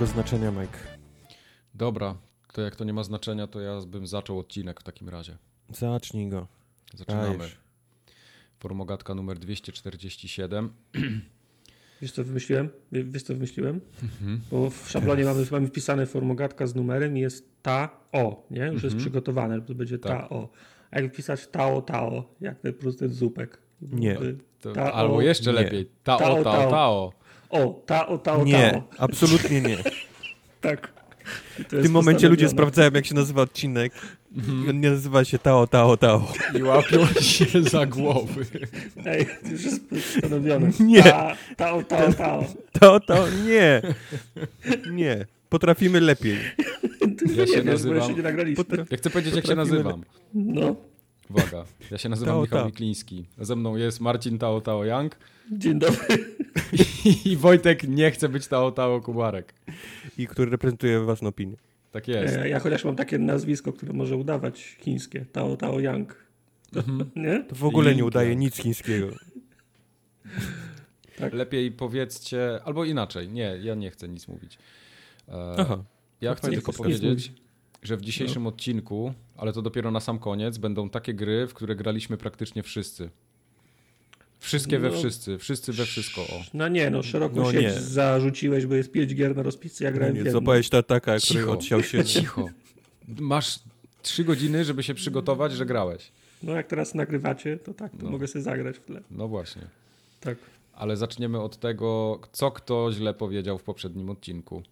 żadnego znaczenia, Mike. Dobra, to jak to nie ma znaczenia, to ja bym zaczął odcinek w takim razie. Zacznij go. Zaczynamy. Dajesz. Formogatka numer 247. Wiesz co wymyśliłem? Wie- Wiesz co wymyśliłem? Mhm. Bo w szablonie mamy, mamy wpisane formogatka z numerem i jest ta o, nie? Już jest Mhm. przygotowane, to będzie ta Tak. o. A jak wpisać tao tao, jak ten ten zupek. Nie. Byłby To, Ta albo o- jeszcze nie. lepiej. Tao, Tao, tao, tao. Tao. O, tao tao Nie, tao. absolutnie nie. Tak. W tym momencie ludzie sprawdzają, jak się nazywa odcinek. I on nie nazywa się Tao, Tao, Tao. I łapią się za głowy. Ej, to już jest postanowione. Nie. Ta, tao tao tao. Tao, Tao, nie. Nie. Potrafimy lepiej. Ty Ja nie się wiesz, bo nazywam- jeszcze nie nagraliśmy. Potra- Ja chcę powiedzieć, jak się Potrafimy nazywam. No, Uwaga, ja się nazywam Tao, Michał tao. Mikliński. Ze mną jest Marcin Tao Tao Young dzień dobry. i Wojtek nie chce być Tao Tao Kubarek. I który reprezentuje własną opinię. Tak jest. E, Ja chociaż mam takie nazwisko, które może udawać chińskie. Tao Tao Yang. Mhm. Nie? To w ogóle nie udaje nic chińskiego. Tak. Lepiej powiedzcie, albo inaczej. Nie, ja nie chcę nic mówić. E, Aha. ja to chcę tylko powiedzieć, mówić. Że w dzisiejszym odcinku, ale to dopiero na sam koniec, będą takie gry, w które graliśmy praktycznie wszyscy. Wszystkie we No. wszyscy, wszyscy we wszystko. O. No nie, no szeroką No sieć zarzuciłeś, bo jest pięć gier na rozpisce, ja grałem w Nie, złapałeś tartaka, który Cicho. odsiał się. Cicho. Masz trzy godziny, żeby się przygotować, że grałeś. No jak teraz nagrywacie, to tak, to No. mogę sobie zagrać w tle. No właśnie. Tak. Ale zaczniemy od tego, co kto źle powiedział w poprzednim odcinku.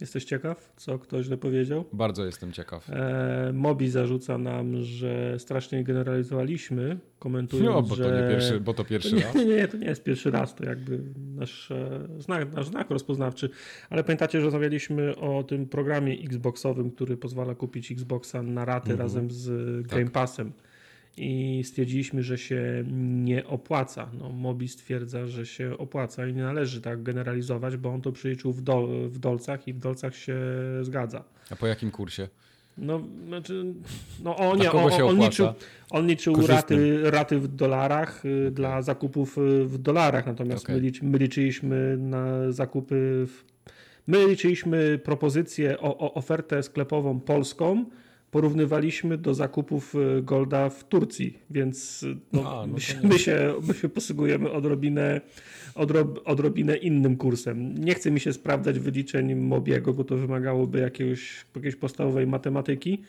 Jesteś ciekaw, co ktoś źle powiedział? Bardzo jestem ciekaw. E, Mobi zarzuca nam, że strasznie generalizowaliśmy, komentując, No, bo że... to nie pierwszy, bo to pierwszy To raz. nie, nie, nie, to nie jest pierwszy raz, to jakby nasz, e, znak, nasz znak rozpoznawczy. Ale pamiętacie, że rozmawialiśmy o tym programie Xboxowym, który pozwala kupić Xboxa na raty Mhm. razem z Tak. Game Passem. I stwierdziliśmy, że się nie opłaca. No, Mobi stwierdza, że się opłaca i nie należy tak generalizować, bo on to przeliczył w, dol, w dolcach i w dolcach się zgadza. A po jakim kursie? No, znaczy, no o nie, on, on, liczył, on liczył Korzystnym. raty, raty w dolarach y, dla zakupów y, w dolarach, natomiast Okej. my, lic, my liczyliśmy na zakupy w, my liczyliśmy propozycję, o, o ofertę sklepową polską, porównywaliśmy do zakupów y, Golda w Turcji, więc y, no, A, no my, my, się, my się posługujemy odrobinę, odrob, odrobinę innym kursem. Nie chce mi się sprawdzać wyliczeń Mobiego, bo to wymagałoby jakiegoś, jakiejś podstawowej matematyki.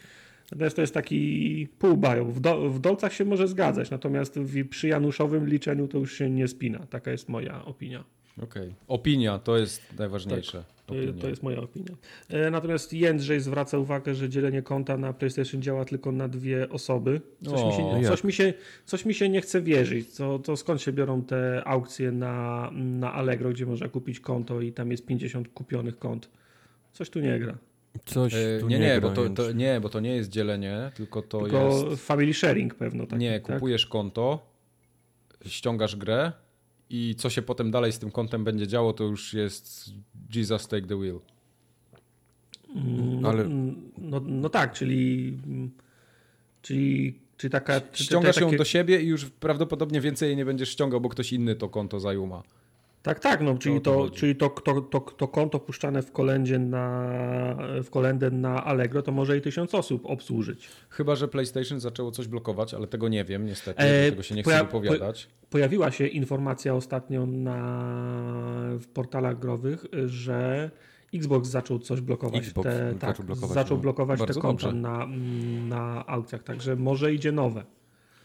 Natomiast to jest taki półbają. W, do, w dolcach się może zgadzać, natomiast w, przy Januszowym liczeniu to już się nie spina. Taka jest moja opinia. Okej. Opinia to jest najważniejsze. To, Opinia. to jest moja opinia. E, Natomiast Jędrzej zwraca uwagę, że dzielenie konta na PlayStation działa tylko na dwie osoby. Coś, mi, O, się, jak? coś, mi, się, coś mi się nie chce wierzyć. To, to skąd się biorą te aukcje na, na Allegro, gdzie można kupić konto i tam jest 50 kupionych kont? Coś tu nie gra. Coś E, tu nie, nie, bo to, to, nie, bo to nie jest dzielenie, tylko to Tylko jest... family sharing pewno. Tak, nie, tak? kupujesz konto, ściągasz grę i co się potem dalej z tym kontem będzie działo, to już jest Jesus take the wheel. No, Ale- no, no tak, czyli, czyli, czyli taka... czy- czy- Ściągasz ją takie- do siebie i już prawdopodobnie więcej jej nie będziesz ściągał, bo ktoś inny to konto zajuma. Tak, tak, no, czyli, to czyli to, to, to, to konto puszczane w kolędzie na, w kolędę na Allegro, to może i tysiąc osób obsłużyć. Chyba, że PlayStation zaczęło coś blokować, ale tego nie wiem niestety, E, tego się nie chcę wypowiadać. Pojawiła się informacja ostatnio na, w portalach growych, że Xbox zaczął coś blokować. Xbox te, zaczął tak, blokować, zaczął no. blokować te konta na, na aukcjach, także może idzie nowe.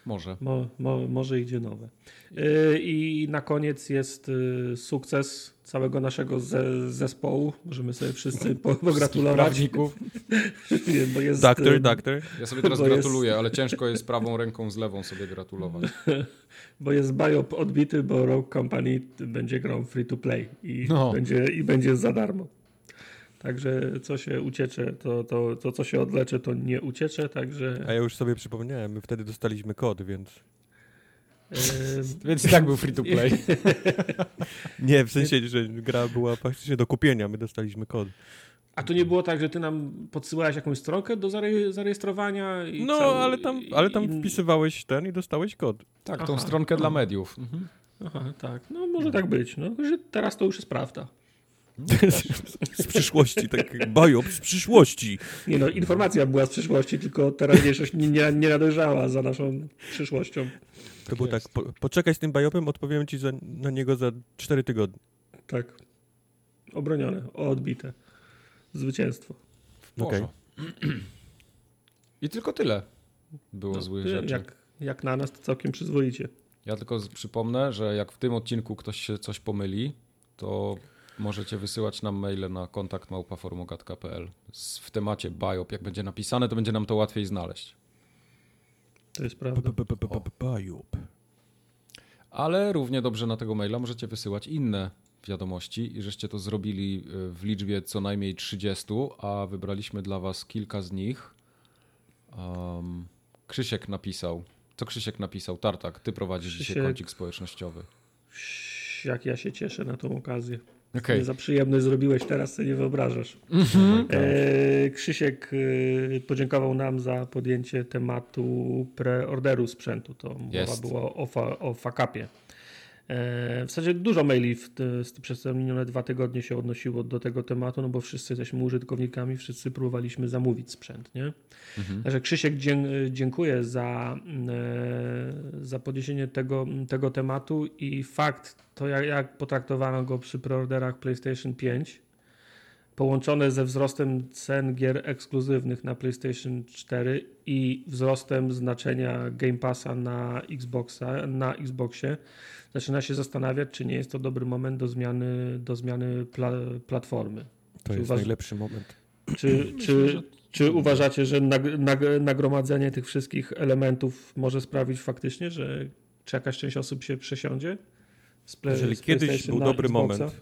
Może. Mo, mo, może idzie nowe. Yy, I na koniec jest yy, sukces całego naszego ze, zespołu. Możemy sobie wszyscy po, pogratulować. Prawników. Bo jest, Doktor, yy, doktor. Ja sobie teraz Bo jest- gratuluję, ale ciężko jest prawą ręką z lewą sobie gratulować. Bo jest biop odbity, bo Rogue Company będzie grał free to play i, No. będzie, i będzie za darmo. Także co się uciecze, to, to, to co się odlecze, to nie uciecze, także A ja już sobie przypomniałem, my wtedy dostaliśmy kod, więc... Więc i tak był free to play. Nie, w sensie, że gra była faktycznie do kupienia, my dostaliśmy kod. A to nie było tak, że ty nam podsyłałeś jakąś stronkę do zare- zarejestrowania? I No, cały- ale tam, ale tam i- wpisywałeś ten i dostałeś kod. Tak, tą Aha. stronkę dla Aha. mediów. Mhm. Aha, tak. No może tak być. No, że teraz to już jest prawda. Z przyszłości, tak biop z przyszłości. Nie no, informacja była z przyszłości, tylko teraźniejszość nie, nie, nie nadążała za naszą przyszłością. To było tak, po, poczekaj z tym biopem, odpowiem ci za, na niego za 4 tygodnie. Tak. Obronione, odbite. Zwycięstwo. W Okej. porządku. I tylko tyle było No, złych rzeczy. jak, jak na nas to całkiem przyzwoicie. Ja tylko przypomnę, że jak w tym odcinku ktoś się coś pomyli, to możecie wysyłać nam maile na kontakt małpaformogat.pl Z- w temacie biop. Jak będzie napisane, to będzie nam to łatwiej znaleźć. To jest prawda. Biop. Ale równie dobrze na tego maila możecie wysyłać inne wiadomości i żeście to zrobili y, w liczbie co najmniej 30, a wybraliśmy dla was kilka z nich. Um, Krzysiek napisał. Co Krzysiek napisał? Tartak, ty prowadzisz dzisiaj Krzysiek. kącik społecznościowy. Jak ja się cieszę na tą okazję. Nie za przyjemność zrobiłeś teraz, co nie wyobrażasz. Mhm. E, Krzysiek e, podziękował nam za podjęcie tematu preorderu sprzętu. To mowa Jest. było o, fa, o fakapie. E, w zasadzie dużo maili w te, z- przez te minione dwa tygodnie się odnosiło do tego tematu, no bo wszyscy jesteśmy użytkownikami, wszyscy próbowaliśmy zamówić sprzęt, nie? Mhm. Także Krzysiek dziękuję za, e, za podniesienie tego, tego tematu i fakt, to jak, jak potraktowano go przy preorderach PlayStation 5, połączone ze wzrostem cen gier ekskluzywnych na PlayStation 4 i wzrostem znaczenia Game Passa na Xboxa, na Xboxie, zaczyna się zastanawiać, czy nie jest to dobry moment do zmiany, do zmiany pla, platformy. To Czy jest uważ- najlepszy moment. Czy, czy, czy uważacie, że nag, nag, nagromadzenie tych wszystkich elementów może sprawić faktycznie, że czy jakaś część osób się przesiądzie? Jeżeli kiedyś był dobry Xboxa? moment,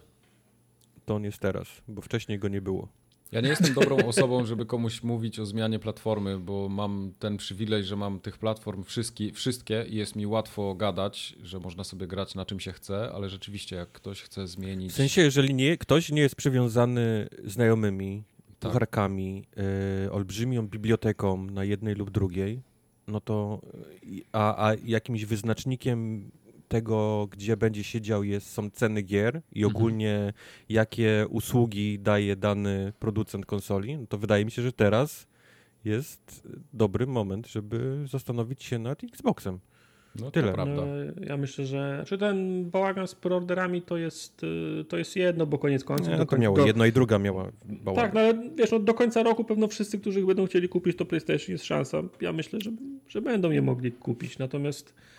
to on jest teraz, bo wcześniej go nie było. Ja nie jestem dobrą osobą, żeby komuś mówić o zmianie platformy, bo mam ten przywilej, że mam tych platform wszystkie, wszystkie i jest mi łatwo gadać, że można sobie grać na czym się chce, ale rzeczywiście jak ktoś chce zmienić... W sensie, jeżeli nie, ktoś nie jest przywiązany znajomymi, Tak. pucharkami, y, olbrzymią biblioteką na jednej lub drugiej, no to y, a, a jakimś wyznacznikiem tego, gdzie będzie siedział jest, są ceny gier i Mhm. ogólnie jakie usługi daje dany producent konsoli, no to wydaje mi się, że teraz jest dobry moment, żeby zastanowić się nad Xboxem. No tyle. to prawda. No, ja myślę, że czy ten bałagan z preorderami to jest, y, to jest jedno, bo koniec końców... Nie, no to koń- miało do- jedno i druga miała bałagan. Tak, no ale wiesz, no, do końca roku pewno wszyscy, którzy będą chcieli kupić to PlayStation jest szansa. Ja myślę, że, że będą je mogli kupić. Natomiast e,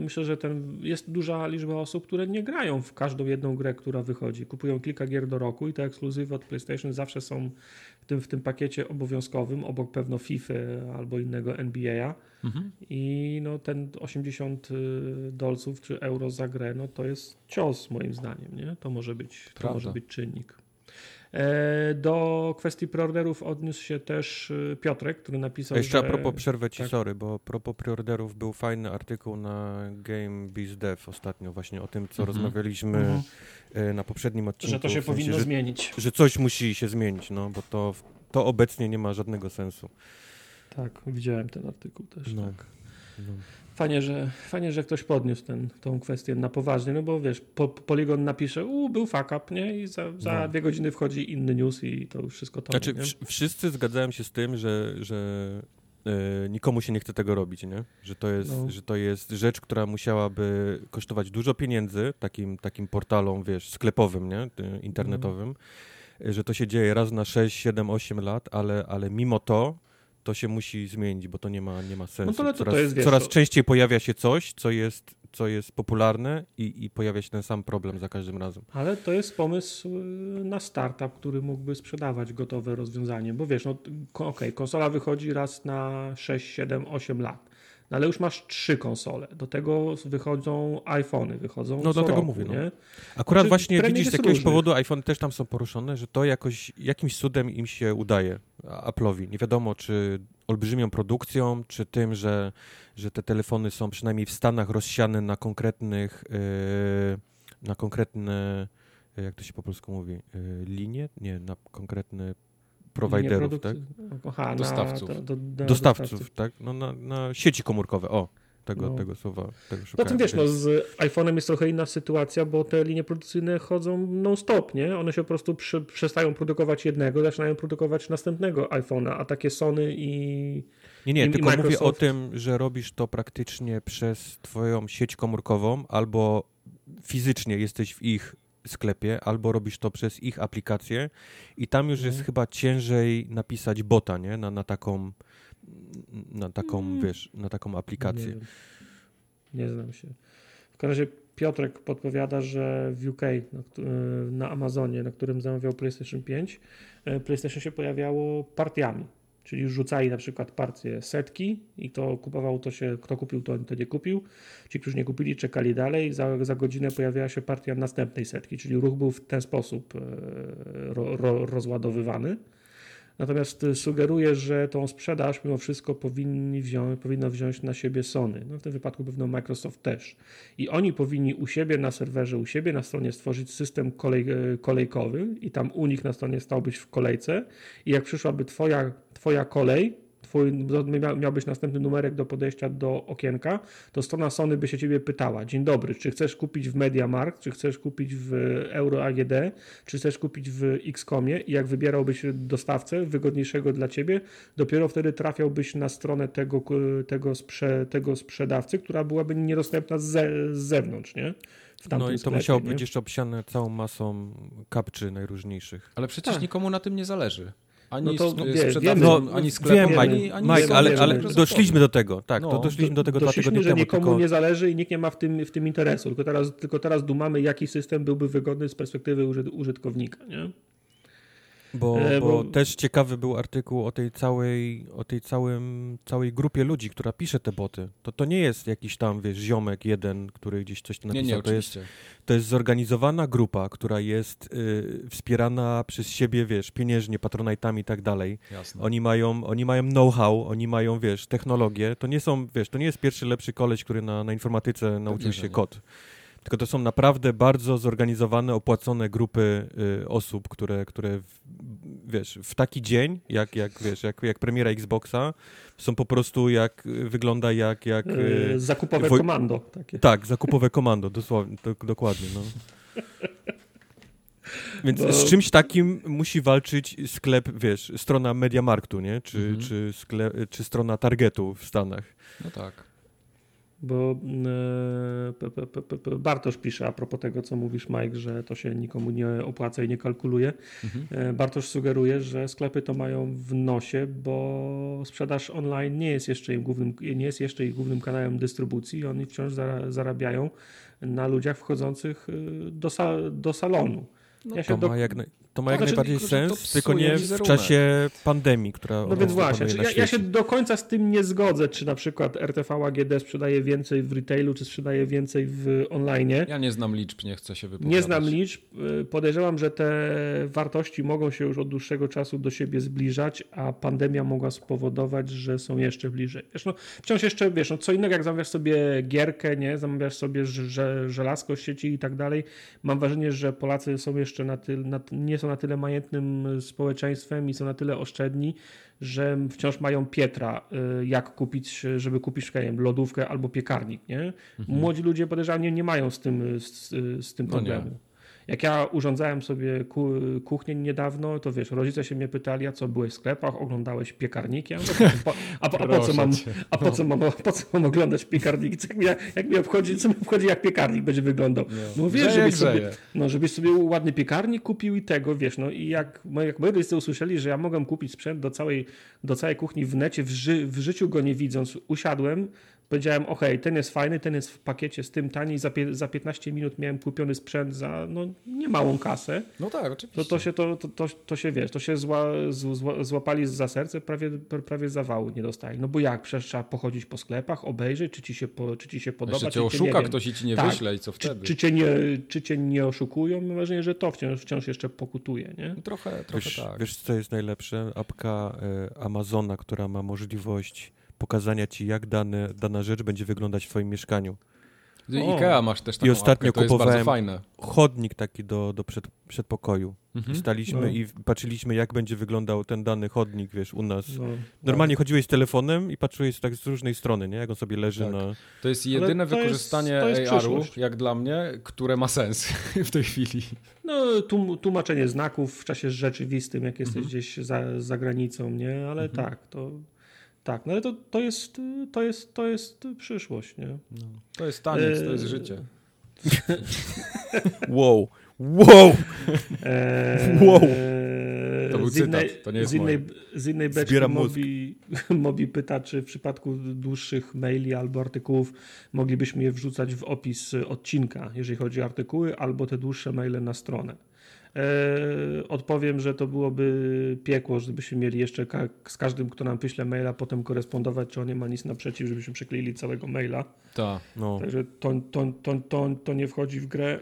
myślę, że ten, jest duża liczba osób, które nie grają w każdą jedną grę, która wychodzi. Kupują kilka gier do roku i te ekskluzywy od PlayStation zawsze są w tym, w tym pakiecie obowiązkowym, obok pewno FIFA albo innego NBA. Mhm. I no, ten 80 y, dolców czy euro za grę, no to jest cios moim zdaniem, nie? To może być, to Prawda. może być czynnik. E, Do kwestii preorderów odniósł się też y, Piotrek, który napisał, Jeszcze że... a propos, przerwę ci, tak. sorry, bo a propos preorderów był fajny artykuł na Game Biz Dev ostatnio właśnie o tym, co Mhm. rozmawialiśmy Mhm. e, na poprzednim odcinku. że to się w sensie, powinno że, zmienić. że coś musi się zmienić, no bo to, to obecnie nie ma żadnego sensu. Tak, widziałem ten artykuł też. No. Tak. No. Fajnie, że, fajnie, że ktoś podniósł ten, tą kwestię na poważnie, no bo wiesz, po, Polygon napisze, u był fuck up, nie? I za, za No. dwie godziny wchodzi inny news i to już wszystko to. Znaczy, nie? wsz- wszyscy zgadzają się z tym, że, że e, nikomu się nie chce tego robić, nie? Że to, jest, No. że to jest rzecz, która musiałaby kosztować dużo pieniędzy takim, takim portalom, wiesz, sklepowym, nie? Internetowym. E, Że to się dzieje raz na 6, 7, 8 lat, ale, ale mimo to to się musi zmienić, bo to nie ma, nie ma sensu. No to- ale to- coraz jest, wiesz, coraz częściej pojawia się coś, co jest, co jest popularne i, i pojawia się ten sam problem za każdym razem. Ale to jest pomysł y, na startup, który mógłby sprzedawać gotowe rozwiązanie, bo wiesz, no okej, konsola wychodzi raz na 6, 7, 8 lat, no ale już masz trzy konsole, do tego wychodzą iPhony, wychodzą No, co dlatego roku, mówię, no. nie? Akurat Znaczy, właśnie widzisz, z jakiegoś różnych. powodu iPhone też tam są poruszone, że to jakoś, jakimś cudem im się udaje, Apple'owi. Nie wiadomo, czy olbrzymią produkcją, czy tym, że, że te telefony są przynajmniej w Stanach rozsiane na konkretnych, yy, na konkretne, jak to się po polsku mówi, yy, linie? Nie, na konkretne prowajderów, tak? Aha, Dostawców. Na, do, do, do Dostawców, tak? No na, na sieci komórkowe, o. tego, No. tego słowa. Tego No to wiesz, no z iPhone'em jest trochę inna sytuacja, bo te linie produkcyjne chodzą non-stop, nie? One się po prostu prze, przestają produkować jednego, zaczynają produkować następnego iPhone'a, a takie Sony i... Nie, nie, i- i tylko mówię o tym, że robisz to praktycznie przez twoją sieć komórkową, albo fizycznie jesteś w ich sklepie, albo robisz to przez ich aplikację i tam już jest Mhm. chyba ciężej napisać bota, nie? Na, na taką, na taką, Mm. wiesz, na taką aplikację. Nie, wiem. nie znam się. W każdym razie Piotrek podpowiada, że w UK, na, na Amazonie, na którym zamawiał PlayStation 5, e, PlayStation się pojawiało partiami. Czyli rzucali na przykład partię setki i kto kupował, to się, kto kupił, to, to nie kupił. Ci, którzy nie kupili, czekali dalej. Za, za godzinę pojawiała się partia następnej setki, czyli ruch był w ten sposób e, ro, ro, rozładowywany. Natomiast y, sugeruję, że tą sprzedaż mimo wszystko powinni wziąć, powinno wziąć na siebie Sony. No w tym wypadku pewno Microsoft też. I oni powinni u siebie na serwerze, u siebie na stronie stworzyć system kolej, e, kolejkowy i tam u nich na stronie stałbyś w kolejce i jak przyszłaby twoja, twoja kolej, twój, mia- miałbyś następny numerek do podejścia do okienka, to strona Sony by się ciebie pytała, dzień dobry, czy chcesz kupić w MediaMarkt, czy chcesz kupić w Euro AGD, czy chcesz kupić w Xcomie i jak wybierałbyś dostawcę wygodniejszego dla ciebie, dopiero wtedy trafiałbyś na stronę tego, tego, sprze, tego sprzedawcy, która byłaby niedostępna z, ze, z zewnątrz, nie? No i to sklepie, musiało nie? być jeszcze obsiane całą masą kapczy najróżniejszych. Ale przecież Tak. nikomu na tym nie zależy. Ani No to no wie- sprzedawcom, wiemy. No, ani wiem, ani, ani Mike, ale, ale Microsoftowi. doszliśmy do tego, tak, No, to doszliśmy do tego dwa Doszliśmy, tygodnie że temu, nikomu tylko nie zależy i nikt nie ma w tym, w tym interesu, tylko teraz, tylko teraz dumamy, jaki system byłby wygodny z perspektywy użyt, użytkownika, nie? Bo, E, bo bo- też ciekawy był artykuł o tej całej, o tej całym, całej grupie ludzi, która pisze te boty. To, to nie jest jakiś tam, wiesz, ziomek jeden, który gdzieś coś Nie, napisał. nie, to, jest, to jest zorganizowana grupa, która jest y, wspierana przez siebie, wiesz, pieniężnie, patronajtami i tak dalej. Jasne. Oni mają, oni mają know-how, oni mają, wiesz, technologię. To nie są, wiesz, to nie jest pierwszy lepszy koleś, który na, na informatyce nauczył się nie. kod. Tylko to są naprawdę bardzo zorganizowane, opłacone grupy y, osób, które, które w, wiesz, w taki dzień, jak, jak wiesz, jak, jak premiera Xboxa, są po prostu jak, wygląda jak, jak y, E, Zakupowe Woj- komando takie. tak, zakupowe komando, dosłownie, do, dokładnie, no. Więc Bo- z czymś takim musi walczyć sklep, wiesz, strona Mediamarktu, nie? Czy, Mhm. czy, sklep, czy strona Targetu w Stanach. No tak. Bo e, Bartosz pisze a propos tego, co mówisz, Mike, że to się nikomu nie opłaca i nie kalkuluje. Mhm. E, Bartosz sugeruje, że sklepy to mają w nosie, bo sprzedaż online nie jest jeszcze, im głównym, nie jest jeszcze ich głównym kanałem dystrybucji i oni wciąż zara- zarabiają na ludziach wchodzących y, do, sa, do salonu. No ja się To do, ma jak, naj- to ma jak Znaczy, najbardziej to sens, tylko nie w wizerunek. czasie pandemii, która No więc właśnie, ja, ja się do końca z tym nie zgodzę, czy na przykład RTV AGD sprzedaje więcej w retailu, czy sprzedaje więcej w online. Ja nie znam liczb, nie chcę się wypowiadać. Nie znam liczb. Y, Podejrzewam, że te wartości mogą się już od dłuższego czasu do siebie zbliżać, a pandemia mogła spowodować, że są jeszcze bliżej. Wiesz, no, wciąż jeszcze, wiesz, no, co innego jak zamawiasz sobie gierkę, nie? zamawiasz sobie żelazko z sieci i tak dalej. Mam wrażenie, że Polacy są jeszcze na tyle, nie są na tyle majętnym społeczeństwem i są na tyle oszczędni, że wciąż mają Pietra, y, jak kupić, żeby kupić nie wiem, lodówkę albo piekarnik. Nie? Młodzi ludzie podejrzewam nie, nie mają z tym, z, z tym Mhm. No problemu. Jak ja urządzałem sobie ku, kuchnię niedawno, to wiesz, rodzice się mnie pytali, a co byłeś w sklepach, oglądałeś piekarniki? Ja mówię, po, a, po, a, po co mam, a po co mam, po co mam oglądać piekarniki? Jak, mnie, jak mnie obchodzi, co mnie obchodzi, jak piekarnik będzie wyglądał? No wiesz, żebyś sobie, no, żebyś sobie ładny piekarnik kupił i tego, wiesz, no i jak, jak moi rodzice usłyszeli, że ja mogłem kupić sprzęt do całej, do całej kuchni w necie, w, ży, w życiu go nie widząc, usiadłem, powiedziałem, ok, ten jest fajny, ten jest w pakiecie z tym tani, za, za 15 minut miałem kupiony sprzęt za, no, niemałą kasę, No tak, oczywiście. to, to się, to, to, to, to się, wiesz, to się zła, zła, złapali za serce, prawie, prawie zawału nie dostali. No bo jak, przecież trzeba pochodzić po sklepach, obejrzeć, czy ci się, po, czy ci się podoba, Jeszcze czy cię oszuka ktoś i ci nie Tak. wyśle i co Czy, wtedy? czy, cię nie, czy cię nie oszukują? Mam wrażenie, że to wciąż, wciąż jeszcze pokutuje, nie? Trochę, trochę Wiesz, tak. wiesz, co jest najlepsze? Apka e, Amazona, która ma możliwość pokazania ci, jak dane, dana rzecz będzie wyglądać w twoim mieszkaniu. O. Ikea masz też taką ostatnio apkę, to jest bardzo kupowałem- fajne. Chodnik taki do, do przed, przedpokoju. Mhm. I staliśmy No. i patrzyliśmy, jak będzie wyglądał ten dany chodnik, wiesz, u nas. No, Normalnie chodziłeś z telefonem i patrzyłeś tak z różnej strony, nie? Jak on sobie leży Tak. na... To jest jedyne to wykorzystanie jest AR-u, jak dla mnie, które ma sens w tej chwili. No, tum, tłumaczenie znaków w czasie rzeczywistym, jak jesteś Mhm. gdzieś za, za granicą, nie? Ale tak, to tak, no ale to, to jest to jest to jest przyszłość, nie? No. To jest taniec, to jest Eee, życie. Wow! Wow! Eee, Wow. To był z innej, cytat, to nie jest z innej, z innej beczki Zbieram. Mobi, Mobi pyta, czy w przypadku dłuższych maili albo artykułów moglibyśmy je wrzucać w opis odcinka, jeżeli chodzi o artykuły, albo te dłuższe maile na stronę. Eee, odpowiem, że to byłoby piekło, żebyśmy mieli jeszcze ka- z każdym, kto nam wyśle maila, potem korespondować, czy on nie ma nic naprzeciw, żebyśmy przykleili całego maila. Tak. No. Także to, to, to, to, to nie wchodzi w grę.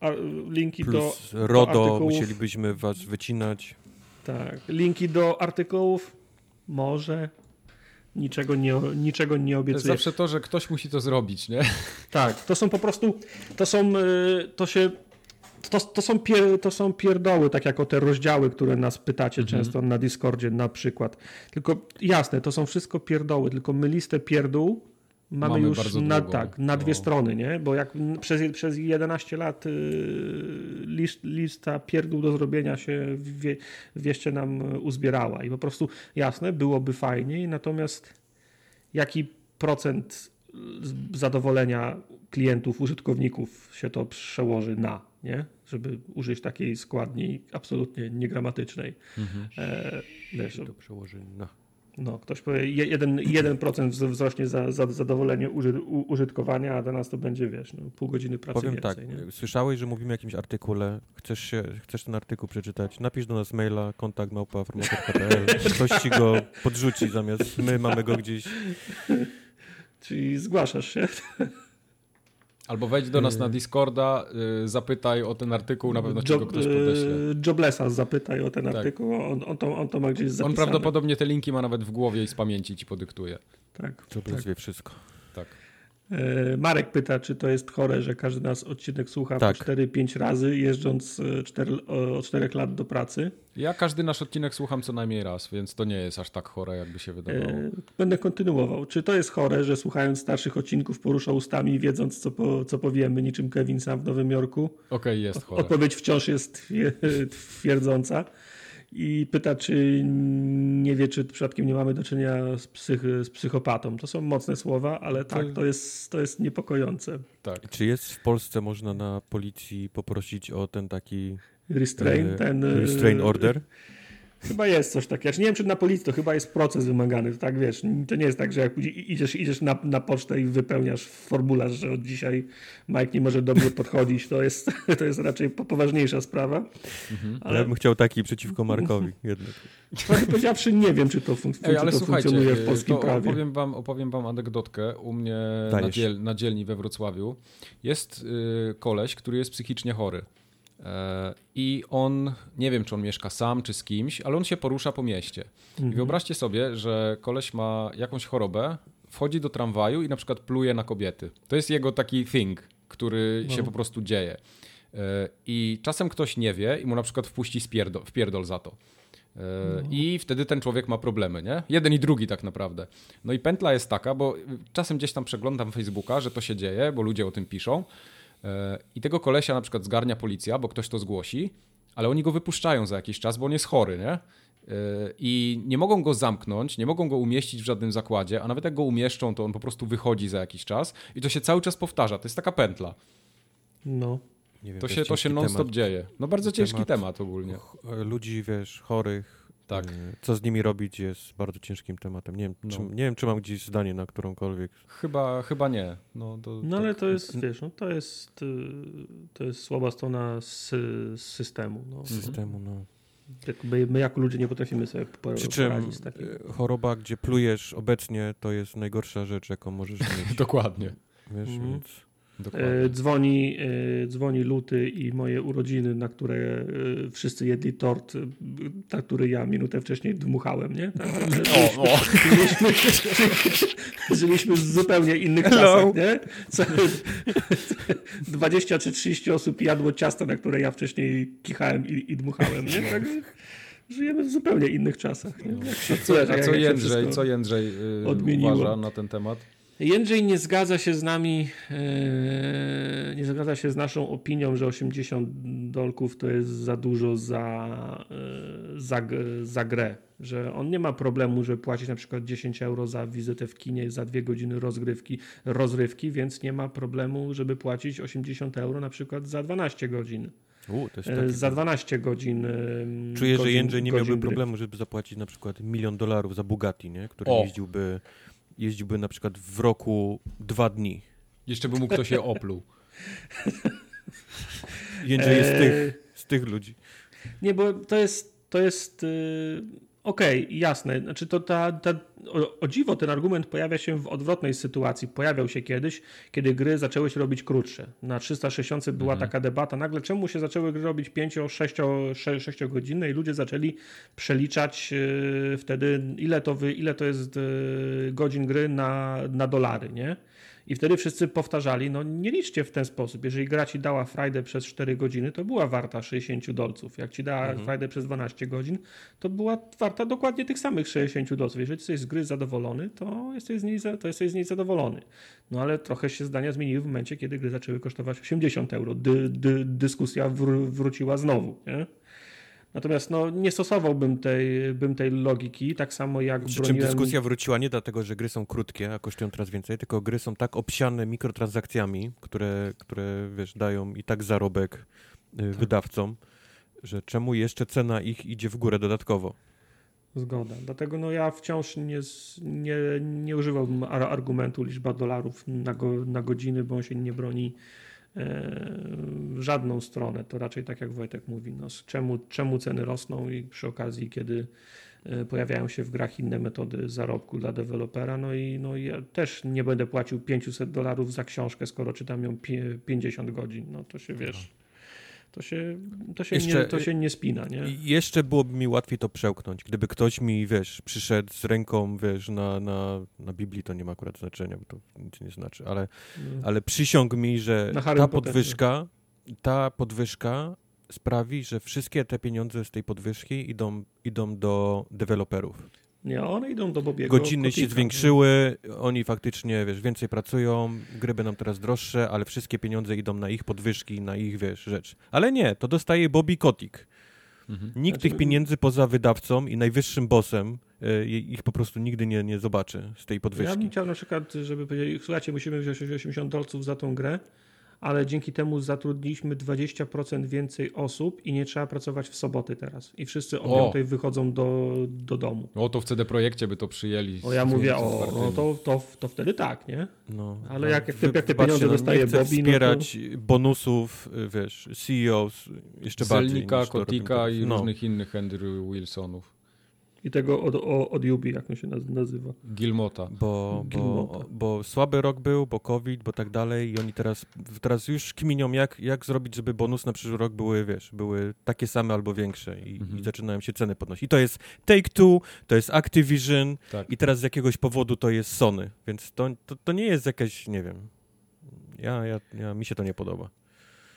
A, linki do Plus RODO artykułów. musielibyśmy was wycinać. Tak. Linki do artykułów może. Niczego nie, niczego nie To jest obiecuję. zawsze to, że ktoś musi to zrobić, nie? Tak, to są po prostu, to są, y, to się, to, to, są pier, to są pierdoły, tak jak o te rozdziały, które nas pytacie Mhm. często na Discordzie na przykład. Tylko jasne, to są wszystko pierdoły, tylko my listę pierdół mamy, Mamy już na, tak, na dwie No. strony, nie? Bo jak przez, przez 11 lat y, list, lista pierdół do zrobienia się wie, wieście nam uzbierała i po prostu jasne, byłoby fajniej, natomiast jaki procent z- zadowolenia klientów, użytkowników się to przełoży na, nie? Żeby użyć takiej składni absolutnie niegramatycznej. Mhm. E, wiesz, To przełoży na... no, ktoś powie, je- jeden, 1% wz- wzrośnie za, za zadowolenie uży, u, użytkowania, a dla nas to będzie, wiesz, no, pół godziny pracy Powiem więcej. tak, nie? słyszałeś, że mówimy o jakimś artykule, chcesz, się, chcesz ten artykuł przeczytać, napisz do nas maila kontakt małpa ktoś ci go podrzuci zamiast my mamy go gdzieś. Czyli zgłaszasz się. Albo wejdź do nas na Discorda, y, zapytaj o ten artykuł, na pewno ci go ktoś podeśle. e, Joblessa zapytaj o ten Tak. artykuł, on, on, to, on to ma gdzieś On zapisane. prawdopodobnie te linki ma nawet w głowie i z pamięci ci podyktuje. Tak, To tak. wie wszystko. E, Marek pyta, czy to jest chore, że każdy nas odcinek słucha Tak. po 4-5 razy, jeżdżąc e, cztery, o- od 4 lat do pracy. Ja każdy nasz odcinek słucham co najmniej raz, więc to nie jest aż tak chore, jakby się wydawało. E, Będę kontynuował. Czy to jest chore, że słuchając starszych odcinków porusza ustami, wiedząc co, po, co powiemy, niczym Kevin sam w Nowym Jorku? Okej, jest chore. Odpowiedź wciąż jest twie- twierdząca. I pyta, czy nie wie, czy przypadkiem nie mamy do czynienia z, psych, z psychopatą. To są mocne słowa, ale tak, to jest, to jest niepokojące. Tak. Czy jest w Polsce, można na policji poprosić o ten taki Restrain, e, ten. e, restrain order? Chyba jest coś takiego. Ja nie wiem, czy na policji to chyba jest proces wymagany. To tak wiesz, to nie jest tak, że jak idziesz, idziesz na, na pocztę i wypełniasz formularz, że od dzisiaj Mike nie może do mnie podchodzić. To jest, to jest raczej po- poważniejsza sprawa. Mhm. Ale ja bym chciał taki przeciwko Markowi jednak. Prawdę powiedziawszy, nie wiem, czy to, fun- Ej, czy to funkcjonuje w y, polskim to prawie. opowiem wam, opowiem wam anegdotkę. U mnie na, dziel, na dzielni we Wrocławiu jest y, koleś, który jest psychicznie chory. E, I on, nie wiem czy on mieszka sam czy z kimś, ale on się porusza po mieście. Mhm. I wyobraźcie sobie, że koleś ma jakąś chorobę, wchodzi do tramwaju i na przykład pluje na kobiety. To jest jego taki thing, który No. się po prostu dzieje. E, I czasem ktoś nie wie i mu na przykład wpuści spierdol, wpierdol za to. E, I wtedy ten człowiek ma problemy, nie? Jeden i drugi tak naprawdę. No i pętla jest taka, bo czasem gdzieś tam przeglądam Facebooka, że to się dzieje, bo ludzie o tym piszą. E, I tego kolesia na przykład zgarnia policja, bo ktoś to zgłosi, ale oni go wypuszczają za jakiś czas, bo on jest chory, nie? E, I nie mogą go zamknąć, nie mogą go umieścić w żadnym zakładzie, a nawet jak go umieszczą, to on po prostu wychodzi za jakiś czas i to się cały czas powtarza. To jest taka pętla. No. Nie wiem, To się, to się non-stop temat. dzieje. No bardzo ciężki Temat. temat ogólnie. Ch- Ludzi, wiesz, chorych. Tak. e, Co z nimi robić jest bardzo ciężkim tematem. Nie wiem, No. czy, nie wiem, czy mam gdzieś zdanie na którąkolwiek. Chyba, chyba nie. No, to, No tak. ale to jest, wiesz, no, to jest, y, to jest słaba strona sy, systemu. No. Systemu. No. Jakby my jako ludzie nie potrafimy sobie po- Przy czym poradzić z e, choroba, gdzie plujesz obecnie, to jest najgorsza rzecz, jaką możesz mieć. Dokładnie. Wiesz, Mhm. więc Dokładnie. E, dzwoni, e, dzwoni luty i moje urodziny, na które e, wszyscy jedli tort, na który ja minutę wcześniej dmuchałem, nie? Tak, O, o. Żyliśmy, żyliśmy w zupełnie innych Hello. czasach, nie? Co, 20 czy 30 osób jadło ciasta, na które ja wcześniej kichałem i, i dmuchałem, nie? Tak, żyjemy w zupełnie innych czasach. Nie? Jak się, Co, jak- a jak co się Jędrzej, co Jędrzej y, odmieniło. uważa na ten temat? Jędrzej nie zgadza się z nami, e, nie zgadza się z naszą opinią, że 80 dolków to jest za dużo za, e, za, za grę. Że on nie ma problemu, żeby płacić na przykład 10 euro za wizytę w kinie, za dwie godziny rozgrywki, rozrywki, więc nie ma problemu, żeby płacić 80 euro na przykład za 12 godzin. U, to jest E, taki... Za 12 godzin. Czuję, że godzin- Jędrzej nie miałby gry. problemu, żeby zapłacić na przykład milion dolarów za Bugatti, nie? który O. jeździłby, jeździłby na przykład w roku dwa dni. Jeszcze by mu ktoś się opluł. Jędrzej jest z tych, z tych ludzi. Nie, bo to jest, to jest okej, jasne. Znaczy to ta, ta, o, o dziwo ten argument pojawia się w odwrotnej sytuacji. Pojawiał się kiedyś, kiedy gry zaczęły się robić krótsze. Na 360 była Mhm. taka debata, nagle czemu się zaczęły gry robić 5-6 godzinne i ludzie zaczęli przeliczać yy, wtedy ile to, wy, ile to jest yy, godzin gry na, na dolary, nie? I wtedy wszyscy powtarzali, no nie liczcie w ten sposób. Jeżeli gra ci dała frajdę przez 4 godziny, to była warta 60 dolców. Jak ci dała frajdę przez 12 godzin, to była warta dokładnie tych samych 60 dolców. Jeżeli jesteś z gry zadowolony, to jesteś z niej, to jesteś z niej zadowolony. No ale trochę się zdania zmieniły w momencie, kiedy gry zaczęły kosztować 80 euro. Dy, dy, dyskusja wr, wróciła znowu. Nie? Natomiast no, nie stosowałbym tej, bym tej logiki, tak samo jak Przy czym broniłem... dyskusja wróciła nie dlatego, że gry są krótkie, a kosztują teraz więcej, tylko gry są tak obsiane mikrotransakcjami, które, które wiesz, dają i tak zarobek y, wydawcom, że czemu jeszcze cena ich idzie w górę dodatkowo? Zgoda. Dlatego no ja wciąż nie, nie, nie używałbym ar- argumentu liczba dolarów na, go, na godziny, bo on się nie broni żadną stronę. To raczej tak jak Wojtek mówi, no, czemu, czemu ceny rosną i przy okazji, kiedy e, pojawiają się w grach inne metody zarobku dla dewelopera, no i no, ja też nie będę płacił 500 dolarów za książkę, skoro czytam ją pie- 50 godzin. No to się wiesz, to się, to się, Jeszcze- nie, to się nie spina, nie? Jeszcze byłoby mi łatwiej to przełknąć. Gdyby ktoś mi, wiesz, przyszedł z ręką, wiesz, na, na, na Biblii, to nie ma akurat znaczenia, bo to nic nie znaczy, ale, No. ale przysiąg mi, że ta podwyżka, ta podwyżka sprawi, że wszystkie te pieniądze z tej podwyżki idą, idą do deweloperów. Nie, one idą do Bobiego. Godziny się Kotika. zwiększyły, oni faktycznie, wiesz, więcej pracują, gry będą teraz droższe, ale wszystkie pieniądze idą na ich podwyżki, na ich, wiesz, rzecz. Ale nie, to dostaje Bobby Kotick. Mhm. Nikt Znaczy- tych pieniędzy poza wydawcą i najwyższym bossem y, ich po prostu nigdy nie, nie zobaczy z tej Ja podwyżki. bym chciał na przykład, żeby powiedzieć, słuchajcie, musimy wziąć 80 dolców za tą grę, ale dzięki temu zatrudniliśmy 20% więcej osób i nie trzeba pracować w soboty teraz. I wszyscy o O. 5 wychodzą do, do domu. O, to w CD Projekcie by to przyjęli. O, ja mówię, o, no to, to, to wtedy tak, nie? No, Ale no, jak- jak te- wy- jak te pieniądze no, dostaje nie chcę Bobby, no to- wspierać bonusów, wiesz, CEOs jeszcze bardziej Zelnika, to robią Kotika i no. różnych innych Andrew Wilsonów. I tego od, od Yubi, jak on się naz- nazywa. Gilmota. Bo, bo, Gilmota. bo słaby rok był, bo COVID, bo tak dalej i oni teraz, teraz już kminią, jak, jak zrobić, żeby bonus na przyszły rok były, wiesz, były takie same albo większe i, Mhm. i zaczynają się ceny podnosić. I to jest Take-Two, to jest Activision Tak. i teraz z jakiegoś powodu to jest Sony, więc to, to, to nie jest jakaś, nie wiem, ja, ja, ja, mi się to nie podoba.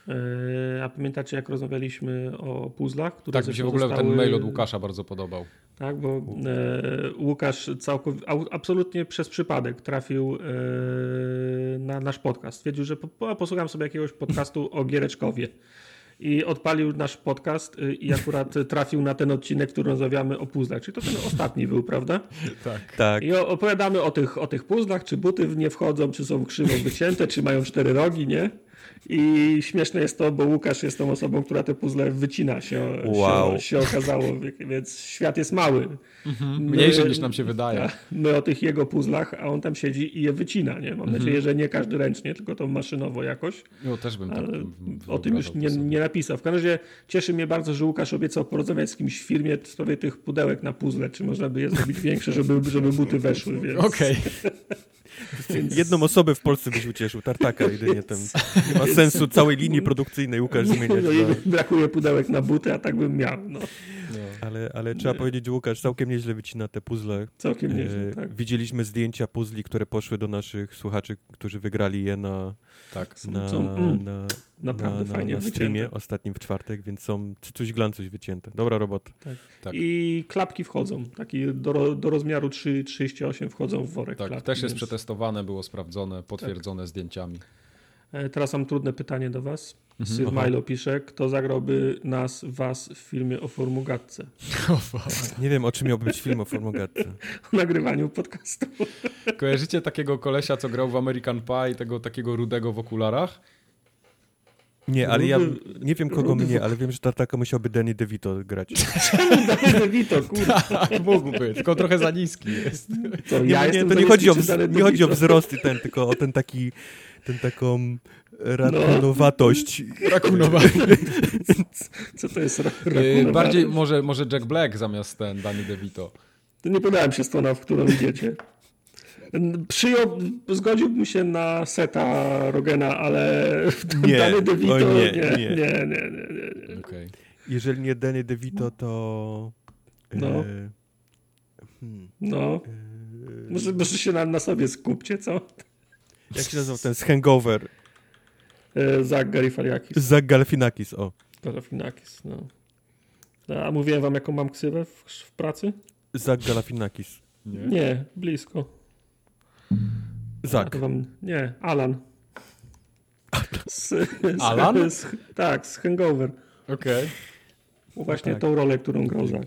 E, A pamiętacie, jak rozmawialiśmy o puzzlach? Które Tak, mi się w ogóle zostały- ten mail od Łukasza bardzo podobał. Tak, bo e, Łukasz całkow- absolutnie przez przypadek trafił e, na nasz podcast. Stwierdził, że po, po, posłucham sobie jakiegoś podcastu o Giereczkowie. I odpalił nasz podcast i akurat trafił na ten odcinek, w którym rozmawiamy o puzzlach. Czyli to ten ostatni był, prawda? Tak. Tak, I opowiadamy o tych, o tych puzzlach, czy buty w nie wchodzą, czy są krzywo wycięte, czy mają cztery rogi, nie? I śmieszne jest to, bo Łukasz jest tą osobą, która te puzzle wycina się, Wow. się, się okazało, więc świat jest mały. Mniejszy My- niż nam się wydaje. a My o tych jego puzzlach, a on tam siedzi i je wycina, nie? Mam Mhm. nadzieję, że nie każdy ręcznie, tylko to maszynowo jakoś, No też bym tak o tym już nie, nie napisał. W każdym razie cieszy mnie bardzo, że Łukasz obiecał porozmawiać z kimś w firmie w sprawie tych pudełek na puzzle, czy można by je zrobić większe, żeby, żeby buty weszły, więc... Okej. Więc- Jedną osobę w Polsce byś ucieszył, tartaka jedynie tam. Nie ma sensu całej linii produkcyjnej Łukasz zmieniać. No na- brakuje pudełek na buty, a tak bym miał. No, No. Ale, ale trzeba powiedzieć, że Łukasz całkiem nieźle wycina te puzzle. całkiem E, nieźle, tak. Widzieliśmy zdjęcia puzli, które poszły do naszych słuchaczy, którzy wygrali je na, Tak. na, są- mm, na, Naprawdę na, fajnie na streamie wycięte. ostatnim w czwartek, więc są coś glancuś wycięte. Dobra robota. Tak. I klapki wchodzą, taki do, do rozmiaru 3,38 wchodzą w worek Tak, klapki, też jest więc- przetestowane, było sprawdzone, potwierdzone zdjęciami. E, Teraz mam trudne pytanie do was. Mhm. Sir Aha. Milo pisze, kto zagrałby nas, was w filmie o Formugatce? Nie wiem, o czym miałby być film o Formogatce. O nagrywaniu podcastu. Kojarzycie takiego kolesia, co grał w American Pie, tego takiego rudego w okularach? Nie, ale ja nie wiem kogo Rudy mnie, ale wiem, że Tartaka musiałby Danny DeVito grać. Danny DeVito, kurde. Tak, mógłby, tylko trochę za niski jest. To Nie, ja nie, to nie chodzi, o, nie chodzi o wzrost i ten, tylko o ten taki, ten taką rakunowatość. Rakunowa. Co to jest ra- Yy, rakunowa? Bardziej może, może Jack Black zamiast ten Danny DeVito. To nie podałem się strona, w którą idziecie. Przyjął, zgodziłbym się na seta Rogena, ale Nie, Danny DeVito nie, nie, nie. nie, nie, nie, nie, nie. Okej. Jeżeli nie Danny DeVito, to... No. E, hmm, No, e, może, może się na, na sobie skupcie, co? jak się nazywał ten z Hangover? E, Zach Garifaliakis. Zach Galifianakis, o. Galifianakis, no. A mówiłem wam, jaką mam ksywę w, w pracy? Zach Galifianakis. Nie? Nie, blisko. To wam, nie, Alan. Z, z, Alan? Z, tak, z Hangover. Okej. Właśnie tak. tą rolę, którą grał Zach.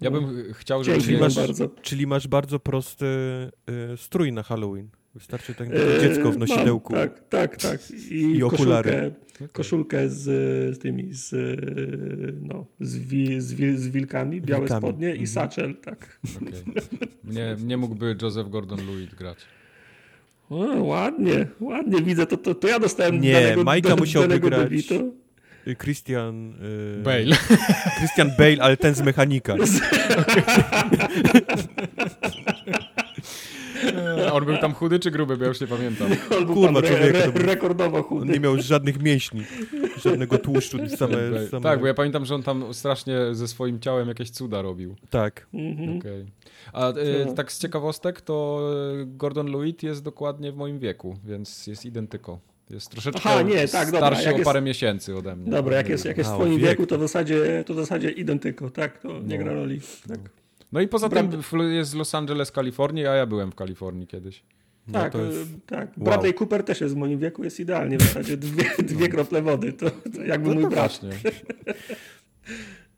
Ja bym chciał, żeby Czyli masz- bardzo. Czyli masz bardzo prosty e, strój na Halloween. Wystarczy tak E, dziecko w mam, nosidełku. tak, tak, tak. I, I okulary. Koszulkę, koszulkę z, z tymi, z, no, z, wi, z, wil, z wilkami, białe Wilkami. spodnie i Mhm. saczel, tak. Okej. Nie, nie mógłby Joseph Gordon-Lewitt grać. O, ładnie, ładnie widzę, to, to, to ja dostałem Nie, danego, Majka musiałby grać. DeVito. Y, Christian... e, Bale. Christian Bale, ale ten z mechanika. On był tam chudy czy gruby, bo ja już nie pamiętam. On był Kurwa, tam re, re, rekordowo On chudy. nie miał żadnych mięśni, żadnego tłuszczu, same, same... Tak, bo ja pamiętam, że on tam strasznie ze swoim ciałem jakieś cuda robił. Tak. Mhm. Okej. A Co? tak z ciekawostek, to e, Gordon Lewitt jest dokładnie w moim wieku, więc jest identyko. Jest troszeczkę Aha, nie, tak, dobra, starszy jak o jest- parę miesięcy ode mnie. Dobra, jak jest, jak jest w twoim wiek. wieku, to w zasadzie, to w zasadzie identyko, tak? To nie No. gra roli. Tak, No i poza Brat- tym w- jest Los Angeles, Kalifornia, a ja byłem w Kalifornii kiedyś. No tak, to jest... e, tak. wow. Bradley Cooper też jest w moim wieku, jest idealnie w zasadzie. Dwie, dwie krople wody, to, to jakby No mój to brat. właśnie.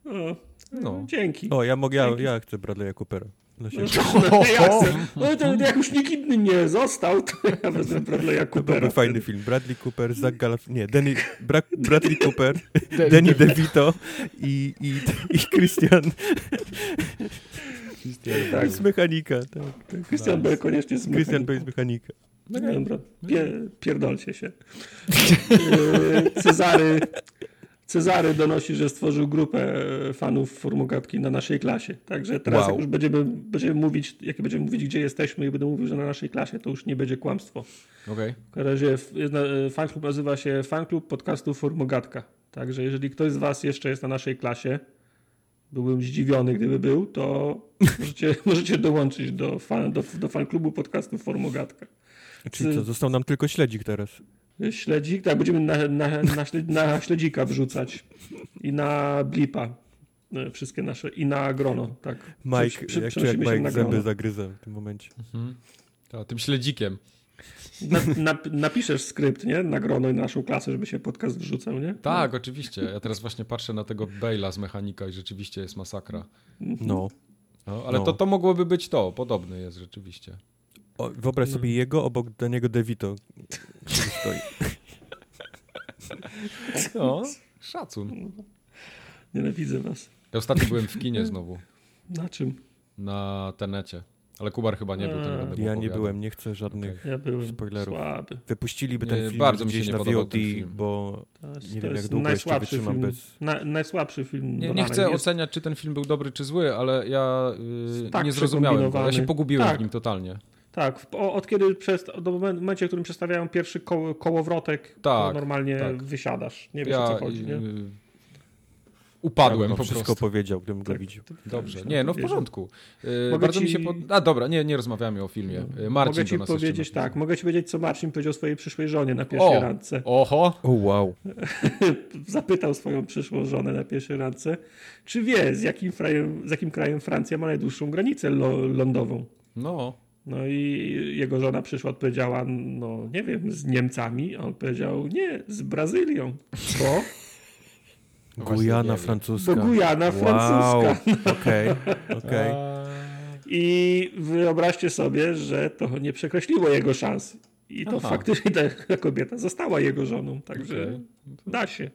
O, No. Dzięki. O, ja mogę, ja, Dzięki. ja chcę Bradley'a Coopera. No się... No, ja chcę. no to jak już nikt inny nie został, to ja wezmę Bradley'a To Coopera. byłby fajny film. Bradley Cooper, Zach Galaf... Nie, Danny... Bra... Bradley Cooper, Danny DeVito i, i, i Christian Tak. z mechanika. Tak, tak. Christian Bale koniecznie z Christian mechaniką. Bale z mechanika. No dobra, Pie, pierdolcie się. Yy, Cezary, Cezary donosi, że stworzył grupę e, fanów Formogatki na naszej klasie. Także teraz Wow. jak już będziemy, będziemy mówić, jak będziemy mówić, gdzie jesteśmy i będę mówił, że na naszej klasie, to już nie będzie kłamstwo. Okej. W każdym razie jest e, fanklub nazywa się Fanklub Podcastu Formogatka. Także jeżeli ktoś z was jeszcze jest na naszej klasie, byłbym zdziwiony, gdyby był, to możecie, możecie dołączyć do, fan, do, do fanklubu podcastu Formogatka. Czyli co, został nam tylko śledzik teraz. Śledzik, tak, będziemy na, na, na, śled, na śledzika wrzucać i na blipa. e, Wszystkie nasze, i na grono, tak. Mike, Przy- przy- jak, jak Mike zęby zagryza w tym momencie. Mhm. To, tym śledzikiem. Na, na, napiszesz skrypt, nie? Na grono i na naszą klasę, żeby się podcast wrzucał, nie? Tak, oczywiście. Ja teraz właśnie patrzę na tego Bale'a z mechanika i rzeczywiście jest masakra. No. No, ale No. To, to mogłoby być to. Podobny jest rzeczywiście. O, wyobraź No. sobie jego obok Daniego DeVito. który stoi. No, szacun. Nienawidzę was. Ja ostatnio byłem w kinie znowu. Na czym? Na Tenecie. Ale Kubar chyba nie był, nie będę mu Ja nie byłem, nie chcę żadnych. Ja byłem Spoilerów. słaby. Wypuściliby Nie, ten film bardzo mi się gdzieś nie na podobał VOD, ten film. bo jest, Nie to wiem, jak jest długo jeszcze najsłabszy wytrzymam film. bez- Na, najsłabszy film. Nie, nie chcę Jest- oceniać, czy ten film był dobry, czy zły, ale ja yy, Tak nie zrozumiałem go. Ja się pogubiłem Tak. w nim totalnie. Tak, od kiedy przez, do momencie, w którym przestawiają pierwszy koło, kołowrotek, to Tak, normalnie tak. wysiadasz. Nie wiesz o co chodzi, nie? y, upadłem no, po wszystko prostu. powiedział, gdybym go Tak. widział. Dobrze. Tak, Nie, no w porządku. Y, Mogę Bardzo mi ci- się pod... A dobra, nie, nie rozmawiamy o filmie. Y, Marcin Mogę ci do nas jeszcze powiedzieć tak, mogę ci powiedzieć, co Marcin powiedział swojej przyszłej żonie na pierwszej O! randce. Oho! O wow. Zapytał swoją przyszłą żonę na pierwszej randce, czy wie, z jakim, frajem, z jakim krajem Francja ma najdłuższą granicę lo, lądową. No, No i jego żona przyszła, odpowiedziała, no nie wiem, z Niemcami, a on powiedział, nie, z Brazylią. Bo, Gujana francuska. bo Gujana Wow. francuska. Okej, okej. A, I wyobraźcie sobie, że to nie przekreśliło jego szans. I to Aha. faktycznie ta kobieta została jego żoną, także Okej. da się.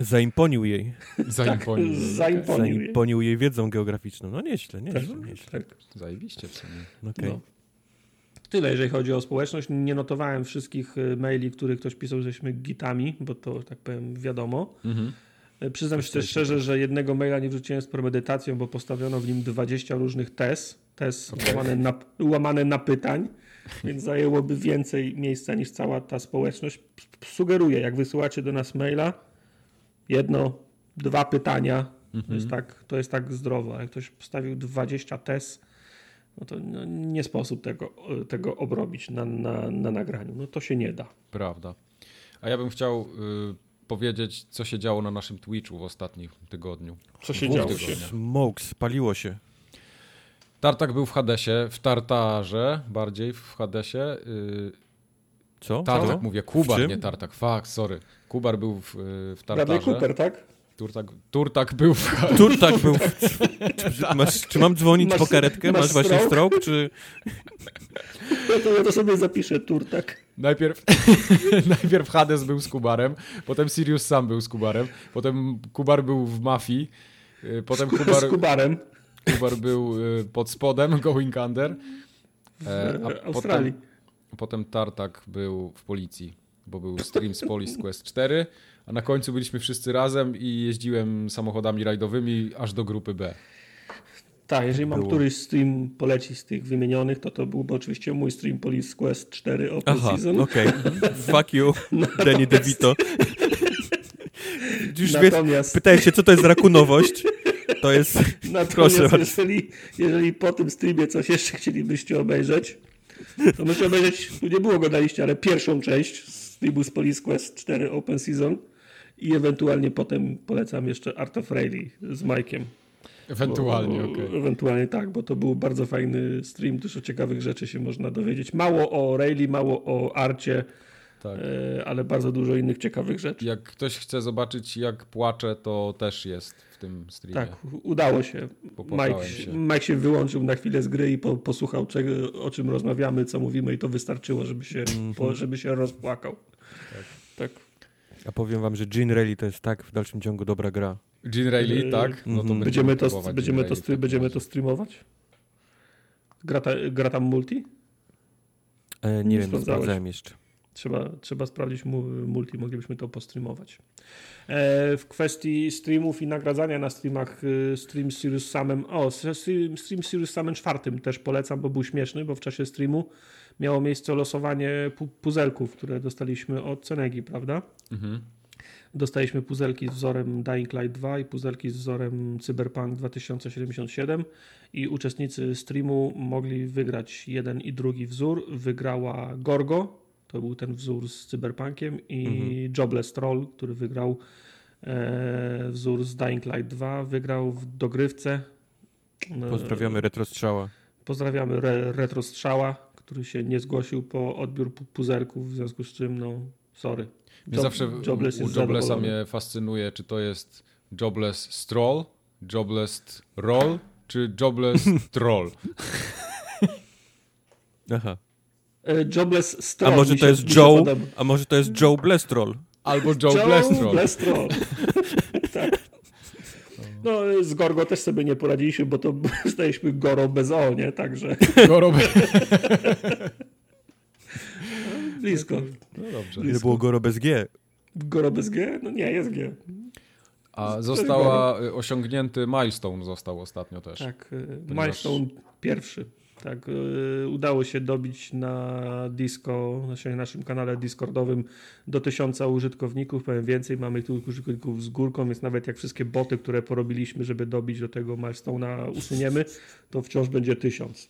Zaimponił jej. Zaimponił. Tak, zaimponił jej. Zaimponił jej wiedzą geograficzną. No nieźle, nieźle, Tak, nieźle. tak. Zajebiście w sumie. Okej. No. Tyle, jeżeli chodzi o społeczność. Nie notowałem wszystkich y, maili, których ktoś pisał, że jesteśmy gitami, bo to, tak powiem, wiadomo. Mhm. Y, Przyznam się też szczerze, że jednego maila nie wrzuciłem z premedytacją, bo postawiono w nim 20 różnych tez. Tez Okej. łamane, na, łamane na pytań, więc zajęłoby więcej miejsca niż cała ta społeczność. Sugeruję, jak wysyłacie do nas maila, jedno, dwa pytania, to, jest tak, to jest tak zdrowo. Jak ktoś postawił 20 tez, no to no, nie sposób tego, tego obrobić na, na, na nagraniu. No to się nie da. Prawda. A ja bym chciał y, powiedzieć, co się działo na naszym Twitchu w ostatnim tygodniu. Co się działo tygodniach. się? Smokes, paliło się. Tartak był w Hadesie, w Tartarze bardziej w Hadesie. Y, Co? Tartak Co? mówię, Kubar, nie Tartak. Fuck, sorry. Kubar był w, y, w Bradley Tartarze. Cooper, tak? Turtak, Turtak był w Turtak był. W... Czy, masz, czy mam dzwonić Masz- po karetkę? masz Masz właśnie stroke, czy. Ja to, ja to sobie zapiszę, Turtak. Najpierw, najpierw Hades był z Kubarem, potem Sirius sam był z Kubarem, potem Kubar był w Mafii, y, potem Kubar, Z Kubarem Kubar był y, pod spodem, going under, w e, a Australii. potem, potem Tartak był w policji, bo był stream z Police Quest 4, a na końcu byliśmy wszyscy razem i jeździłem samochodami rajdowymi aż do grupy B. Tak, jeżeli mam Było. któryś stream polecić z tych wymienionych, to to byłby oczywiście mój stream Police Quest 4 Open Aha, Season. okej. Fuck you, Danny DeVito. Już Natomiast, pytałeś się, co to jest rakunowość? To jest. natomiast proszę jeżeli, jeżeli po tym streamie coś jeszcze chcielibyście obejrzeć, to możecie obejrzeć, tu nie było go na liście, ale pierwszą część streamu z Police Quest 4 Open Season i ewentualnie potem polecam jeszcze Art of Rally z Mike'iem. Ewentualnie, Bo- okej. Ewentualnie tak, bo to był bardzo fajny stream, dużo ciekawych rzeczy się można dowiedzieć. Mało o Rayleigh, mało o Arcie, Tak. e, ale bardzo dużo innych ciekawych rzeczy. Jak ktoś chce zobaczyć jak płaczę, to też jest w tym streamie. Tak, udało się. Popłakałem Mike się. Mike się wyłączył na chwilę z gry i po, posłuchał, czego, o czym rozmawiamy, co mówimy i to wystarczyło, żeby się, Mhm. po, żeby się rozpłakał. Tak. A powiem wam, że Gene Rally to jest tak w dalszym ciągu dobra gra. Gene Rayleigh, Yy, tak? No to mhm. Będziemy, to, będziemy, to, będziemy to streamować? Gra, ta, gra tam multi? E, nie Nie wiem, nie sprawdzałem jeszcze. Trzeba, trzeba sprawdzić mu, multi, moglibyśmy to postreamować. E, w kwestii streamów i nagradzania na streamach, y, stream z Sirius Samem, o, stream, stream z Sirius Samem czwartym też polecam, bo był śmieszny, bo w czasie streamu miało miejsce losowanie pu- puzelków, które dostaliśmy od Cenegi, prawda? Mhm. Dostaliśmy puzelki z wzorem Dying Light 2 i puzelki z wzorem Cyberpunk 2077 i uczestnicy streamu mogli wygrać jeden i drugi wzór. Wygrała Gorgo, to był ten wzór z Cyberpunkiem i Jobless Troll, który wygrał e, wzór z Dying Light 2, wygrał w dogrywce. E, Pozdrawiamy Retrostrzała. Pozdrawiamy Re Retro Strzała, który się nie zgłosił po odbiór pu- puzelków, w związku z czym, no, sorry. Job- zawsze Jobless u Joblessa mnie fascynuje, czy to jest Jobless Stroll, Jobless Roll, czy Jobless Troll. Aha. E, Jobless A Stroll może mi to jest Joe? A może to jest Joe Blestrol? Albo Jobless Troll. Blestrol. tak. No, z Gorgo też sobie nie poradziliśmy, bo to staliśmy Goro bez O, nie? Także Choroby. Blisko. No dobrze. Ile było Goro bez G? Goro bez G? No nie, jest G. A została y, osiągnięty milestone został ostatnio też. Tak, y, Ponieważ- milestone pierwszy. Tak, yy, udało się dobić na Disco, na naszym kanale Discordowym do tysiąca użytkowników, powiem więcej, mamy tu użytkowników z górką, więc nawet jak wszystkie boty, które porobiliśmy, żeby dobić do tego milestone'a usuniemy, to wciąż będzie tysiąc.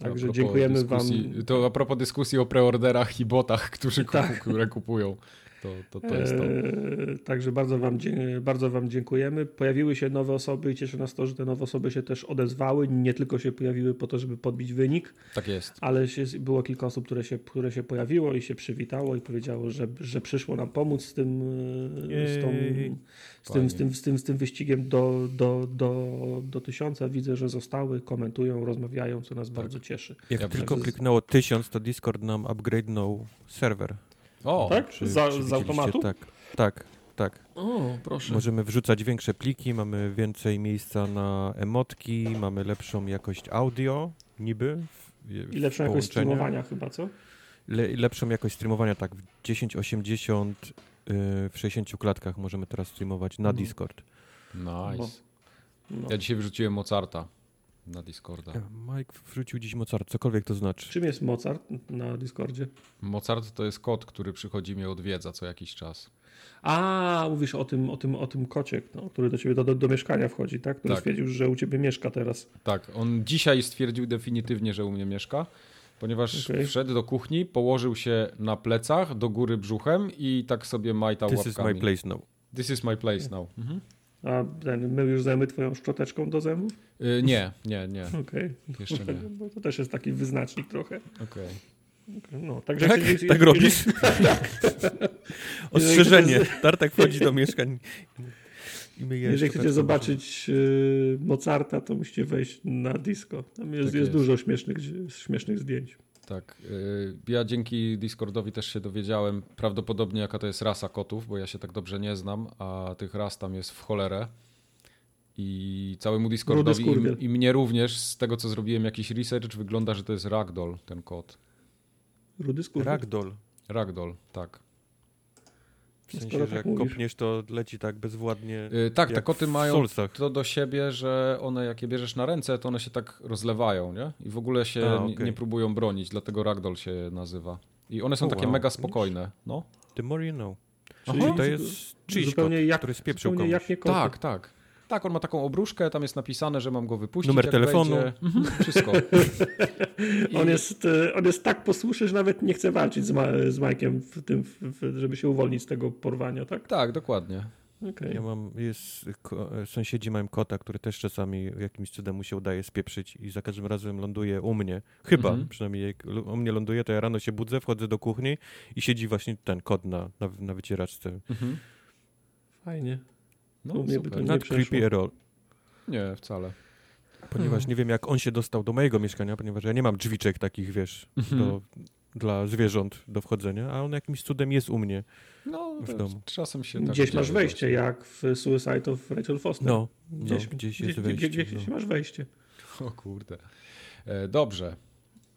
A Także dziękujemy wam. To a propos dyskusji o preorderach i botach, którzy Tak. które kupują. To, to, to jest to. Eee, Także bardzo wam, bardzo wam dziękujemy. Pojawiły się nowe osoby i cieszy nas to, że te nowe osoby się też odezwały. Nie tylko się pojawiły po to, żeby podbić wynik, Tak jest. ale się, było kilka osób, które się, które się pojawiło i się przywitało i powiedziało, że, że przyszło nam pomóc z tym, e, z, tą, Jej. z, tym, z, tym, z, tym, z tym wyścigiem do, do, do, do tysiąca. Widzę, że zostały, komentują, rozmawiają, co nas bardzo cieszy. Jak Ja tylko kliknęło 1000, to Discord nam upgrade'nął serwer. O, tak? Czy- Za, czy z automatu? Tak, tak, tak. o proszę. Możemy wrzucać większe pliki, mamy więcej miejsca na emotki, mamy lepszą jakość audio, niby. w- w I lepszą jakość streamowania chyba, co? Le, i lepszą jakość streamowania, tak, w 1080 y, w 60 klatkach możemy teraz streamować na Mhm. Discord. Nice. No. Ja dzisiaj wyrzuciłem Mozarta na Discorda. Mike wrzucił dziś Mozart, cokolwiek to znaczy. Czym jest Mozart na Discordzie? Mozart to jest kot, który przychodzi mnie odwiedza co jakiś czas. A, mówisz o tym, o tym, o tym kocie, no, który do ciebie do, do, do mieszkania wchodzi, tak? Który Tak. stwierdził, że u ciebie mieszka teraz. Tak, on dzisiaj stwierdził definitywnie, że u mnie mieszka, ponieważ Okej. wszedł do kuchni, położył się na plecach, do góry brzuchem i tak sobie majtał This is łapkami. my place now. This is my place now. Mhm. A my już zajmy twoją szczoteczką do zębów? Y, nie, nie, nie, Okej. jeszcze nie. Bo to też jest taki wyznacznik trochę. Okej. No, także Tak? jeśli- Tak robisz? Ostrzeżenie. Tartak wchodzi do mieszkań Jeżeli chcecie zobaczyć y, Mozarta, to musicie wejść na disco. Tam jest, Tak jest jest. dużo śmiesznych, śmiesznych zdjęć. Tak. y, Ja dzięki Discordowi też się dowiedziałem prawdopodobnie jaka to jest rasa kotów, bo ja się tak dobrze nie znam, a tych ras tam jest w cholerę. I całemu Discordowi i, i mnie również, z tego co zrobiłem jakiś research, wygląda, że to jest Ragdoll, ten kot. Rudy. Ragdoll. Ragdoll, tak. W sensie, Skoro że tak jak mówisz. kopniesz, to leci tak bezwładnie. Y, tak, te koty w mają to do siebie, że one jak je bierzesz na ręce, to one się tak rozlewają, nie? I w ogóle się A, nie, okej. nie próbują bronić, dlatego Ragdoll się nazywa. I one są O, takie wow. mega spokojne, no. The more you know. Czyli Czyli to jest czyjś zupełnie kot, jak, który spieprzył komuś. jak nie koty. Tak, tak. Tak, on ma taką obruszkę, tam jest napisane, że mam go wypuścić. Numer jak telefonu. Mhm, wszystko. I- On jest, y, on jest tak posłuszny, że nawet nie chce walczyć z, Ma z Majkiem, w tym, w, w, żeby się uwolnić z tego porwania, tak? Tak, dokładnie. Okej. Ja mam, jest, e, sąsiedzi mają kota, który też czasami jakimś cudem mu się udaje spieprzyć i za każdym razem ląduje u mnie. Chyba, Mhm. przynajmniej jak u mnie ląduje, to ja rano się budzę, wchodzę do kuchni i siedzi właśnie ten kot na, na, na wycieraczce. Mhm. Fajnie. No, U mnie by to nie Not creepy at all. Nie, wcale. Ponieważ nie wiem, jak on się dostał do mojego mieszkania, ponieważ ja nie mam drzwiczek takich, wiesz, Mhm. do, dla zwierząt do wchodzenia, a on jakimś cudem jest u mnie. No, W domu. czasem się tak Gdzieś masz wejście, właśnie. jak w Suicide of Rachel Foster. No, Gdzieś, no, gdzieś gdzie- jest gdzie- wejście. Gdzieś, gdzieś no. masz wejście. O kurde. E, Dobrze.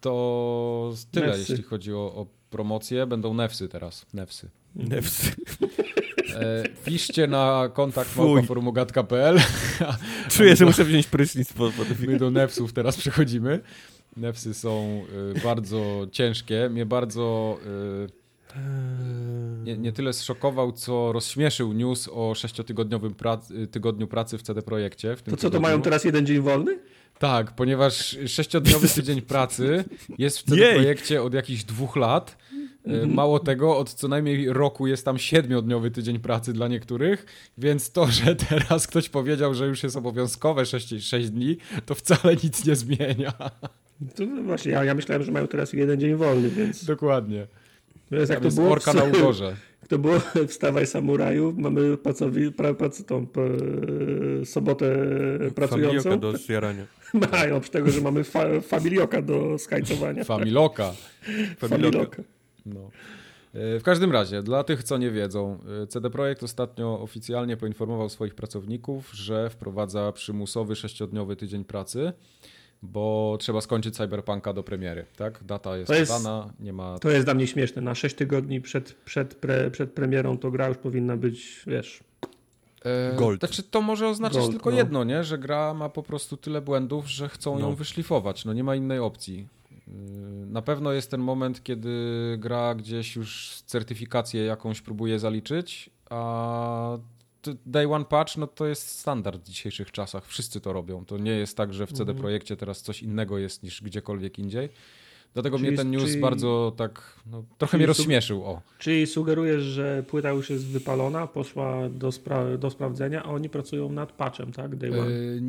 To tyle, Nefsy. jeśli chodzi o, o promocję. Będą nefsy teraz. Nefsy. Nefs. E, piszcie na kontakt Fuj. małpaforumogat.pl Czuję, że muszę wziąć prysznic po, po My do nefsów teraz przechodzimy. Nefsy są y, bardzo ciężkie. Mnie bardzo y, nie, nie tyle zszokował, co rozśmieszył news o sześciotygodniowym prac, y, tygodniu pracy w CD Projekcie. W tym To co, to tygodniu. mają teraz jeden dzień wolny? Tak, ponieważ sześciodniowy tydzień pracy jest w CD Jej. Projekcie od jakichś dwóch lat. E, Mało tego, od co najmniej roku jest tam siedmiodniowy tydzień pracy dla niektórych, więc to, że teraz ktoś powiedział, że już jest obowiązkowe 6, 6 dni, to wcale nic nie zmienia. To właśnie, ja, ja myślałem, że mają teraz jeden dzień wolny, więc Dokładnie. Wiesz, jak to było, orka na ugorze. to było w Stawaj Samuraju, mamy pracowi, pra, prac, tą, p, sobotę pracującą. Familioka do zjarania. Mają, oprócz tego, że mamy fa, familioka do skajcowania. Familoka. Familioka. No. E, W każdym razie, dla tych, co nie wiedzą, e, CD Projekt ostatnio oficjalnie poinformował swoich pracowników, że wprowadza przymusowy sześciodniowy tydzień pracy, bo trzeba skończyć Cyberpunka do premiery, tak? Data jest, jest- podana, nie ma... To jest dla mnie śmieszne. Na 6 tygodni przed, przed, pre, przed premierą to gra już powinna być, wiesz, E, Gold. Znaczy to może oznaczać Gold, tylko no. jedno, nie? że gra ma po prostu tyle błędów, że chcą ją No. wyszlifować. No nie ma innej opcji. Yy, Na pewno jest ten moment, kiedy gra gdzieś już certyfikację jakąś próbuje zaliczyć, a Day One Patch no to jest standard w dzisiejszych czasach. Wszyscy to robią. To nie jest tak, że w CD Mhm. Projekcie teraz coś innego jest niż gdziekolwiek indziej. Dlatego Czyli- mnie ten news czyli- bardzo tak, no, trochę mnie rozśmieszył. O. Czyli sugerujesz, że płyta już jest wypalona, poszła do, spra- do sprawdzenia, a oni pracują nad patchem, tak? Day one. Yy,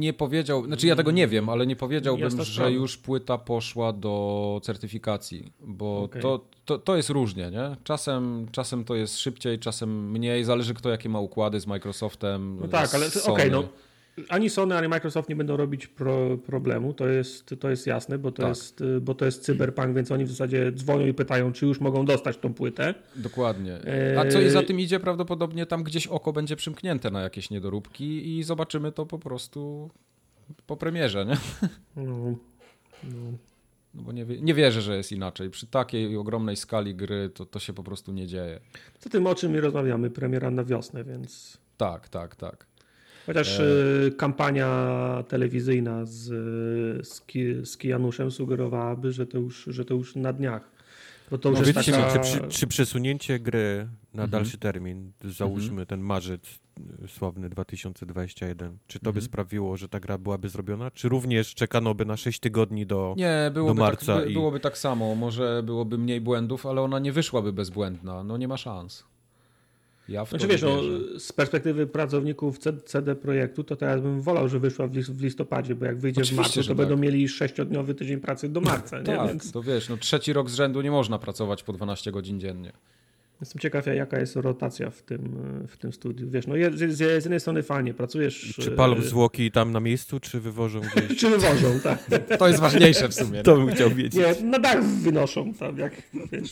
Nie powiedział, znaczy ja tego nie wiem, ale nie powiedziałbym, że już płyta poszła do certyfikacji, bo Okej. to, to, to jest różnie, nie? Czasem, czasem to jest szybciej, czasem mniej, zależy kto jakie ma układy z Microsoftem. No tak, ale okej, no. Ani Sony, ani Microsoft nie będą robić pro, problemu, to jest, to jest jasne, bo to, Tak. jest, bo to jest cyberpunk, więc oni w zasadzie dzwonią i pytają, czy już mogą dostać tą płytę. Dokładnie. Eee, A co i za tym idzie, prawdopodobnie tam gdzieś oko będzie przymknięte na jakieś niedoróbki i zobaczymy to po prostu po premierze, nie? No, no. No bo nie, nie wierzę, że jest inaczej. Przy takiej ogromnej skali gry to, to się po prostu nie dzieje. Co tym, o czym my rozmawiamy, premiera na wiosnę, więc... Tak, tak, tak. Chociaż E. y, kampania telewizyjna z, z, Ki, z Kijanuszem sugerowałaby, że to, już, że to już na dniach. Bo to już No jest wiecie, taka... czy, przy, czy przesunięcie gry na Mhm. dalszy termin, załóżmy ten marzec y, sławny 2021, czy to by Mhm. sprawiło, że ta gra byłaby zrobiona? Czy również czekano by na 6 tygodni do... Nie, byłoby, marca tak, by, i- byłoby tak samo. Może byłoby mniej błędów, ale ona nie wyszłaby bezbłędna. No nie ma szans. Ja Znaczy wiesz, no, z perspektywy pracowników CD Projektu, to teraz bym wolał, że wyszła w lis- w listopadzie, bo jak wyjdzie Oczywiście, w marcu, to tak. będą mieli sześciodniowy tydzień pracy do marca, nie? Tak, Więc to wiesz, no trzeci rok z rzędu nie można pracować po 12 godzin dziennie. Jestem ciekaw, jaka jest rotacja w tym, w tym studiu. Wiesz, no z, z jednej strony fajnie, pracujesz... Czy palą e, zwłoki tam na miejscu, czy wywożą gdzieś? Czy wywożą, tak. To jest ważniejsze w sumie. To bym chciał wiedzieć. Nie, na dach wynoszą tam, jak wiesz,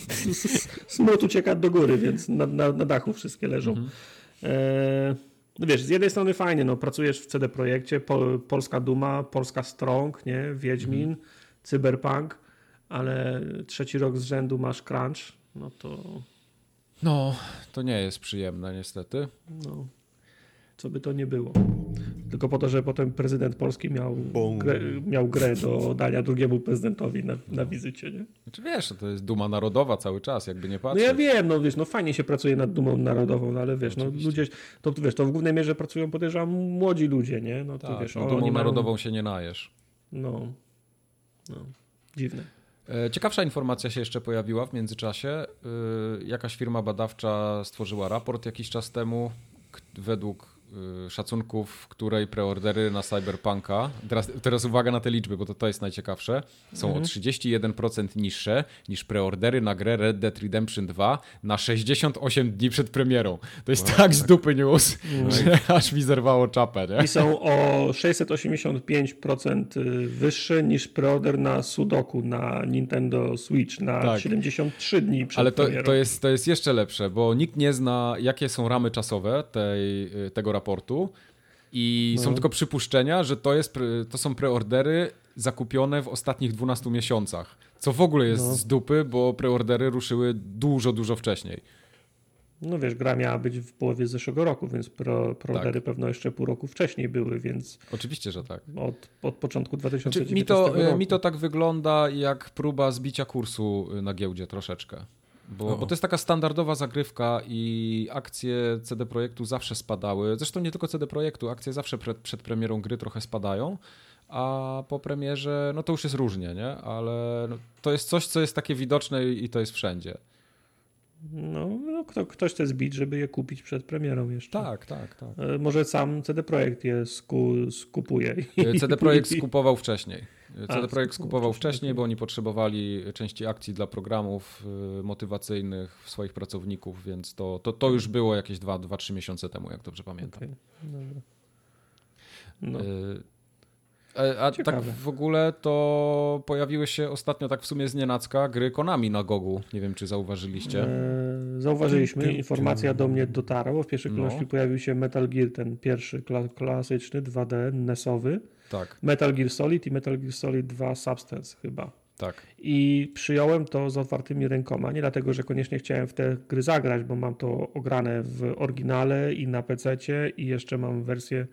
smród ucieka do góry, więc na, na, na dachu wszystkie leżą. E, no wiesz, z jednej strony fajnie, no, pracujesz w CD Projekcie, Pol, Polska Duma, Polska Strong, nie, Wiedźmin, Cyberpunk, ale trzeci rok z rzędu masz crunch, no to No, to nie jest przyjemne niestety. no, co by to nie było. Tylko po to, że potem prezydent Polski miał, grę, miał grę do dania drugiemu prezydentowi na, na wizycie, nie? Znaczy wiesz, to jest duma narodowa cały czas, jakby nie No patrzeć. ja wiem, no wiesz, no fajnie się pracuje nad dumą narodową, no ale wiesz, no ludzie, to wiesz, to w głównej mierze pracują podejrzewam młodzi ludzie, nie? No to tak, wiesz, no, oni dumą mają- narodową się nie najesz. No, no, dziwne. E, Ciekawsza informacja się jeszcze pojawiła w międzyczasie. E, Jakaś firma badawcza stworzyła raport jakiś czas temu, według szacunków, w której preordery na Cyberpunka, teraz, teraz uwaga na te liczby, bo to, to jest najciekawsze, są o 31% niższe niż preordery na grę Red Dead Redemption 2 na 68 dni przed premierą. To jest tak z dupy news, że aż mi zerwało czapę, nie? I są o 685% wyższe niż preorder na Sudoku na Nintendo Switch na Tak. 73 dni przed Ale to, premierą. to, jest, to jest jeszcze lepsze, bo nikt nie zna, jakie są ramy czasowe tej, y, tego raportu. I No. są tylko przypuszczenia, że to, jest, to są preordery zakupione w ostatnich 12 miesiącach. Co w ogóle jest No. z dupy, bo preordery ruszyły dużo, dużo wcześniej. No wiesz, gra miała być w połowie zeszłego roku, więc pro, preordery Tak. pewno jeszcze pół roku wcześniej były, więc Oczywiście, że tak. od, od początku Znaczy, 2019 mi, to, roku. mi to tak wygląda jak próba zbicia kursu na giełdzie troszeczkę. Bo, O. bo to jest taka standardowa zagrywka i akcje CD Projektu zawsze spadały. Zresztą nie tylko CD Projektu, akcje zawsze przed, przed premierą gry trochę spadają, a po premierze, no to już jest różnie, nie? Ale no, to jest coś, co jest takie widoczne i to jest wszędzie. No, no kto, ktoś chce zbić, żeby je kupić przed premierą jeszcze. Tak, tak, tak. E, Może sam CD Projekt je sku, skupuje. i- CD Projekt skupował wcześniej. CD A, Projekt skupował wcześniej, bo oni potrzebowali części akcji dla programów motywacyjnych swoich pracowników, więc to, to, to już było jakieś 2-3 miesiące temu, jak dobrze pamiętam. Dobra. No. A, a tak w ogóle to pojawiły się ostatnio tak w sumie z nienacka gry Konami na Gogu. Nie wiem, czy zauważyliście. E, Zauważyliśmy, informacja do mnie dotarła. W pierwszej No. kolejności pojawił się Metal Gear, ten pierwszy kla- klasyczny 2D NES-owy. Tak. Metal Gear Solid i Metal Gear Solid 2 Substance chyba. Tak. I przyjąłem to z otwartymi rękoma. Nie dlatego, że koniecznie chciałem w te gry zagrać, bo mam to ograne w oryginale i na PC i jeszcze mam wersję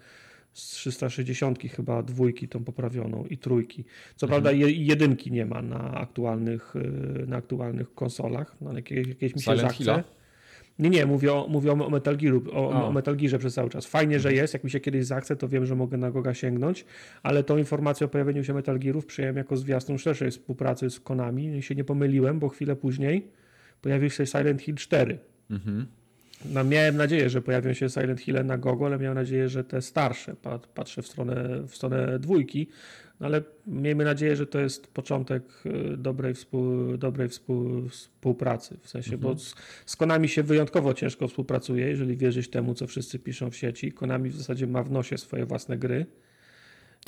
z 360 chyba dwójki tą poprawioną i trójki. Co prawda je, jedynki nie ma na aktualnych, y, na aktualnych konsolach, no, ale jakieś, jakieś mi się Silent zachce. Nie, nie, mówię o, mówię o Metal, Gearu, o, A. o Metal Gearze przez cały czas. Fajnie, że jest, jak mi się kiedyś zachce, to wiem, że mogę na Goga sięgnąć, ale tą informację o pojawieniu się Metal Gearów przyjąłem jako zwiastun szerszej współpracy z Konami i się nie pomyliłem, bo chwilę później pojawił się Silent Hill 4. Mhm. No, miałem nadzieję, że pojawią się Silent Hill na Gogo, ale miałem nadzieję, że te starsze. Pat- Patrzę w stronę, w stronę dwójki, no ale miejmy nadzieję, że to jest początek y, dobrej, współ, dobrej współ, współpracy. W sensie, bo z, z Konami się wyjątkowo ciężko współpracuje, jeżeli wierzyć temu, co wszyscy piszą w sieci. Konami w zasadzie ma w nosie swoje własne gry.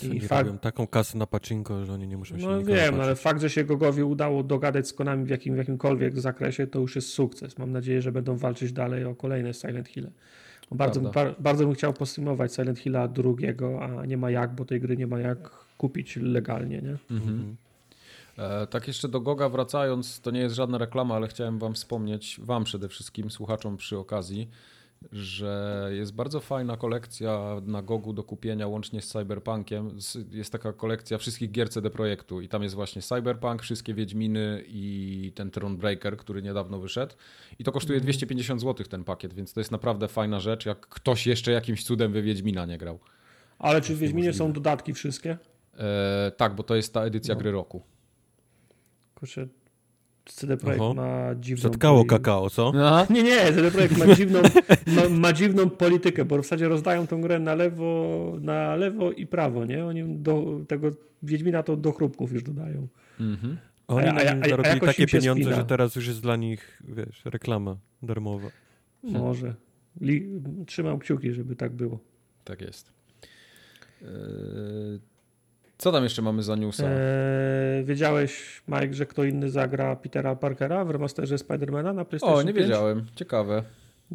I I nie fakt, robią taką kasę na paczynko, że oni nie muszą się no wiem, ale fakt, że się Gogowi udało dogadać z Konami w, jakim, w jakimkolwiek zakresie, to już jest sukces. Mam nadzieję, że będą walczyć dalej o kolejne Silent Hill. Bardzo, bar, bardzo bym chciał postreamować Silent Hilla drugiego, a nie ma jak, bo tej gry nie ma jak kupić legalnie, nie? Mhm. E, tak jeszcze do Goga wracając, to nie jest żadna reklama, ale chciałem wam wspomnieć, wam przede wszystkim, słuchaczom przy okazji, że jest bardzo fajna kolekcja na Gogu do kupienia łącznie z Cyberpunkiem. Jest taka kolekcja wszystkich gier CD Projektu i tam jest właśnie Cyberpunk, wszystkie Wiedźminy i ten Thronebreaker, który niedawno wyszedł. I to kosztuje 250 zł ten pakiet, więc to jest naprawdę fajna rzecz, jak ktoś jeszcze jakimś cudem we Wiedźmina nie grał. Ale czy w Wiedźminie są dodatki wszystkie? E, tak, bo to jest ta edycja No. gry roku. Kurczę, CD Projekt Oho. ma dziwną... Zatkało poli- kakao, co? Nie, nie, CD Projekt ma dziwną, ma, ma dziwną politykę, bo w zasadzie rozdają tą grę na lewo, na lewo i prawo, nie? Oni do tego Wiedźmina to do chrupków już dodają. Mhm. Oni A- a- na a- zarobili takie pieniądze, spina. że teraz już jest dla nich, wiesz, reklama darmowa. Może. Li, trzymam kciuki, żeby tak było. Tak jest. Eee, Co tam jeszcze mamy za newsa? Eee, wiedziałeś, Mike, że kto inny zagra Petera Parkera w remasterze Spidermana na PlayStation o, nie 5? wiedziałem. Ciekawe.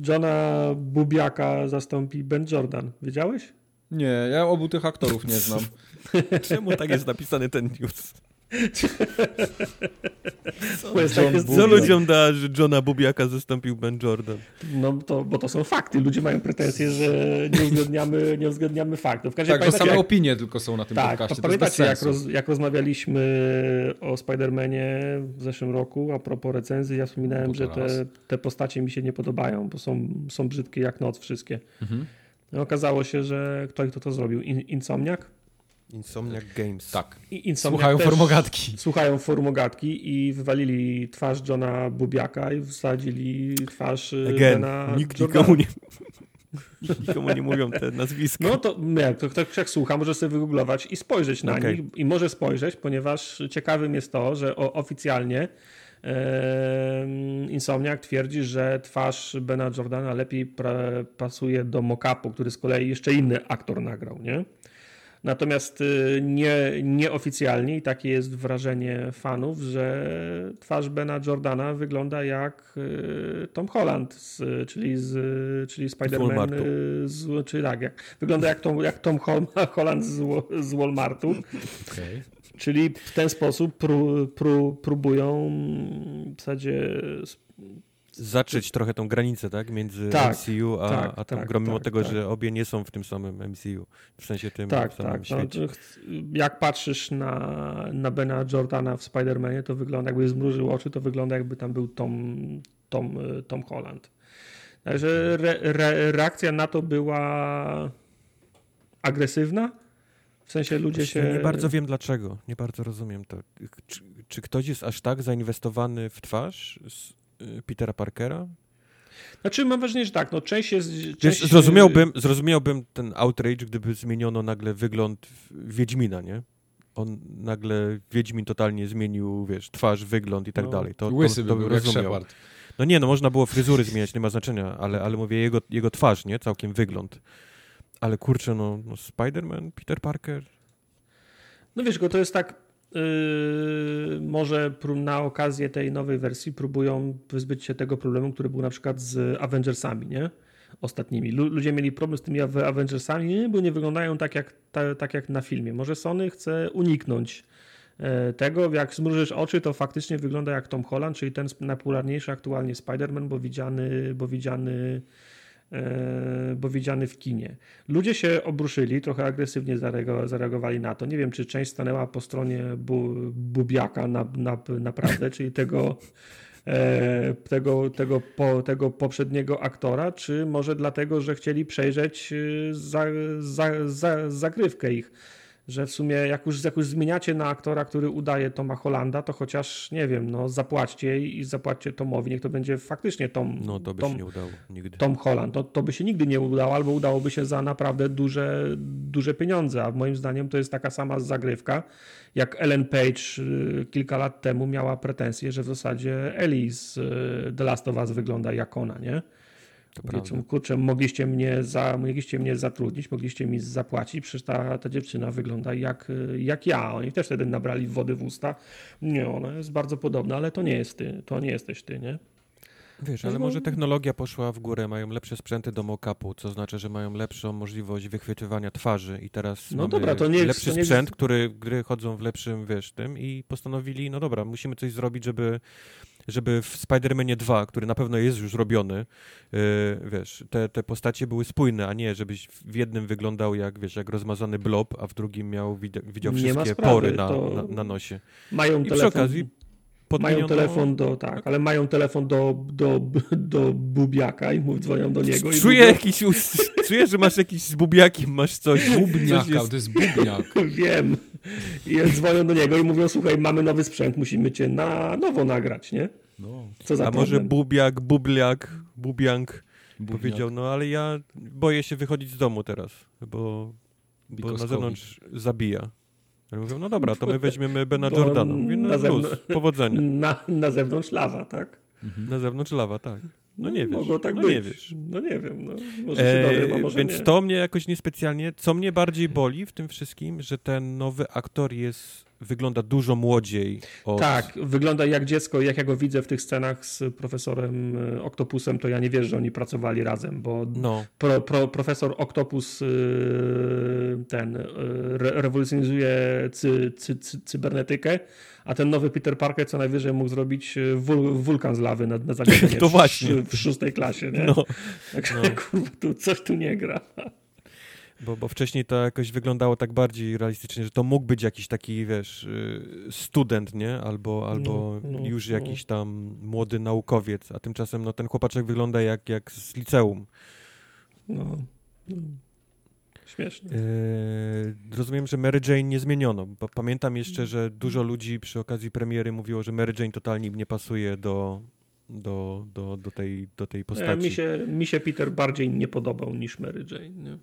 Johna Bubiaka zastąpi Ben Jordan. Wiedziałeś? Nie, ja obu tych aktorów nie znam. Czemu tak jest napisany ten news? Tak, jest, Co Bubiak. ludziom da, że Johna Bubiaka zastąpił Ben Jordan? No to, bo to są fakty. Ludzie mają pretensje, że nie uwzględniamy, nie uwzględniamy faktów. W każdym Tak, że razie same jak, opinie tylko są na tym tak, podcaście. To pamiętacie jak, roz, jak rozmawialiśmy o Spider-Manie w zeszłym roku a propos recenzji, ja wspominałem, że to te, te postacie mi się nie podobają, bo są, są brzydkie jak noc wszystkie. Mhm. No, okazało się, że kto, kto to zrobił? In, Insomniac? Insomniac Games. Tak. I Insomniac Słuchają też- formogatki. Słuchają formogatki i wywalili twarz Johna Bubiaka i wsadzili twarz y, Again, Bena nikt Jordana. nikomu nie, nikomu nie mówią te nazwiska. No to nie, to ktoś jak słucha, może sobie wygooglować i spojrzeć na Okej. nich. I może spojrzeć, ponieważ ciekawym jest to, że o, oficjalnie em, Insomniac twierdzi, że twarz Bena Jordana lepiej pasuje do mock-upu, który z kolei jeszcze inny aktor nagrał, nie? Natomiast y, nie, nieoficjalnie, i takie jest wrażenie fanów, że twarz Bena Jordana wygląda jak y, Tom Holland, z, czyli, z, czyli Spider-Man, y, z, czyli tak, jak, wygląda jak Tom, jak Tom Hol- Holland z, z Walmartu, Okay. czyli w ten sposób pró, pró, próbują w zasadzie Zacząć trochę tą granicę, tak? Między Tak, MCU a, tak, a tam tak, gro, mimo tak, tego, tak. że obie nie są w tym samym MCU. W sensie tym Tak, samym tak. No, świecie. ch- jak patrzysz na, na Bena Jordana w Spider-Manie, to wygląda, jakby zmrużył oczy, to wygląda jakby tam był Tom, Tom, y, Tom Holland. Także re, re, reakcja na to była agresywna. W sensie ludzie się... Nie bardzo wiem dlaczego, nie bardzo rozumiem to. Czy, czy ktoś jest aż tak zainwestowany w twarz Petera Parkera? Znaczy mam wrażenie, że tak, no część jest... Wiesz, Część, zrozumiałbym, zrozumiałbym ten outrage, gdyby zmieniono nagle wygląd Wiedźmina, nie? On nagle, Wiedźmin totalnie zmienił, wiesz, twarz, wygląd i tak No. dalej. To, Łysy to, to by był jak rozumiał. Shepard. No nie, no można było fryzury zmieniać, nie ma znaczenia, ale, ale mówię jego, jego twarz, nie? Całkiem wygląd. Ale kurczę, no, no Spider-Man, Peter Parker, No wiesz, go to jest tak, yy, może na okazję tej nowej wersji próbują wyzbyć się tego problemu, który był na przykład z Avengersami, nie? Ostatnimi. Lu- ludzie mieli problem z tymi Ave- Avengersami, bo nie wyglądają tak jak, ta, tak jak na filmie. Może Sony chce uniknąć e, tego, jak zmrużysz oczy, to faktycznie wygląda jak Tom Holland, czyli ten najpopularniejszy aktualnie Spider-Man, bo widziany, bo widziany bo widziany w kinie. Ludzie się obruszyli, trochę agresywnie zareagowali na to. Nie wiem, czy część stanęła po stronie bu, Bubiaka na, na, naprawdę, czyli tego E, tego, tego, po, tego poprzedniego aktora, czy może dlatego, że chcieli przejrzeć e, za, za, za, zagrywkę ich że w sumie jak już, jak już zmieniacie na aktora, który udaje Toma Hollanda, to chociaż, nie wiem, no zapłaćcie i zapłaćcie Tomowi, niech to będzie faktycznie Tom No to by Tom, się nie udało nigdy. Tom Holland, to, to by się nigdy nie udało, albo udałoby się za naprawdę duże, duże pieniądze, a moim zdaniem to jest taka sama zagrywka, jak Ellen Page y, kilka lat temu miała pretensje, że w zasadzie Ellie z y, The Last of Us wygląda jak ona, nie? Wiecie, kurczę, mogliście mnie, za, mogliście mnie zatrudnić, mogliście mi zapłacić, przecież ta, ta dziewczyna wygląda jak, jak ja. Oni też wtedy nabrali wody w usta. Nie, ona jest bardzo podobna, ale to nie jest ty, to nie jesteś ty, nie? Wiesz, ale może technologia poszła w górę, mają lepsze sprzęty do mock-upu, co znaczy, że mają lepszą możliwość wychwytywania twarzy i teraz no mamy dobra, to nie lepszy to nie sprzęt, który gry chodzą w lepszym, wiesz, tym i postanowili, no dobra, musimy coś zrobić, żeby żeby w Spider-Manie 2, który na pewno jest już robiony, yy, wiesz, te, te postacie były spójne, a nie żebyś w jednym wyglądał jak, wiesz, jak rozmazany blob, a w drugim miał, widział wszystkie pory na, na, na, nosie. Mają I telefon, przy okazji mają telefon do, tak, ale mają telefon do, do, do bubiaka i mów, dzwonią do niego. Czuję jakiś, czuję, że masz jakiś z bubiakiem, masz coś. Bubniaka, coś jest... to jest bubniak. Wiem. I dzwonią do niego i mówią, słuchaj, mamy nowy sprzęt, musimy cię na nowo nagrać, nie? No. Co za A problem? może bubiak, bubliak, bubiank powiedział, no ale ja boję się wychodzić z domu teraz, bo, bo na zewnątrz zabija. Ja mówię, no dobra, to my weźmiemy Bena Bo Jordana. No na zewnątrz, powodzenia. Na, na zewnątrz lawa, tak? Mhm. Na zewnątrz lawa, tak. No nie wiesz. Mogło tak no być. nie wiesz. No nie wiem. No, może się e, dowiem, może Więc nie. to mnie jakoś niespecjalnie, co mnie bardziej boli w tym wszystkim, że ten nowy aktor jest wygląda dużo młodziej. Od... Tak, wygląda jak dziecko. Jak ja go widzę w tych scenach z profesorem e, Octopusem, to ja nie wierzę, że oni pracowali razem, bo no. pro, pro, profesor Octopus e, ten e, rewolucjonizuje cy, cy, cy, cybernetykę, a ten nowy Peter Parker co najwyżej mógł zrobić wul, wulkan z lawy na, na to właśnie. W, w szóstej klasie. Nie? No. Także no. kurwa, tu coś tu nie gra. Bo, bo wcześniej to jakoś wyglądało tak bardziej realistycznie, że to mógł być jakiś taki, wiesz, y, student, nie? Albo, albo no, no, już no. jakiś tam młody naukowiec, a tymczasem no, ten chłopaczek wygląda jak, jak z liceum. No, no. Śmiesznie. Yy, rozumiem, że Mary Jane nie zmieniono, bo pamiętam jeszcze, że dużo ludzi przy okazji premiery mówiło, że Mary Jane totalnie nie pasuje do, do, do, do, tej, do tej postaci. mi, się, mi się Peter bardziej nie podobał niż Mary Jane. Nie?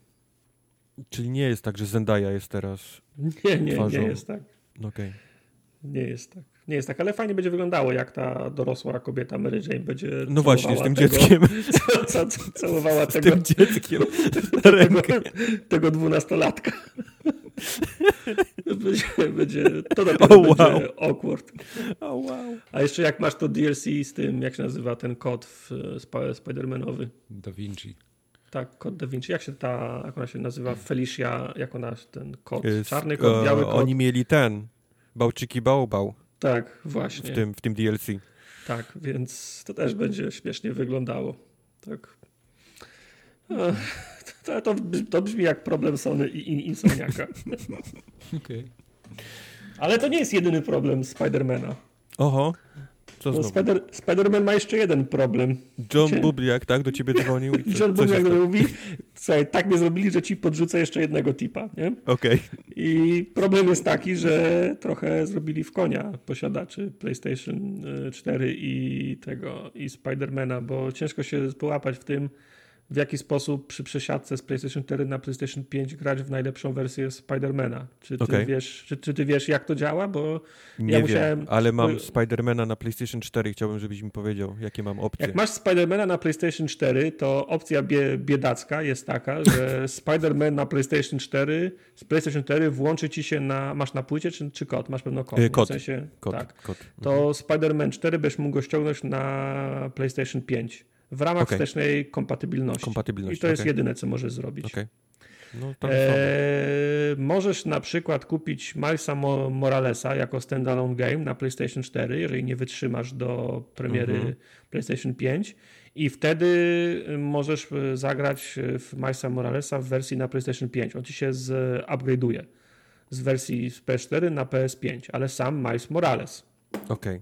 Czyli nie jest tak, że Zendaya jest teraz. Nie, nie, twarzą... nie jest tak. Okay. Nie jest tak. Nie jest tak, ale fajnie będzie wyglądało, jak ta dorosła kobieta Mary Jane będzie. No właśnie, z tym tego, dzieckiem. Co, co, całowała z tego. tym dzieckiem. Tego, tego dwunastolatka. będzie, będzie, to dopiero oh, wow. będzie awkward. Oh, wow. A jeszcze jak masz to DLC z tym, jak się nazywa ten kod w Spider-Manowy? Da Vinci. Tak, kod Da Vinci. Jak się ta, jak ona się nazywa? Felicia, jak ona, ten kod, czarny kod, biały kod. Oni mieli ten, bałczyki bałbał. Tak, właśnie. W tym, w tym DLC. Tak, więc to też będzie śmiesznie wyglądało. Tak. To, to, to brzmi jak problem Sony i, i Insomniaka. Okay. Ale to nie jest jedyny problem Spidermana. Oho. Co no, Spider, Spider-Man ma jeszcze jeden problem. John Cię... Bubliak, tak? Do ciebie dzwonił. I co, John Bubliak mówi, słuchaj, tak mnie zrobili, że ci podrzucę jeszcze jednego tipa, nie? Okej. Okay. I problem jest taki, że trochę zrobili w konia posiadaczy PlayStation 4 e, i tego, i Spidermana, bo ciężko się połapać w tym, w jaki sposób przy przesiadce z PlayStation 4 na PlayStation 5 grać w najlepszą wersję Spidermana. Czy ty, okay. wiesz, czy, czy, ty wiesz, jak to działa? Bo nie ja musiałem... ale mam Spidermana na PlayStation 4 chciałbym, żebyś mi powiedział, jakie mam opcje. Jak masz Spidermana na PlayStation 4, to opcja bie, biedacka jest taka, że Spiderman na PlayStation 4 z PlayStation 4 włączy ci się na... Masz na płycie czy, czy kod? Masz pewno kod. Yy, kod. W sensie, kod, tak. kod. To mhm. Spider-Man 4 byś mógł go ściągnąć na PlayStation 5 w ramach okay. wstecznej kompatybilności. kompatybilności. I to jest jedyne, co możesz zrobić. Okay. No, E, są. możesz na przykład kupić Milesa Mo- Moralesa jako standalone game na PlayStation 4, jeżeli nie wytrzymasz do premiery Mhm. PlayStation 5 i wtedy możesz e, zagrać w Milesa Moralesa w wersji na PlayStation 5. On ci się upgrade'uje z wersji z PS4 na PS5, ale sam Miles Morales. Okej.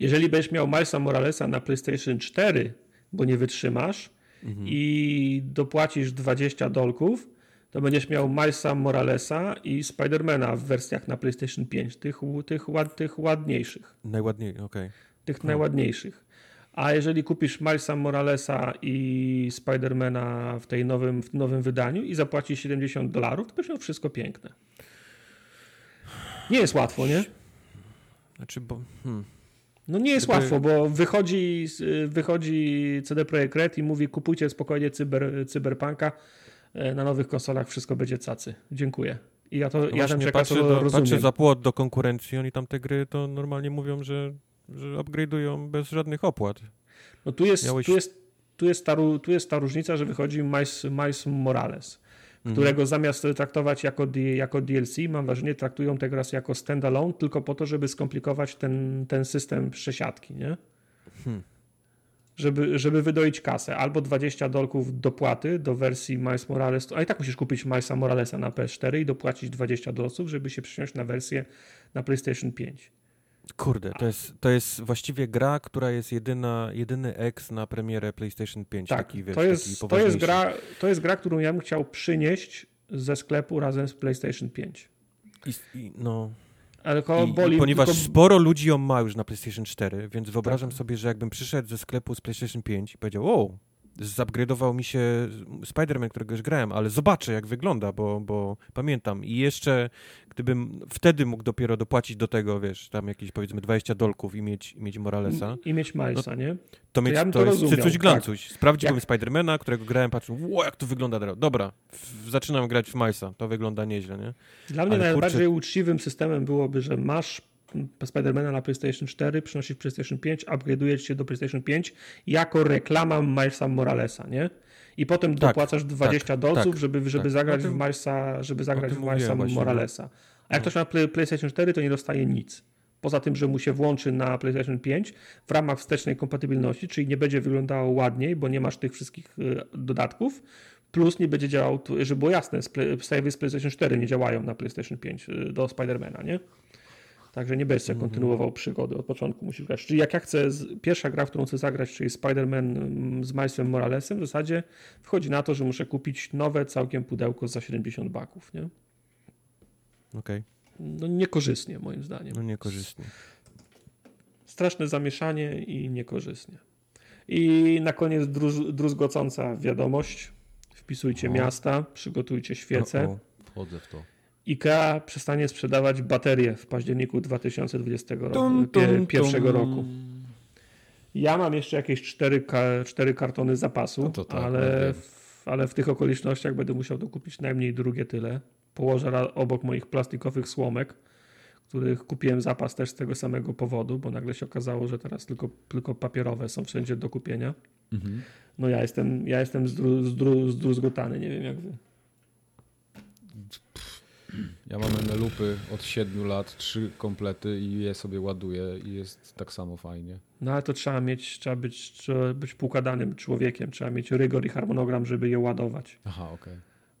Jeżeli będziesz miał Milesa Moralesa na PlayStation 4, bo nie wytrzymasz Mhm. i dopłacisz 20 dolków, to będziesz miał Milesa Moralesa i Spidermana w wersjach na PlayStation 5, tych, tych, ład, tych ładniejszych, Najładniej, okej. tych najładniejszych. A jeżeli kupisz Milesa Moralesa i Spidermana w tej nowym, w nowym wydaniu i zapłacisz 70 dolarów, to będziesz miał wszystko piękne. Nie jest łatwo, nie? Znaczy, bo... Hmm. No nie jest Gdyby- łatwo, bo wychodzi, wychodzi CD Projekt Red i mówi kupujcie spokojnie cyber, Cyberpunka, e, na nowych konsolach wszystko będzie cacy. Dziękuję. I ja to No ja przekaz patrzę, do, rozumiem. patrzę za płot do konkurencji, oni tam te gry to normalnie mówią, że, że upgrade'ują bez żadnych opłat. No tu jest, Miałeś- tu jest, tu jest, ta, tu jest ta różnica, że wychodzi Miles, Miles Morales. Którego zamiast traktować jako, jako DLC, mam wrażenie, traktują teraz jako standalone, tylko po to, żeby skomplikować ten, ten system przesiadki, nie? Hmm. Żeby, żeby wydoić kasę. Albo 20 dolków dopłaty do wersji Miles Morales, a i tak musisz kupić Milesa Moralesa na PS4 i dopłacić 20 dolców, żeby się przesiąść na wersję na PlayStation 5. Kurde, to jest, to jest właściwie gra, która jest jedyna, jedyny ex na premierę PlayStation 5. Tak, taki, wiesz, to, jest, to, jest gra, to jest gra, którą ja bym chciał przynieść ze sklepu razem z PlayStation 5. I, i, no, Ale ko- i, boli, ponieważ tylko- sporo ludzi ją ma już na PlayStation 4, więc wyobrażam Tak. sobie, że jakbym przyszedł ze sklepu z PlayStation 5 i powiedział, o, zupgrade'ował mi się Spider-Man, którego już grałem, ale zobaczę jak wygląda, bo, bo pamiętam. I jeszcze gdybym wtedy mógł dopiero dopłacić do tego, wiesz, tam jakieś powiedzmy 20 dolków i mieć, i mieć Moralesa, i mieć Milesa, nie? to, mieć, ja to, to jest rozumiał, cycuś tak. glancuś. Sprawdziłbym Jak- Spidermana, którego grałem, patrzę, ło, jak to wygląda teraz. Dobra, w, zaczynam grać w Milesa, to wygląda nieźle, nie? Dla mnie Ale najbardziej kurczę- uczciwym systemem byłoby, że masz Spidermana na PlayStation 4, przynosisz PlayStation 5, upgrade'ujesz się do PlayStation 5 jako reklama Milesa Moralesa, nie? I potem Tak, dopłacasz 20 tak, dolców, tak, żeby, żeby tak. zagrać tym- w Milesa, żeby zagrać w Milesa no. Moralesa. A jak ktoś ma play, PlayStation 4, to nie dostaje nic. Poza tym, że mu się włączy na PlayStation 5 w ramach wstecznej kompatybilności, czyli nie będzie wyglądało ładniej, bo nie masz tych wszystkich y, dodatków, plus nie będzie działał, żeby było jasne, save'y z PlayStation 4 nie działają na PlayStation 5 y, do Spidermana, nie? Także nie będziesz sobie kontynuował przygody od początku, musisz grać. Czyli jak ja chcę, z- pierwsza gra, w którą chcę zagrać, czyli Spider-Man mm, z Milesem Moralesem, w zasadzie wchodzi na to, że muszę kupić nowe całkiem pudełko za 70 baków, nie? Okej, No niekorzystnie moim zdaniem. no niekorzystnie. Straszne zamieszanie i niekorzystnie. I na koniec druz- druzgocąca wiadomość. Wpisujcie O. miasta, przygotujcie świece. O, o. Wchodzę w to. IKEA przestanie sprzedawać baterie w październiku 2020 roku, Tum, roku. Ja mam jeszcze jakieś cztery, cztery kartony zapasu, No tak, no ale, wiem. w, ale w tych okolicznościach będę musiał dokupić najmniej drugie tyle. Położę obok moich plastikowych słomek, których kupiłem zapas też z tego samego powodu, bo nagle się okazało, że teraz tylko, tylko papierowe są wszędzie do kupienia. Mhm. No ja jestem, ja jestem zdru, zdru, zdruzgotany, nie wiem jak wy. Ja mam enelupy od 7 lat, trzy komplety i je sobie ładuję i jest tak samo fajnie. No ale to trzeba mieć, trzeba być, trzeba być poukładanym człowiekiem, trzeba mieć rygor i harmonogram, żeby je ładować. Aha, okej.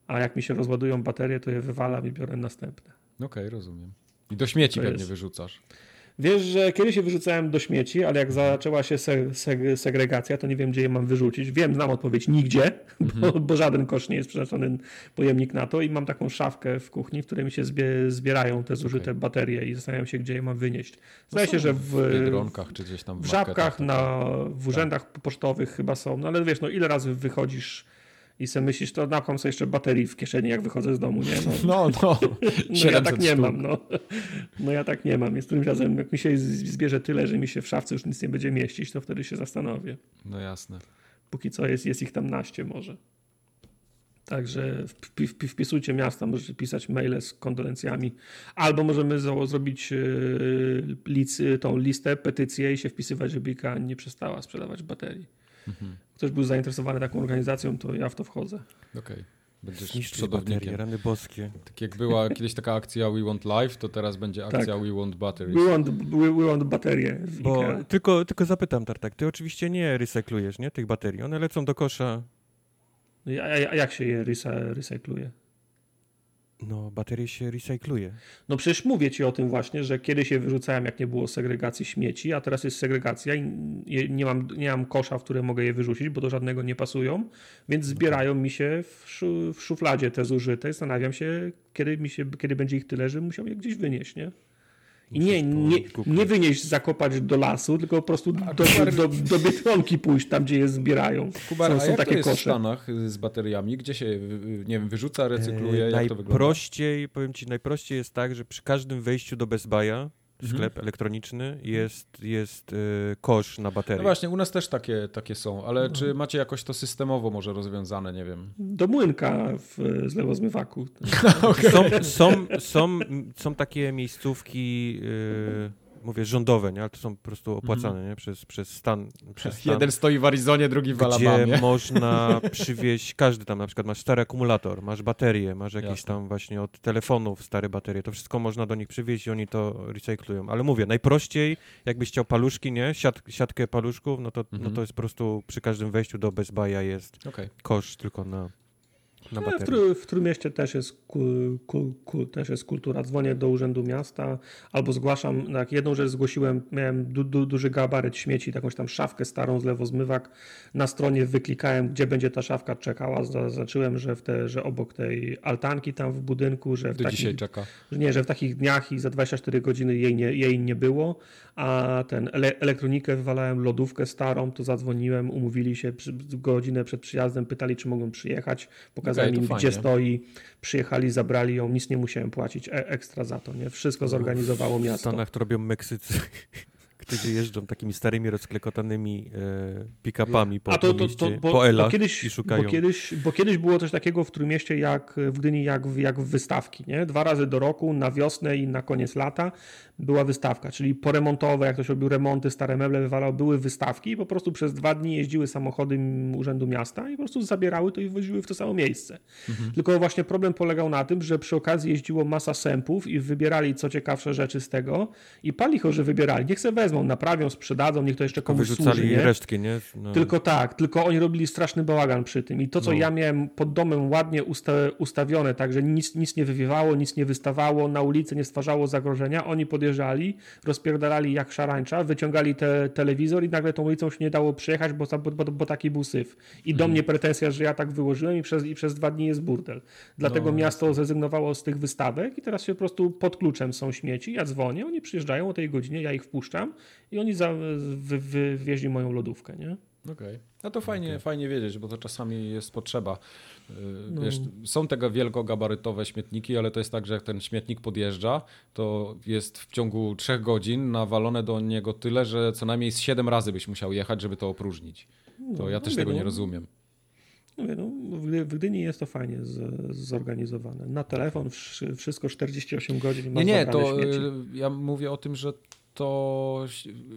A jak mi się rozładują baterie, to je wywalam i biorę następne. Okej, rozumiem. I do śmieci To pewnie jest- wyrzucasz. Wiesz, że kiedyś je wyrzucałem do śmieci, ale jak zaczęła się se, se, segregacja, to nie wiem, gdzie je mam wyrzucić. Wiem, znam odpowiedź nigdzie, bo, bo żaden kosz nie jest przeznaczony pojemnik na to i mam taką szafkę w kuchni, w której mi się zbie, zbierają te zużyte Okej. baterie i zastanawiam się, gdzie je mam wynieść. Zdaje No się, że w w, Biedronkach czy gdzieś tam w, w żabkach, na, w urzędach pocztowych chyba są, no ale wiesz, no ile razy wychodzisz i sobie myślisz, to napcham sobie jeszcze baterii w kieszeni, jak wychodzę z domu, nie? No, No, no. no ja 700 tak nie sztuk. mam, no. No ja tak nie mam. Jest którymś razem, jak mi się zbierze tyle, że mi się w szafce już nic nie będzie mieścić, to wtedy się zastanowię. No jasne. Póki co jest, jest ich tam naście może. Także wpi- wpi- wpisujcie miasta, możecie pisać maile z kondolencjami, albo możemy zrobić yy, tą listę, petycję i się wpisywać, żeby IKEA nie przestała sprzedawać baterii. Mhm. Ktoś był zainteresowany taką organizacją, to ja w to wchodzę. Okej. Będziesz Zniszczyć rany boskie. Tak jak była kiedyś taka akcja We Want Life, to teraz będzie akcja Tak. We Want Batteries. We want, we, we want baterie Bo Ikea. tylko, tylko zapytam, Tartak, ty oczywiście nie recyklujesz, nie, tych baterii. One lecą do kosza. A, a, a jak się je recy- recykluje? No, baterie się recykluje. No przecież mówię ci o tym właśnie, że kiedyś je wyrzucałem, jak nie było segregacji śmieci, a teraz jest segregacja i nie mam, nie mam kosza, w które mogę je wyrzucić, bo do żadnego nie pasują, więc zbierają mi się w, szu, w szufladzie te zużyte. Zastanawiam się kiedy, mi się, kiedy będzie ich tyle, że musiał je gdzieś wynieść, nie? I nie, nie, nie wynieść, zakopać do lasu, tylko po prostu do, do, do Biedronki pójść, tam gdzie je zbierają. Kubar, są, są takie to jest w kosze. Stanach z bateriami? Gdzie się, nie wiem, wyrzuca, recykluje? E, jak to wygląda? najprościej, powiem ci, najprościej jest tak, że przy każdym wejściu do Best Buy'a, Mhm. sklep elektroniczny, jest, jest e, kosz na baterię. No właśnie, u nas też takie, takie są, ale No. czy macie jakoś to systemowo może rozwiązane, nie wiem. Do młynka w, z lewozmywaku. Są, są, są, są takie miejscówki, yy, mówię, rządowe, nie? ale to są po prostu opłacane nie? Przez, przez stan. Przez stan Jeden stoi w Arizonie, drugi w gdzie Alabamie. można przywieźć, każdy tam na przykład masz stary akumulator, masz baterię, masz jakieś Jasne. tam właśnie od telefonów stare baterie, to wszystko można do nich przywieźć i oni to recyklują. Ale mówię, najprościej, jakbyś chciał paluszki, nie? Siat, siatkę paluszków, no to, no Mhm. to jest po prostu przy każdym wejściu do Best Buy'a jest Okej. kosz tylko na, na No, w, w Trójmieście też jest, też jest kultura. Dzwonię do Urzędu Miasta albo zgłaszam, jak jedną rzecz zgłosiłem, miałem du, du, duży gabaryt śmieci, jakąś tam szafkę starą z lewozmywak. Na stronie wyklikałem, gdzie będzie ta szafka czekała. Zaznaczyłem, że, w te, że obok tej altanki tam w budynku, że w Do takich, dzisiaj czeka. że nie, że w takich dniach i za 24 godziny jej nie, jej nie było, a ten ele, elektronikę wywalałem, lodówkę starą, to zadzwoniłem, umówili się przy, godzinę przed przyjazdem, pytali, czy mogą przyjechać, pokazałem Okej, to im, fajnie. gdzie stoi, przyjechali, zabrali ją, nic nie musiałem płacić e, ekstra za to, nie? Wszystko zorganizowało W miasto. Stanach to robią Meksycy, którzy jeżdżą takimi starymi, rozklekotanymi e, pick-upami po, A to, to, to bo, po Elach bo, kiedyś, i szukają. bo, kiedyś, bo kiedyś było coś takiego w Trójmieście jak w Gdyni, jak, w- jak w wystawki. Nie? Dwa razy do roku, na wiosnę i na koniec lata była wystawka, czyli poremontowe, jak ktoś robił remonty, stare meble wywalał, były wystawki i po prostu przez dwa dni jeździły samochody Urzędu Miasta i po prostu zabierały to i woziły w to samo miejsce. Tylko właśnie problem polegał na tym, że przy okazji jeździło masa sępów i wybierali co ciekawsze rzeczy z tego i palichorzy wybierali. Niech se wezmą, naprawią, sprzedadzą, niech to jeszcze komuś Wyrzucali służy, nie? resztki, nie? No, Tylko tak, tylko oni robili straszny bałagan przy tym. I to, co No. ja miałem pod domem ładnie usta ustawione, tak, że nic, nic nie wywiewało, nic nie wystawało, na ulicy nie stwarzało zagrożenia, oni podjeżdżali, rozpierdalali jak szarańcza, wyciągali te, telewizor i nagle tą ulicą się nie dało przejechać, bo, bo, bo, taki był syf. I do mnie pretensja, że ja tak wyłożyłem i przez, i przez dwa dni jest burdel. Dlatego No, miasto zrezygnowało z tych wystawek i teraz się po prostu pod kluczem są śmieci, ja dzwonię, oni przyjeżdżają o tej godzinie, ja ich wpuszczam i oni za, wy, wywieźli moją lodówkę, nie? Okej. No to fajnie, fajnie wiedzieć, bo to czasami jest potrzeba. Yy, No. Wiesz, są tego wielkogabarytowe śmietniki, ale to jest tak, że jak ten śmietnik podjeżdża, to jest w ciągu trzech godzin nawalone do niego tyle, że co najmniej z siedem razy byś musiał jechać, żeby to opróżnić. To ja też mówię, tego nie no. rozumiem. Mówię, no, w, Gdy- w Gdyni jest to fajnie z, zorganizowane. Na telefon wszy- wszystko 48 godzin. Nie, nie, to śmieci. y, ja mówię o tym, że to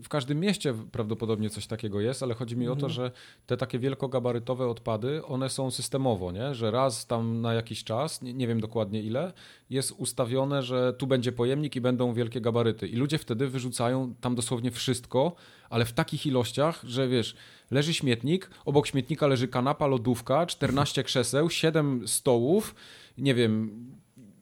w każdym mieście prawdopodobnie coś takiego jest, ale chodzi mi o to, Mhm. że te takie wielkogabarytowe odpady, one są systemowo, nie? że raz tam na jakiś czas, nie, nie wiem dokładnie ile, jest ustawione, że tu będzie pojemnik i będą wielkie gabaryty. I ludzie wtedy wyrzucają tam dosłownie wszystko, ale w takich ilościach, że wiesz, leży śmietnik, obok śmietnika leży kanapa, lodówka, 14 krzeseł, 7 stołów, nie wiem,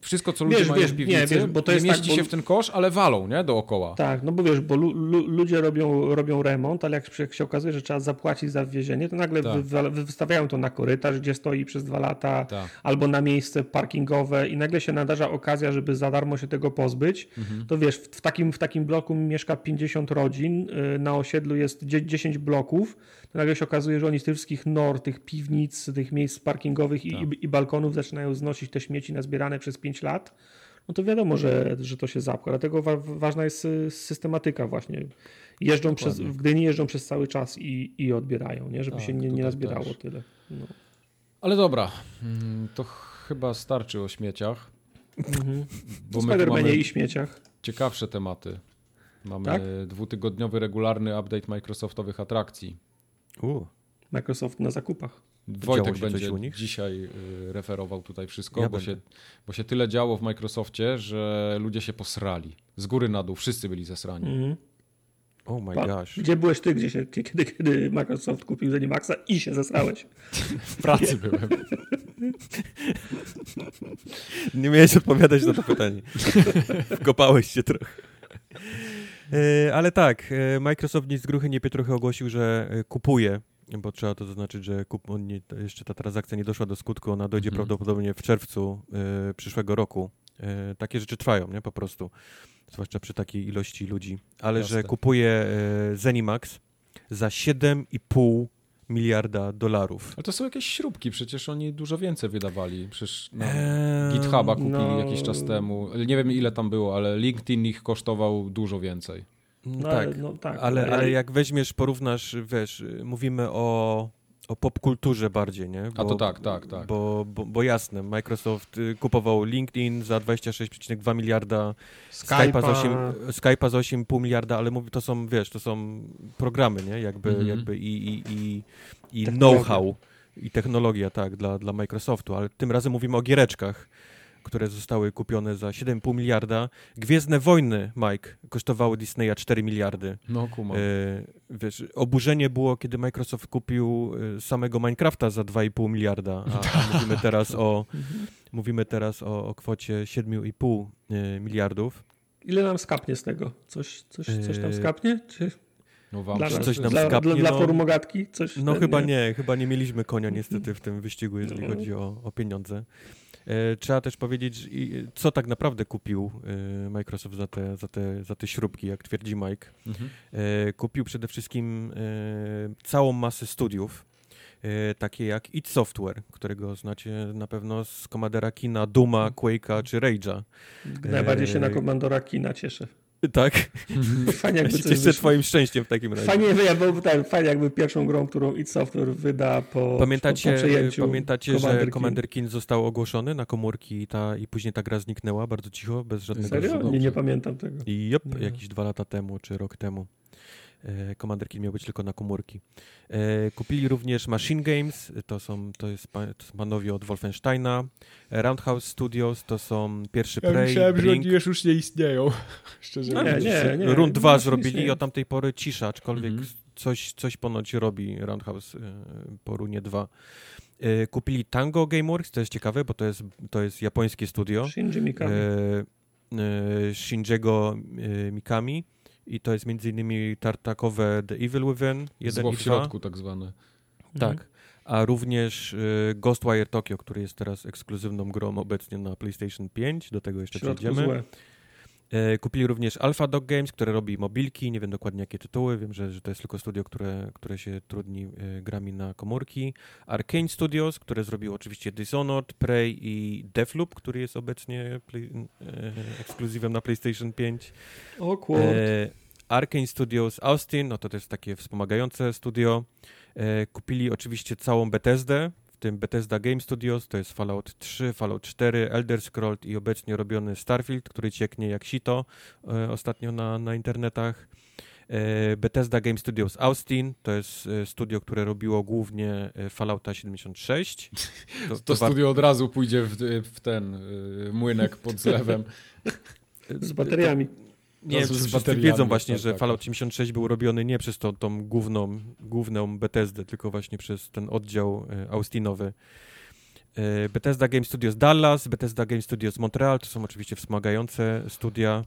wszystko co ludzie Wiesz, mają wiesz, w nie, piwnicy, wiesz, bo to nie jest mieści tak, bo- się w ten kosz, ale walą, nie, dookoła. Tak, no bo wiesz, bo lu, lu, ludzie robią, robią remont, ale jak, się- jak się okazuje, że trzeba zapłacić za wwiezienie, to nagle Tak. wy, wy, wystawiają to na korytarz, gdzie stoi przez dwa lata, Tak. albo na miejsce parkingowe i nagle się nadarza okazja, żeby za darmo się tego pozbyć. Mhm. To wiesz, w, w, takim, w takim bloku mieszka 50 rodzin, y, na osiedlu jest dzie- 10 bloków, to nagle się okazuje, że oni z tych wszystkich nor, tych piwnic, tych miejsc parkingowych i, Tak. i, i balkonów zaczynają znosić te śmieci nazbierane przez 5 lat. No to wiadomo, że, że to się zapcha. Dlatego wa ważna jest y, systematyka właśnie. Jeżdżą przez, w Gdyni jeżdżą przez cały czas i, i odbierają, nie? żeby Tak, się nie, nie nazbierało też. tyle. No. Ale dobra, mm, to chyba starczy o śmieciach, Mhm. bo my i śmieciach. ciekawsze tematy. Mamy Tak? dwutygodniowy, regularny update Microsoftowych atrakcji. U, Microsoft na zakupach. Wojtek będzie u nich? dzisiaj y, referował tutaj wszystko, Ja bo, będę. się, bo się tyle działo w Microsoftie, że ludzie się posrali. Z góry na dół, wszyscy byli zesrani. Mhm. Oh my Pa- gosh. Gdzie byłeś ty, gdzie się, kiedy, kiedy Microsoft kupił Zenimaxa i się zesrałeś? W pracy byłem. Nie miałeś odpowiadać na to pytanie. Wkopałeś się trochę. E, Ale tak, e, Microsoft nic z gruchy, nie pietruchy ogłosił, że e, kupuje, bo trzeba to zaznaczyć, że kup, on nie, jeszcze ta transakcja nie doszła do skutku, ona dojdzie Mhm. prawdopodobnie w czerwcu e, przyszłego roku. E, Takie rzeczy trwają, nie, po prostu, zwłaszcza przy takiej ilości ludzi. Ale że Jasne. kupuje e, Zenimax za 7,5 miliarda dolarów. Ale to są jakieś śrubki, przecież oni dużo więcej wydawali. Przecież no, Eee, GitHuba kupili no- jakiś czas temu. Nie wiem ile tam było, ale LinkedIn ich kosztował dużo więcej. No, No, tak, ale- no tak, ale, ale- ale jak weźmiesz, porównasz, wiesz, mówimy o, o popkulturze bardziej, nie? A to tak, tak, tak. Bo, bo, bo jasne, Microsoft y, kupował LinkedIn za 26,2 miliarda, Skype'a, za 8, Skype'a za 8,5 miliarda, ale mówi, to są, wiesz, to są programy, nie? Jakby, Mhm. jakby i, i, i, i know-how i technologia, tak, dla, dla Microsoftu, ale tym razem mówimy o giereczkach, które zostały kupione za 7,5 miliarda. Gwiezdne Wojny, Mike, kosztowały Disneya 4 miliardy. No kumam. E, wiesz, oburzenie było, kiedy Microsoft kupił e, samego Minecrafta za 2,5 miliarda, a, a mówimy teraz o, mówimy teraz o, o kwocie 7,5 e, miliardów. Ile nam skapnie z tego? Coś, coś, coś tam Eee, skapnie? Czy No wam dla, wszyscy- coś nam dla, skapnie, dla, dla no. forum Ogatki? Coś No ten, chyba nie, chyba nie mieliśmy konia niestety w tym wyścigu, jeżeli No. chodzi o, o pieniądze. E, trzeba też powiedzieć, co tak naprawdę kupił e, Microsoft za te, za, te, za te śrubki, jak twierdzi Mike. Mhm. E, kupił przede wszystkim całą masę studiów, takie jak id Software, którego znacie na pewno z Commandera Kina, Duma, Quake'a czy Rage'a. Najbardziej się na Komandora Kina cieszę. Tak? Fajnie Ja jakby coś cieszę wyszło. twoim szczęściem w takim razie. Fajnie, ja, bo, tak, fajnie jakby pierwszą grą, którą id Software wyda po, Pamiętacie, po przejęciu pamiętacie że Commander King. Commander King został ogłoszony na komórki i, ta, i później ta gra zniknęła bardzo cicho, bez żadnego Serio? Nie, nie pamiętam tego. I jop, Nie. jakieś dwa lata temu, czy rok temu. E, Commander King miał być tylko na komórki. E, kupili również Machine Games, to są, to jest, pa- to są panowie od Wolfensteina. E, Roundhouse Studios, to są pierwszy Prey, Brink. już nie istnieją. Szczerze No, Nie, widzisz, nie, nie. Rund 2 Machine zrobili i od tamtej pory cisza, aczkolwiek Mhm. coś, coś ponoć robi Roundhouse e, po runie 2. E, kupili Tango Gameworks, to jest ciekawe, bo to jest, to jest japońskie studio. Shinji Mikami. e, e, Shinjiego e, Mikami i to jest między innymi tartakowe The Evil Within 1 Zło i w 2. środku tak zwane. Tak. A również e, Ghostwire Tokyo, który jest teraz ekskluzywną grą obecnie na PlayStation 5, do tego jeszcze W przejdziemy. złe. E, Kupili również Alpha Dog Games, które robi mobilki, nie wiem dokładnie jakie tytuły, wiem, że, że to jest tylko studio, które, które się trudni e, grami na komórki. Arkane Studios, które zrobiło oczywiście Dishonored, Prey i Deathloop, który jest obecnie play, e, ekskluzywem na PlayStation 5. O kurde. E, Arkane Studios Austin, no to jest takie wspomagające studio. E, kupili oczywiście całą Bethesdę, tym Bethesda Game Studios, to jest Fallout 3, Fallout 4, Elder Scrolls i obecnie robiony Starfield, który cieknie jak sito e, ostatnio na, na internetach. E, Bethesda Game Studios Austin, to jest e, studio, które robiło głównie e, Fallouta 76. To, war- studio od razu pójdzie w, w ten y, młynek pod zlewem. Z bateriami. Nie wiem, czy wszyscy wiedzą właśnie, tak, że tak. Fallout 76 był robiony nie przez tą, tą główną, główną Bethesdę, tylko właśnie przez ten oddział e, Austinowy. E, Bethesda Game Studios Dallas, Bethesda Game Studios Montreal, to są oczywiście wspomagające studia.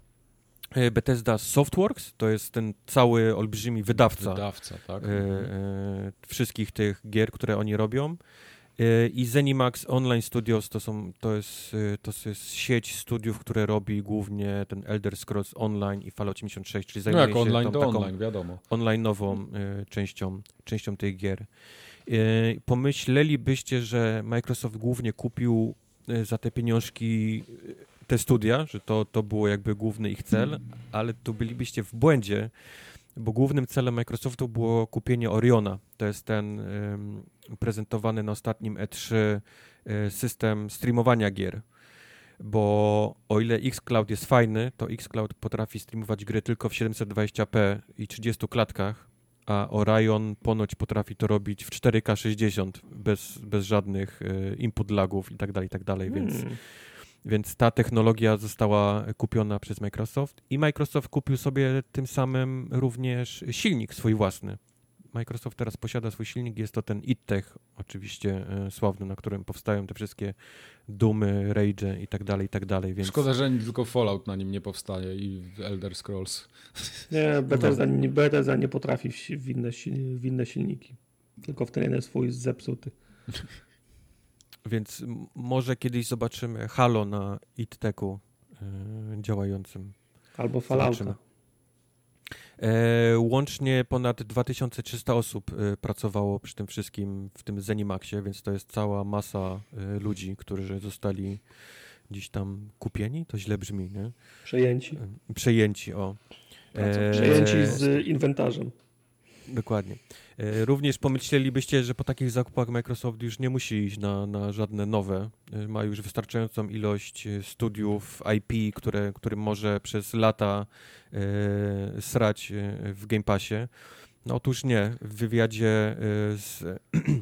E, Bethesda Softworks, to jest ten cały olbrzymi wydawca Wydawca, tak? e, wszystkich tych gier, które oni robią. E, I Zenimax Online Studios to, są, to, jest, e, to jest sieć studiów, które robi głównie ten Elder Scrolls Online i Fallout 76, czyli No zajmuje jak się online tą to taką online, wiadomo. online'ową e, częścią, częścią tych gier. E, pomyślelibyście, że Microsoft głównie kupił e, za te pieniążki e, te studia, że to, to było jakby główny ich cel, ale tu bylibyście w błędzie, bo głównym celem Microsoftu było kupienie Oriona. To jest ten prezentowany na ostatnim E3 e, system streamowania gier. Bo o ile xCloud jest fajny, to xCloud potrafi streamować gry tylko w 720p i 30 klatkach, a Orion ponoć potrafi to robić w 4K 60 bez, bez żadnych e, input lagów i tak dalej, i tak dalej, więc, Hmm. więc ta technologia została kupiona przez Microsoft i Microsoft kupił sobie tym samym również silnik swój własny. Microsoft teraz posiada swój silnik, jest to ten ITech, oczywiście e, sławny, na którym powstają te wszystkie Dumy, Rage i tak dalej, i tak dalej, więc... Szkoda, że tylko Fallout na nim nie powstaje i Elder Scrolls. Nie, Bethesda, nie, Bethesda nie potrafi w, inne, w inne silniki. Tylko w ten jeden swój zepsuty. Więc może kiedyś zobaczymy Halo na ITTechu e, działającym. Albo Fallouta. Zobaczymy. E, łącznie ponad 2300 osób e, pracowało przy tym wszystkim w tym Zenimaxie, więc to jest cała masa e, ludzi, którzy zostali gdzieś tam kupieni, to źle brzmi, nie? Przejęci. E, Przejęci, o. E, Przejęci z inwentarzem. Dokładnie. E, Również pomyślelibyście, że po takich zakupach Microsoft już nie musi iść na, na żadne nowe. E, Ma już wystarczającą ilość e, studiów IP, które, którym może przez lata e, srać w Game Passie. No otóż nie. W wywiadzie z,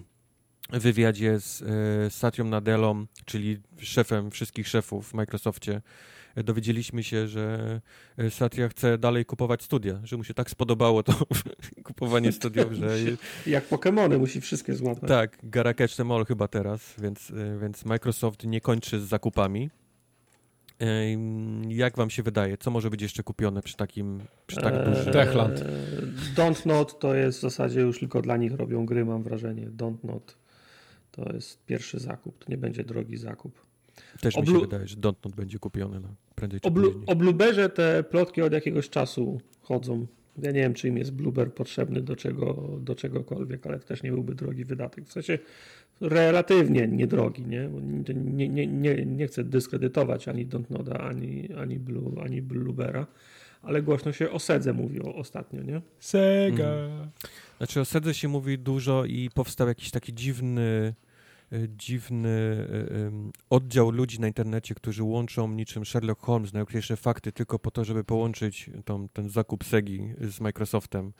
w wywiadzie z Satrią Nadelą, czyli szefem wszystkich szefów w Microsoftie, dowiedzieliśmy się, że e, Satya chce dalej kupować studia, że mu się tak spodobało to kupowanie studiów, że Jak Pokémony musi wszystkie złapać. tak, Gara Catch them all chyba teraz, więc, y, więc Microsoft nie kończy z zakupami. Ym, Jak wam się wydaje, co może być jeszcze kupione przy takim, przy tak Eee, dużym... Techland. Don't Not to jest w zasadzie już tylko dla nich robią gry, mam wrażenie. Don't Not to jest pierwszy zakup. To nie będzie drogi zakup. Też mi się oblu- wydaje, że Dontnod będzie kupiony no, prędzej czy O, blu, później. o Blueberze te plotki od jakiegoś czasu chodzą. Ja nie wiem, czy im jest Blueber potrzebny do, czego, do czegokolwiek, ale to też nie byłby drogi wydatek. W sensie relatywnie niedrogi, nie? Nie, nie, nie, nie chcę dyskredytować ani Dontnoda, ani, ani, Blue, ani Bluebera, ale głośno się o Sedze mówiło ostatnio, nie? Sega. Znaczy o Sedze się mówi dużo i powstał jakiś taki dziwny, dziwny y, ym, oddział ludzi na internecie, którzy łączą niczym Sherlock Holmes najokreślejsze fakty tylko po to, żeby połączyć tą, ten zakup Segi z Microsoftem.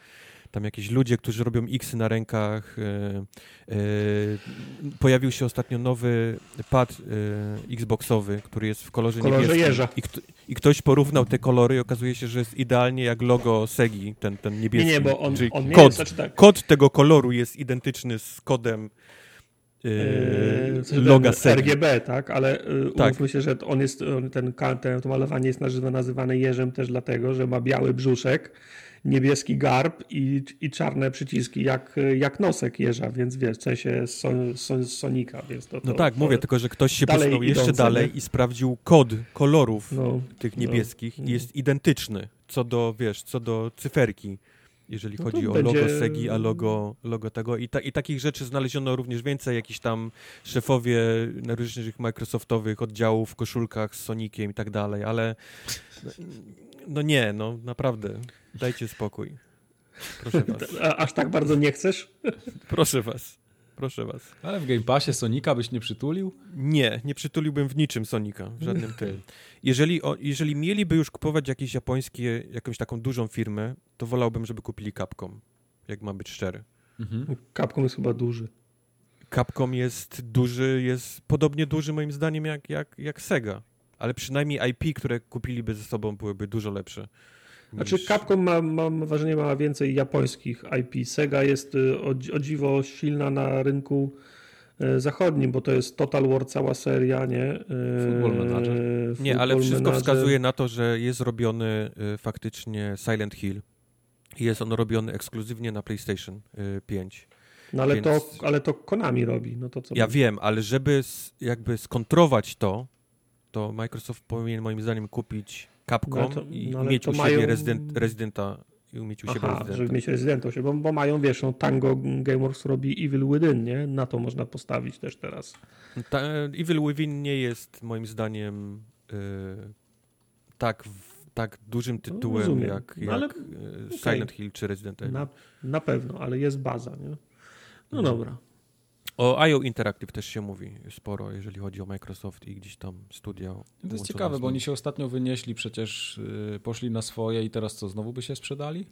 Tam jakieś ludzie, którzy robią X na rękach. y, pojawił się ostatnio nowy pad Xboxowy, który jest w kolorze, kolorze niebieskim. jeża. I, kto, I ktoś porównał te kolory i okazuje się, że jest idealnie jak logo Segi, ten, ten Nie, niebieski. nie, bo on, on nie kod jest, znaczy tak, kod tego koloru jest identyczny z kodem yy, Yy, loga Segi. RGB, tak, ale yy, Tak. umówmy się, że on jest, on, ten, ten, to malowanie jest nazywa- nazywane jeżem też dlatego, że ma biały brzuszek, niebieski garb i, i czarne przyciski, jak, jak nosek jeża, więc wiesz, w sensie son, son, Sonika, więc to, to No tak, to, mówię, tylko że ktoś się posunął jeszcze dalej nie? i sprawdził kod kolorów No, tych no, niebieskich no. i jest identyczny co do, wiesz, co do cyferki, jeżeli No chodzi o będzie- logo Segi, a logo, logo tego. I, ta, I takich rzeczy znaleziono również więcej, jakiś tam szefowie na różnych Microsoftowych oddziałów w koszulkach z Sonikiem i tak dalej, ale no, no nie, no naprawdę, dajcie spokój. Proszę was. a, aż tak bardzo nie chcesz? Proszę was. Proszę was. Ale w Game Passie Sonika byś nie przytulił? Nie, nie przytuliłbym w niczym Sonika, w żadnym tym. Jeżeli, o, jeżeli mieliby już kupować jakieś japońskie, jakąś taką dużą firmę, to wolałbym, żeby kupili Capcom, jak mam być szczery. Mhm. Capcom jest chyba duży. Capcom jest duży, jest podobnie duży moim zdaniem jak, jak, jak Sega, ale przynajmniej IP, które kupiliby ze sobą byłyby dużo lepsze. Znaczy niż- Capcom ma, ma, mam wrażenie ma więcej japońskich IP. Sega jest y, o, o dziwo silna na rynku y, zachodnim, bo to jest Total War cała seria, nie? Y, Football Manager. Nie, ale Football wszystko Manager. wskazuje na to, że jest robiony faktycznie Silent Hill. I Jest on robiony ekskluzywnie na PlayStation y, 5. No ale, więc- to, ale to Konami robi, no to co? Ja wiem, ale żeby jakby skontrować to, to Microsoft powinien moim zdaniem kupić Capcom No to- i no mieć u siebie mają- Resident, Rezydenta i umieć u siebie Aha, Rezydenta. żeby mieć Residenta, bo, bo mają, wiesz, no, Tango Gameworks robi Evil Within, nie? Na to można postawić też teraz. Ta, Evil Within nie jest moim zdaniem y, tak, w, tak dużym tytułem rozumiem. jak, No jak ale- y, Silent Hill czy Resident Evil. Na, na pewno, ale jest baza, nie? No dobra. O IO Interactive też się mówi sporo, jeżeli chodzi o Microsoft i gdzieś tam studia. To jest ciekawe, bo oni się ostatnio wynieśli, przecież y, poszli na swoje i teraz co, znowu by się sprzedali?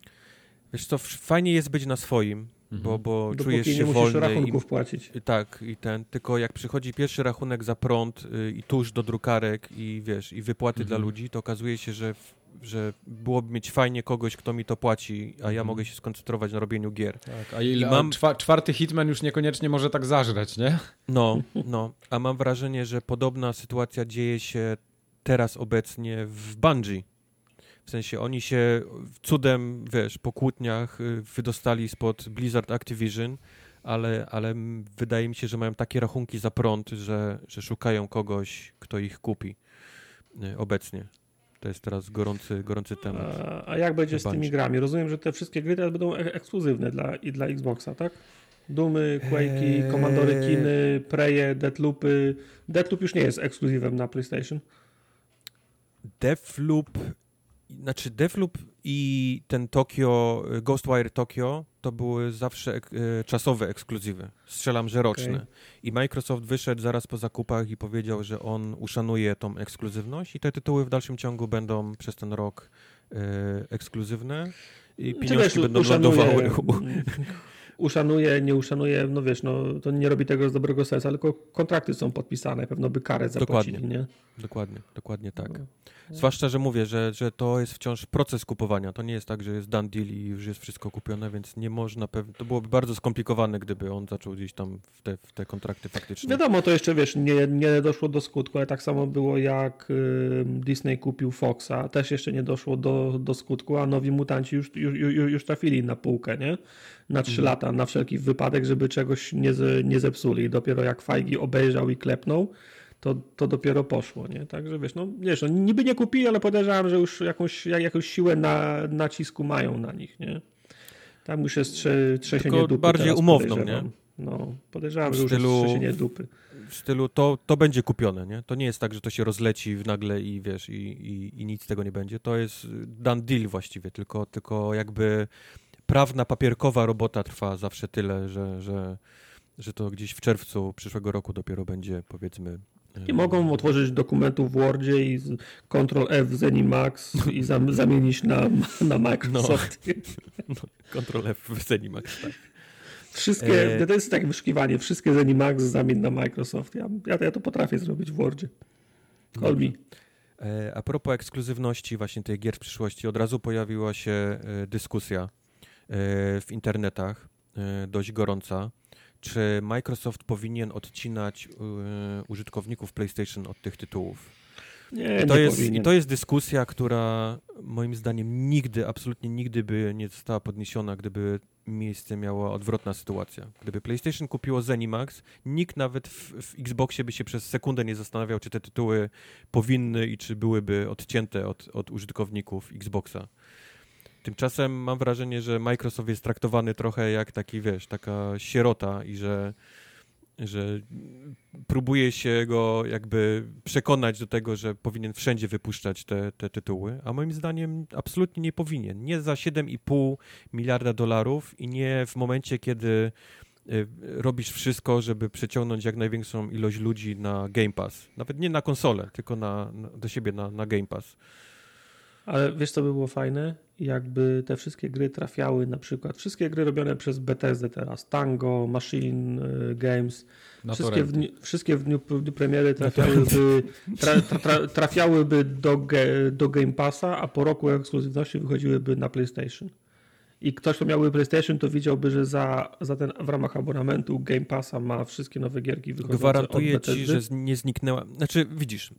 Wiesz co, fajnie jest być na swoim, mhm. bo, bo czujesz się nie wolny. musisz rachunków i, płacić. I, tak, i ten, tylko jak przychodzi pierwszy rachunek za prąd y, i tuż do drukarek i wiesz, i wypłaty mhm. dla ludzi, to okazuje się, że że byłoby mieć fajnie kogoś, kto mi to płaci, a ja mhm. mogę się skoncentrować na robieniu gier. Tak, a ile, mam... czwarty Hitman już niekoniecznie może tak zażreć, nie? No, no. A mam wrażenie, że podobna sytuacja dzieje się teraz obecnie w Bungie. W sensie oni się cudem, wiesz, po kłótniach y, wydostali spod Blizzard Activision, ale, ale wydaje mi się, że mają takie rachunki za prąd, że, że szukają kogoś, kto ich kupi y, obecnie. To jest teraz gorący, gorący temat. A, a jak będzie z tymi grami? Rozumiem, że te wszystkie gry teraz będą ek ekskluzywne dla, i dla Xboxa, tak? Dumy, Quake'i, eee... Komandory Kiny, Preje, Deathloopy. Deathloop już nie jest ekskluzywem na PlayStation. Deathloop znaczy Deathloop i ten Tokyo, Ghostwire Tokyo to były zawsze ek e, czasowe ekskluzywy. Strzelam, że roczne. Okay. I Microsoft wyszedł zaraz po zakupach i powiedział, że on uszanuje tą ekskluzywność i te tytuły w dalszym ciągu będą przez ten rok e, ekskluzywne i pieniążki będą uszanuje, lądowały. Uszanuje, nie uszanuje, no wiesz, no to nie robi tego z dobrego serca, tylko kontrakty są podpisane, pewno by karę zapłacili, dokładnie, nie? Dokładnie, dokładnie tak. No. Zwłaszcza, że mówię, że, że to jest wciąż proces kupowania. To nie jest tak, że jest done deal i już jest wszystko kupione, więc nie można pewnie. To byłoby bardzo skomplikowane, gdyby on zaczął gdzieś tam w te, w te kontrakty faktycznie. Wiadomo, to jeszcze wiesz, nie, nie doszło do skutku, ale tak samo było jak Disney kupił Foxa. Też jeszcze nie doszło do, do skutku, a nowi mutanci już, już, już, już trafili na półkę, nie? Na trzy mhm. lata, na wszelki wypadek, żeby czegoś nie, nie zepsuli. I dopiero jak Fajgi obejrzał i klepnął, to, to dopiero poszło, nie? Także wiesz, no wiesz, no, niby nie kupili, ale podejrzewam, że już jakąś, jakąś siłę na, nacisku mają na nich, nie? Tam już jest trze, trzęsienie Tylko dupy bardziej umowną, nie? No, podejrzewam, że już stylu, jest trzęsienie dupy. W stylu to, to będzie kupione, nie? To nie jest tak, że to się rozleci nagle i wiesz, i, i, i nic z tego nie będzie. To jest done deal właściwie, tylko, tylko jakby prawna, papierkowa robota trwa zawsze tyle, że, że, że to gdzieś w czerwcu przyszłego roku dopiero będzie, powiedzmy, nie mogą otworzyć dokumentu w Wordzie i Ctrl F Zenimax i zam, zamienić na, na Microsoft. No, no, Ctrl F w Zenimax, tak. Wszystkie, e... to jest takie wyszukiwanie, wszystkie Zenimax zamień na Microsoft. Ja, ja, ja to potrafię zrobić w Wordzie. Call me. E, a propos ekskluzywności właśnie tej gier w przyszłości, od razu pojawiła się e, dyskusja e, w internetach, dość gorąca, czy Microsoft powinien odcinać y, użytkowników PlayStation od tych tytułów. Nie, I to, nie jest, powinien. I to jest dyskusja, która moim zdaniem nigdy, absolutnie nigdy by nie została podniesiona, gdyby miejsce miała odwrotna sytuacja. Gdyby PlayStation kupiło Zenimax, nikt nawet w, w, Xboxie by się przez sekundę nie zastanawiał, czy te tytuły powinny i czy byłyby odcięte od, od użytkowników Xboxa. Tymczasem mam wrażenie, że Microsoft jest traktowany trochę jak taki, wiesz, taka sierota i że, że próbuje się go jakby przekonać do tego, że powinien wszędzie wypuszczać te, te tytuły, a moim zdaniem absolutnie nie powinien. Nie za 7,5 miliarda dolarów i nie w momencie, kiedy y, robisz wszystko, żeby przeciągnąć jak największą ilość ludzi na Game Pass. Nawet nie na konsolę, tylko na, na do siebie na, na Game Pass. Ale wiesz, co by było fajne? Jakby te wszystkie gry trafiały, na przykład wszystkie gry robione przez Bethesda teraz, Tango, Machine y, Games, wszystkie w, dniu, wszystkie w dniu, w dniu premiery trafiałyby, tra, tra, trafiałyby do, do Game Passa, a po roku ekskluzywności wychodziłyby na PlayStation. I ktoś, kto miałby PlayStation, to widziałby, że za, za ten, w ramach abonamentu Game Passa ma wszystkie nowe gierki wychodzące Gwarantuję ci, że nie zniknęła. Znaczy, widzisz,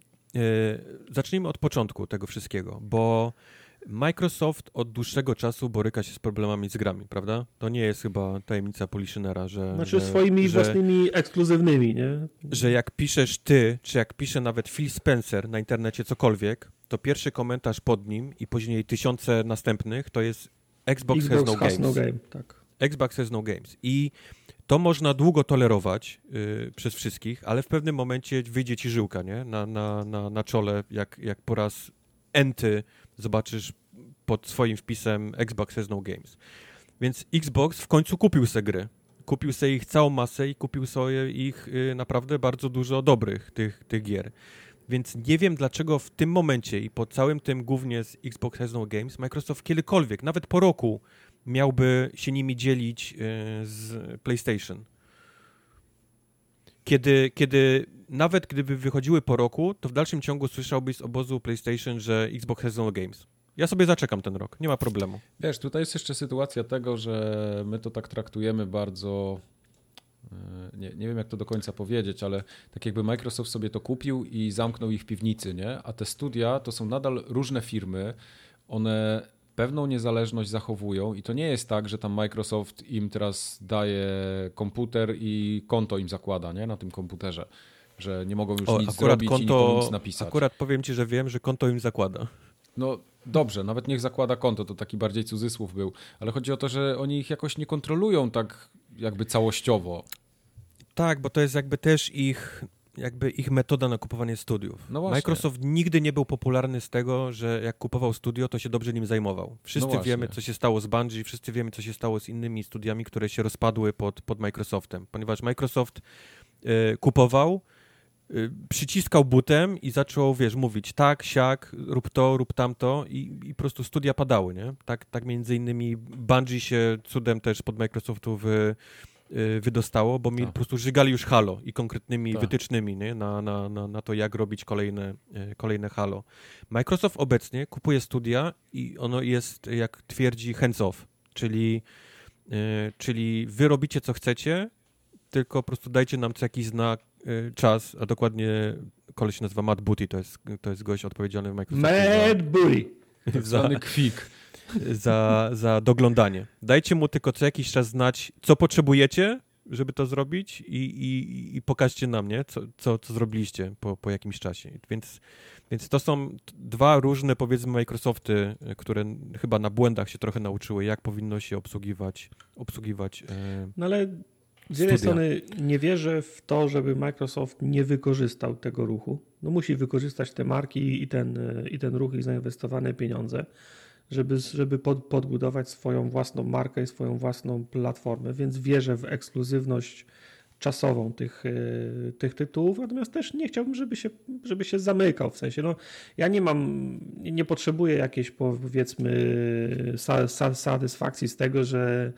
zacznijmy od początku tego wszystkiego, bo Microsoft od dłuższego czasu boryka się z problemami z grami, prawda? To nie jest chyba tajemnica Poliszynera, że... Znaczy że, swoimi że, własnymi ekskluzywnymi, nie? Że jak piszesz ty, czy jak pisze nawet Phil Spencer na internecie cokolwiek, to pierwszy komentarz pod nim i później tysiące następnych to jest Xbox, Xbox has, no, has games. no game. Tak. Xbox has no games. I to można długo tolerować yy, przez wszystkich, ale w pewnym momencie wyjdzie ci żyłka, nie? Na, na, na, na czole, jak, jak po raz enty zobaczysz pod swoim wpisem Xbox has no games. Więc Xbox w końcu kupił se gry. Kupił sobie ich całą masę i kupił sobie ich y, naprawdę bardzo dużo dobrych tych, tych gier. Więc nie wiem dlaczego w tym momencie i po całym tym głównie z Xbox has no games Microsoft kiedykolwiek, nawet po roku miałby się nimi dzielić z PlayStation. Kiedy, kiedy nawet gdyby wychodziły po roku, to w dalszym ciągu słyszałbyś z obozu PlayStation, że Xbox has no games. Ja sobie zaczekam ten rok, nie ma problemu. Wiesz, tutaj jest jeszcze sytuacja tego, że my to tak traktujemy bardzo. Nie, nie wiem, jak to do końca powiedzieć, ale tak jakby Microsoft sobie to kupił i zamknął ich w piwnicy, nie? A te studia to są nadal różne firmy. One pewną niezależność zachowują i to nie jest tak, że tam Microsoft im teraz daje komputer i konto im zakłada nie? na tym komputerze, że nie mogą już o, nic zrobić konto, i nic napisać. Akurat powiem ci, że wiem, że konto im zakłada. No dobrze, nawet niech zakłada konto, to taki bardziej cudzysłów był, ale chodzi o to, że oni ich jakoś nie kontrolują tak jakby całościowo. Tak, bo to jest jakby też ich jakby ich metoda na kupowanie studiów. No Microsoft nigdy nie był popularny z tego, że jak kupował studio, to się dobrze nim zajmował. Wszyscy no wiemy, co się stało z Bungie, wszyscy wiemy, co się stało z innymi studiami, które się rozpadły pod, pod Microsoftem, ponieważ Microsoft y, kupował, y, przyciskał butem i zaczął, wiesz, mówić tak, siak, rób to, rób tamto i, i po prostu studia padały, nie? Tak, tak między innymi Bungie się cudem też pod Microsoftu w Y, wydostało, bo mi tak. po prostu żygali już Halo i konkretnymi tak. wytycznymi nie? Na, na, na, na to, jak robić kolejne, y, kolejne Halo. Microsoft obecnie kupuje studia i ono jest, jak twierdzi, hands-off, czyli, y, czyli wy robicie co chcecie, tylko po prostu dajcie nam co jakiś znak, czas, a dokładnie koleś się nazywa Matt Booty, to jest, to jest gość odpowiedzialny w Microsoftie. Matt Booty! Zwany kwik za, za doglądanie. Dajcie mu tylko co jakiś czas znać, co potrzebujecie, żeby to zrobić i, i, i pokażcie nam, nie? Co, co, co zrobiliście po, po jakimś czasie. Więc, więc to są dwa różne, powiedzmy, Microsofty, które chyba na błędach się trochę nauczyły, jak powinno się obsługiwać, obsługiwać e, No ale z jednej strony nie wierzę w to, żeby Microsoft nie wykorzystał tego ruchu. No musi wykorzystać te marki i ten, i ten ruch i zainwestowane pieniądze żeby, żeby pod, podbudować swoją własną markę i swoją własną platformę, więc wierzę w ekskluzywność czasową tych, e, tych tytułów, natomiast też nie chciałbym, żeby się, żeby się zamykał, w sensie, no, ja nie mam, nie potrzebuję jakiejś powiedzmy satysfakcji z tego, że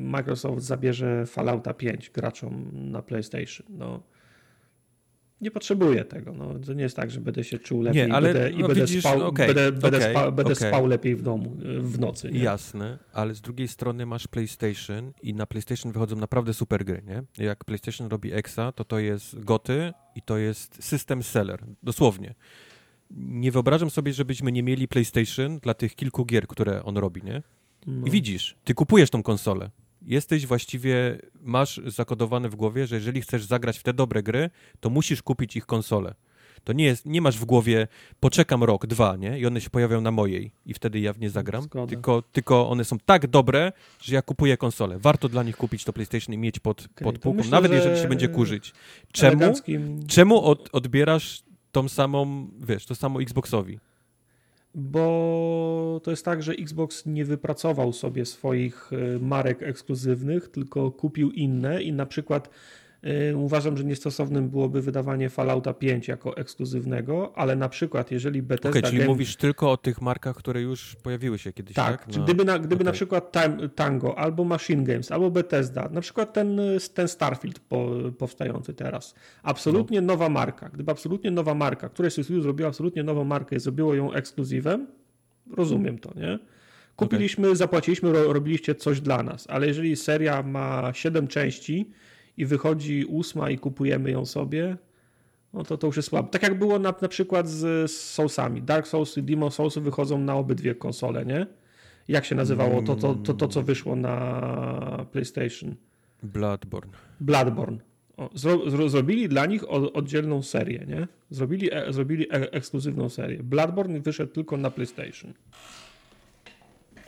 Microsoft zabierze Fallouta 5 graczom na PlayStation, no nie potrzebuję tego. No, to nie jest tak, że będę się czuł lepiej nie, ale, będę, no, i będę, widzisz, spał, okay, będę, będę, okay, spał, będę okay. spał lepiej w domu w nocy. Nie? Jasne, ale z drugiej strony masz PlayStation i na PlayStation wychodzą naprawdę super gry. Nie? Jak PlayStation robi EXA, to to jest goty i to jest system seller. Dosłownie. Nie wyobrażam sobie, żebyśmy nie mieli PlayStation dla tych kilku gier, które on robi, nie? No. I widzisz, ty kupujesz tą konsolę jesteś właściwie, masz zakodowane w głowie, że jeżeli chcesz zagrać w te dobre gry, to musisz kupić ich konsolę. To nie jest, nie masz w głowie, poczekam rok, dwa, nie? I one się pojawią na mojej i wtedy ja w nie zagram. Tylko, tylko one są tak dobre, że ja kupuję konsolę. Warto dla nich kupić to PlayStation i mieć pod, okay, pod półką, myślę, nawet jeżeli się będzie kurzyć. Czemu, eleganckim... czemu od, odbierasz tą samą, wiesz, to samo Xboxowi? Bo to jest tak, że Xbox nie wypracował sobie swoich e, marek ekskluzywnych, tylko kupił inne i na przykład Y, uważam, że niestosownym byłoby wydawanie Fallouta 5 jako ekskluzywnego, ale na przykład jeżeli Bethesda... Okay, czyli Game... mówisz tylko o tych markach, które już pojawiły się kiedyś, tak? tak? No. Gdyby, na, gdyby okay. na przykład Tango albo Machine Games, albo Bethesda, na przykład ten, ten Starfield po, powstający teraz, absolutnie no. nowa marka, gdyby absolutnie nowa marka, któraś z studiów zrobiła absolutnie nową markę i zrobiło ją ekskluzywem, rozumiem to, nie? Kupiliśmy, okay. zapłaciliśmy, robiliście coś dla nas, ale jeżeli seria ma 7 części i wychodzi ósma i kupujemy ją sobie, no to to już jest słabe. Tak jak było na, na przykład z, z Soulsami. Dark Souls i Demon Souls wychodzą na obydwie konsole, nie? Jak się nazywało to, to, to, to co wyszło na PlayStation? Bloodborne. Bloodborne. O, zro, zro, zrobili dla nich oddzielną serię, nie? Zrobili, e, zrobili e, ekskluzywną serię. Bloodborne wyszedł tylko na PlayStation.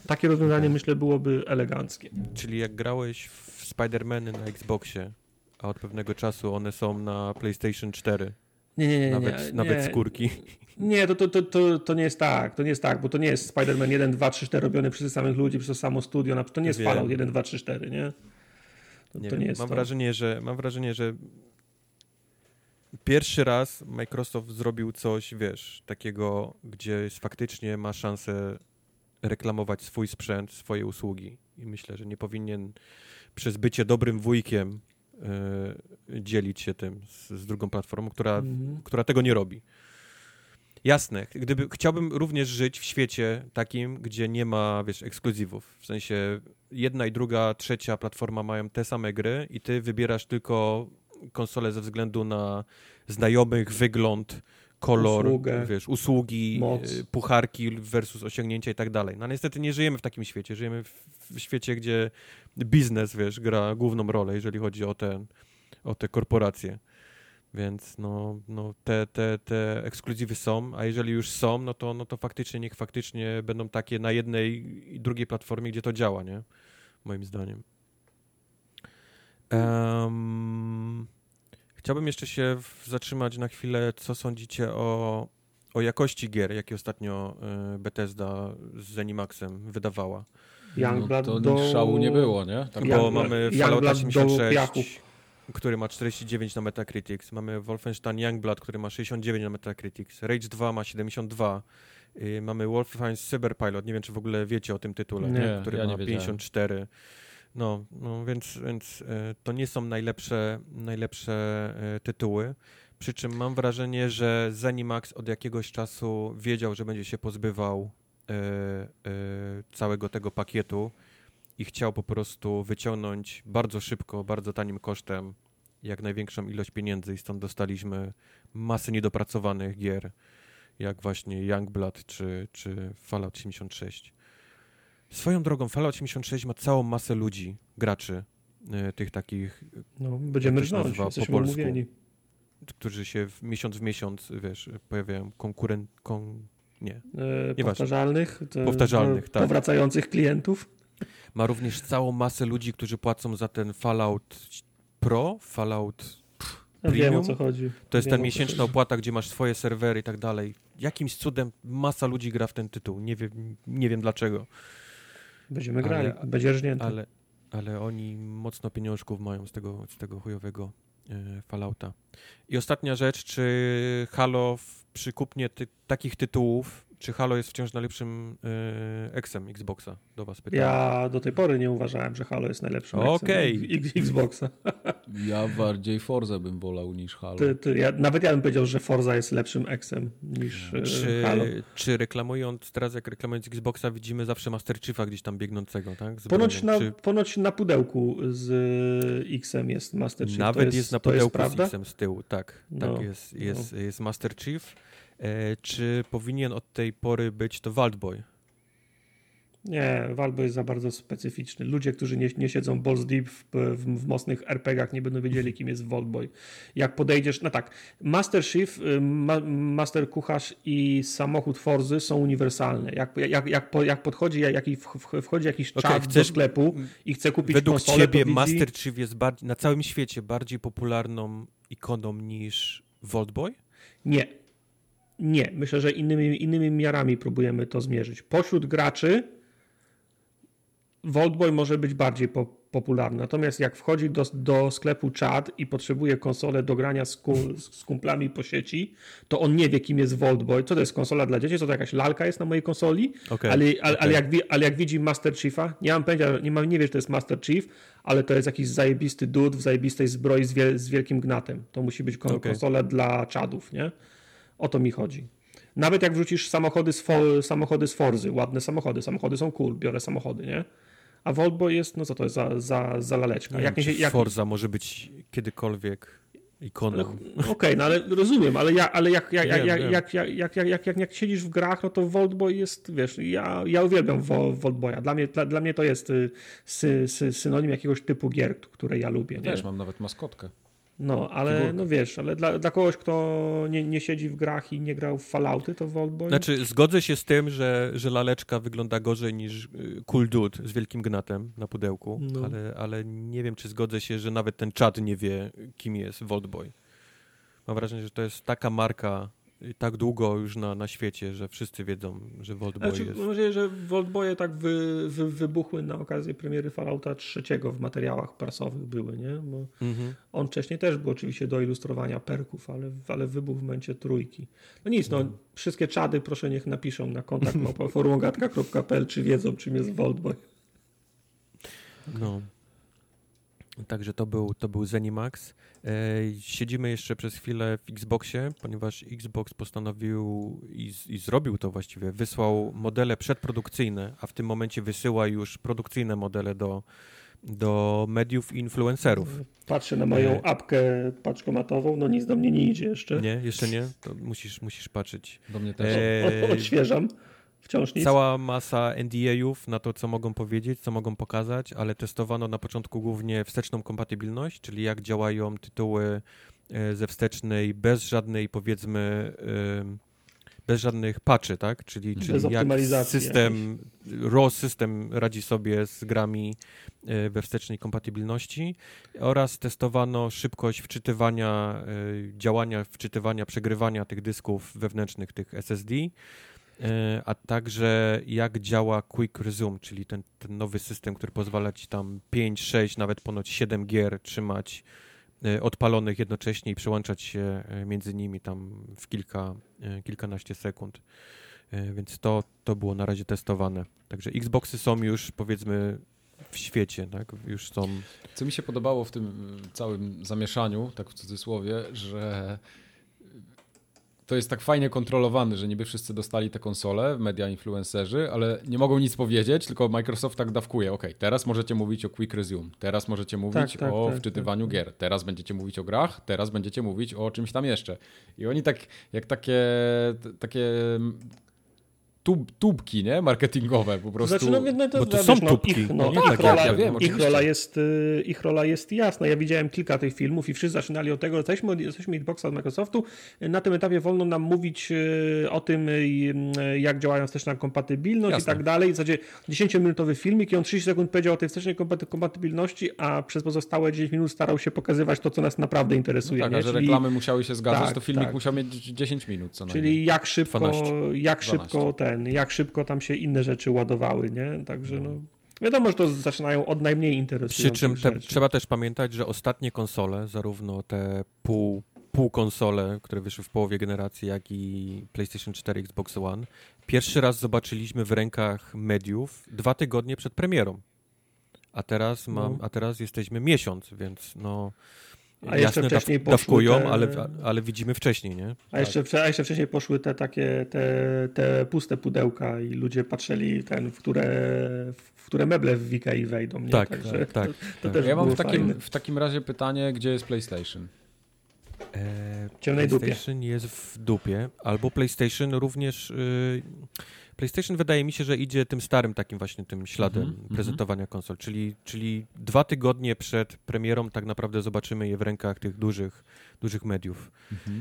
Takie rozwiązanie myślę byłoby eleganckie. Czyli jak grałeś w Spider-Many na Xboxie, a od pewnego czasu one są na PlayStation 4. Nie, nie, nie. Nawet, nie, nawet nie. skórki. Nie, to, to, to, to nie jest tak. To nie jest tak, bo to nie jest Spider-Man 1, 2, 3, 4 robiony przez samych ludzi, przez to samo studio. To nie jest Wiem. Fallout 1, 2, 3, 4, nie? To nie, to nie jest mam, to. Wrażenie, że, mam wrażenie, że pierwszy raz Microsoft zrobił coś, wiesz, takiego, gdzie faktycznie ma szansę reklamować swój sprzęt, swoje usługi. I myślę, że nie powinien przez bycie dobrym wujkiem y, dzielić się tym z, z drugą platformą, która, Mhm. która tego nie robi. Jasne, gdyby, chciałbym również żyć w świecie takim, gdzie nie ma, wiesz, ekskluzywów. W sensie jedna i druga, trzecia platforma mają te same gry i ty wybierasz tylko konsolę ze względu na znajomych, wygląd, kolor, Usługę, wiesz, usługi, moc. y, pucharki versus osiągnięcia i tak dalej. No niestety nie żyjemy w takim świecie. Żyjemy w, świecie, gdzie biznes, wiesz, gra główną rolę, jeżeli chodzi o te, o te korporacje. Więc no, no te, te, te ekskluzywy są, a jeżeli już są, no to, no to faktycznie niech faktycznie będą takie na jednej i drugiej platformie, gdzie to działa, nie? Moim zdaniem. Em, chciałbym jeszcze się zatrzymać na chwilę, co sądzicie o, o jakości gier, jakie ostatnio y, Bethesda z Zenimaxem wydawała. Youngblood no, to do... szału nie było, nie? Tak Young- Bo Youngblood- mamy Youngblood Fallout do 86, piachu. który ma 49 na Metacritics, mamy Wolfenstein Youngblood, który ma 69 na Metacritics, Rage 2 ma 72, y, mamy Wolfenstein Cyberpilot, nie wiem czy w ogóle wiecie o tym tytule, Nie, który ja ma nie wiedziałem. 54. No, no więc, więc y, to nie są najlepsze, najlepsze y, tytuły. Przy czym mam wrażenie, że Zenimax od jakiegoś czasu wiedział, że będzie się pozbywał y, całego tego pakietu i chciał po prostu wyciągnąć bardzo szybko, bardzo tanim kosztem jak największą ilość pieniędzy i stąd dostaliśmy masę niedopracowanych gier, jak właśnie Youngblood czy, czy Fallout 76. Swoją drogą Fallout 86 ma całą masę ludzi, graczy, y, tych takich, No, będziemy rżnąć, nazywa po jesteśmy polsku? umówieni. którzy się w miesiąc w miesiąc, wiesz, pojawiają konkurent, kon, nie. E, powtarzalnych, to- Powtarzalnych, tak. powracających klientów. Ma również całą masę ludzi, którzy płacą za ten Fallout Pro, Fallout Ja wiem o Premium? co chodzi. To jest Wiem, ta miesięczna opłata, gdzie masz swoje serwery i tak dalej. Jakimś cudem masa ludzi gra w ten tytuł. Nie wiem, nie wiem dlaczego, Będziemy grali, Ale- będzie rżnięte. ale, ale oni mocno pieniążków mają z tego, z tego chujowego e, Fallouta. I ostatnia rzecz, czy Halo przy kupnie ty, takich tytułów, czy Halo jest wciąż najlepszym e, eksem Xboxa? Do was pytam. Ja do tej pory nie uważałem, że Halo jest najlepszym X- Xboxa. Ja bardziej Forza bym wolał niż Halo. Ty, ty, ja, nawet ja bym powiedział, że Forza jest lepszym eksem niż e, Czy, Halo. czy reklamując, teraz jak reklamując Xboxa widzimy zawsze Master Chiefa gdzieś tam biegnącego, tak? Z Ponoć bronią. na, Czy ponoć na pudełku z e, X-em jest Master Chief. nawet to jest, na pudełku prawda? z X-em z tyłu, tak. No, tak jest, jest, jest Master Chief. E, czy powinien od tej pory być to Waldboy? Nie, Valve jest za bardzo specyficzny. Ludzie, którzy nie, nie siedzą balls deep w, w, w mocnych RPG-ach, nie będą wiedzieli, kim jest Vaultboy. Jak podejdziesz, no tak, Master Chief, y, ma, Master Kucharz i samochód Forzy są uniwersalne. Jak, jak, jak, jak podchodzi, jak wchodzi jakiś Okej, czat do sklepu i chce kupić Według konsolę, ciebie to widzi... Master Chief jest bardziej, na całym świecie bardziej popularną ikoną niż Vaultboy? Nie. Nie. Myślę, że innymi, innymi miarami próbujemy to zmierzyć. Pośród graczy Vaultboy może być bardziej po, popularny. Natomiast jak wchodzi do, do sklepu chat i potrzebuje konsolę do grania z, ku, z kumplami po sieci, to on nie wie, kim jest Vaultboy. Co to jest konsola dla dzieci? Co to jakaś lalka jest na mojej konsoli? Okej, ale, ale, ale, okej. jak, ale jak widzi Master Chiefa, nie mam pojęcia, nie, mam, nie wie, że to jest Master Chief, ale to jest jakiś zajebisty dude w zajebistej zbroi z, wiel, z wielkim gnatem. To musi być kon, Okej. konsola dla czadów, nie? O to mi chodzi. Nawet jak wrzucisz samochody z, fo, samochody z Forzy, ładne samochody, samochody są cool, biorę samochody, nie? A Voltboy jest, no co to jest za, za, za laleczka? Nie jak wiem, nie jak, Forza może być kiedykolwiek ikoną. Okej, no ale rozumiem, ale, ja, ale jak, jak, jak, Wiem, jak, jak, jak, jak, jak, jak, siedzisz w grach, no to Voltboy jest, wiesz, ja, ja uwielbiam Vo- Voltboya. Dla mnie, dla, dla mnie to jest y, sy, sy, synonim jakiegoś typu gier, które ja lubię. Nie? Też mam nawet maskotkę. No, ale Figurkę. no wiesz, ale dla, dla kogoś, kto nie, nie siedzi w grach i nie grał w Fallouty, to Voltboy... Znaczy, zgodzę się z tym, że, że laleczka wygląda gorzej niż y, Cool Dude z wielkim gnatem na pudełku, No. ale, ale nie wiem, czy zgodzę się, że nawet ten czad nie wie, kim jest Voltboy. Mam wrażenie, że to jest taka marka tak długo już na, na świecie, że wszyscy wiedzą, że Vault Znaczy, jest. mam nadzieję, że Vault tak wy, wy, wybuchły na okazję premiery Fallouta trzeciego w materiałach prasowych były, nie? Bo Mhm. on wcześniej też był oczywiście do ilustrowania perków, ale, ale wybuchł w momencie trójki. No nic, no, wszystkie czady proszę niech napiszą na kontakt forumogatka.pl, czy wiedzą czym jest Vault Boy. No. Także to był, to był Zenimax. E, siedzimy jeszcze przez chwilę w Xboxie, ponieważ Xbox postanowił i, z- i zrobił to właściwie. Wysłał modele przedprodukcyjne, a w tym momencie wysyła już produkcyjne modele do, do mediów i influencerów. Patrzę na moją E. apkę paczkomatową, no nic do mnie nie idzie jeszcze. Nie, jeszcze nie? To musisz, musisz patrzeć. Do mnie też. E, O, odświeżam. Wciąż nic. Cała masa NDA-ów na to, co mogą powiedzieć, co mogą pokazać, ale testowano na początku głównie wsteczną kompatybilność, czyli jak działają tytuły e, ze wstecznej bez żadnej, powiedzmy, bez żadnych patchy, tak? Czyli, Bez czyli jak system, ROS system radzi sobie z grami e, we wstecznej kompatybilności oraz testowano szybkość wczytywania, e, działania wczytywania, przegrywania tych dysków wewnętrznych, tych SSD, a także jak działa Quick Resume, czyli ten, ten nowy system, który pozwala ci tam 5, 6, nawet ponoć 7 gier trzymać e, odpalonych jednocześnie i przełączać się e, między nimi tam w kilka, e, kilkanaście sekund. E, Więc to, to było na razie testowane. Także Xboxy są już powiedzmy w świecie, tak? Już są. Co mi się podobało w tym całym zamieszaniu, tak w cudzysłowie, że to jest tak fajnie kontrolowane, że niby wszyscy dostali te konsole, media influencerzy, ale nie mogą nic powiedzieć, tylko Microsoft tak dawkuje. Ok, teraz możecie mówić o Quick Resume, teraz możecie mówić Tak, tak, o tak, wczytywaniu tak, gier, teraz będziecie mówić o grach, teraz będziecie mówić o czymś tam jeszcze. I oni tak, jak takie, takie tub, tubki, nie? Marketingowe po prostu. Znaczy, no, no, to, bo to wiesz, są no, tubki. Ich, no, No ich, tak, rola, ja wiem, ich, rola jest, y, ich rola jest jasna. Ja widziałem kilka tych filmów i wszyscy zaczynali od tego, że jesteśmy, jesteśmy Xboxa od Microsoftu. Na tym etapie wolno nam mówić y, o tym, y, jak działają wsteczna kompatybilność Jasne. i tak dalej. W zasadzie 10-minutowy filmik i on 30 sekund powiedział o tej wstecznej kompaty- kompatybilności, a przez pozostałe 10 minut starał się pokazywać to, co nas naprawdę interesuje. tak, nie? a że Czyli- reklamy musiały się zgadzać, tak, to filmik tak. musiał mieć 10 minut co najmniej. Czyli jak szybko, 12. jak 12. szybko ten, jak szybko tam się inne rzeczy ładowały, nie? Także no. Wiadomo, że to zaczynają od najmniej Przy interesujących czym te, trzeba też pamiętać, że ostatnie konsole, zarówno te pół, pół konsole, które wyszły w połowie generacji, jak i PlayStation 4, Xbox One, pierwszy raz zobaczyliśmy w rękach mediów dwa tygodnie przed premierą. A teraz, mam, No. a teraz jesteśmy miesiąc, więc no. A jeszcze jasne, wcześniej daw, poszły dawkują, te- ale, ale widzimy wcześniej, nie? A jeszcze, a jeszcze wcześniej poszły te takie, te, te puste pudełka i ludzie patrzyli ten, w które, w które meble w Ikei wejdą, nie? Tak, Także tak, tak. to, to tak. też Ja mam w takim, fajne. w takim razie pytanie, gdzie jest PlayStation? E, ciemnej dupie. PlayStation jest w dupie, albo PlayStation również. Y, PlayStation wydaje mi się, że idzie tym starym takim właśnie tym śladem Mhm, prezentowania konsol, czyli, czyli dwa tygodnie przed premierą tak naprawdę zobaczymy je w rękach tych dużych, dużych mediów.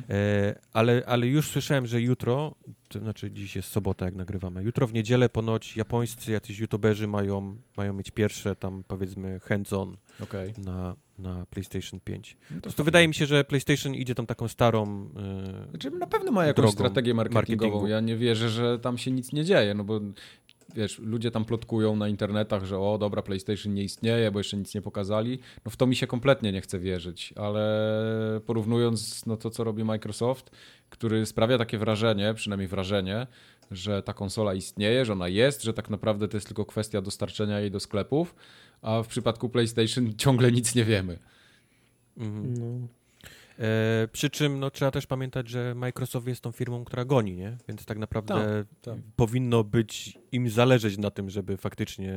E, ale, ale już słyszałem, że jutro, to znaczy dziś jest sobota jak nagrywamy, jutro w niedzielę ponoć japońscy jacyś youtuberzy mają, mają mieć pierwsze tam powiedzmy hands-on Okej. na, na PlayStation 5. No To, to wydaje mi się, że PlayStation idzie tą taką starą. e, Znaczy, na pewno ma jakąś strategię marketingową. marketingu. Ja nie wierzę, że tam się nic nie dzieje, no bo wiesz, ludzie tam plotkują na internetach, że o dobra, PlayStation nie istnieje, bo jeszcze nic nie pokazali. No w to mi się kompletnie nie chce wierzyć, ale porównując no to, co robi Microsoft, który sprawia takie wrażenie, przynajmniej wrażenie, że ta konsola istnieje, że ona jest, że tak naprawdę to jest tylko kwestia dostarczenia jej do sklepów, a w przypadku PlayStation ciągle nic nie wiemy. mhm. No. E, przy czym no, trzeba też pamiętać, że Microsoft jest tą firmą, która goni, nie? Więc tak naprawdę tak. powinno być im zależeć na tym, żeby faktycznie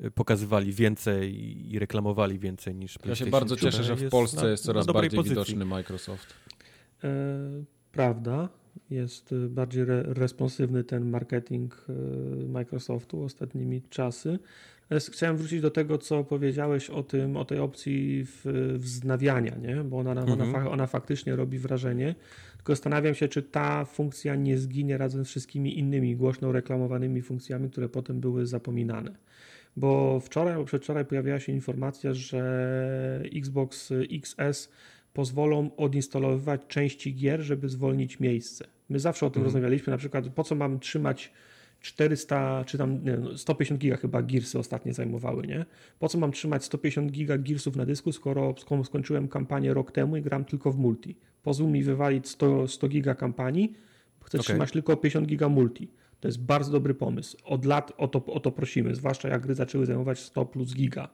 e, pokazywali więcej i reklamowali więcej niż Ja się PlayStation, bardzo cieszę, że w jest Polsce na- jest coraz bardziej pozycji. widoczny Microsoft. E, prawda. Jest e, bardziej re, responsywny ten marketing e, Microsoftu ostatnimi czasy. Chciałem wrócić do tego, co powiedziałeś o tym, o tej opcji wznawiania, nie? bo ona, ona, Mhm. fa, ona faktycznie robi wrażenie. Tylko zastanawiam się, czy ta funkcja nie zginie razem z wszystkimi innymi głośno reklamowanymi funkcjami, które potem były zapominane. Bo wczoraj albo przedwczoraj pojawiła się informacja, że Xbox XS pozwolą odinstalowywać części gier, żeby zwolnić miejsce. My zawsze o tym Mhm. rozmawialiśmy, na przykład po co mam trzymać 400 czy tam nie, no, 150 giga chyba Gearsy ostatnio zajmowały, nie? Po co mam trzymać 150 giga Gearsów na dysku, skoro sko- skończyłem kampanię rok temu i gram tylko w multi. Pozwól mi wywalić 100, 100 giga kampanii, chcę Okej. trzymać tylko 50 giga multi. To jest bardzo dobry pomysł. Od lat o to, o to prosimy, zwłaszcza jak gry zaczęły zajmować 100 plus giga.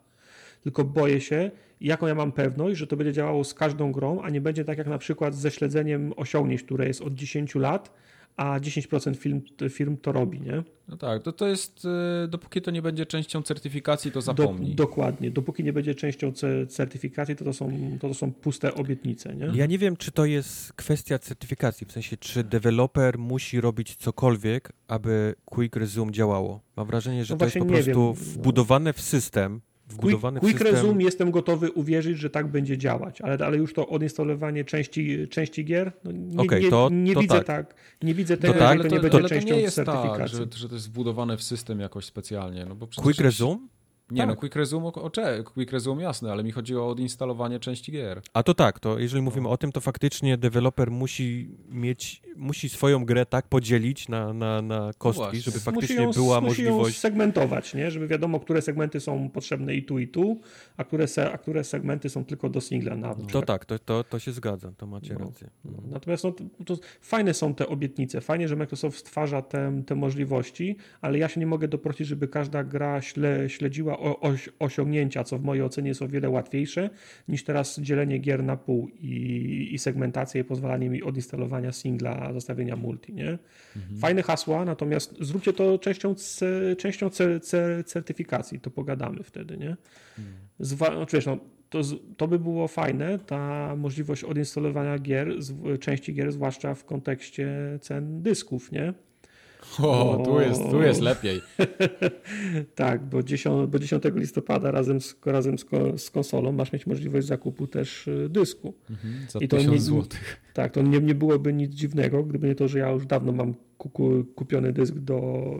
Tylko boję się, jaką ja mam pewność, że to będzie działało z każdą grą, a nie będzie tak jak na przykład ze śledzeniem osiągnięć, które jest od 10 lat, a 10% firm, firm to robi, nie? No tak, to, to jest, y, dopóki to nie będzie częścią certyfikacji, to Do, zapomnij. dokładnie. Dopóki nie będzie częścią ce- certyfikacji, to to są, to, to są puste obietnice, nie? Ja nie wiem, czy to jest kwestia certyfikacji, w sensie, czy deweloper musi robić cokolwiek, aby Quick Resume działało. Mam wrażenie, że No to jest po prostu wiem. wbudowane w system. Quick, Wbudowane quick w system. Resume jestem gotowy uwierzyć, że tak będzie działać, ale, ale już to odinstalowanie części, części gier, no nie, nie, to- nie to widzę tak. tak. nie widzę tego, tak, że to to, nie będzie ale to częścią nie jest tak, certyfikacji. że, że to jest wbudowane w system jakoś specjalnie. No bo Quick Resume? Nie, Tak. no Quick Resume, o, o, cze- Quick Resume jasne, ale mi chodziło o odinstalowanie części gier. A to tak, to jeżeli mówimy o tym, to faktycznie deweloper musi mieć, musi swoją grę tak podzielić na, na, na kostki, właśnie. żeby Musi faktycznie ją, była musi ją możliwość. segmentować, nie? żeby wiadomo, które segmenty są potrzebne i tu, i tu, a które, se, a które segmenty są tylko do singla. Na To tak, to, to, to się zgadza, to macie No. rację. Natomiast no, to, to fajne są te obietnice, fajnie, że Microsoft stwarza te, te możliwości, ale ja się nie mogę doprosić, żeby każda gra śle, śledziła osiągnięcia, co w mojej ocenie jest o wiele łatwiejsze niż teraz dzielenie gier na pół i, i segmentację i pozwalanie mi odinstalowania singla, zostawienia multi. Nie? Fajne hasła, natomiast zróbcie to częścią, częścią ce, ce, certyfikacji, to pogadamy wtedy. Nie? Zwa, no, wiesz, no, to, to by było fajne, ta możliwość odinstalowania gier, z, części gier, zwłaszcza w kontekście cen dysków, nie? O, tu jest, tu jest lepiej. Tak, bo 10, bo 10 listopada razem, z, razem z, ko- z konsolą masz mieć możliwość zakupu też y, dysku. Mhm, za I to 1000 nie- złotych. Tak, to nie, nie byłoby nic dziwnego, gdyby nie to, że ja już dawno mam ku, ku, kupiony dysk do,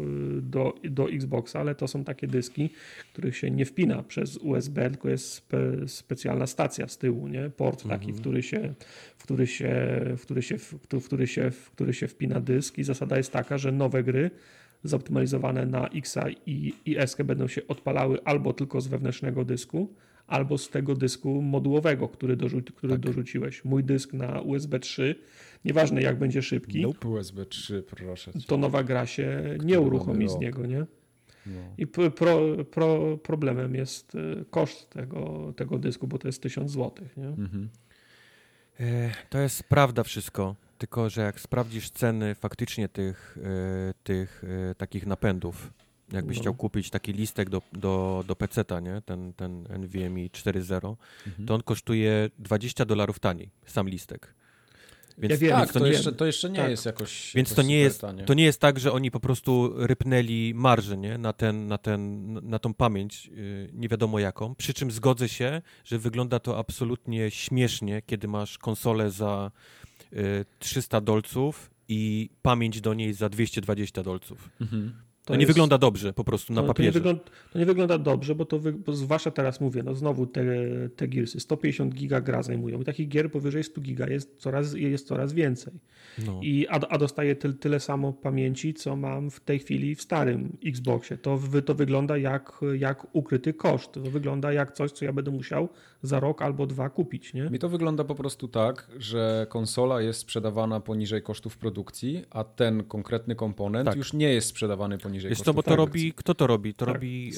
do, do Xboxa, ale to są takie dyski, których się nie wpina przez USB, tylko jest spe, specjalna stacja z tyłu, nie? Port taki, w który się, w który się, w który się, w który, w który się, w który się wpina dysk i zasada jest taka, że nowe gry zoptymalizowane na X i, i S będą się odpalały albo tylko z wewnętrznego dysku, albo z tego dysku modułowego, który, dorzu który dorzuciłeś. Mój dysk na USB 3, nieważne jak będzie szybki, USB 3, proszę cię. to nowa gra się nie mamy uruchomi z niego, nie? No. I pro, pro, pro, problemem jest y, koszt tego, tego dysku, bo to jest 1000 zł, nie? Mhm. E, To jest prawda wszystko, tylko że jak sprawdzisz ceny faktycznie tych, e, tych e, takich napędów, jakbyś No. chciał kupić taki listek do, do, do PC-ta, nie? Ten, ten NVMe 4.0, Mhm. to on kosztuje 20 dolarów taniej, sam listek. Więc, Ja wiem, Tak, więc to, to, nie, jeszcze, to jeszcze nie tak. jest jakoś. więc jakoś to nie jest, tanie. to nie jest tak, że oni po prostu rypnęli marżę nie? Na, ten, na, ten, na tą pamięć, yy, nie wiadomo jaką. Przy czym zgodzę się, że wygląda to absolutnie śmiesznie, kiedy masz konsolę za yy, 300 dolców i pamięć do niej za 220 dolców. Mhm. To, nie jest- wygląda dobrze po prostu na to, to, nie papierze. wygląda, to nie wygląda dobrze, bo to wy, bo zwłaszcza teraz mówię, no znowu te, te Gearsy 150 giga gra zajmują i takich gier powyżej 100 giga jest coraz, jest coraz więcej. No. I, a, a dostaję ty, tyle samo pamięci, co mam w tej chwili w starym Xboxie. To, wy, to wygląda jak, jak ukryty koszt. To wygląda jak coś, co ja będę musiał za rok albo dwa kupić, nie? Mi to wygląda po prostu tak, że konsola jest sprzedawana poniżej kosztów produkcji, a ten konkretny komponent Tak. już nie jest sprzedawany poniżej Wiesz kosztów co, bo to robi, kto to robi? To Tak. robi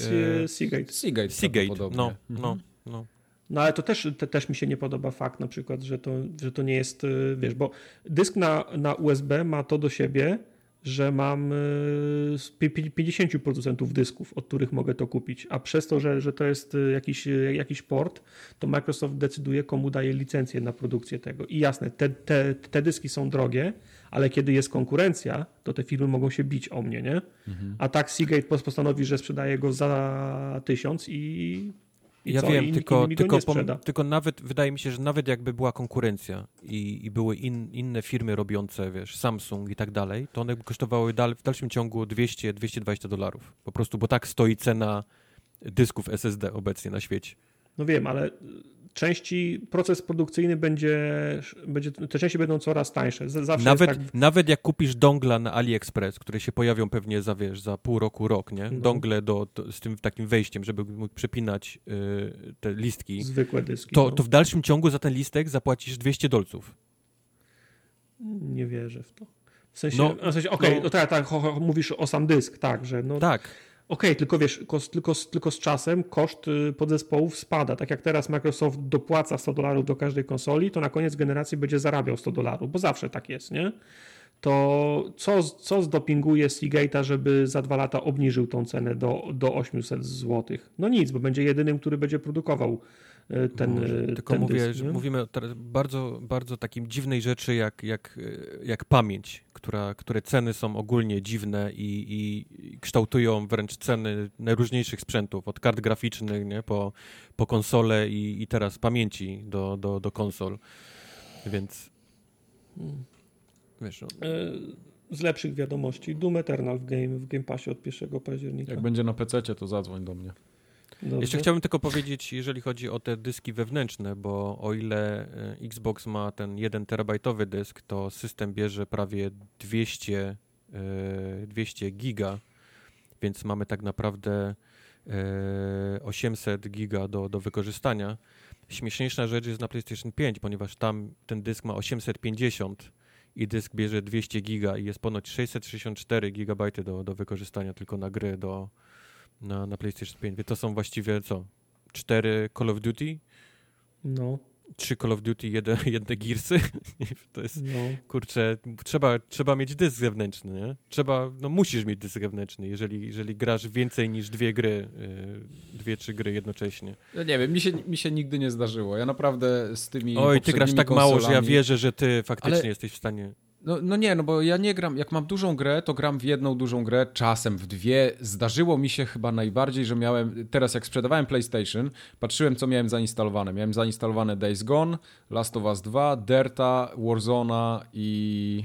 e, Seagate. Seagate, Seagate. No, Mhm. no, no. No ale to też, te, też mi się nie podoba fakt na przykład, że to, że to nie jest, y, wiesz, bo dysk na, na USB ma to do siebie, że mam y, z pi- pi- 50 producentów dysków, od których mogę to kupić, a przez to, że, że to jest y, jakiś, jakiś port, to Microsoft decyduje, komu daje licencję na produkcję tego. I jasne, te, te, te dyski są drogie, ale kiedy jest konkurencja, to te firmy mogą się bić o mnie, nie? A tak Seagate pos- postanowi, że sprzedaje go za tysiąc i i ja co? wiem, I tylko, tylko, pom- tylko nawet, wydaje mi się, że nawet jakby była konkurencja i, i były in, inne firmy robiące, wiesz, Samsung i tak dalej, to one by kosztowały dal, w dalszym ciągu 200-220 dolarów. Po prostu, bo tak stoi cena dysków SSD obecnie na świecie. No wiem, ale części, proces produkcyjny będzie, będzie te części będą coraz tańsze. Zawsze nawet, tak... nawet jak kupisz dongla na AliExpress, które się pojawią pewnie za, wiesz, za pół roku, rok, nie? No. Dongle do, do, z tym takim wejściem, żeby mógł przepinać y, te listki. Zwykłe dyski. To, no. to w dalszym ciągu za ten listek zapłacisz 200 dolców. Nie wierzę w to. W sensie, no, w sensie okej, okay, no, no tak, tak, mówisz o sam dysk, tak, że no... Tak. Okej, okay, tylko wiesz, tylko, tylko z czasem koszt y, podzespołów spada. Tak jak teraz Microsoft dopłaca 100 dolarów do każdej konsoli, to na koniec generacji będzie zarabiał 100 dolarów, bo zawsze tak jest, nie? To co, co zdopinguje Seagate'a, żeby za dwa lata obniżył tą cenę do, do 800 zł? No nic, bo będzie jedynym, który będzie produkował ten, Może. Tylko ten mówię, dysk, że mówimy teraz bardzo, bardzo takim dziwnej rzeczy jak, jak, jak pamięć która, które ceny są ogólnie dziwne i, i, kształtują wręcz ceny najróżniejszych sprzętów, od kart graficznych nie, po, po konsole i, i teraz pamięci do, do, do konsol. Więc wiesz... No. E, z lepszych wiadomości, Doom Eternal w Game, w Game Passie od 1 października. Jak będzie na PC, to zadzwoń do mnie. Dobrze. Jeszcze chciałbym tylko powiedzieć, jeżeli chodzi o te dyski wewnętrzne, bo o ile e, Xbox ma ten 1 terabajtowy dysk, to system bierze prawie 200, 200 e, giga, więc mamy tak naprawdę 800 e, giga do, do wykorzystania. Śmieszniejsza rzecz jest na PlayStation 5, ponieważ tam ten dysk ma 850 i dysk bierze 200 giga i jest ponoć 664 gigabajty do, do wykorzystania tylko na gry do, na, na PlayStation 5. To są właściwie co? Cztery Call of Duty? No. Trzy Call of Duty, jedne, jedne Gearsy. to jest, no. kurczę, trzeba, trzeba mieć dysk zewnętrzny, nie? Trzeba, no musisz mieć dysk zewnętrzny, jeżeli, jeżeli grasz więcej niż dwie gry, yy, dwie, trzy gry jednocześnie. Ja nie wiem, mi się, mi się nigdy nie zdarzyło. Ja naprawdę z tymi Oj, ty grasz tak konsolami... mało, że ja wierzę, że ty faktycznie Ale... jesteś w stanie... No, no nie, no bo ja nie gram, jak mam dużą grę, to gram w jedną dużą grę, czasem w dwie. Zdarzyło mi się chyba najbardziej, że miałem, teraz jak sprzedawałem PlayStation, patrzyłem co miałem zainstalowane. Miałem zainstalowane Days Gone, Last of Us 2, Derta, Warzona i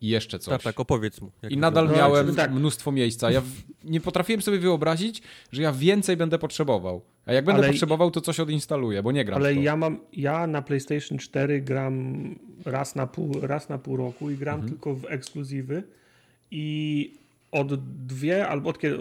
i jeszcze coś. Tak, tak, opowiedz mu. I nadal miałem tak. mnóstwo miejsca. Ja w... nie potrafiłem sobie wyobrazić, że ja więcej będę potrzebował. A jak będę ale... potrzebował, to coś odinstaluję, bo nie gram Ale ja mam, ja na PlayStation 4 gram raz na pół, raz na pół roku i gram mhm. tylko w ekskluzywy i od dwie, albo od kiedy,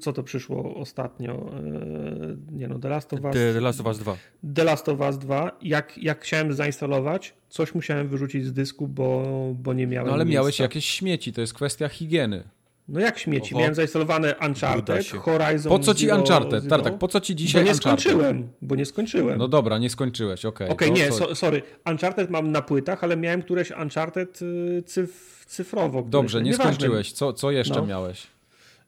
co to przyszło ostatnio? E, nie no, The Last of Us. The, Last of Us 2. The Last of Us 2. Jak, jak chciałem zainstalować, coś musiałem wyrzucić z dysku, bo, bo nie miałem. No ale miejsca. miałeś jakieś śmieci, to jest kwestia higieny. No jak śmieci? Oho. Miałem zainstalowane Uncharted, Horizon Po co ci Zero, Uncharted? Zero? Tak, po co ci dzisiaj Bo nie Uncharted? skończyłem, bo nie skończyłem. No dobra, nie skończyłeś, okej. Okay. Okej, okay, nie, so, sorry. Uncharted mam na płytach, ale miałem któreś Uncharted y, cyf, cyfrowo. Dobrze, nie skończyłeś. Co, co jeszcze no. miałeś?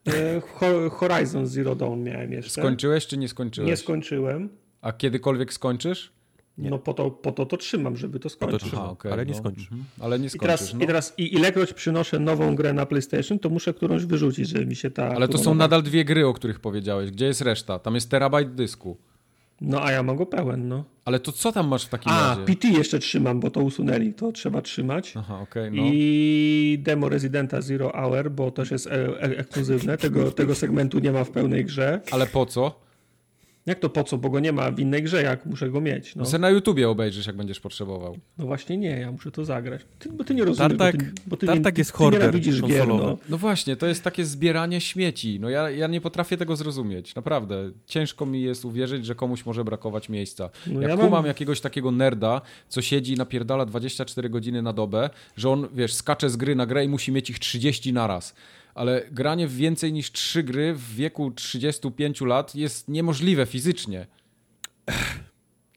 E, Horizon Zero Dawn miałem jeszcze. Skończyłeś czy nie skończyłeś? Nie skończyłem. A kiedykolwiek skończysz? Nie. No po to, po to to trzymam, żeby to skończyć. To Aha, okay, ale nie no. skończysz. Mhm. Ale nie skończysz. I teraz, no. i teraz i ilekroć przynoszę nową grę na PlayStation, to muszę którąś wyrzucić, żeby mi się ta... Ale to są nadal dwie gry, o których powiedziałeś. Gdzie jest reszta? Tam jest terabajt dysku. No a ja mam go pełen, no. Ale to co tam masz w takim a, razie? PT jeszcze trzymam, bo to usunęli, to trzeba trzymać. Aha, okej, okay, no. I demo Residenta Zero Hour, bo też jest e e ekskluzywne, tego, tego segmentu nie ma w pełnej grze. Ale po co? Jak to po co? Bo go nie ma w innej grze, jak muszę go mieć. No. Se na YouTubie obejrzysz, jak będziesz potrzebował. No właśnie nie, ja muszę to zagrać. Ty, bo ty nie rozumiesz, Tartak, bo ty, bo ty, Tartak jest horder gier, no. no właśnie, to jest takie zbieranie śmieci. No ja, ja nie potrafię tego zrozumieć, naprawdę. Ciężko mi jest uwierzyć, że komuś może brakować miejsca. No jak ja mam... jakiegoś takiego nerda, co siedzi i napierdala 24 godziny na dobę, że on, wiesz, skacze z gry na grę i musi mieć ich 30 naraz ale granie w więcej niż trzy gry w wieku 35 lat jest niemożliwe fizycznie.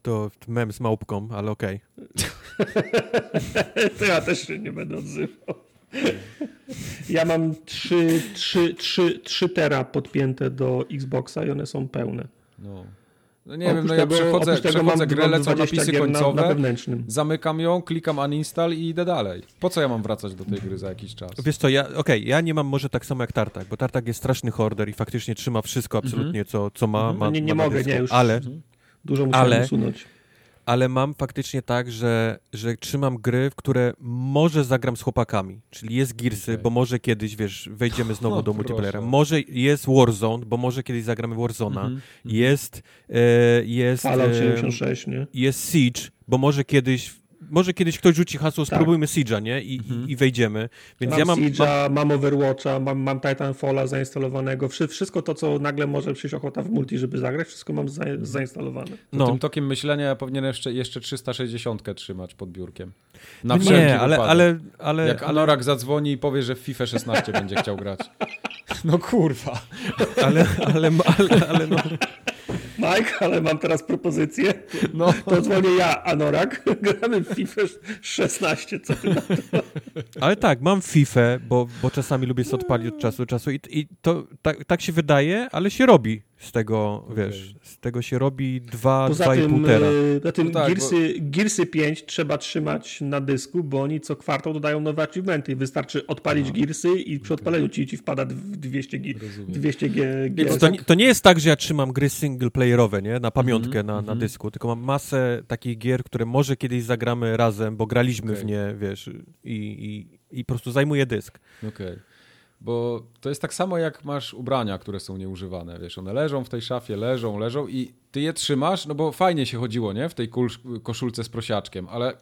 To mem z małpką, ale okej. Okay. to ja też się nie będę odzywał. Ja mam 3, 3, 3, 3 tera podpięte do Xboxa i one są pełne. No. No nie oprócz wiem, no ja przechodzę, przechodzę grę, lecą napisy końcowe, na, na zamykam ją, klikam uninstall i idę dalej. Po co ja mam wracać do tej gry za jakiś czas? Wiesz co, ja, okej, okay, ja nie mam może tak samo jak Tartak, bo Tartak jest straszny horder i faktycznie trzyma wszystko absolutnie, co, co ma, mhm. ma Nie, nie ma mogę, nie, już ale, dużo musiałem ale, usunąć. Ale mam faktycznie tak, że, że trzymam gry, w które może zagram z chłopakami. Czyli jest Gearsy, Okej. bo może kiedyś, wiesz, wejdziemy znowu O, do proszę. multiplayera. Może jest Warzone, bo może kiedyś zagramy Warzona. Mhm. Jest, e, jest, Fallout e, 76, nie? jest Siege, bo może kiedyś, może kiedyś ktoś rzuci hasło, Tak. spróbujmy Siege'a, nie? I, Mhm. i, wejdziemy. Więc mam ja mam, mam Siege'a, mam Overwatcha, mam, mam Titanfalla zainstalowanego. Wszy- Wszystko to, co nagle może przyjść ochota w multi, żeby zagrać, wszystko mam za, zainstalowane. No. Tym tokiem myślenia ja powinienem jeszcze, jeszcze 360 trzymać pod biurkiem. Na no wszelki nie, ale, ale, ale, Jak ale, Anorak zadzwoni i powie, że w FIFA 16 będzie chciał grać. No kurwa. ale, ale, ale, ale no, Mike, ale mam teraz propozycję. No. To dzwonię ja, Anorak. Gramy w FIFA 16. Co ty na to? ale tak, mam FIFA, bo, bo czasami lubię sobie odpalić od czasu do czasu i, i to tak, tak się wydaje, ale się robi z tego, wiesz, z tego się robi dwa, Poza dwa i pół tym, tera. y, poza tym No tak, Gearsy, Gearsy 5 trzeba trzymać na dysku, bo oni co kwartał dodają nowe achievementy i wystarczy odpalić Gearsy i przy odpaleniu ci, ci wpada w 200, gi- Rozumiem. 200 G, Więc G- to, nie- to nie jest tak, że ja trzymam gry singleplayerowe, nie? Na pamiątkę Mhm, na, na mhm. dysku, tylko mam masę takich gier, które może kiedyś zagramy razem, bo graliśmy w Okej. nie, wiesz, i, i, i po prostu zajmuje dysk. Okej. Bo to jest tak samo jak masz ubrania, które są nieużywane. Wiesz, one leżą w tej szafie, leżą, leżą i ty je trzymasz, no bo fajnie się chodziło, nie? W tej koszulce z prosiaczkiem, ale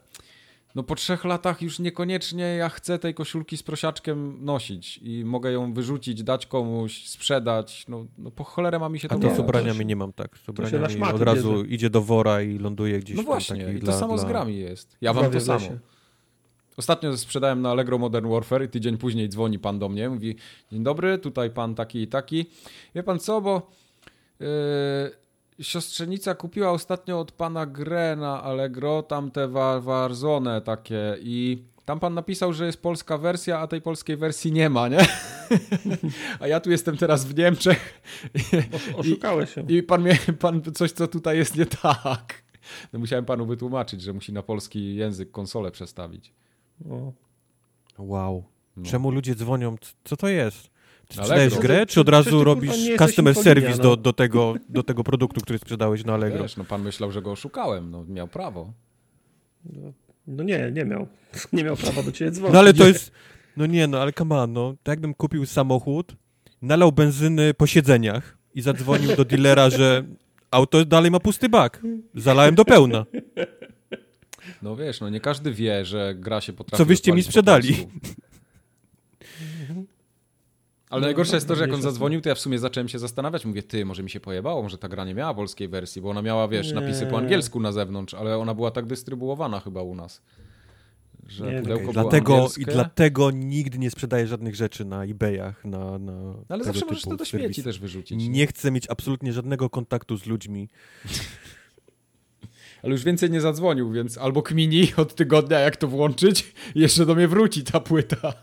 no po trzech latach już niekoniecznie ja chcę tej koszulki z prosiaczkiem nosić i mogę ją wyrzucić, dać komuś, sprzedać. No, no po cholerę ma mi się A to to nie, z to ubraniami się- nie mam tak. Z się ubraniami od razu bierze. idzie do wora i ląduje gdzieś No tam właśnie, taki i to dla- samo z dla- grami jest. Ja mam Zdrowie to samo. lesie. Ostatnio sprzedałem na Allegro Modern Warfare i tydzień później dzwoni pan do mnie, mówi dzień dobry, tutaj pan taki i taki. Wie pan co, bo yy, siostrzenica kupiła ostatnio od pana grę na Allegro, tam te wa- Warzone takie i tam pan napisał, że jest polska wersja, a tej polskiej wersji nie ma, nie? a ja tu jestem teraz w Niemczech Osz- Oszukałeś się. i pan mnie, pan coś, co tutaj jest nie tak. No musiałem panu wytłumaczyć, że musi na polski język konsolę przestawić. O. Wow. No. Czemu ludzie dzwonią? Co to jest? Czy sprzedajesz grę, czy od razu robisz customer service no. do, do, tego, do tego produktu, który sprzedałeś na Allegro? Wiesz, no pan myślał, że go oszukałem, no miał prawo. No nie, nie miał. Nie miał prawa do ciebie dzwonić. No ale to jest. No nie, no ale come on, no. Tak jakbym kupił samochód, nalał benzyny po siedzeniach i zadzwonił do dealera, że auto dalej ma pusty bak. Zalałem do pełna. No wiesz, no nie każdy wie, że gra się potrafi Co wyście mi sprzedali? Ale No, najgorsze jest to, że jak on z tym. zadzwonił, to ja w sumie zacząłem się zastanawiać. Mówię, ty, może mi się pojebało, może ta gra nie miała polskiej wersji, bo ona miała, wiesz, Nie. napisy po angielsku na zewnątrz, ale ona była tak dystrybuowana chyba u nas. Że Nie, pudełko było Dlatego, angielskie. I dlatego nigdy nie sprzedaję żadnych rzeczy na eBayach, na, na No, ale zawsze możesz to do śmieci serwisy. też wyrzucić. Nie chcę mieć absolutnie żadnego kontaktu z ludźmi. Ale już więcej nie zadzwonił, więc albo kmini od tygodnia, jak to włączyć, jeszcze do mnie wróci ta płyta.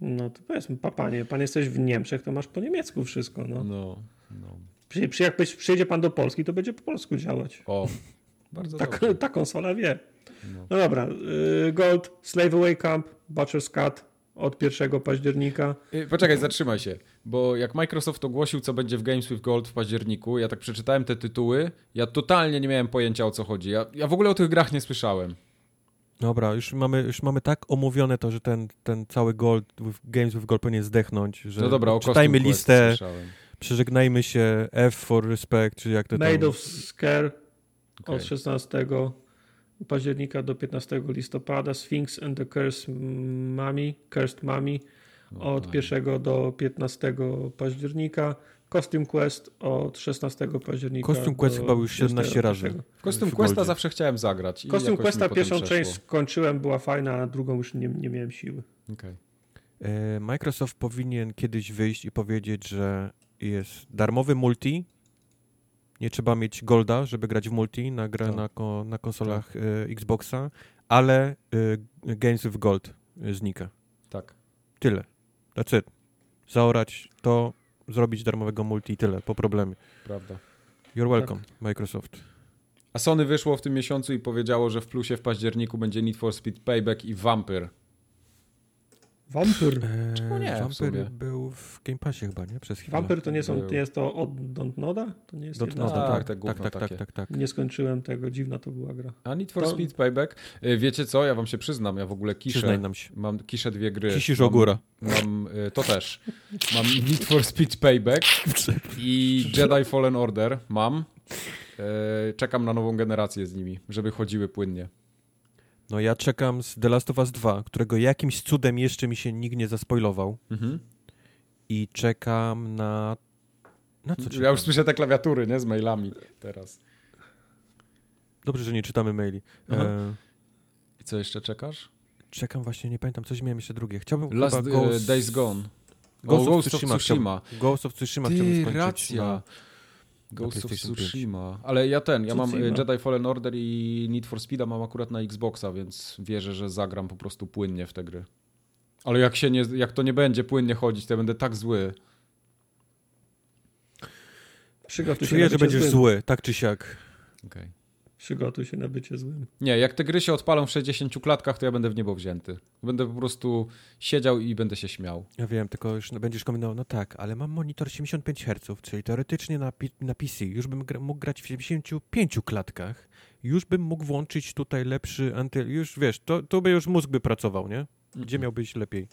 No to powiedzmy, pa, panie, pan jesteś w Niemczech, to masz po niemiecku wszystko. No. No, no. Przy, przy, jak przyjedzie pan do Polski, to będzie po polsku działać. O, bardzo Tak, dobrze. ta konsola wie. No. No dobra, y, Gold, Slave Away Camp, Butcher's Cut od 1 października. Y, Poczekaj, zatrzymaj się, bo jak Microsoft ogłosił, co będzie w Games with Gold w październiku, ja tak przeczytałem te tytuły, ja totalnie nie miałem pojęcia o co chodzi. Ja, ja w ogóle o tych grach nie słyszałem. Dobra, już mamy, już mamy tak omówione to, że ten, ten cały Gold, with- Games with Gold powinien zdechnąć, że No dobra, o czytajmy listę, przeżegnajmy się, F for respect, czy jak to tam... Made of Scare Okej. od 16 października do 15 listopada. Sphinx and the Cursed Mummy, Cursed Mummy od Oj. 1 do 15 października. Costume Quest od 16 października. Costume Quest chyba już 17 razy. 21. W Costume Questa zawsze chciałem zagrać. i Costume Questa pierwszą część skończyłem, była fajna, a drugą już nie, nie miałem siły. Okej. E, Microsoft powinien kiedyś wyjść i powiedzieć, że jest darmowy multi. Nie trzeba mieć Golda, żeby grać w multi na grę Tak. na, na konsolach e, Xboxa, ale e, Games with Gold znika. Tak. Tyle. That's it. Zaorać to, zrobić darmowego multi i tyle, po problemie. Prawda. You're welcome, Microsoft. A Sony wyszło w tym miesiącu i powiedziało, że w plusie w październiku będzie Need for Speed Payback i Vampyr. Vampyr. Eee, Czemu nie, w sumie? Vampyr był w Game Passie chyba, nie? Przez chwilę. Vampyr to nie są, to jest to od Dontnoda? To nie jest Dot jedna Tak, tak, tak, gówno tak, tak, takie. tak, tak. Nie skończyłem tego, dziwna to była gra. A Need for To- Speed Payback? Y, Wiecie co, ja wam się przyznam, ja w ogóle kiszę. Przyznaj nam się. Mam kiszę dwie gry. Kisisz mam, ogóra. Mam, y, to też. Mam Need for Speed Payback i Jedi Fallen Order. Mam. Y, Czekam na nową generację z nimi, żeby chodziły płynnie. No ja czekam z The Last of Us 2, którego jakimś cudem jeszcze mi się nikt nie zaspoilował. Mhm. I czekam na... Na co czekam? Ja już słyszę te klawiatury, nie? Z mailami teraz. Dobrze, że nie czytamy maili. E, I co jeszcze czekasz? czekam właśnie, nie pamiętam, coś miałem jeszcze drugie. Chciałbym Last chyba y, Ghost... Days Gone. Ghost, O, of Tsushima. chciałbym- Ghost of Tsushima chciałbym Ty, skończyć. racja. Na... Ghost of PlayStation 5. Tsushima. Ale ja ten, ja mam y, Tsushima. Jedi Fallen Order i Need for Speeda mam akurat na Xboxa, więc wierzę, że zagram po prostu płynnie w te gry. Ale jak, się nie, jak to nie będzie płynnie chodzić, to ja będę tak zły. Przygotuj się Czuję, że będziesz złym. zły, tak czy siak. Okay. Przygotuj się na bycie złym. Nie, jak te gry się odpalą w 60 klatkach, to ja będę w niebo wzięty. Będę po prostu siedział i będę się śmiał. Ja wiem, tylko już będziesz kombinował, no tak, ale mam monitor 75 Hz, czyli teoretycznie na, na PC już bym gra- mógł grać w 75 klatkach, już bym mógł włączyć tutaj lepszy antyl, już wiesz, to, to by już mózg by pracował, nie? Gdzie miałbyś lepiej?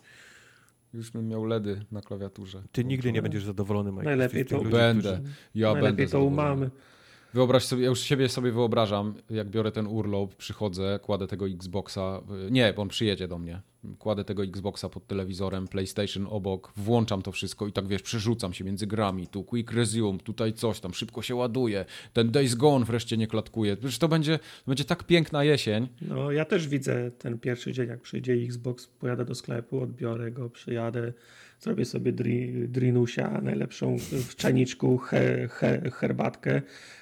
Już bym miał LEDy na klawiaturze. Ty nigdy nie będziesz zadowolony, Mike. Najlepiej to- ludzi, Będę. którzy- Ja Najlepiej będę to zadowolony. umamy. Wyobraź sobie, ja już siebie sobie wyobrażam, jak biorę ten urlop, przychodzę, kładę tego Xboxa, y, nie, bo on przyjedzie do mnie, kładę tego Xboxa pod telewizorem, PlayStation obok, włączam to wszystko i tak wiesz, przerzucam się między grami, tu quick resume, tutaj coś tam, szybko się ładuje, ten Days Gone wreszcie nie klatkuje, przecież to będzie, będzie tak piękna jesień, No, ja też widzę ten pierwszy dzień, jak przyjdzie Xbox, pojadę do sklepu, odbiorę go, przyjadę, zrobię sobie dri, drinusia, najlepszą w czajniczku he, he, herbatkę,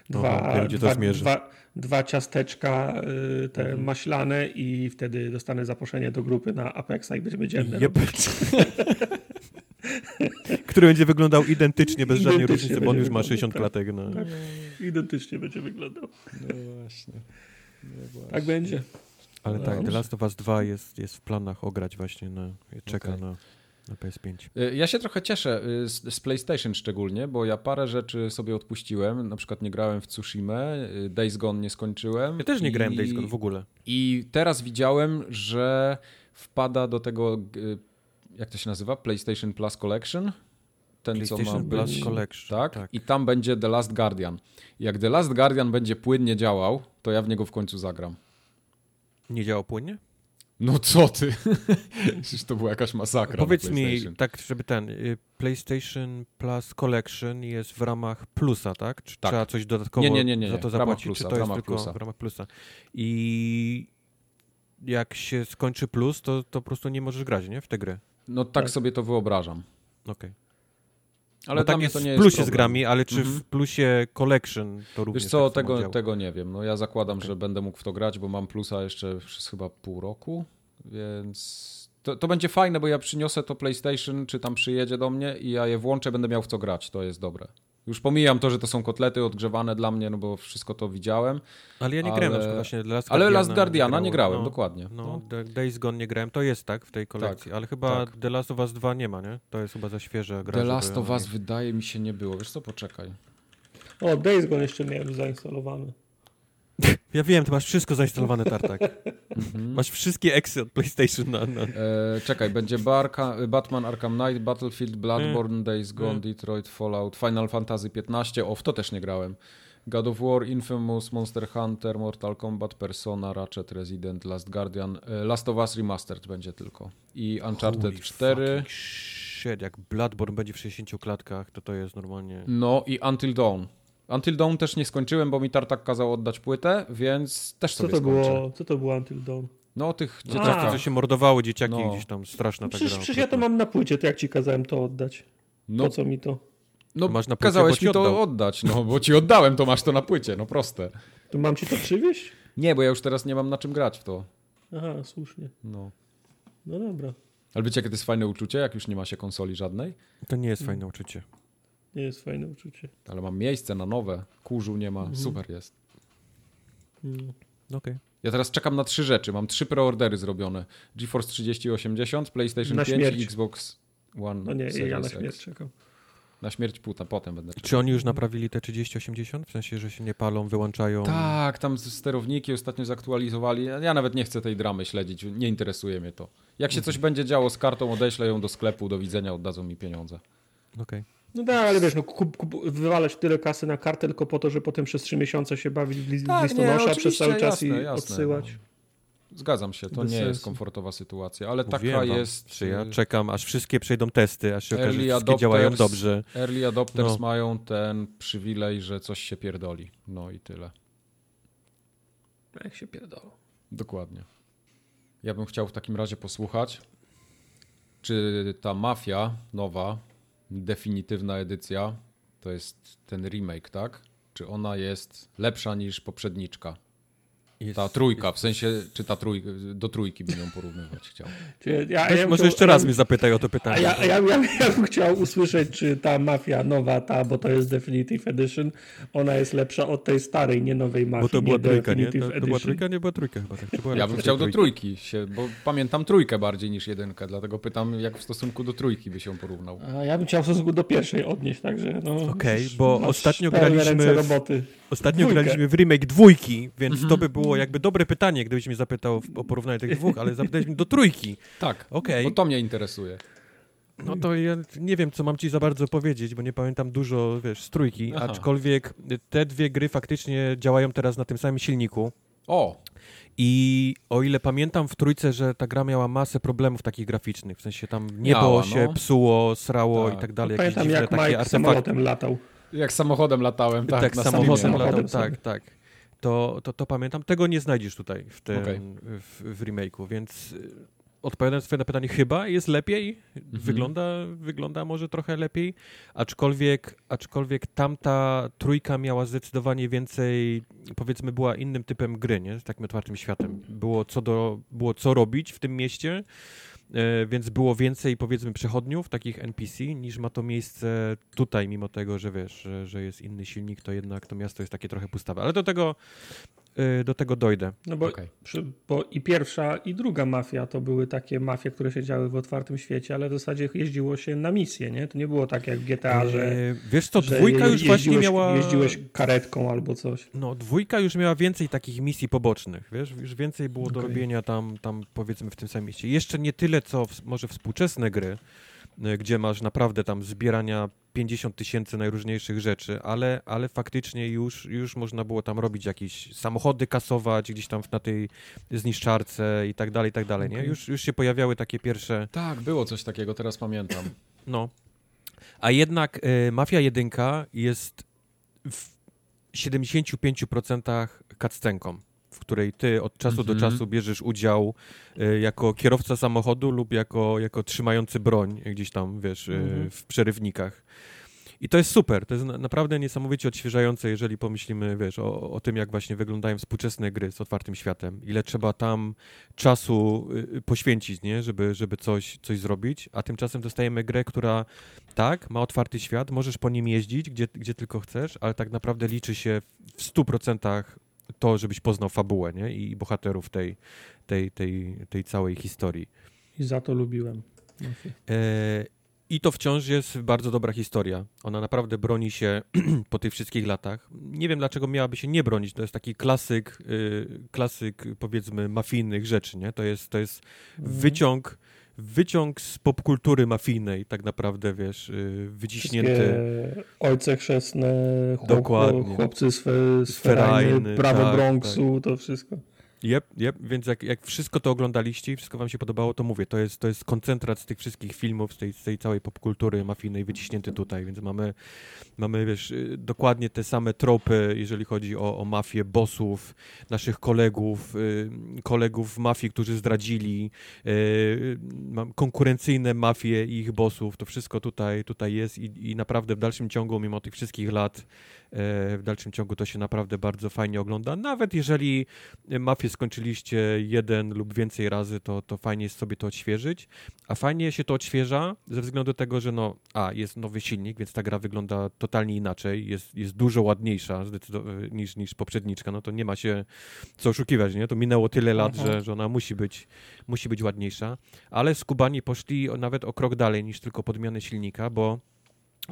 dwa, to dwa, dwa, dwa ciasteczka y, te Mhm. maślane i wtedy dostanę zaproszenie do grupy na Apexa i będziemy dzienne robić. Który będzie wyglądał identycznie, bez żadnej Identycznie różnicy, bo on już ma wyglądał, 60 tak. klatek. No. Tak. Identycznie będzie wyglądał. no właśnie. Tak będzie. Ale tak, Dobrze. The Last of Us 2 jest, jest w planach ograć właśnie, na, czeka Okej. na, na PS5. Y, Ja się trochę cieszę y, z, z PlayStation szczególnie, bo ja parę rzeczy sobie odpuściłem. Na przykład nie grałem w Tsushima, y, Days Gone nie skończyłem. Ja też nie grałem i- Days Gone w ogóle. I teraz widziałem, że wpada do tego, jak to się nazywa? PlayStation Plus Collection. Ten, co ma być. Collection. Tak? tak. I tam będzie The Last Guardian. Jak The Last Guardian będzie płynnie działał, to ja w niego w końcu zagram. Nie działa płynnie? No co ty? Przecież to była jakaś masakra. Powiedz mi, tak, żeby ten y, PlayStation Plus Collection jest w ramach plusa, tak? Czy Tak. trzeba coś dodatkowo Nie, nie, nie, nie, za to zapłacić, plusa, czy to jest tylko plusa. w ramach plusa? I jak się skończy plus, to, to po prostu nie możesz grać, nie? W tę grę. No tak, Tak. sobie to wyobrażam. Okej. Ale dla tak jest to nie w jest plusie z grami, ale czy Mhm. w plusie Collection to również Wiesz co, tak tego, tego nie wiem. No ja zakładam, Okej. że będę mógł w to grać, bo mam plusa jeszcze przez chyba pół roku, więc to, to będzie fajne, bo ja przyniosę to PlayStation, czy tam przyjedzie do mnie i ja je włączę, będę miał w co grać. To jest dobre. Już pomijam to, że to są kotlety odgrzewane dla mnie, no bo wszystko to widziałem. Ale ja nie ale- grałem na przykład właśnie Last Ale Guardiana Last Guardiana nie grałem, grałem, no. dokładnie. No, No. The- Days Gone nie grałem, to jest tak w tej kolekcji, ale chyba tak. The Last of Us 2 nie ma, nie? To jest chyba za świeża gra. The Last of Us nie- wydaje mi się nie było. Wiesz co, poczekaj. O, Days Gone jeszcze miałem zainstalowany. Ja wiem, ty masz wszystko zainstalowane, Tartak. Mhm. Masz wszystkie eksy od PlayStation na... na... E, czekaj, będzie Barka, Batman Arkham Knight, Battlefield, Bloodborne, Days Gone, Mm. Detroit, Fallout, Final Fantasy 15, o w to też nie grałem. God of War, Infamous, Monster Hunter, Mortal Kombat, Persona, Ratchet, Resident, Last Guardian, e, Last of Us Remastered będzie tylko. I Uncharted Holy 4, fucking Shit, jak Bloodborne będzie w 60 klatkach, to to jest normalnie... no i Until Dawn. Until Dawn też nie skończyłem, bo mi Tartak kazał oddać płytę, więc też Co sobie to skończę. było? Co to było Until Dawn? No tych dzieciakach. co się mordowały, dzieciaki No. gdzieś tam, straszna ta Przecież, gra. przecież ja to mam na płycie, to jak ci kazałem to oddać? No, Po co mi to? no Masz na płycie, kazałeś mi to oddać, no bo ci oddałem, to masz to na płycie, no proste. To mam ci to przywieźć? Nie, bo ja już teraz nie mam na czym grać w to. Aha, słusznie. No. No dobra. Ale wiecie, jakie to jest fajne uczucie, jak już nie ma się konsoli żadnej? To nie jest fajne uczucie. Nie jest fajne uczucie. Ale mam miejsce na nowe, kurzu nie ma, Mhm. super jest. Mm. Okej. Ja teraz czekam na trzy rzeczy. Mam trzy preordery zrobione. GeForce 3080, PlayStation Na 5 śmierć. i Xbox One No nie, ja Series na X. śmierć czekam. Na śmierć puta, potem będę czekał. Czy oni już naprawili te 3080? W sensie, że się nie palą, wyłączają? Tak, tam sterowniki ostatnio zaktualizowali. Ja nawet nie chcę tej dramy śledzić, nie interesuje mnie to. Jak się coś będzie działo z kartą, odeślę ją do sklepu, do widzenia, oddadzą mi pieniądze. Okej. No tak, ale wiesz, no, kup, kup, wywalać tyle kasy na kartę tylko po to, że potem przez trzy miesiące się bawić w, li- Tak, listonosza nie, przez cały czas jasne, i jasne, odsyłać. Zgadzam się, to Bez nie jest komfortowa sytuacja, ale taka Mówiłem wam, jest. Czy ja y, czekam, aż wszystkie przejdą testy, aż się okaże, że wszystkie działają dobrze. Early adopters No. mają ten przywilej, że coś się pierdoli. No i tyle. Jak się pierdolą. Dokładnie. Ja bym chciał w takim razie posłuchać, czy ta mafia nowa, definitywna edycja, to jest ten remake, tak? Czy ona jest lepsza niż poprzedniczka? Jest, Ta trójka, w sensie, czy ta trójka, do trójki bym ją porównywać chciał. Czy ja, Weź, ja może chciał- jeszcze raz ja, mnie zapytaj o to pytanie. ja, ja, ja, ja bym chciał usłyszeć, czy ta mafia nowa, ta, bo to jest Definitive Edition, ona jest lepsza od tej starej, nie nowej mafii. Bo to była nie trójka, nie? To, to była trójka, nie była trójka chyba. Tak? Była Ja bym chciał do trójki? się, bo pamiętam trójkę bardziej niż jedynkę, dlatego pytam, jak w stosunku do trójki by się porównał. A ja bym chciał w stosunku do pierwszej odnieść, także no... Okej, już bo ostatnio graliśmy w- roboty. Ostatnio Dwójkę. graliśmy w remake dwójki, więc Mhm. to by było jakby dobre pytanie, gdybyś mnie zapytał o porównanie tych dwóch, ale zapytałeś mnie do trójki. Tak, Okej. bo to mnie interesuje. No to ja nie wiem, co mam ci za bardzo powiedzieć, bo nie pamiętam dużo, wiesz, z trójki, Aha. aczkolwiek te dwie gry faktycznie działają teraz na tym samym silniku. O, I o ile pamiętam w trójce, że ta gra miała masę problemów takich graficznych, w sensie tam niebo Miała, się no. psuło, srało Tak. i tak dalej, jakieś Pamiętam, dziwne jak takie Mike artefakty. samolotem latał. jak samochodem latałem, tak, Tak, na samochodem Steamie. latał, Samochodem tak, tak. To, to, to pamiętam. Tego nie znajdziesz tutaj w tym Okej. w, w remake'u, więc y, odpowiadając twoje na pytanie, chyba jest lepiej. Mhm. Wygląda, wygląda może trochę lepiej, aczkolwiek, aczkolwiek tamta trójka miała zdecydowanie więcej, powiedzmy, była innym typem gry, nie? Z takim otwartym światem. Było co, do, było co robić w tym mieście, więc było więcej, powiedzmy, przechodniów, takich NPC, niż ma to miejsce tutaj, mimo tego, że wiesz, że, że jest inny silnik, to jednak to miasto jest takie trochę pustawe. Ale do tego, e, do tego dojdę. No bo, Okej. przy, bo i pierwsza, i druga mafia to były takie mafie, które się działy w otwartym świecie, ale w zasadzie jeździło się na misje, nie? To nie było tak jak w GTA, że, E, wiesz co, że dwójka już właśnie miała... Jeździłeś karetką albo coś. No, dwójka już miała więcej takich misji pobocznych, wiesz, już więcej było do Okej. robienia tam, tam powiedzmy w tym samym mieście. Jeszcze nie tyle, co w, może współczesne gry, y, gdzie masz naprawdę tam zbierania 50 tysięcy najróżniejszych rzeczy, ale, ale faktycznie już, już można było tam robić jakieś samochody kasować gdzieś tam na tej zniszczarce i tak dalej, i tak dalej, nie? Już, już się pojawiały takie pierwsze, Tak, było coś takiego, teraz pamiętam. no. A jednak y, Mafia 1 jest w 75% cutscenką, w której ty od czasu do Mhm. czasu bierzesz udział y, jako kierowca samochodu lub jako, jako trzymający broń gdzieś tam, wiesz, y, Mhm. w przerywnikach. I to jest super, to jest na, naprawdę niesamowicie odświeżające, jeżeli pomyślimy, wiesz, o, o tym, jak właśnie wyglądają współczesne gry z otwartym światem, ile trzeba tam czasu y, poświęcić, nie, żeby, żeby coś, coś zrobić, a tymczasem dostajemy grę, która tak, ma otwarty świat, możesz po nim jeździć, gdzie, gdzie tylko chcesz, ale tak naprawdę liczy się w 100% to, żebyś poznał fabułę, nie, i bohaterów tej, tej, tej, tej całej historii. I za to lubiłem. E, I to wciąż jest bardzo dobra historia. Ona naprawdę broni się po tych wszystkich latach. Nie wiem, dlaczego miałaby się nie bronić. To jest taki klasyk, y, klasyk powiedzmy mafijnych rzeczy, nie? To jest, to jest Mhm. wyciąg, wyciąg z popkultury mafijnej, tak naprawdę, wiesz, y, wyciśnięty. Wszystkie ojce chrzestne, chłop, Dokładnie. chłopcy Sferajny, sferajny, prawo tak, Bronxu, to wszystko. Jep, jep, więc jak, jak wszystko to oglądaliście i wszystko wam się podobało, to mówię, to jest, to jest koncentrat z tych wszystkich filmów, z tej, z tej całej popkultury mafijnej wyciśnięty tutaj, więc mamy, mamy wiesz, y, dokładnie te same tropy, jeżeli chodzi o, o mafię, bossów, naszych kolegów, y, kolegów mafii, którzy zdradzili, y, konkurencyjne mafie i ich bossów, to wszystko tutaj, tutaj jest i, i naprawdę w dalszym ciągu, mimo tych wszystkich lat, w dalszym ciągu to się naprawdę bardzo fajnie ogląda. Nawet jeżeli Mafię skończyliście jeden lub więcej razy, to, to fajnie jest sobie to odświeżyć. A fajnie się to odświeża ze względu tego, że no, a, jest nowy silnik, więc ta gra wygląda totalnie inaczej, jest, jest dużo ładniejsza niż, niż poprzedniczka, no to nie ma się co oszukiwać, nie? To minęło tyle lat, że, że ona musi być, musi być ładniejsza. Ale skubani poszli nawet o krok dalej niż tylko podmiany silnika, bo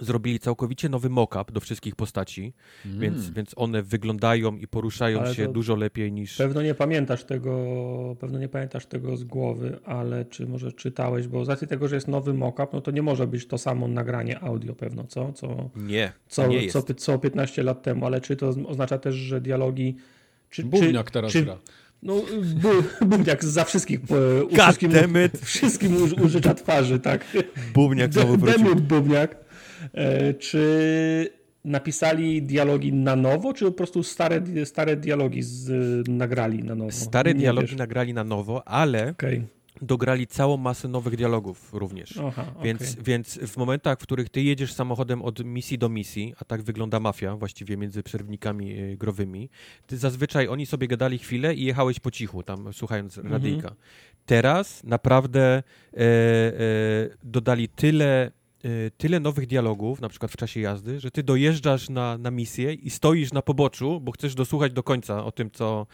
zrobili całkowicie nowy mock-up do wszystkich postaci, mm. więc, więc one wyglądają i poruszają ale się dużo lepiej niż... Pewno nie pamiętasz tego, pewno nie pamiętasz tego z głowy, ale czy może czytałeś, bo z racji tego, że jest nowy mock-up, no to nie może być to samo nagranie audio pewno, co? co nie, co, nie co, co 15 lat temu, ale czy to oznacza też, że dialogi... Czy, Bubniak teraz czy, gra. No, bu, bubniak za wszystkich, u wszystkim, wszystkim użycza twarzy, tak? Bubniak znowu wrócił. Bubniak. E, czy napisali dialogi na nowo, czy po prostu stare, stare dialogi z, nagrali na nowo? Stare Nie dialogi wiesz. nagrali na nowo, ale okay. dograli całą masę nowych dialogów również. Aha, więc, okay. więc w momentach, w których ty jedziesz samochodem od misji do misji, a tak wygląda mafia właściwie między przerwnikami e, growymi, ty zazwyczaj oni sobie gadali chwilę i jechałeś po cichu, tam słuchając mhm. radyjka. Teraz naprawdę e, e, dodali tyle tyle nowych dialogów, na przykład w czasie jazdy, że ty dojeżdżasz na, na misję i stoisz na poboczu, bo chcesz dosłuchać do końca o tym, co,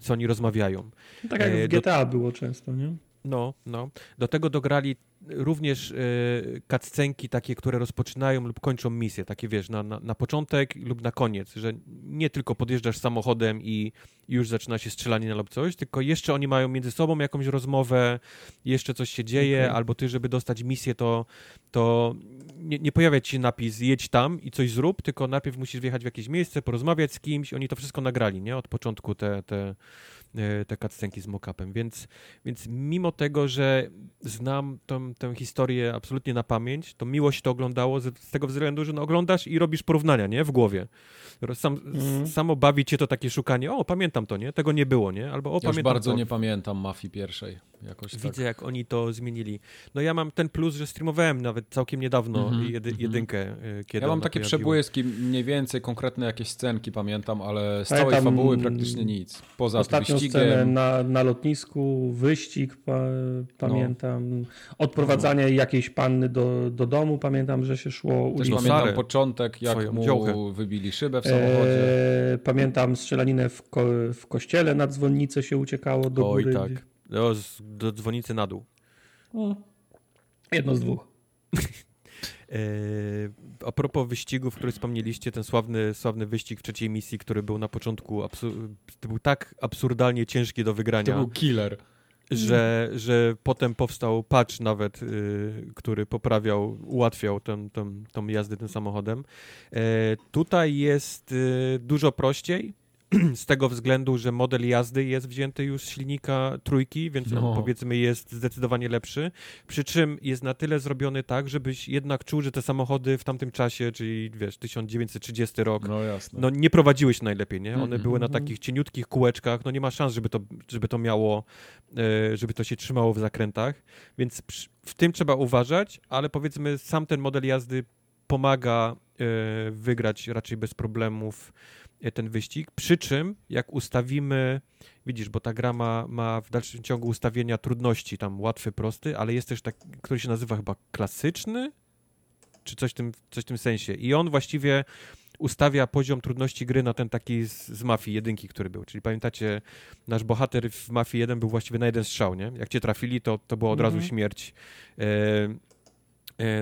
co oni rozmawiają. Tak jak w GTA do... było często, nie? No, no. Do tego dograli również y, cutscenki takie, które rozpoczynają lub kończą misję, takie wiesz, na, na, na, początek lub na koniec, że nie tylko podjeżdżasz samochodem i, już zaczyna się strzelanie lub coś, tylko jeszcze oni mają między sobą jakąś rozmowę, jeszcze coś się dzieje, okay. albo ty, żeby dostać misję, to, to nie, nie pojawia ci się napis jedź tam i coś zrób, tylko najpierw musisz wjechać w jakieś miejsce, porozmawiać z kimś, oni to wszystko nagrali, nie? Od początku te, te E, te cutscenki z mockupem, więc, więc mimo tego, że znam tą, tę historię absolutnie na pamięć, to miło się to oglądało z, z tego względu, że no oglądasz i robisz porównania, nie? W głowie. Sam, mm. Samo bawi cię to takie szukanie, o, pamiętam to, nie? Tego nie było, nie? Albo o, ja pamiętam bardzo to. nie pamiętam Mafii pierwszej. Jakoś Widzę, tak. jak oni to zmienili. No ja mam ten plus, że streamowałem nawet całkiem niedawno mm -hmm, jedy, mm -hmm. jedynkę, e, kiedy Ja mam takie przebłyski, mniej więcej konkretne jakieś scenki pamiętam, ale z całej fabuły praktycznie nic. Poza ostatnią wyścigiem. scenę na, na lotnisku, wyścig pa, pamiętam, no. odprowadzanie no. jakiejś panny do, do domu, pamiętam, że się szło Też pamiętam początek, jak mu dziołchę. wybili szybę w samochodzie. E, pamiętam strzelaninę w, ko w kościele, na dzwonnicę się uciekało do Oj, góry. tak. Do, do dzwonicy na dół. O, jedno z dwóch. e, a propos wyścigów, który wspomnieliście, ten sławny, sławny wyścig w trzeciej misji, który był na początku, to był tak absurdalnie ciężki do wygrania. To był killer. Że, że potem powstał patch nawet, y, który poprawiał, ułatwiał tę, tą jazdę tym samochodem. E, tutaj jest y, dużo prościej, z tego względu, że model jazdy jest wzięty już z silnika trójki, więc no. on powiedzmy jest zdecydowanie lepszy. Przy czym jest na tyle zrobiony tak, żebyś jednak czuł, że te samochody w tamtym czasie, czyli wiesz, 1930 rok, no, jasne. no nie prowadziły się najlepiej, nie? One mm -hmm. były na takich cieniutkich kółeczkach, no nie ma szans, żeby to, żeby to miało, e, żeby to się trzymało w zakrętach, więc w tym trzeba uważać, ale powiedzmy sam ten model jazdy pomaga e, wygrać raczej bez problemów ten wyścig. Przy czym, jak ustawimy, widzisz, bo ta gra ma, ma w dalszym ciągu ustawienia trudności, tam łatwy, prosty, ale jest też taki, który się nazywa chyba klasyczny, czy coś w tym, coś w tym sensie. I on właściwie ustawia poziom trudności gry na ten taki z, z Mafii jedynki, który był. Czyli pamiętacie, nasz bohater w Mafii 1 był właściwie na jeden strzał, nie? Jak cię trafili, to, to była od razu mm -hmm. śmierć. E, E,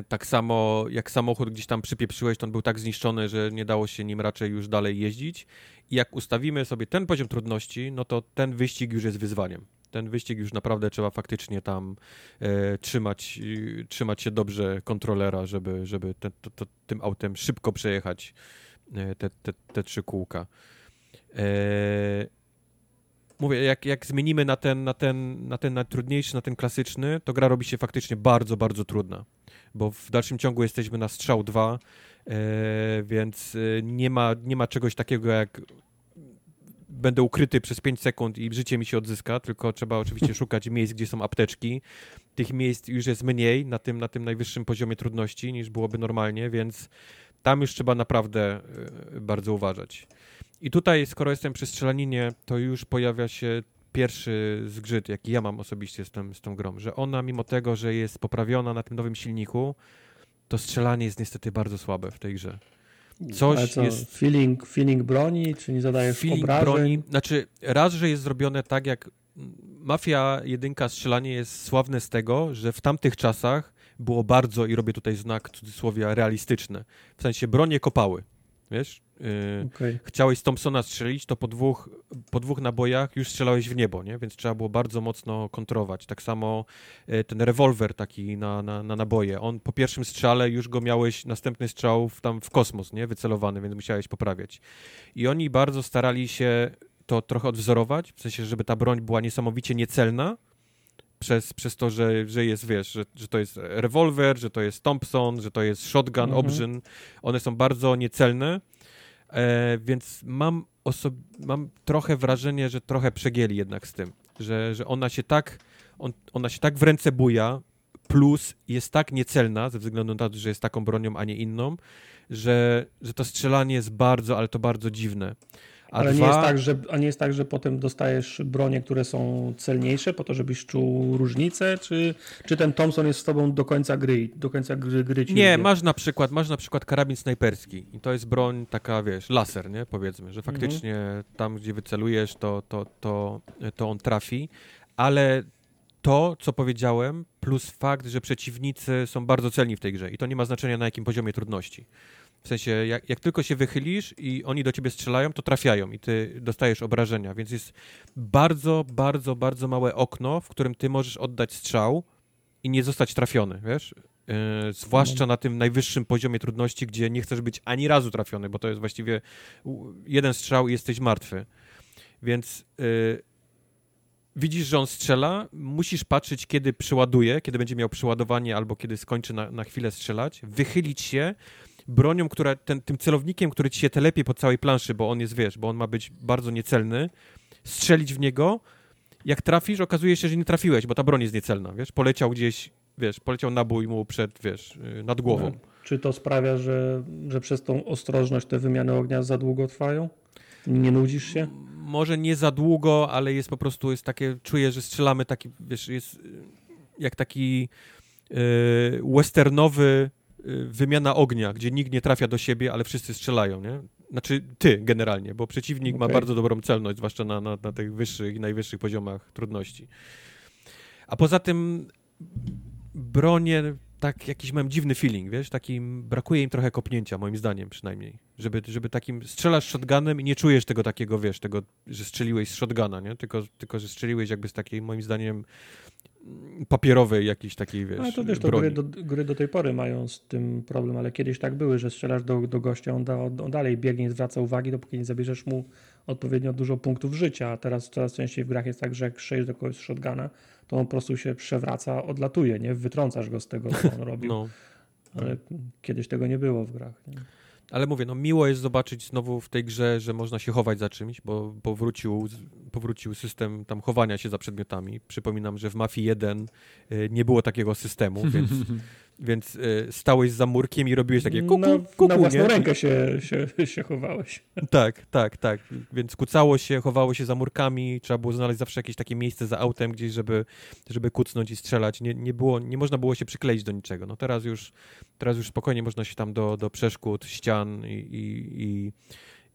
tak samo jak samochód gdzieś tam przypieprzyłeś, to on był tak zniszczony, że nie dało się nim raczej już dalej jeździć. I jak ustawimy sobie ten poziom trudności, no to ten wyścig już jest wyzwaniem. Ten wyścig już naprawdę trzeba faktycznie tam e, trzymać, e, trzymać się dobrze kontrolera, żeby, żeby te, to, to, tym autem szybko przejechać e, te, te, te trzy kółka. E, mówię, jak, jak zmienimy na ten, na ten, na ten najtrudniejszy, na ten klasyczny, to gra robi się faktycznie bardzo, bardzo trudna bo w dalszym ciągu jesteśmy na strzał 2, e, więc e, nie ma, nie ma czegoś takiego jak będę ukryty przez 5 sekund i życie mi się odzyska, tylko trzeba oczywiście szukać miejsc, gdzie są apteczki. Tych miejsc już jest mniej na tym, na tym najwyższym poziomie trudności niż byłoby normalnie, więc Tam już trzeba naprawdę y, bardzo uważać. I tutaj, skoro jestem przy strzelaninie, to już pojawia się pierwszy zgrzyt, jaki ja mam osobiście z, tym, z tą grą, że ona, mimo tego, że jest poprawiona na tym nowym silniku, to strzelanie jest niestety bardzo słabe w tej grze. Coś Ale co, jest... Feeling, feeling broni, czy nie zadajesz feeling obrażeń? broni, znaczy raz, że jest zrobione tak, jak Mafia jedynka strzelanie jest sławne z tego, że w tamtych czasach było bardzo, i robię tutaj znak cudzysłowia, realistyczne. W sensie bronie kopały, wiesz? Yy, okay. Chciałeś z Thompsona strzelić, to po dwóch, po dwóch nabojach już strzelałeś w niebo, nie? Więc trzeba było bardzo mocno kontrować. Tak samo yy, ten rewolwer taki na, na, na, naboje, on po pierwszym strzale już go miałeś, następny strzał w, tam w kosmos, nie? Wycelowany, więc musiałeś poprawiać. I oni bardzo starali się to trochę odwzorować, w sensie, żeby ta broń była niesamowicie niecelna, przez, przez to, że, że jest, wiesz, że, że to jest rewolwer, że to jest Thompson, że to jest shotgun, mhm. obrzyn. One są bardzo niecelne, e, więc mam, mam trochę wrażenie, że trochę przegięli jednak z tym, że, że ona się tak on, ona się tak w ręce buja, plus jest tak niecelna, ze względu na to, że jest taką bronią, a nie inną, że, że to strzelanie jest bardzo, ale to bardzo dziwne. A Ale dwa... nie, jest tak, że, a nie jest tak, że potem dostajesz bronie, które są celniejsze po to, żebyś czuł różnicę, czy, czy ten Thompson jest z tobą do końca gry, do końca gry, gry ci Nie, masz na przykład, masz na przykład karabin snajperski i to jest broń taka, wiesz, laser, nie, powiedzmy, że faktycznie mhm. tam, gdzie wycelujesz, to, to, to, to on trafi, ale to, co powiedziałem, plus fakt, że przeciwnicy są bardzo celni w tej grze i to nie ma znaczenia na jakim poziomie trudności. W sensie, jak, jak, tylko się wychylisz i oni do ciebie strzelają, to trafiają i ty dostajesz obrażenia, więc jest bardzo, bardzo, bardzo małe okno, w którym ty możesz oddać strzał i nie zostać trafiony, wiesz? Yy, zwłaszcza na tym najwyższym poziomie trudności, gdzie nie chcesz być ani razu trafiony, bo to jest właściwie jeden strzał i jesteś martwy. Więc yy, widzisz, że on strzela, musisz patrzeć, kiedy przyładuje, kiedy będzie miał przyładowanie albo kiedy skończy na, na chwilę strzelać, wychylić się, bronią, która, ten, tym celownikiem, który ci się telepie po całej planszy, bo on jest, wiesz, bo on ma być bardzo niecelny, strzelić w niego, jak trafisz, okazuje się, że nie trafiłeś, bo ta broń jest niecelna, wiesz, poleciał gdzieś, wiesz, poleciał nabój mu przed, wiesz, y, nad głową. No, czy to sprawia, że, że przez tą ostrożność te wymiany ognia za długo trwają? Nie nudzisz się? Może nie za długo, ale jest po prostu, jest takie, czuję, że strzelamy taki, wiesz, jest y, jak taki yy, westernowy wymiana ognia, gdzie nikt nie trafia do siebie, ale wszyscy strzelają, nie? Znaczy ty generalnie, bo przeciwnik okay. ma bardzo dobrą celność, zwłaszcza na, na, na tych wyższych i najwyższych poziomach trudności. A poza tym bronie tak jakiś mam dziwny feeling, wiesz, takim brakuje im trochę kopnięcia, moim zdaniem przynajmniej, żeby, żeby takim strzelasz shotgunem i nie czujesz tego takiego, wiesz, tego, że strzeliłeś z shotguna, nie, tylko, tylko że strzeliłeś jakby z takiej, moim zdaniem, papierowej jakiejś takiej, wiesz, Ale to wiesz, to gry do, gry do, tej pory mają z tym problem, ale kiedyś tak były, że strzelasz do, do gościa, on, da, on dalej biegnie, nie zwraca uwagi, dopóki nie zabierzesz mu odpowiednio dużo punktów życia, a teraz coraz częściej w grach jest tak, że jak strzelisz do kogoś z shotguna, to on po prostu się przewraca, odlatuje, nie? Wytrącasz go z tego, co on robił. No. Ale kiedyś tego nie było w grach. Nie? Ale mówię, no miło jest zobaczyć znowu w tej grze, że można się chować za czymś, bo powrócił, powrócił system tam chowania się za przedmiotami. Przypominam, że w Mafii 1 y, nie było takiego systemu, więc Więc y, stałeś za murkiem i robiłeś takie kuku, na, kuku, Na własną nie? rękę się, się, się chowałeś. Tak, tak, tak. Więc kucało się, chowało się za murkami, trzeba było znaleźć zawsze jakieś takie miejsce za autem gdzieś, żeby, żeby kucnąć i strzelać. Nie, nie, było, nie można było się przykleić do niczego. No teraz już, teraz już spokojnie można się tam do, do przeszkód, ścian i, i, i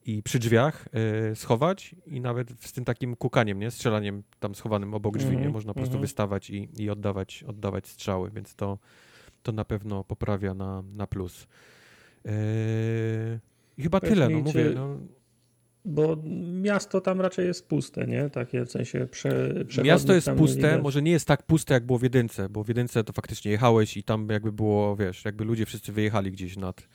i przy drzwiach y, schować i nawet z tym takim kukaniem, nie? Strzelaniem tam schowanym obok drzwi, mm -hmm, nie? Można po prostu mm -hmm. wystawać i, i oddawać, oddawać strzały, więc to, to na pewno poprawia na, na plus. Yy, chyba tyle, no mówię. No. Bo miasto tam raczej jest puste, nie? Takie w sensie prze, Miasto jest puste, może nie jest tak puste, jak było w Jedynce, bo w Jedynce to faktycznie jechałeś i tam jakby było, wiesz, jakby ludzie wszyscy wyjechali gdzieś nad,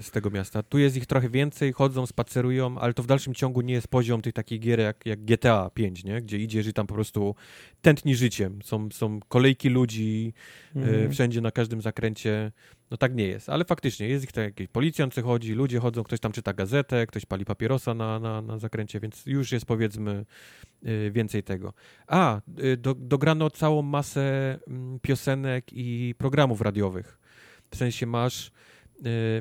z tego miasta. Tu jest ich trochę więcej, chodzą, spacerują, ale to w dalszym ciągu nie jest poziom tych takich gier jak, jak GTA 5, nie? gdzie idziesz i tam po prostu tętni życiem. Są, są kolejki ludzi mm. wszędzie, na każdym zakręcie. No tak nie jest, ale faktycznie jest ich tak, jakiś policjant chodzi, ludzie chodzą, ktoś tam czyta gazetę, ktoś pali papierosa na, na, na zakręcie, więc już jest powiedzmy y, więcej tego. A, do, dograno całą masę mm, piosenek i programów radiowych. W sensie masz y,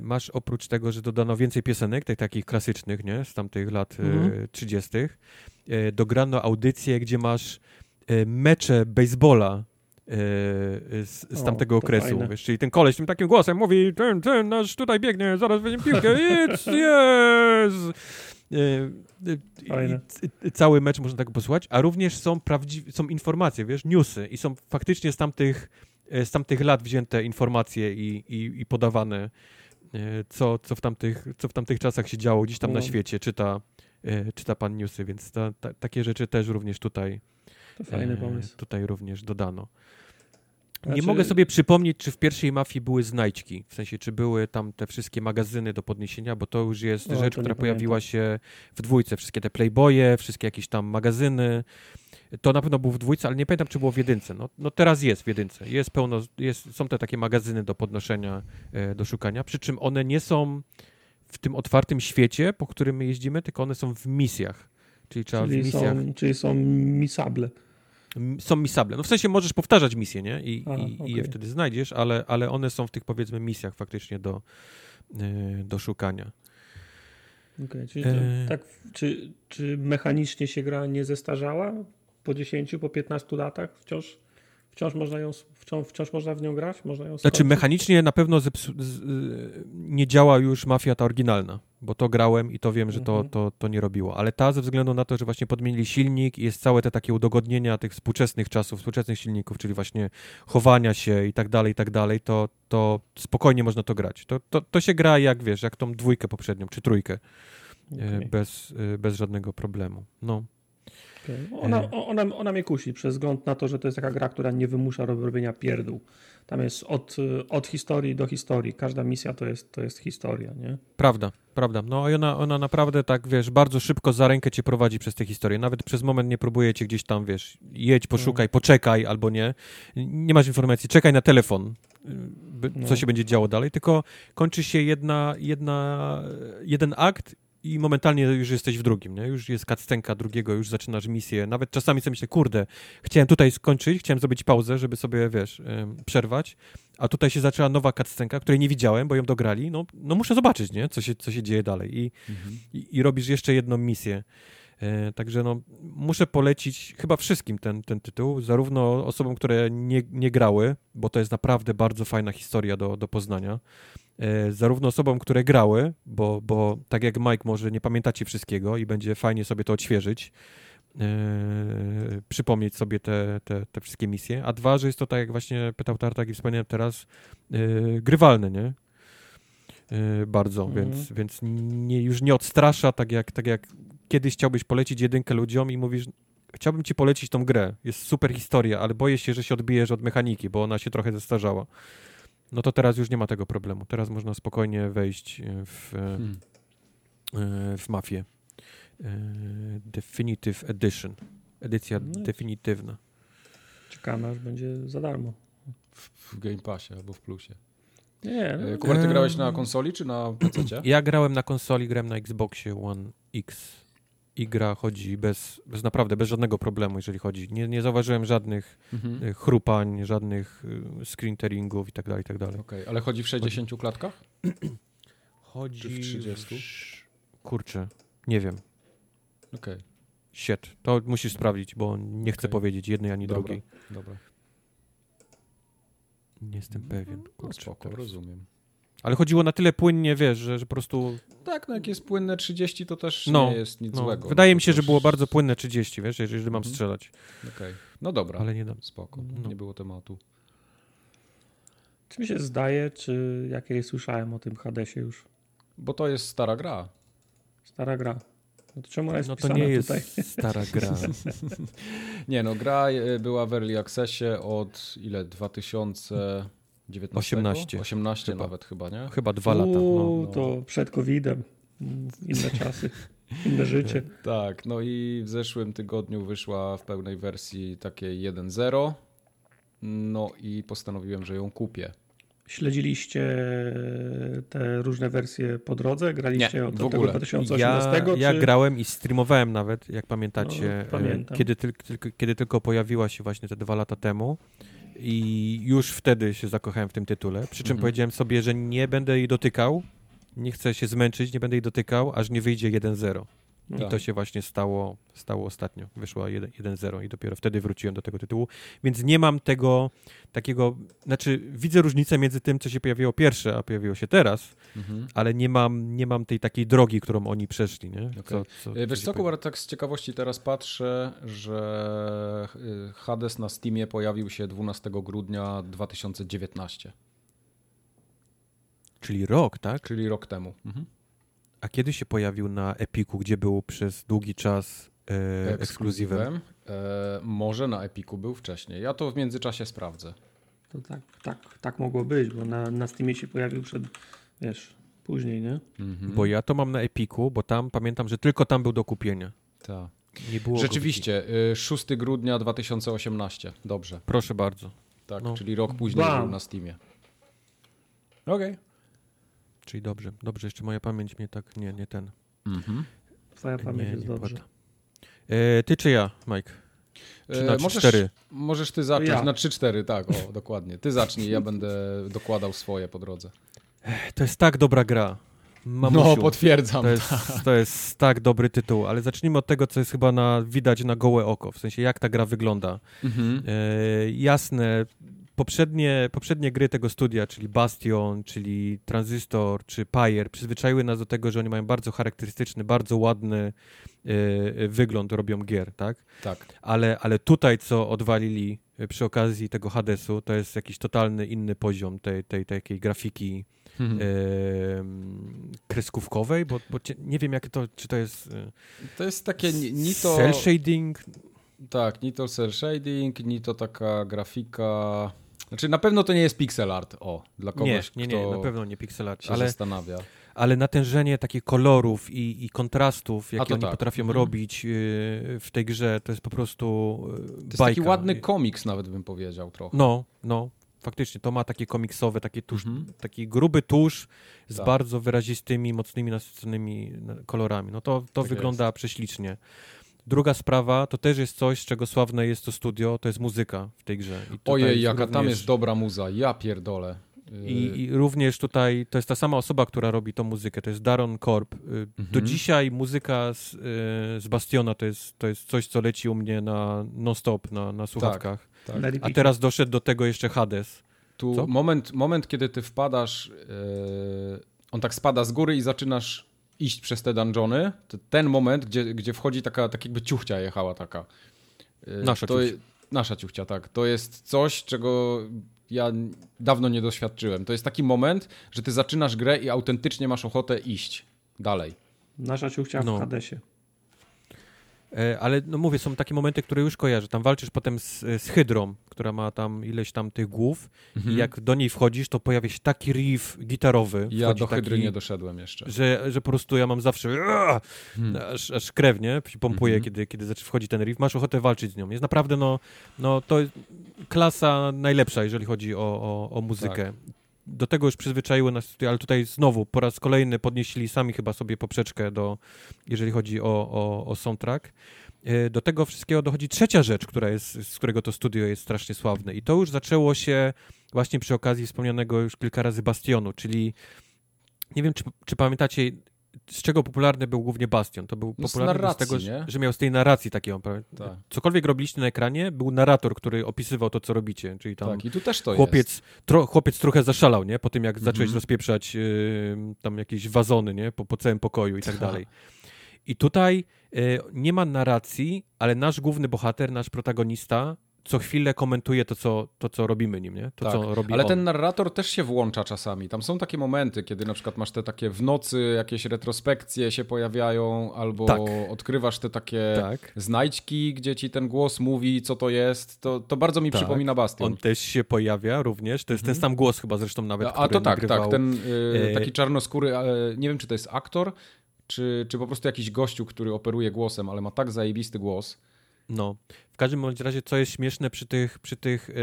masz oprócz tego, że dodano więcej piosenek, tych takich klasycznych, nie, z tamtych lat y, Mhm. 30., y, dograno audycję, gdzie masz y, mecze baseballa y, z, z tamtego okresu, wiesz, czyli ten koleś tym takim głosem mówi, ten, ten, nasz tutaj biegnie, zaraz weźmie piłkę, it's, yes! Y, y, i- Cały mecz można tak posłuchać, a również są prawdziwe, są informacje, wiesz, newsy i są faktycznie z tamtych, z tamtych lat wzięte informacje i, i, i podawane, e, co, co, w tamtych, co w tamtych czasach się działo gdzieś tam na No. świecie, czyta, e, czyta pan newsy, więc ta, ta, takie rzeczy też również tutaj, To fajny e, pomysł. tutaj również dodano. Nie Znaczy- mogę sobie przypomnieć, czy w pierwszej mafii były znajdźki, w sensie, czy były tam te wszystkie magazyny do podniesienia, bo to już jest O, rzecz, nie która pamiętam. pojawiła się w dwójce. Wszystkie te Playboye, wszystkie jakieś tam magazyny. To na pewno było w dwójce, ale nie pamiętam, czy było w jedynce. No, no teraz jest w jedynce. Jest pełno, jest, są te takie magazyny do podnoszenia, e, do szukania, przy czym one nie są w tym otwartym świecie, po którym my jeździmy, tylko one są w misjach. Czyli trzeba w Czyli misjach... są, czyli są misable. Są misable. No w sensie możesz powtarzać misje, nie? I, A, i, i je wtedy znajdziesz, ale, ale one są w tych powiedzmy misjach faktycznie do, yy, do szukania. Okay, czyli E. to, tak, czy, czy mechanicznie się gra nie zestarzała? Po 10, po 15 latach wciąż, wciąż, można, ją, wciąż, wciąż można w nią grać? Można ją Znaczy skończyć? mechanicznie na pewno zepsu- z, yy, nie działa już mafia ta oryginalna, bo to grałem i to wiem, że to, Mhm. to, to nie robiło. Ale ta ze względu na to, że właśnie podmienili silnik i jest całe te takie udogodnienia tych współczesnych czasów, współczesnych silników, czyli właśnie chowania się i tak dalej, i tak dalej, to, to spokojnie można to grać. To, to, to się gra jak, wiesz, jak tą dwójkę poprzednią, czy trójkę. e, Okej, bez, e, bez żadnego problemu. No. Okej. Ona, ona, ona mnie kusi, przez wzgląd na to, że to jest taka gra, która nie wymusza rob- robienia pierdół. Tam jest od, od historii do historii. Każda misja to jest, to jest historia, nie? Prawda, prawda. No i ona, ona naprawdę tak, wiesz, bardzo szybko za rękę cię prowadzi przez tę historię. Nawet przez moment nie próbuje cię gdzieś tam, wiesz, jedź, poszukaj, poczekaj albo nie. Nie masz informacji, czekaj na telefon, co No. się będzie działo dalej, tylko kończy się jedna, jedna, jeden akt i momentalnie już jesteś w drugim, nie? Już jest cutscenka drugiego, już zaczynasz misję. Nawet czasami sobie myślę, kurde, chciałem tutaj skończyć, chciałem zrobić pauzę, żeby sobie, wiesz, przerwać, a tutaj się zaczęła nowa cutscenka, której nie widziałem, bo ją dograli. No, no muszę zobaczyć, nie? Co się, co się dzieje dalej. I, i, i robisz jeszcze jedną misję. E, także no, muszę polecić chyba wszystkim ten, ten tytuł, zarówno osobom, które nie, nie grały, bo to jest naprawdę bardzo fajna historia do, do poznania, e, zarówno osobom, które grały, bo, bo tak jak Mike może nie pamiętacie wszystkiego i będzie fajnie sobie to odświeżyć, e, przypomnieć sobie te, te, te wszystkie misje, a dwa, że jest to tak jak właśnie pytał Tartak i wspomniałem teraz, grywalne, nie? Bardzo, Mhm. więc, więc nie, już nie odstrasza, tak jak, tak jak kiedyś chciałbyś polecić jedynkę ludziom i mówisz, chciałbym ci polecić tą grę, jest super historia, ale boję się, że się odbijesz od mechaniki, bo ona się trochę zestarzała. No to teraz już nie ma tego problemu. Teraz można spokojnie wejść w, Hmm. e, w mafię. E, Definitive Edition. Edycja No. definitywna. Czekamy, aż będzie za darmo. W Game Passie albo w Plusie. Nie, E, no, Kuba, ty grałeś na konsoli czy na PC? Ja grałem na konsoli, grałem na Xboxie One X i gra chodzi bez, bez naprawdę, bez żadnego problemu, jeżeli chodzi. Nie, nie zauważyłem żadnych Mhm. e, chrupań, żadnych e, screen tearingów i tak dalej, i tak dalej. Okej, ale chodzi w 60 klatkach? Chodzi Czy w 30? Kurczę, nie wiem. Okej, Shit. To musisz sprawdzić, bo nie chcę Okej. powiedzieć jednej ani Dobra. drugiej. dobra. Nie jestem pewien. No, Kurczę, spoko, teraz. rozumiem. Ale chodziło na tyle płynnie, wiesz, że, że po prostu. Tak, no jak jest płynne 30, to też No, nie jest nic No, złego. wydaje No mi się, że było bardzo płynne 30, wiesz, jeżeli mam Mhm. strzelać. Okej, no dobra, Ale nie dam. spoko, No. nie było tematu. czy mi się zdaje, czy jakieś słyszałem o tym Hadesie już? Bo to jest stara gra. Stara gra. No to czemu ona jest No to nie jest tutaj? stara gra. Nie no, gra e, była w Early Accessie od ile? 2019? 18. 18 Chyba. nawet chyba, nie? Chyba dwa lata. No. Uuu, no. to przed COVID-em. Inne czasy, inne życie. Tak, no i w zeszłym tygodniu wyszła w pełnej wersji takie 1.0. No i postanowiłem, że ją kupię. Śledziliście te różne wersje po drodze? Graliście Nie, od w ogóle. 2018? Ja, ja czy... grałem i streamowałem nawet, jak pamiętacie, No, e, kiedy, tyl, kiedy tylko pojawiła się właśnie te dwa lata temu. I już wtedy się zakochałem w tym tytule. Przy czym Mhm. powiedziałem sobie, że nie będę jej dotykał, nie chcę się zmęczyć, nie będę jej dotykał, aż nie wyjdzie 1-0. I Tak. to się właśnie stało, stało ostatnio. Wyszło 1 1-0 i dopiero wtedy wróciłem do tego tytułu. Więc nie mam tego takiego, znaczy widzę różnicę między tym, co się pojawiło pierwsze, a pojawiło się teraz, Mhm. ale nie mam, nie mam tej takiej drogi, którą oni przeszli, nie? Okej. Co, E, Wiesz co, Kubar, tak z ciekawości teraz patrzę, że y, Hades na Steamie pojawił się 12 grudnia 2019, Czyli rok, tak? czyli rok temu. Mhm. A kiedy się pojawił na Epiku, gdzie był przez długi czas e, ekskluzywem? E, może na Epiku był wcześniej. Ja to w międzyczasie sprawdzę. To tak, tak, tak mogło być, bo na, na Steamie się pojawił przed, wiesz, później, nie? Mhm. Bo ja to mam na Epiku, bo tam pamiętam, że tylko tam był do kupienia. Ta. Nie było Rzeczywiście, y, 6 grudnia 2018. Dobrze. Proszę bardzo. Tak, No. czyli rok później Bam. był na Steamie. Okej. Czyli dobrze, dobrze, jeszcze moja pamięć mnie tak, nie, nie ten. Mhm. Twoja pamięć jest dobrze. płata. E, ty czy ja, Mike? Czy na E, możesz, 4? możesz ty zacząć. ja. Na 3-4, tak, o, dokładnie. Ty zacznij, ja będę dokładał swoje po drodze. To jest tak dobra gra. Mamusiu. no, potwierdzam. To jest, to jest tak dobry tytuł, ale zacznijmy od tego, co jest chyba na, widać na gołe oko, w sensie jak ta gra wygląda. Mhm. E, jasne, poprzednie, poprzednie gry tego studia, czyli Bastion, czyli Transistor, czy Pyre, przyzwyczaiły nas do tego, że oni mają bardzo charakterystyczny, bardzo ładny e, e, wygląd, robią gier, tak? Tak. Ale, ale tutaj, co odwalili e, przy okazji tego Hadesu, to jest jakiś totalny inny poziom tej, tej takiej grafiki Mhm. em, kreskówkowej, bo, bo nie wiem, jak to, czy to jest To jest takie ni, to... cel shading, Tak, ni to cel shading, ni to taka grafika... Znaczy na pewno to nie jest pixel art, o, dla nie, kogoś, nie, kto nie, na pewno nie pixel art, się ale, zastanawia. ale natężenie takich kolorów i, i kontrastów, jakie oni tak. potrafią Mhm. robić y, w tej grze, to jest po prostu y, To jest bajka. taki ładny komiks nawet bym powiedział trochę. No, no, faktycznie, to ma takie komiksowe, takie tusz, Mhm. taki gruby tusz z Tak. bardzo wyrazistymi, mocnymi, nasyconymi na- kolorami. No to, to Tak wygląda prześlicznie. Druga sprawa, to też jest coś, z czego sławne jest to studio, to jest muzyka w tej grze. Ojej, jaka tam również- jest dobra muza, ja pierdolę. I, I również tutaj to jest ta sama osoba, która robi tą muzykę. To jest Daron Korb. Y, Do Mhm. dzisiaj muzyka z, y, z Bastiona to jest, to jest coś, co leci u mnie na non-stop, na, na słuchawkach. tak. Na A teraz doszedł do tego jeszcze Hades. Tu Co? moment, moment, kiedy ty wpadasz, yy, on tak spada z góry i zaczynasz iść przez te dungeony, to ten moment, gdzie, gdzie wchodzi taka, tak jakby ciuchcia jechała taka. Yy, Nasza to, ciuchcia. Nasza ciuchcia, tak. To jest coś, czego ja dawno nie doświadczyłem. To jest taki moment, że ty zaczynasz grę i autentycznie masz ochotę iść dalej. Nasza ciuchcia w No. Hadesie. E, Ale no mówię, są takie momenty, które już kojarzę. Tam walczysz potem z, z Hydrą, która ma tam ileś tam tych głów i jak do niej wchodzisz, to pojawia się taki riff gitarowy. Ja do Hydry taki, nie doszedłem jeszcze. że, że po prostu ja mam zawsze aaa, aż, aż krew, nie? Pompuje, Mhm. kiedy, kiedy wchodzi ten riff. Masz ochotę walczyć z nią. Jest naprawdę, no, no to klasa najlepsza, jeżeli chodzi o, o, o muzykę. Tak. Do tego już przyzwyczaiły nas, ale tutaj znowu po raz kolejny podnieśli sami chyba sobie poprzeczkę, do, jeżeli chodzi o, o, o soundtrack. E, Do tego wszystkiego dochodzi trzecia rzecz, która jest, z którego to studio jest strasznie sławne. I to już zaczęło się właśnie przy okazji wspomnianego już kilka razy Bastionu, czyli nie wiem, czy, czy pamiętacie, z czego popularny był głównie Bastion. To był No z popularny narracji, z tego, że, że miał z tej narracji takiego. Tak. Cokolwiek robiliście na ekranie, był narrator, który opisywał to, co robicie, czyli tam Tak, i tu też to chłopiec, tro, chłopiec trochę zaszalał, nie? Po tym, jak zacząłeś Mhm. rozpieprzać y, tam jakieś wazony, nie? Po, po całym pokoju i tak Tak. dalej. I tutaj y, nie ma narracji, ale nasz główny bohater, nasz protagonista co chwilę komentuje to, co, to, co robimy nim, nie? To, Tak, co robi Ale on. ten narrator też się włącza czasami. Tam są takie momenty, kiedy na przykład masz te takie w nocy jakieś retrospekcje się pojawiają, albo Tak. odkrywasz te takie Tak. znajdźki, gdzie ci ten głos mówi, co to jest. To, to bardzo mi Tak. przypomina Bastion. On też się pojawia również. To jest ten sam głos chyba zresztą nawet, Mhm. A to tak, nagrywał. tak. Ten y, e, taki czarnoskóry, ale nie wiem, czy to jest aktor, czy, czy po prostu jakiś gościu, który operuje głosem, ale ma tak zajebisty głos. No. W każdym bądź razie, co jest śmieszne przy tych, przy tych e,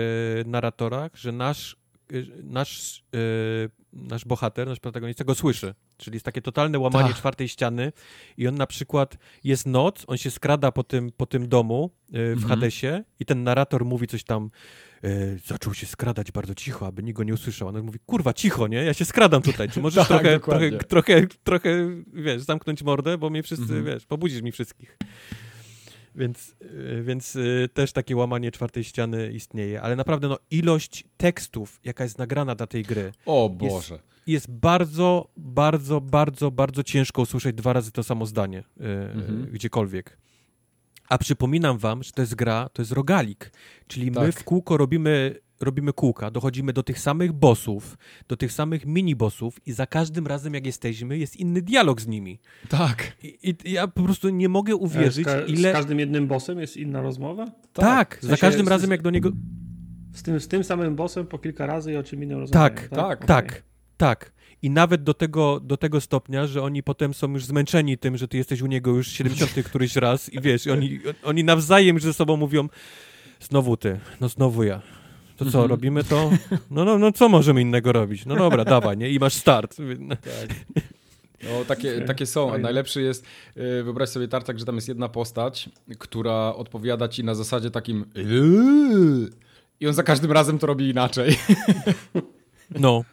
narratorach, że nasz, e, nasz, e, nasz bohater, nasz protagonista go słyszy. czyli jest takie totalne łamanie Tak. czwartej ściany i on na przykład jest noc, on się skrada po tym, po tym domu y, w Mhm. Hadesie i ten narrator mówi coś tam y, zaczął się skradać bardzo cicho, aby nikt go nie usłyszał. On mówi, kurwa, cicho, nie? Ja się skradam tutaj. Czy możesz Tak, trochę, trochę, trochę, trochę, wiesz, zamknąć mordę, bo mnie wszyscy, Mhm. wiesz, pobudzisz mi wszystkich. Więc, y, więc y, też takie łamanie czwartej ściany istnieje. Ale naprawdę, no, ilość tekstów, jaka jest nagrana dla tej gry, O Boże. jest bardzo, bardzo, bardzo, bardzo ciężko usłyszeć dwa razy to samo zdanie y, Mhm. gdziekolwiek. A przypominam wam, że to jest gra, to jest rogalik, czyli my Tak. w kółko robimy, robimy kółka, dochodzimy do tych samych bossów, do tych samych mini-bossów i za każdym razem jak jesteśmy, jest inny dialog z nimi. Tak. I, i ja po prostu nie mogę uwierzyć, z, ka- ile... z każdym jednym bossem jest inna rozmowa? Tak, W za sensie każdym z- razem jak do niego... Z tym, z tym samym bossem po kilka razy i o czym innym rozmawiają, Tak, tak, Okej. Tak, tak. I nawet do tego, do tego stopnia, że oni potem są już zmęczeni tym, że ty jesteś u niego już 70 któryś raz i wiesz, i oni, oni nawzajem ze sobą mówią znowu ty, no znowu ja. To co, Mhm. robimy to? No, no, no co możemy innego robić? No dobra, dawaj, nie? I masz start. No, takie, takie są. Najlepszy jest, yy, wyobraź sobie Tartak, że tam jest jedna postać, która odpowiada ci na zasadzie takim "Yy". i on za każdym razem to robi inaczej. No.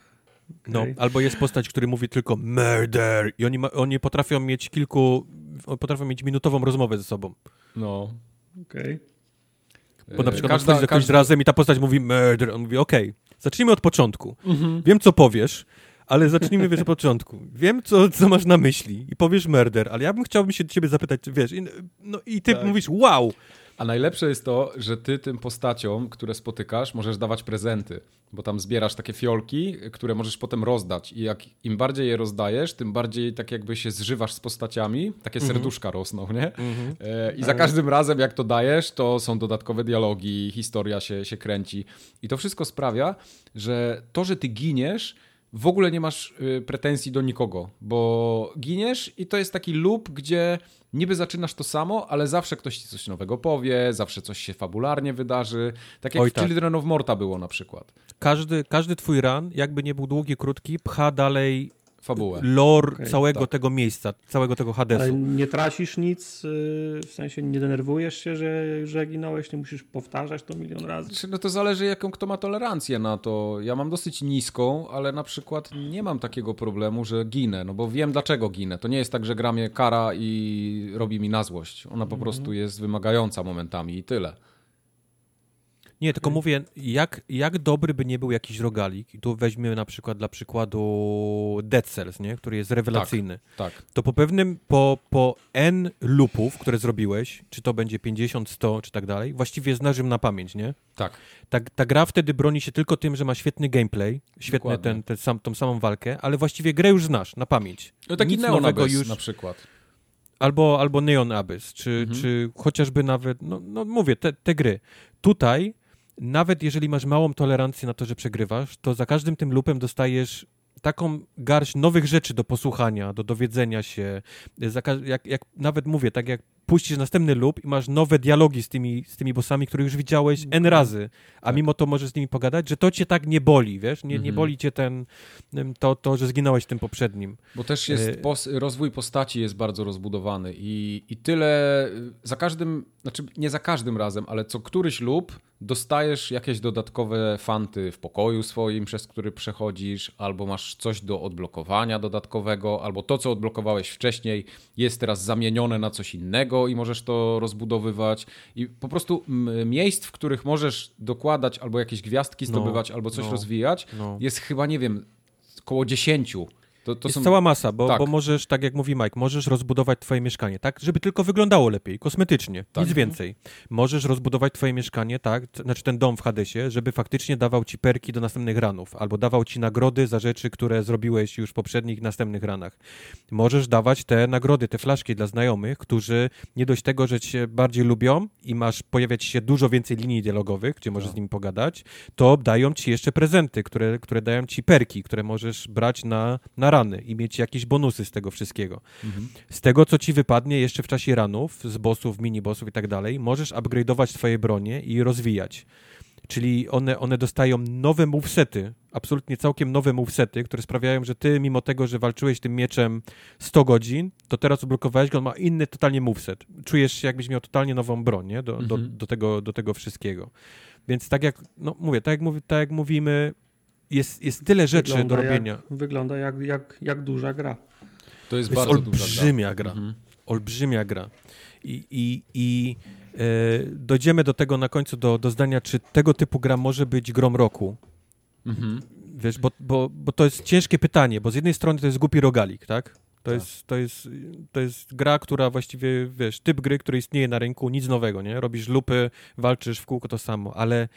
No, Okej. albo jest postać, który mówi tylko murder i oni, ma, oni potrafią mieć kilku, potrafią mieć minutową rozmowę ze sobą. No. Okej. Bo na przykład każda, za każdym razem i ta postać mówi murder, on mówi okej, zacznijmy od początku. Mhm. Wiem, co powiesz, ale zacznijmy wiesz od początku. Wiem, co, co masz na myśli i powiesz murder, ale ja bym chciałbym się ciebie zapytać, czy wiesz, i, no i ty Tak. mówisz wow, A najlepsze jest to, że ty tym postaciom, które spotykasz, możesz dawać prezenty, bo tam zbierasz takie fiolki, które możesz potem rozdać. I jak im bardziej je rozdajesz, tym bardziej tak jakby się zżywasz z postaciami, takie serduszka rosną, nie? E, I za każdym razem jak to dajesz, to są dodatkowe dialogi, historia się, się kręci. I to wszystko sprawia, że to, że ty giniesz, w ogóle nie masz y, pretensji do nikogo, bo giniesz i to jest taki loop, gdzie niby zaczynasz to samo, ale zawsze ktoś ci coś nowego powie, zawsze coś się fabularnie wydarzy. Tak jak Oj, w tak. Children of Morta było na przykład. każdy, każdy twój run, jakby nie był długi, krótki, pcha dalej Fabułę. lore Okej, całego tak. tego miejsca, całego tego Ale Hadesu. nie tracisz nic, yy, w sensie nie denerwujesz się, że, że ginąłeś, nie musisz powtarzać to milion razy. Znaczy, No to zależy, jaką kto ma tolerancję na to. Ja mam dosyć niską, ale na przykład nie mam takiego problemu, że ginę, no bo wiem dlaczego ginę. To nie jest tak, że gra mnie kara i robi mi na złość. Ona po prostu jest wymagająca momentami i tyle. Nie, tylko mówię, jak, jak dobry by nie był jakiś rogalik, i tu weźmiemy na przykład dla przykładu Dead Cells, nie? który jest rewelacyjny, Tak. to po pewnym, po, po N loopów, które zrobiłeś, czy to będzie 50, 100, czy tak dalej, właściwie znasz im na pamięć, nie? Tak. Ta, ta gra wtedy broni się tylko tym, że ma świetny gameplay, świetny Dokładnie. ten, ten sam, tą samą walkę, ale właściwie grę już znasz na pamięć. No taki Nic Neon Abyss już- na przykład. Albo, albo Neon Abyss, czy, Mhm. czy chociażby nawet, no, no mówię, te, te gry. Tutaj, nawet jeżeli masz małą tolerancję na to, że przegrywasz, to za każdym tym loopem dostajesz taką garść nowych rzeczy do posłuchania, do dowiedzenia się. Jak, jak nawet mówię, tak jak puścisz następny loop i masz nowe dialogi z tymi, z tymi bossami, które już widziałeś N razy, a Tak. mimo to możesz z nimi pogadać, że to cię tak nie boli, wiesz? Nie, nie Mhm. boli cię ten, to, to, że zginąłeś tym poprzednim. Bo też jest E, pos, rozwój postaci jest bardzo rozbudowany i, i tyle y, za każdym, znaczy nie za każdym razem, ale co któryś lub dostajesz jakieś dodatkowe fanty w pokoju swoim, przez który przechodzisz, albo masz coś do odblokowania dodatkowego, albo to, co odblokowałeś wcześniej, jest teraz zamienione na coś innego i możesz to rozbudowywać. I po prostu miejsc, w których możesz dokładać albo jakieś gwiazdki No, zdobywać, albo coś no, rozwijać, No. jest chyba, nie wiem, około 10. To, to jest są... cała masa, bo, Tak. bo możesz, tak jak mówi Mike, możesz rozbudować twoje mieszkanie, tak, żeby tylko wyglądało lepiej, kosmetycznie, Tak. nic więcej. Możesz rozbudować twoje mieszkanie, tak, znaczy ten dom w Hadesie, żeby faktycznie dawał ci perki do następnych ranów, albo dawał ci nagrody za rzeczy, które zrobiłeś już w poprzednich, następnych ranach. Możesz dawać te nagrody, te flaszki dla znajomych, którzy nie dość tego, że cię bardziej lubią i masz pojawiać się dużo więcej linii dialogowych, gdzie możesz Tak. z nimi pogadać, to dają ci jeszcze prezenty, które, które dają ci perki, które możesz brać na, na rany i mieć jakieś bonusy z tego wszystkiego. Mhm. Z tego, co ci wypadnie jeszcze w czasie ranów, z bossów, mini-bossów i tak dalej, możesz upgrade'ować twoje bronie i rozwijać. Czyli one, one dostają nowe movesety, absolutnie całkiem nowe movesety, które sprawiają, że ty, mimo tego, że walczyłeś tym mieczem 100 godzin, to teraz odblokowałeś go, on ma inny totalnie moveset. Czujesz się, jakbyś miał totalnie nową broń, nie? Do, do, Mhm. do, tego, do tego wszystkiego. Więc tak jak, no mówię, tak jak, mówi, tak jak mówimy, jest, jest tyle rzeczy Wygląda do robienia. Jak, wygląda jak, jak, jak duża gra. To jest To jest bardzo duża gra. olbrzymia gra. Mhm. olbrzymia gra. I, i, i e, dojdziemy do tego na końcu, do, do zdania, czy tego typu gra może być grom roku. Mhm. Wiesz, bo, bo, bo to jest ciężkie pytanie, bo z jednej strony to jest głupi rogalik, tak? To, Tak. Jest, to, jest, to jest gra, która właściwie, wiesz, typ gry, który istnieje na rynku, nic nowego, nie? Robisz lupy, walczysz w kółko to samo, ale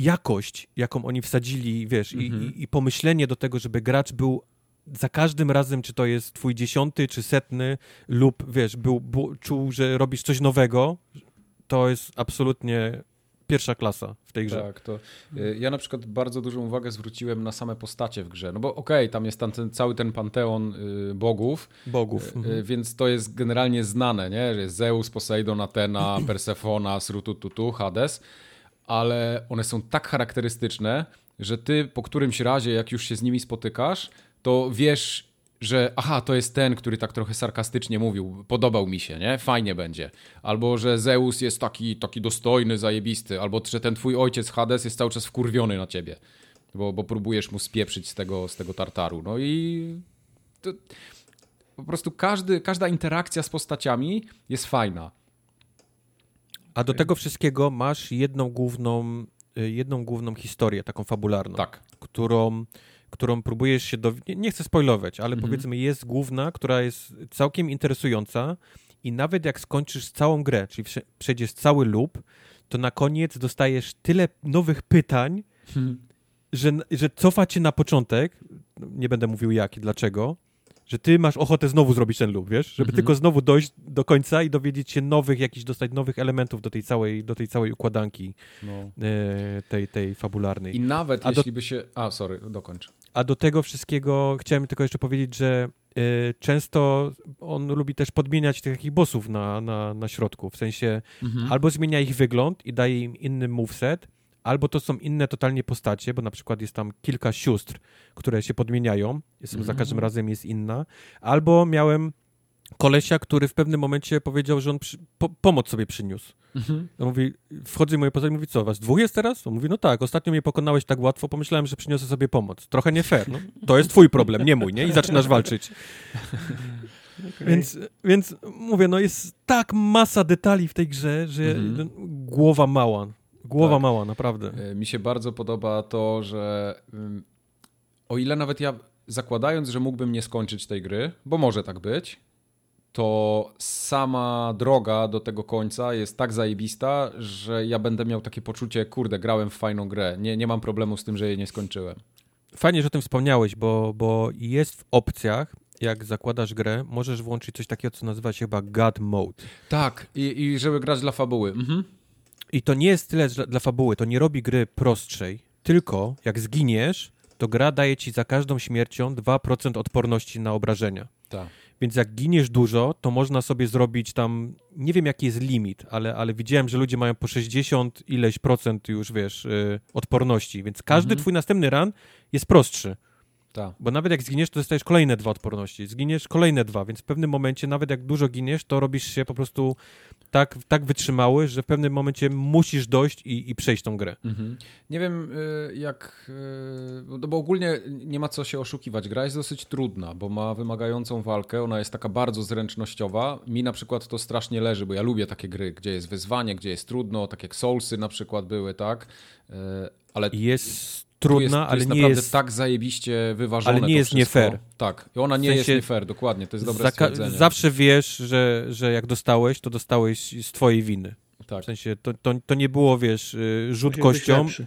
jakość, jaką oni wsadzili, wiesz, Mhm. i, i, pomyślenie do tego, żeby gracz był za każdym razem, czy to jest twój dziesiąty, czy setny lub, wiesz, był, był, czuł, że robisz coś nowego, to jest absolutnie pierwsza klasa w tej grze. Tak, to y, ja na przykład bardzo dużą uwagę zwróciłem na same postacie w grze, no bo okej, tam jest tam ten, cały ten panteon y, bogów, Bogów. y, Mhm. więc to jest generalnie znane, nie? że jest Zeus, Poseidon, Atena, Persefona, Srutututu, Hades, ale one są tak charakterystyczne, że ty po którymś razie, jak już się z nimi spotykasz, to wiesz, że aha, to jest ten, który tak trochę sarkastycznie mówił, podobał mi się, nie? Fajnie będzie. Albo, że Zeus jest taki, taki dostojny, zajebisty, albo że ten twój ojciec Hades jest cały czas wkurwiony na ciebie, bo, bo próbujesz mu spieprzyć z tego, z tego tartaru. No i to, po prostu każdy, każda interakcja z postaciami jest fajna. A do tego wszystkiego masz jedną główną, y, jedną główną historię, taką fabularną, Tak. którą, którą próbujesz się do... Nie, chcę spoilować, ale Mhm. powiedzmy jest główna, która jest całkiem interesująca i nawet jak skończysz całą grę, czyli przejdziesz cały loop, to na koniec dostajesz tyle nowych pytań, że, że cofa cię na początek, nie będę mówił jak i dlaczego, że ty masz ochotę znowu zrobić ten loop, wiesz? Żeby Mhm. tylko znowu dojść do końca i dowiedzieć się nowych, jakichś dostać nowych elementów do tej całej, do tej całej układanki No. e, tej, tej fabularnej. I nawet A do- jeśli by się... A, sorry, dokończ. A do tego wszystkiego chciałem tylko jeszcze powiedzieć, że e, często on lubi też podmieniać tych takich bossów na, na, na środku, w sensie Mhm. albo zmienia ich wygląd i daje im inny moveset, albo to są inne totalnie postacie, bo na przykład jest tam kilka sióstr, które się podmieniają, jest, za Mhm. każdym razem jest inna, albo miałem kolesia, który w pewnym momencie powiedział, że on przy, po, pomoc sobie przyniósł. Mhm. On mówi, wchodzę w moje postać i mówi, co, was dwóch jest teraz? On mówi, no tak, ostatnio mnie pokonałeś tak łatwo, pomyślałem, że przyniosę sobie pomoc. Trochę nie fair, no. To jest twój problem, nie mój, nie? I zaczynasz walczyć. Więc, więc mówię, no jest tak masa detali w tej grze, że Mhm. głowa mała. Głowa Tak. mała, naprawdę. E, Mi się bardzo podoba to, że o ile nawet ja zakładając, że mógłbym nie skończyć tej gry, bo może tak być, to sama droga do tego końca jest tak zajebista, że ja będę miał takie poczucie, kurde, grałem w fajną grę. Nie, nie mam problemu z tym, że jej nie skończyłem. Fajnie, że o tym wspomniałeś, bo, bo jest w opcjach, jak zakładasz grę, możesz włączyć coś takiego, co nazywa się chyba God Mode. Tak, i, i żeby grać dla fabuły. Mhm. I to nie jest tyle dla, dla fabuły, to nie robi gry prostszej, tylko jak zginiesz, to gra daje ci za każdą śmiercią 2% odporności na obrażenia. Tak. Więc jak giniesz dużo, to można sobie zrobić tam, nie wiem jaki jest limit, ale, ale widziałem, że ludzie mają po 60 ileś procent już, wiesz, y, odporności, więc każdy Mhm. twój następny run jest prostszy. Tak. Bo nawet jak zginiesz, to dostajesz kolejne dwa odporności. Zginiesz kolejne dwa, więc w pewnym momencie, nawet jak dużo giniesz, to robisz się po prostu tak, tak wytrzymały, że w pewnym momencie musisz dojść i, i przejść tą grę. Mhm. Nie wiem, y, jak. y, No bo ogólnie nie ma co się oszukiwać. Gra jest dosyć trudna, bo ma wymagającą walkę. Ona jest taka bardzo zręcznościowa. Mi na przykład to strasznie leży, bo ja lubię takie gry, gdzie jest wyzwanie, gdzie jest trudno, tak jak Soulsy na przykład były, tak? Y, Ale Jest trudna, jest, ale jest nie naprawdę jest... tak zajebiście wyważone. ale nie to jest nie wszystko. fair. Tak, i ona nie W jest sensie nie fair, dokładnie. To jest dobre Zaka- stwierdzenie. zawsze wiesz, że, że jak dostałeś, to dostałeś z twojej winy. Tak, W sensie to, to, to nie było, wiesz, y, rzut Musisz być kością. lepszy.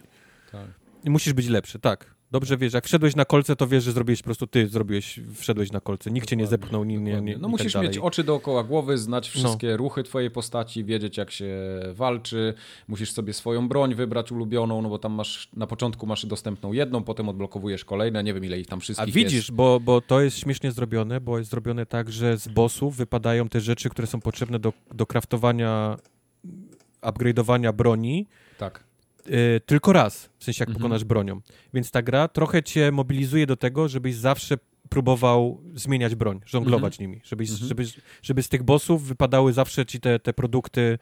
tak. I musisz być lepszy, tak. Dobrze wiesz, jak wszedłeś na kolce, to wiesz, że zrobiłeś po prostu ty, zrobiłeś, wszedłeś na kolce. Nikt cię nie zepchnął, nie, nie, nie No i musisz tak mieć oczy dookoła głowy, znać No. wszystkie ruchy twojej postaci, wiedzieć jak się walczy, musisz sobie swoją broń wybrać ulubioną, no bo tam masz, na początku masz dostępną jedną, potem odblokowujesz kolejne, nie wiem ile ich tam A wszystkich widzisz, jest. bo, bo to jest śmiesznie zrobione, bo jest zrobione tak, że z bossów wypadają te rzeczy, które są potrzebne do, do craftowania, upgrade'owania broni Tak. Y, tylko raz, w sensie jak Mhm. pokonasz bronią. Więc ta gra trochę cię mobilizuje do tego, żebyś zawsze próbował zmieniać broń, żonglować nimi, żebyś, Mhm. żeby, żeby z tych bossów wypadały zawsze ci te, te produkty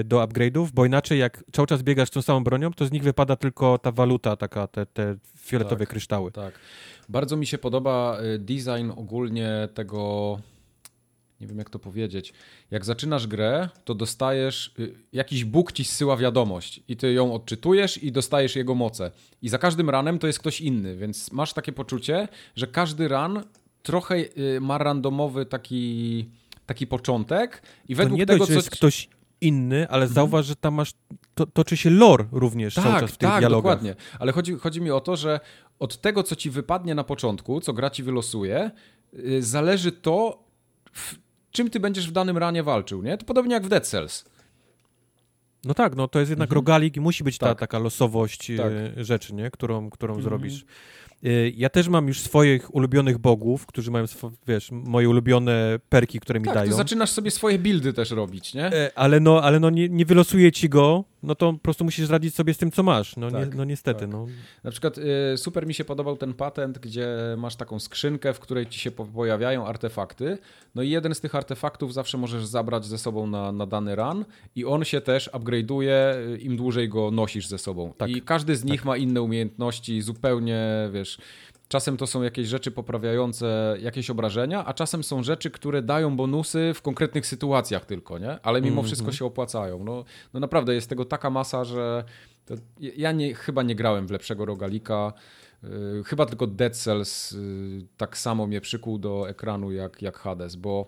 y, do upgrade'ów, bo inaczej jak cały czas biegasz tą samą bronią, to z nich wypada tylko ta waluta, taka, te, te fioletowe Tak. kryształy. Tak. Bardzo mi się podoba y, design ogólnie tego. Nie wiem, jak to powiedzieć. Jak zaczynasz grę, to dostajesz. y, Jakiś Bóg ci zsyła wiadomość i ty ją odczytujesz i dostajesz jego moce. I za każdym ranem to jest ktoś inny, więc masz takie poczucie, że każdy ran trochę y, ma randomowy taki, taki początek i To według nie tego, dość, co. jest ktoś inny, ale zauważ, że tam masz, to, toczy się lore również cały Tak, czas w tych tak, dialogach. dokładnie. Ale chodzi, chodzi mi o to, że od tego, co ci wypadnie na początku, co gra ci wylosuje, yy, zależy to, w czym ty będziesz w danym ranie walczył, nie? To podobnie jak w Dead Cells. No tak, no to jest jednak Mhm. rogalik i musi być ta Tak. taka losowość e, Tak. rzeczy, nie? którą, którą Mhm. zrobisz. E, Ja też mam już swoich ulubionych bogów, którzy mają, wiesz, moje ulubione perki, które mi Tak, dają. ty zaczynasz sobie swoje buildy też robić, nie? E, Ale no, ale no nie, nie wylosuje ci go, no to po prostu musisz radzić sobie z tym, co masz. No, Tak, nie, no niestety, tak. no. Na przykład y, super mi się podobał ten patent, gdzie masz taką skrzynkę, w której ci się po- pojawiają artefakty. No i jeden z tych artefaktów zawsze możesz zabrać ze sobą na, na dany run i on się też upgrade'uje, y, im dłużej go nosisz ze sobą. Tak. I każdy z nich ma inne umiejętności, zupełnie, wiesz... Czasem to są jakieś rzeczy poprawiające jakieś obrażenia, a czasem są rzeczy, które dają bonusy w konkretnych sytuacjach tylko, nie? Ale mimo Mhm. wszystko się opłacają. No, no naprawdę jest tego taka masa, że ja nie, chyba nie grałem w lepszego rogalika. Yy, chyba tylko Dead Cells yy, tak samo mnie przykuł do ekranu jak, jak Hades, bo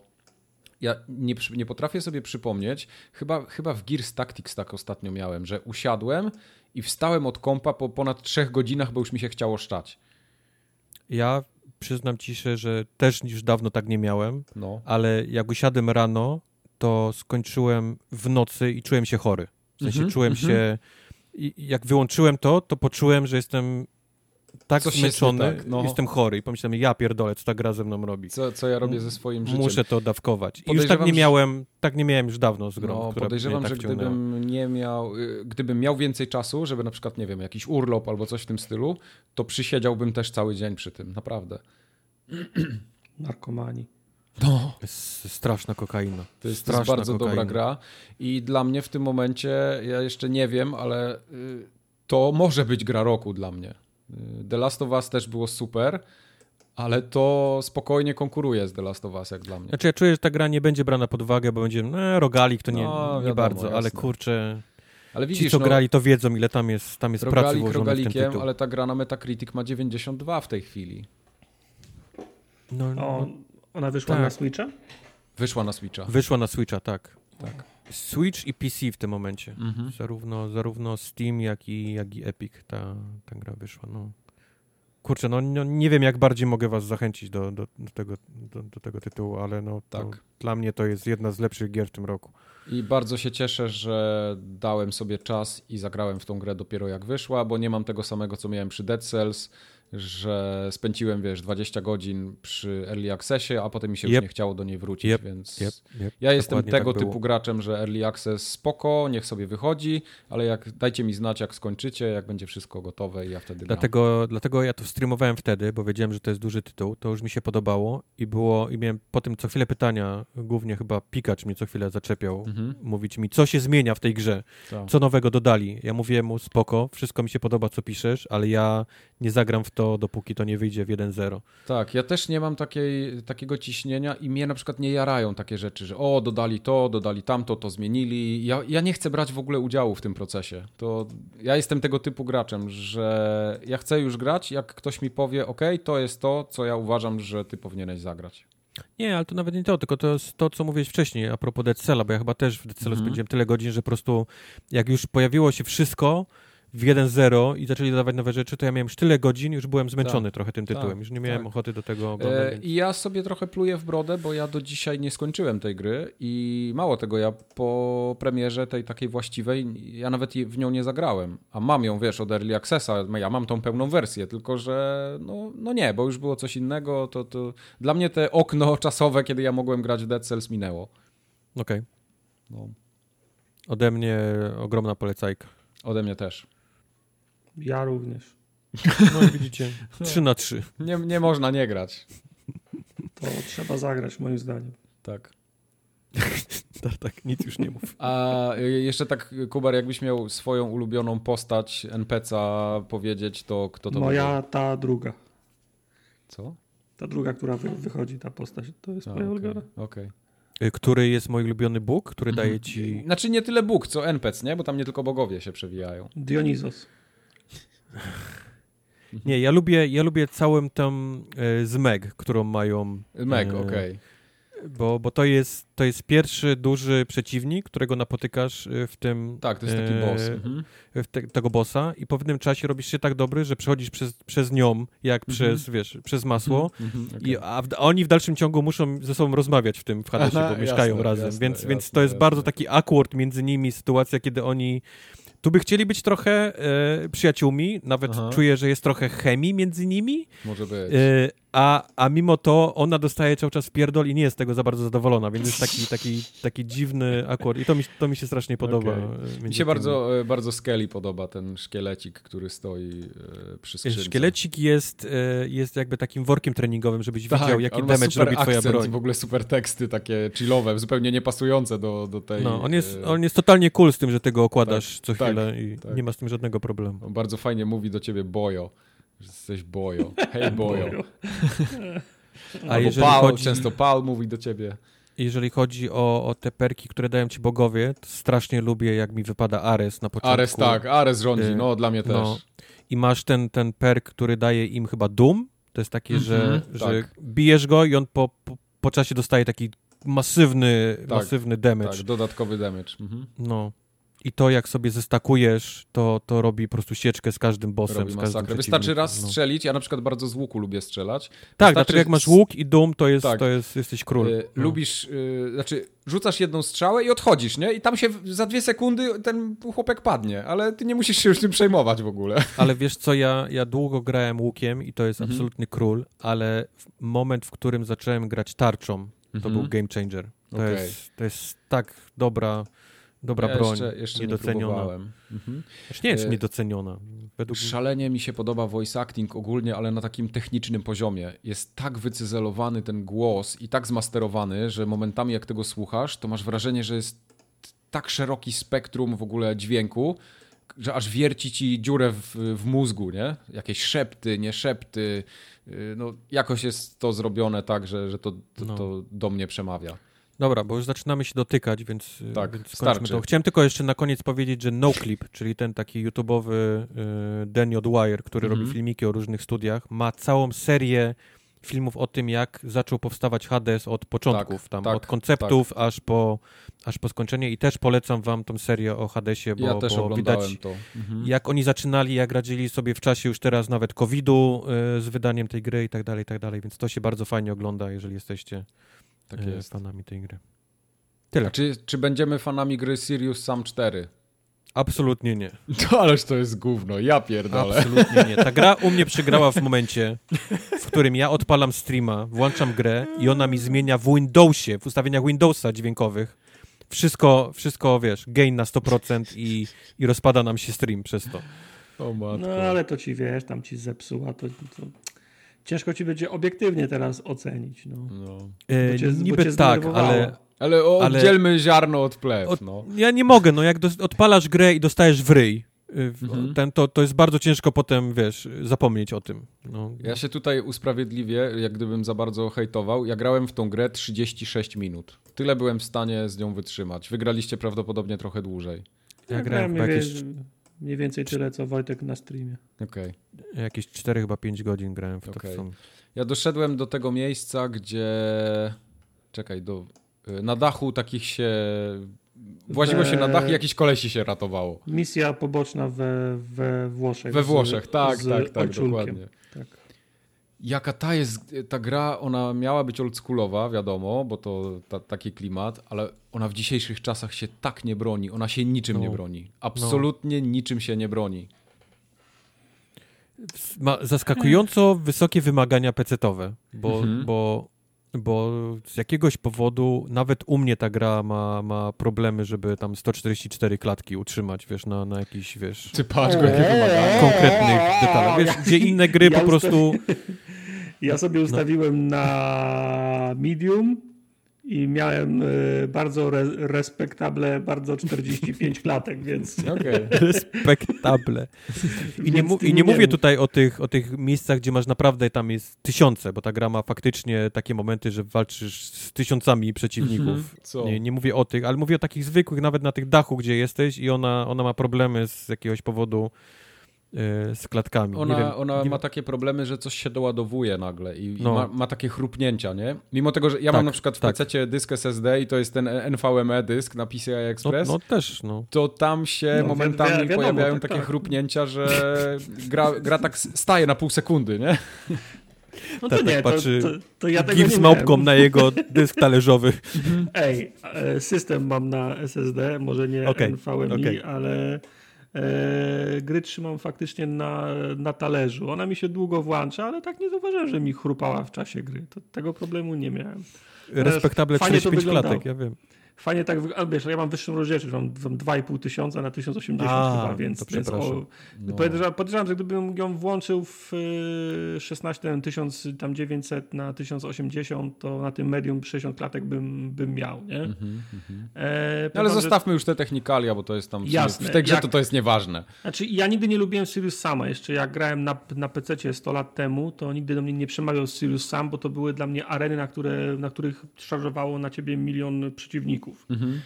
ja nie, nie potrafię sobie przypomnieć, chyba, chyba w Gears Tactics tak ostatnio miałem, że usiadłem i wstałem od kompa po ponad trzech godzinach, bo już mi się chciało szczać. Ja przyznam ci się, że też już dawno tak nie miałem, No. ale jak usiadłem rano, to skończyłem w nocy i czułem się chory. W sensie Mhm, czułem mhm. się... I i jak wyłączyłem to, to poczułem, że jestem tak Coś zmęczony, tak, no. jestem chory i pomyślałem, ja pierdolę, co ta gra ze mną robi. Co, co ja robię ze swoim życiem. Muszę to dawkować. I już tak nie że- miałem, tak nie miałem już dawno z grą, No, która podejrzewam, tak że wciągnęła. gdybym nie miał, y, gdybym miał więcej czasu, żeby na przykład, nie wiem, jakiś urlop albo coś w tym stylu, to przysiedziałbym też cały dzień przy tym, naprawdę. Narkomani. No. To jest straszna kokaina. To jest, to jest Straszna bardzo kokaina. dobra gra i dla mnie w tym momencie, ja jeszcze nie wiem, ale y, to może być gra roku dla mnie. Y, The Last of Us też było super, ale to spokojnie konkuruje z The Last of Us jak dla mnie. Znaczy ja czuję, że ta gra nie będzie brana pod uwagę, bo będzie, no rogalik to nie, No, nie wiadomo, bardzo, ale jasne. kurczę, Ale ci widzisz, co no, grali to wiedzą, ile tam jest, tam jest pracy rogalik włożone w ten rogalikiem, tytuł. ale ta gra na Metacritic ma 92 w tej chwili. No, O, no, ona wyszła tak. na Switcha? Wyszła na Switcha. wyszła na Switcha, tak. Tak. Switch i PC w tym momencie. Mhm. Zarówno, zarówno Steam, jak i, jak i Epic ta, ta gra wyszła. No. Kurczę, no, no nie wiem, jak bardziej mogę was zachęcić do, do, do, tego, do, do tego tytułu, ale no, Tak. dla mnie to jest jedna z lepszych gier w tym roku. I bardzo się cieszę, że dałem sobie czas i zagrałem w tą grę dopiero jak wyszła, bo nie mam tego samego, co miałem przy Dead Cells, że spędziłem, wiesz, 20 godzin przy Early Accessie, a potem mi się już Jep. nie chciało do niej wrócić, Jep, więc Yep, yep, ja jestem dokładnie tego tak typu graczem, że Early Access spoko, niech sobie wychodzi, ale jak dajcie mi znać, jak skończycie, jak będzie wszystko gotowe i ja wtedy gram. Dlatego, dlatego ja to streamowałem wtedy, bo wiedziałem, że to jest duży tytuł, to już mi się podobało i było, i miałem po tym co chwilę pytania, głównie chyba Pikacz mnie co chwilę zaczepiał, Mhm, mówić mi, co się zmienia w tej grze, tak. co nowego dodali. Ja mówiłem mu, spoko, wszystko mi się podoba, co piszesz, ale ja nie zagram w to, dopóki to nie wyjdzie w 1.0. Tak, ja też nie mam takiej, takiego ciśnienia i mnie na przykład nie jarają takie rzeczy, że o, dodali to, dodali tamto, to zmienili. Ja, ja nie chcę brać w ogóle udziału w tym procesie. To ja jestem tego typu graczem, że ja chcę już grać, jak ktoś mi powie, ok, to jest to, co ja uważam, że ty powinieneś zagrać. Nie, ale to nawet nie to, tylko to jest to, co mówiłeś wcześniej a propos Dead Cella, bo ja chyba też w Dead Cellu Mhm. spędziłem tyle godzin, że po prostu jak już pojawiło się wszystko w 1.0 i zaczęli dodawać nowe rzeczy, to ja miałem już tyle godzin, już byłem zmęczony trochę tym tytułem, tak, już nie miałem tak. ochoty do tego oglądać. E, więc... I ja sobie trochę pluję w brodę, bo ja do dzisiaj nie skończyłem tej gry i mało tego, ja po premierze tej takiej właściwej, ja nawet w nią nie zagrałem. A mam ją, wiesz, od Early Accessa, ja mam tą pełną wersję, tylko że no, no nie, bo już było coś innego, to, to dla mnie te okno czasowe, kiedy ja mogłem grać w Dead Cells minęło. Okej. No. Ode mnie ogromna polecajka. Ode mnie też. Ja również. No i widzicie, 3 na 3. Nie, nie można nie grać. To trzeba zagrać, moim zdaniem. Tak. Tak, tak, nic już nie mów. A jeszcze tak, Kubar, jakbyś miał swoją ulubioną postać NPC-a powiedzieć, to kto to Moja ta druga. Co? Ta druga, która wy, wychodzi, ta postać, to jest A, moja okej, ulubiona. okej. Y, Który jest mój ulubiony Bóg, który Mhm. daje ci... Znaczy nie tyle Bóg, co NPC, nie? Bo tam nie tylko bogowie się przewijają. Dionizos. Nie, ja lubię, ja lubię całą tą e, zmeg, którą mają... Meg, e, okej. Bo, bo to, jest, to jest pierwszy duży przeciwnik, którego napotykasz e, w tym... Tak, to jest taki boss. Mhm. w te, tego bossa i po pewnym czasie robisz się tak dobry, że przechodzisz przez, przez nią, jak Mhm. przez, wiesz, przez masło, Mhm, okej. I, a, w, a oni w dalszym ciągu muszą ze sobą rozmawiać w tym w Hadesie, bo mieszkają jasne, razem, jasne, więc, jasne, więc to jest bardzo taki awkward między nimi sytuacja, kiedy oni tu by chcieli być trochę e, przyjaciółmi, nawet Aha. czuję, że jest trochę chemii między nimi, Może być. e, a, a mimo to ona dostaje cały czas pierdol i nie jest z tego za bardzo zadowolona, więc jest taki, taki, taki dziwny awkward i to mi, to mi się strasznie podoba. Okej. e, Mi się bardzo, e, bardzo Skelly podoba, ten szkielecik, który stoi e, przy skrzynce. Szkielecik jest, jest jakby takim workiem treningowym, żebyś Tak, widział, jaki damage robi twoja broń. i w ogóle super teksty takie chillowe, zupełnie niepasujące do, do tej... No, on jest, on jest totalnie cool z tym, że ty go okładasz co tak, chwilę i tak. nie ma z tym żadnego problemu. on bardzo fajnie mówi do ciebie bojo, że jesteś bojo. Hej bojo. A Albo jeżeli pal, chodzi, często pal mówi do ciebie. jeżeli chodzi o, o te perki, które dają ci bogowie, to strasznie lubię, jak mi wypada Ares na początku. Ares tak, Ares rządzi, Y, no dla mnie też. no. I masz ten, ten perk, który daje im chyba Doom. To jest takie, że, Mhm, że tak. bijesz go i on po, po, po czasie dostaje taki masywny, Tak, masywny damage. Tak, dodatkowy damage. Mhm. No. I to, jak sobie zestakujesz, to, to robi po prostu sieczkę z każdym bossem, Robi z każdym. Wystarczy raz no. strzelić, ja na przykład bardzo z łuku lubię strzelać. Tak, Wystarczy dlatego jak masz łuk i Doom, to jest, Tak. to jest jesteś król. Y, No. Lubisz, y, znaczy rzucasz jedną strzałę i odchodzisz, nie? I tam się za dwie sekundy ten chłopek padnie, ale ty nie musisz się już tym przejmować w ogóle. Ale wiesz co, ja, ja długo grałem łukiem i to jest Mhm. absolutny król, ale moment, w którym zacząłem grać tarczą, to Mhm. był game changer. To, Okej. jest, to jest tak dobra, dobra ja broń, jeszcze, jeszcze nie niedoceniona. próbowałem. Mhm. Znaczy nie jest Y, niedoceniona. Według. Szalenie mi się podoba voice acting ogólnie, ale na takim technicznym poziomie. Jest tak wycyzelowany ten głos i tak zmasterowany, że momentami jak tego słuchasz, to masz wrażenie, że jest tak szeroki spektrum w ogóle dźwięku, że aż wierci ci dziurę w, w mózgu, nie? Jakieś szepty, nie szepty. Yy, No, jakoś jest to zrobione tak, że, że to, to, No. to do mnie przemawia. Dobra, bo już zaczynamy się dotykać, więc, y, Tak, więc skończmy starczy. to. Chciałem tylko jeszcze na koniec powiedzieć, że NoClip, czyli ten taki YouTube'owy y, Danny Odwire, który Mhm. robi filmiki o różnych studiach, ma całą serię filmów o tym, jak zaczął powstawać Hades od początków, tam tak, od konceptów aż, po, aż po skończenie i też polecam wam tą serię o Hadesie, bo, ja też bo widać to. Mhm. jak oni zaczynali, jak radzili sobie w czasie już teraz nawet COVID-u y, z wydaniem tej gry i tak dalej, i tak dalej, więc to się bardzo fajnie ogląda, jeżeli jesteście Tak y, jest. fanami tej gry. Tyle. Czy, czy będziemy fanami gry Sirius Sam 4? Absolutnie nie. To ależ to jest gówno, ja pierdolę. Absolutnie nie. Ta gra u mnie przegrała w momencie, w którym ja odpalam streama, włączam grę i ona mi zmienia w Windowsie, w ustawieniach Windowsa dźwiękowych. Wszystko, wszystko wiesz, gain na 100% i, i rozpada nam się stream przez to. O matko. No ale to ci wiesz, tam ci zepsuła, to, to ciężko ci będzie obiektywnie teraz ocenić. No. No. E, Bo cię- bo niby cię tak, ale Ale o, Ale- oddzielmy ziarno od plew, Od- no. ja nie mogę, no jak odpalasz grę i dostajesz w ryj, y, Mhm. ten, to, to jest bardzo ciężko potem, wiesz, zapomnieć o tym. No, Ja się tutaj usprawiedliwię, jak gdybym za bardzo hejtował. Ja grałem w tą grę 36 minut. Tyle byłem w stanie z nią wytrzymać. Wygraliście prawdopodobnie trochę dłużej. ja grałem mniej, chyba jakieś, wie- mniej więcej tyle, co Wojtek na streamie. Okej. jakieś 4 chyba 5 godzin grałem w to. W tą- Ja doszedłem do tego miejsca, gdzie... Czekaj, do... Na dachu takich się... Właziło się na dach i jakiś kolesi się ratowało. Misja poboczna we, we Włoszech. We z- Włoszech, tak, z tak, tak, Olczulkiem. dokładnie. Tak. Jaka ta jest, ta gra, ona miała być oldschoolowa, wiadomo, bo to ta, taki klimat, ale ona w dzisiejszych czasach się tak nie broni, ona się niczym No. nie broni. Absolutnie niczym się nie broni. Ma zaskakująco wysokie wymagania pecetowe, bo, Mhm. bo bo z jakiegoś powodu nawet u mnie ta gra ma, ma problemy, żeby tam 144 klatki utrzymać, wiesz, na, na jakiś, wiesz, Ty patrz, jakie wymagania. konkretnych detalach. Wiesz, gdzie inne gry po prostu... Ja sobie ustawiłem na medium i miałem e, bardzo re, respektable, bardzo 45 klatek, więc Okej. Respektable. I nie, mu, I nie nie mówię mów. tutaj o tych, o tych miejscach, gdzie masz naprawdę, tam jest tysiące, bo ta gra ma faktycznie takie momenty, że walczysz z tysiącami przeciwników. Mhm. Co? Nie, nie mówię o tych, ale mówię o takich zwykłych, nawet na tych dachu, gdzie jesteś i ona, ona ma problemy z jakiegoś powodu z klatkami. Ona, nie wiem, ona nie ma takie problemy, że coś się doładowuje nagle i, No. i ma, ma takie chrupnięcia, nie? Mimo tego, że ja Tak, mam na przykład w tak. PC dysk SSD i to jest ten NVMe dysk na PCI no, Express, no też, no. to tam się No, momentami wi- wiadomo, pojawiają tak, takie tak. chrupnięcia, że gra, gra tak staje na pół sekundy, nie? no to Tak, tak nie, to, patrzy to, to ja tego z małpką na jego dysk talerzowy. Ej, e, system mam na SSD, może nie Okej, NVMe, okej. ale e, gry trzymam faktycznie na, na talerzu. Ona mi się długo włącza, ale tak nie zauważyłem, że mi chrupała w czasie gry. To, tego problemu nie miałem. Respektable fajnie to 45 wyglądało. klatek, ja wiem. Fajnie tak, wyg- ale wiesz, ja mam wyższą rozdzielczość, mam, mam 2,5 tysiąca na 1080 A, chyba, więc, to więc o, No. podejrzewam, podejrzewam, że gdybym ją włączył w y, 16 1900 na 1080, to na tym medium 60 klatek bym, bym miał, nie? Mhm, mhm. E, No, ale że- zostawmy już te technikalia, bo to jest tam Jasne, w tej grze jak- to, to jest nieważne. Znaczy, ja nigdy nie lubiłem Sirius Sama. Jeszcze jak grałem na, na PC 100 lat temu, to nigdy do mnie nie przemawiał Sirius Sam, bo to były dla mnie areny, na, które, na których szarżowało na ciebie milion przeciwników. Mhm.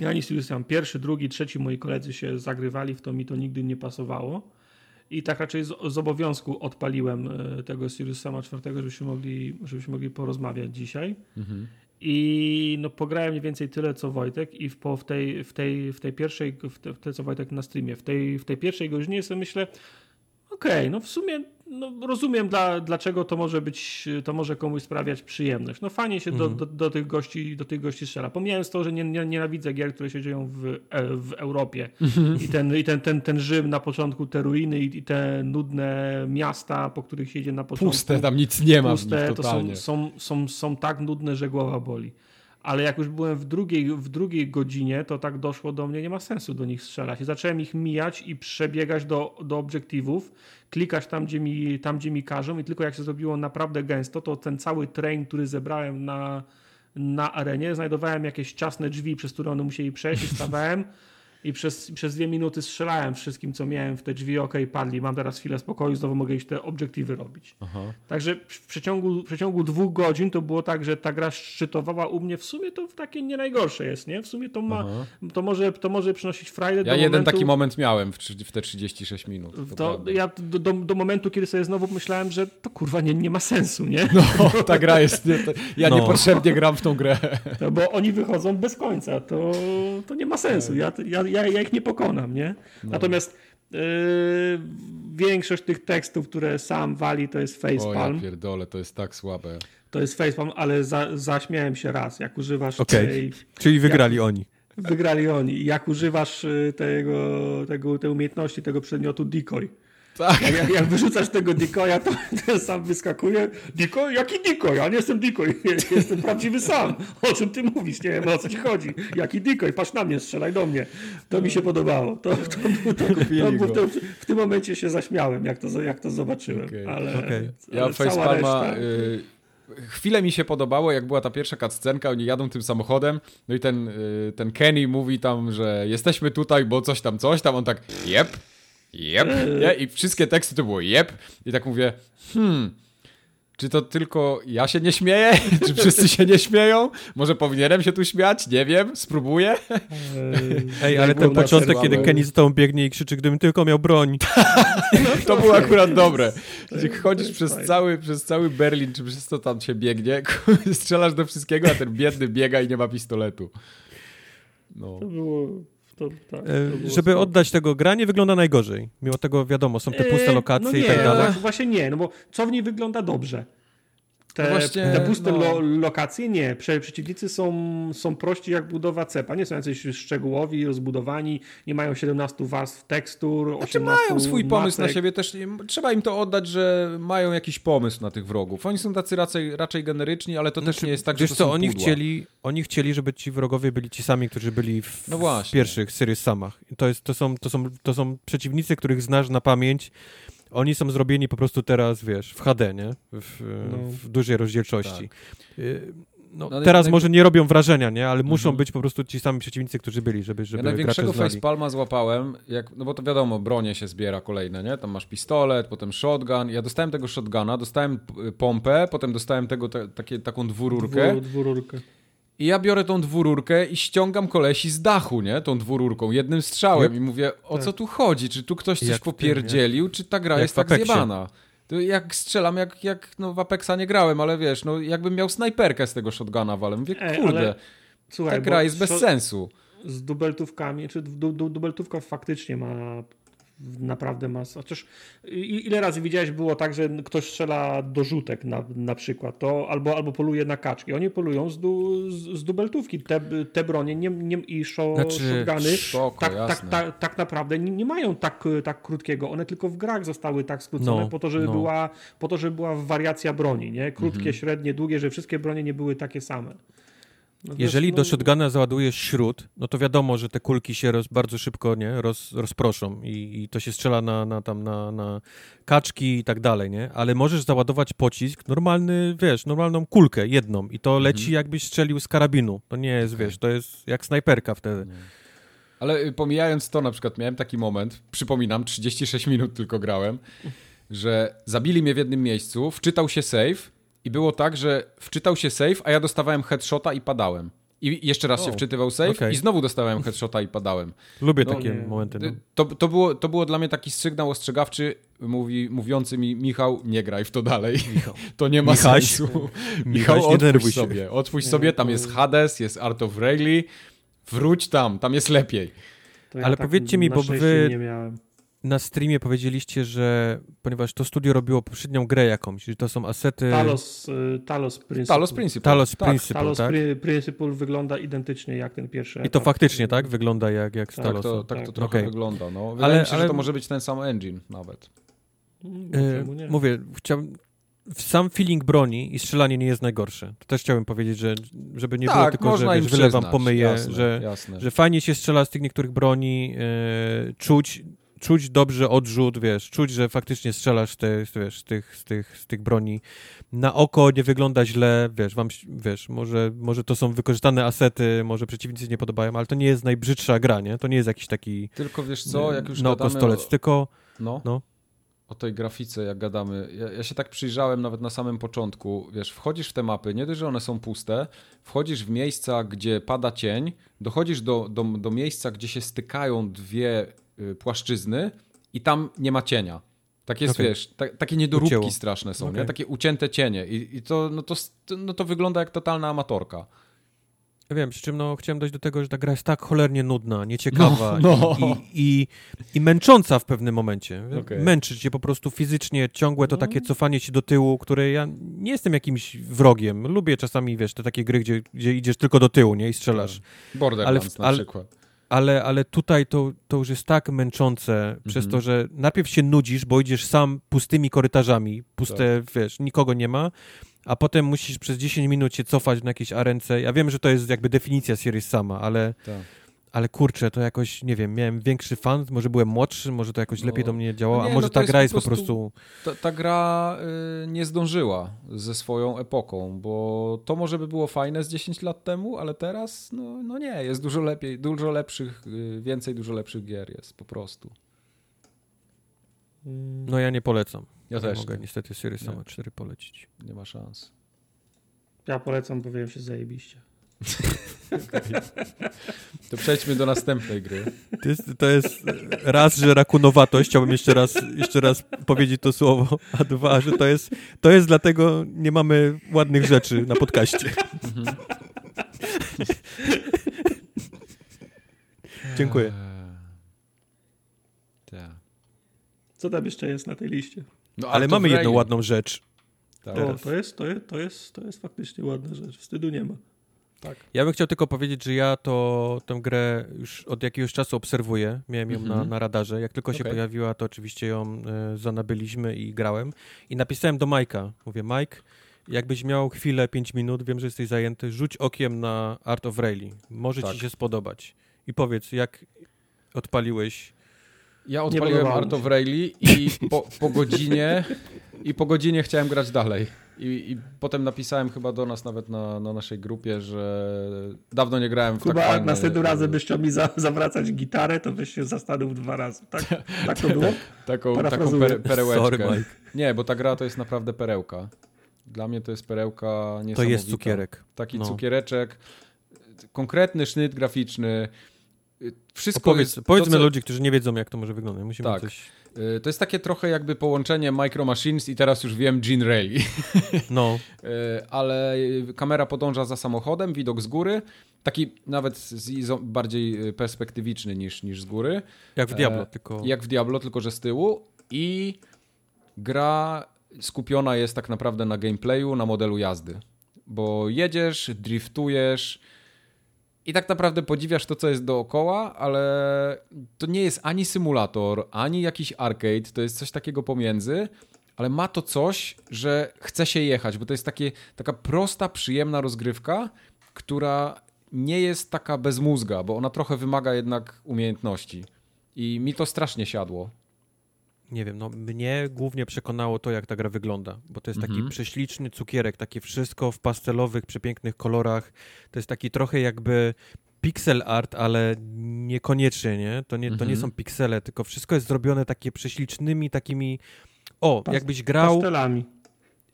Ja nie Sam. Pierwszy, drugi, trzeci moi koledzy się zagrywali, w to mi to nigdy nie pasowało. I tak raczej z, z obowiązku odpaliłem e, tego Sirius Sama czwartego, żebyśmy mogli, żebyśmy mogli porozmawiać dzisiaj. Mhm. I no, pograłem mniej więcej tyle co Wojtek i w, po, w, tej, w, tej, w tej pierwszej, w te, w co Wojtek na streamie, w tej, w tej pierwszej godzinie sobie myślę, okej, no w sumie no, rozumiem dla, dlaczego to może być, to może komuś sprawiać przyjemność. No fajnie się do, do, do, tych gości, do tych gości strzela. Pomijając to, że nie, nie, nienawidzę gier, które się dzieją w, e, w Europie i, ten, i ten, ten, ten Rzym na początku, te ruiny i, te nudne miasta, po których się idzie na początku Puste, tam nic nie ma w puste, nich to są, są, są, są tak nudne, że głowa boli. Ale jak już byłem w drugiej, w drugiej godzinie, to tak doszło do mnie, nie ma sensu do nich strzelać. I zacząłem ich mijać i przebiegać do, do obiektywów, klikać tam gdzie, mi, tam, gdzie mi każą i tylko jak się zrobiło naprawdę gęsto, to ten cały train, który zebrałem na, na arenie, znajdowałem jakieś ciasne drzwi, przez które one musieli przejść i stawałem i przez, przez dwie minuty strzelałem wszystkim, co miałem w te drzwi, okej, padli, mam teraz chwilę spokoju, znowu mogę iść te obiektywy robić. Aha. Także w przeciągu, w przeciągu dwóch godzin to było tak, że ta gra szczytowała u mnie. W sumie to takie nie najgorsze jest, nie? W sumie to ma, Aha. to może, to może przynosić frajdę Ja jeden momentu, taki moment miałem w, w te 36 minut. To, to ja do, do, do momentu, kiedy sobie znowu myślałem, że to kurwa nie, nie ma sensu, nie? No, ta gra jest. Nie, to, ja No. niepotrzebnie gram w tą grę. No, bo oni wychodzą bez końca. To, to nie ma sensu. Ja, ja, ja, ja ich nie pokonam, nie? Natomiast yy, większość tych tekstów, które sam wali, to jest O ja facepalm. pierdolę, to jest tak słabe. to jest facepalm, ale za, zaśmiałem się raz, jak używasz Okej. tej Czyli wygrali oni. Wygrali oni. Jak używasz y, tego, tego, tej umiejętności, tego przedmiotu decoy. Tak. Jak, jak, wyrzucasz tego decoya, to ten sam wyskakuje. Decoy? Jaki decoy? Ja nie jestem decoy. Jestem prawdziwy sam. O czym ty mówisz? Nie wiem, o co ci chodzi. Jaki decoy? Patrz na mnie, strzelaj do mnie. To mi się podobało. To, to, to, to, to, to, w tym momencie się zaśmiałem, jak to, jak to zobaczyłem. Okej. Ale, Okej. Ja ale Facepalma... reszta- Y, chwilę mi się podobało, jak była ta pierwsza cutscenka, oni jadą tym samochodem, no i ten, y, ten Kenny mówi tam, że jesteśmy tutaj, bo coś tam, coś tam, on tak jep, jep, nie? i wszystkie teksty to było jep, i tak mówię, hmm, czy to tylko ja się nie śmieję? Czy wszyscy się nie śmieją? Może powinienem się tu śmiać? Nie wiem, spróbuję. Ej, ale ten początek, kiedy Kenny za tobą biegnie i krzyczy, gdybym tylko miał broń. To było akurat dobre. Gdzie chodzisz przez cały, przez cały Berlin, czy przez co tam się biegnie, strzelasz do wszystkiego, a ten biedny biega i nie ma pistoletu. No. To było... To, tak, to E, Żeby spoko. oddać tego gra, nie wygląda najgorzej. Mimo tego, wiadomo, są te puste Eee, lokacje no i nie, tak dalej. Właśnie, właśnie nie, no bo co w niej wygląda dobrze? Te, No właśnie, te puste no. lo, lokacje nie. Prze, przeciwnicy są, są prości jak budowa cepa. Nie są jacyś szczegółowi, rozbudowani, nie mają 17 warstw tekstur, Znaczy 18 mają swój pomysł na siebie też. Trzeba im to oddać, że mają jakiś pomysł na tych wrogów. Oni są tacy raczej, raczej generyczni, ale to też nie jest tak, Znaczy, Wiesz że to co, są oni pudła. chcieli, oni chcieli, żeby ci wrogowie byli ci sami, którzy byli w, No w pierwszych Serious Samach. To, jest, to, są, to, są, to są przeciwnicy, których znasz na pamięć. Oni są zrobieni po prostu teraz, wiesz, w HD, nie? W, No. w dużej rozdzielczości. Y, No, No, teraz może nie robią wrażenia, nie? Ale muszą Mhm. być po prostu ci sami przeciwnicy, którzy byli, żeby, żeby Ja największego facepalma złapałem, jak, no bo to wiadomo, bronie się zbiera kolejne, nie? Tam masz pistolet, potem shotgun. Ja dostałem tego shotguna, dostałem pompę, potem dostałem tego te, takie, taką dwururkę. Dwur, dwururkę. I ja biorę tą dwururkę i ściągam kolesi z dachu, nie? Tą dwururką, jednym strzałem i mówię, o Tak. co tu chodzi? Czy tu ktoś coś Jak popierdzielił, czy ta gra jak jest tak zjebana? To jak strzelam, jak, jak no w Apexa nie grałem, ale wiesz, no jakbym miał snajperkę z tego shotguna walem. Mówię, Ej, kurde, ale Słuchaj, ta gra jest bez sensu. z dubeltówkami, czy du, du, dubeltówka faktycznie ma naprawdę ma, chociaż ile razy widziałeś było tak, że ktoś strzela do rzutek na, na przykład, to albo, albo poluje na kaczki, oni polują z, du, z, z dubeltówki, te, te bronie nie, nie, i szo, Znaczy, shotguny spoko, tak, tak, tak, tak naprawdę nie, nie mają tak, tak krótkiego, one tylko w grach zostały tak skrócone No, po, to, żeby no. była, po to, żeby była wariacja broni, nie? krótkie, Mhm. średnie, długie, że wszystkie bronie nie były takie same. No, Jeżeli no, do shotguna załadujesz śród, no to wiadomo, że te kulki się roz, bardzo szybko nie, roz, rozproszą i, i to się strzela na, na, tam, na, na kaczki i tak dalej, nie? Ale możesz załadować pocisk, normalny, wiesz, normalną kulkę, jedną i to leci jakbyś strzelił z karabinu. To nie jest, wiesz, to jest jak snajperka wtedy. Ale y, pomijając to, na przykład miałem taki moment, przypominam, 36 minut tylko grałem, że zabili mnie w jednym miejscu, wczytał się save i było tak, że wczytał się save, a ja dostawałem headshota i padałem. I jeszcze raz się O, wczytywał save okej. i znowu dostawałem headshota i padałem. Lubię No takie nie. momenty. No. To, to, było, to było dla mnie taki sygnał ostrzegawczy, mówi, mówiący mi, Michał, nie graj w to dalej. To nie ma Michaś. sensu. Michał, denerwuj się. sobie. Otwórz sobie, tam jest Hades, jest Art of Rayleigh. Wróć tam, tam jest lepiej. To Ale powiedzcie mi, bo wy- nie miałem. Na streamie powiedzieliście, że ponieważ to studio robiło poprzednią grę jakąś, że to są asety... Talos, y, Talos Principle. Talos Principle. Talos tak. Principle, Talos tak? Pri- Principle wygląda identycznie jak ten pierwszy. I to etap. faktycznie, tak? Wygląda jak, jak z Tak, Tak Talosem. to, tak to tak. trochę Okej. wygląda. No. Wydaje Ale- mi się, ale- że to może być ten sam engine nawet. Nie? Mówię, chciałem. Sam feeling broni i strzelanie nie jest najgorsze. To też chciałem powiedzieć, że żeby nie było tak, tylko, że wiesz, wylewam, pomyję, jasne, że, jasne. że fajnie się strzela z tych niektórych broni, e, czuć, czuć dobrze odrzut, wiesz, czuć, że faktycznie strzelasz te, wiesz, z, tych, z, tych, z tych broni. Na oko nie wygląda źle, wiesz, wam, wiesz, może, może to są wykorzystane asety, może przeciwnicy się nie podobają, ale to nie jest najbrzydsza gra, nie? To nie jest jakiś taki Tylko wiesz co, jak już na oko gadamy stolec, o, tylko no, no. o tej grafice, jak gadamy, ja, ja się tak przyjrzałem nawet na samym początku, wiesz, wchodzisz w te mapy, nie dość, że one są puste, wchodzisz w miejsca, gdzie pada cień, dochodzisz do, do, do miejsca, gdzie się stykają dwie płaszczyzny i tam nie ma cienia. Tak jest, Okej. wiesz, ta, takie niedoróbki Ucięło. straszne są, nie? Okej. Takie ucięte cienie i, i to, no to, no to wygląda jak totalna amatorka. Ja wiem, przy czym no, chciałem dojść do tego, że ta gra jest tak cholernie nudna, nieciekawa No, no. I, i, i męcząca w pewnym momencie. Okej. Męczy cię po prostu fizycznie, ciągłe to No. takie cofanie się do tyłu, które ja nie jestem jakimś wrogiem. Lubię czasami, wiesz, te takie gry, gdzie, gdzie idziesz tylko do tyłu, nie? I strzelasz. Borderlands Ale w- na ale- przykład. Ale, ale tutaj to, to już jest tak męczące przez Mhm. to, że najpierw się nudzisz, bo idziesz sam pustymi korytarzami, puste, Tak. wiesz, nikogo nie ma, a potem musisz przez 10 minut się cofać na jakieś arence. Ja wiem, że to jest jakby definicja series sama, ale Tak. Ale kurczę, to jakoś, nie wiem, miałem większy fan, może byłem młodszy, może to jakoś No. lepiej do mnie działało, No nie, a może no ta jest gra jest po prostu- prostu... Ta, ta gra y, nie zdążyła ze swoją epoką, bo to może by było fajne z 10 lat temu, ale teraz no, no nie, jest dużo lepiej, dużo lepszych, y, więcej dużo lepszych gier jest po prostu. No ja nie polecam. Ja Nie też mogę nie, niestety Series sama 4 polecić. nie ma szans. Ja polecam, bo wiem się zajebiście. To przejdźmy do następnej gry. To jest, to jest raz, że rakunowatość, chciałbym jeszcze raz, jeszcze raz powiedzieć to słowo, a dwa, że to jest, to jest dlatego nie mamy ładnych rzeczy na podcaście. Dziękuję. Eee, tak. Co tam jeszcze jest na tej liście? No, Ale mamy jedną ładną rzecz. Tak. O, to jest, to, jest, to, jest, to jest faktycznie ładna rzecz. Wstydu nie ma. Tak. Ja bym chciał tylko powiedzieć, że ja to tę grę już od jakiegoś czasu obserwuję. Miałem ją -hmm. na, mhm. na, radarze. Jak tylko się okay. pojawiła, to oczywiście ją e, zanabyliśmy i grałem. I napisałem do Majka. Mówię, Mike, jakbyś miał chwilę, 5 minut, wiem, że jesteś zajęty, rzuć okiem na Art of Rally. Może tak. ci się spodobać. I powiedz, jak odpaliłeś ja odpaliłem Art of Rally i po, po, godzinie i po godzinie chciałem grać dalej. I, I, potem napisałem chyba do nas nawet na, na naszej grupie, że dawno nie grałem w Chyba tak jak następnym razem byś chciał mi za, zawracać gitarę, to byś się zastanów dwa razy. Tak, tak to było? taką taką per, perełeczkę. Sorry, Mike. Nie, bo ta gra to jest naprawdę perełka. Dla mnie to jest perełka niesamowita. To jest cukierek. Taki no. cukiereczek, konkretny sznyt graficzny, wszystko Opowiedz, jest, Powiedzmy co... ludzi, którzy nie wiedzą, jak to może wyglądać. Musimy tak. coś... Y, to jest takie trochę jakby połączenie Micro Machines i teraz już wiem Gene Rally. No. Y, ale kamera podąża za samochodem, widok z góry. Taki nawet bardziej perspektywiczny niż, niż z góry. Jak w Diablo, e, tylko... Jak w Diablo, tylko że z tyłu. I gra skupiona jest tak naprawdę na gameplayu, na modelu jazdy. Bo jedziesz, driftujesz, i tak naprawdę podziwiasz to, co jest dookoła, ale to nie jest ani symulator, ani jakiś arcade, to jest coś takiego pomiędzy, ale ma to coś, że chce się jechać, bo to jest takie, taka prosta, przyjemna rozgrywka, która nie jest taka bez mózga, bo ona trochę wymaga jednak umiejętności. I mi to strasznie siadło nie wiem, no mnie głównie przekonało to, jak ta gra wygląda, bo to jest taki mhm. prześliczny cukierek, takie wszystko w pastelowych, przepięknych kolorach. To jest taki trochę jakby pixel art, ale niekoniecznie, nie? To nie, to nie mhm. są piksele, tylko wszystko jest zrobione takie prześlicznymi, takimi... O, Pas jakbyś grał... Pastelami.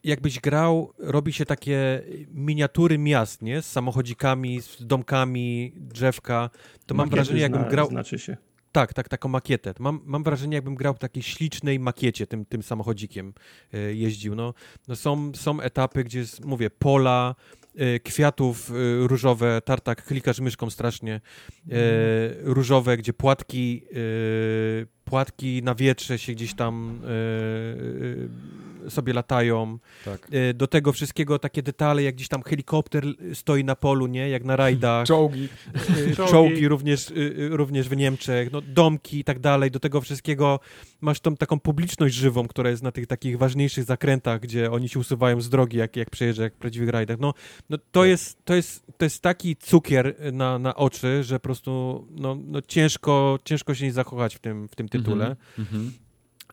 Jakbyś grał, robi się takie miniatury miast, nie? Z samochodzikami, z domkami, drzewka. To mam wrażenie, jakbym grał... Znaczy się. Tak, tak, taką makietę. Mam, mam wrażenie, jakbym grał w takiej ślicznej makiecie, tym, tym samochodzikiem e, jeździł. No, no są, są etapy, gdzie jest, mówię, pola, e, kwiatów e, różowe, tartak, klikasz myszką strasznie, różowe, gdzie płatki, płatki na wietrze się gdzieś tam sobie latają. Tak. E, do tego wszystkiego takie detale, jak gdzieś tam helikopter stoi na polu, nie? Jak na rajdach. Czołgi. E, czołgi również, e, również w Niemczech, no, domki i tak dalej. Do tego wszystkiego masz tą taką publiczność żywą, która jest na tych takich ważniejszych zakrętach, gdzie oni się usuwają z drogi, jak, jak przejeżdża, jak w prawdziwych rajdach. No, no to, tak. jest, to, jest, to jest taki cukier na, na oczy, że po prostu no, no ciężko, ciężko się nie zakochać w tym, w tym tytule. Mm -hmm.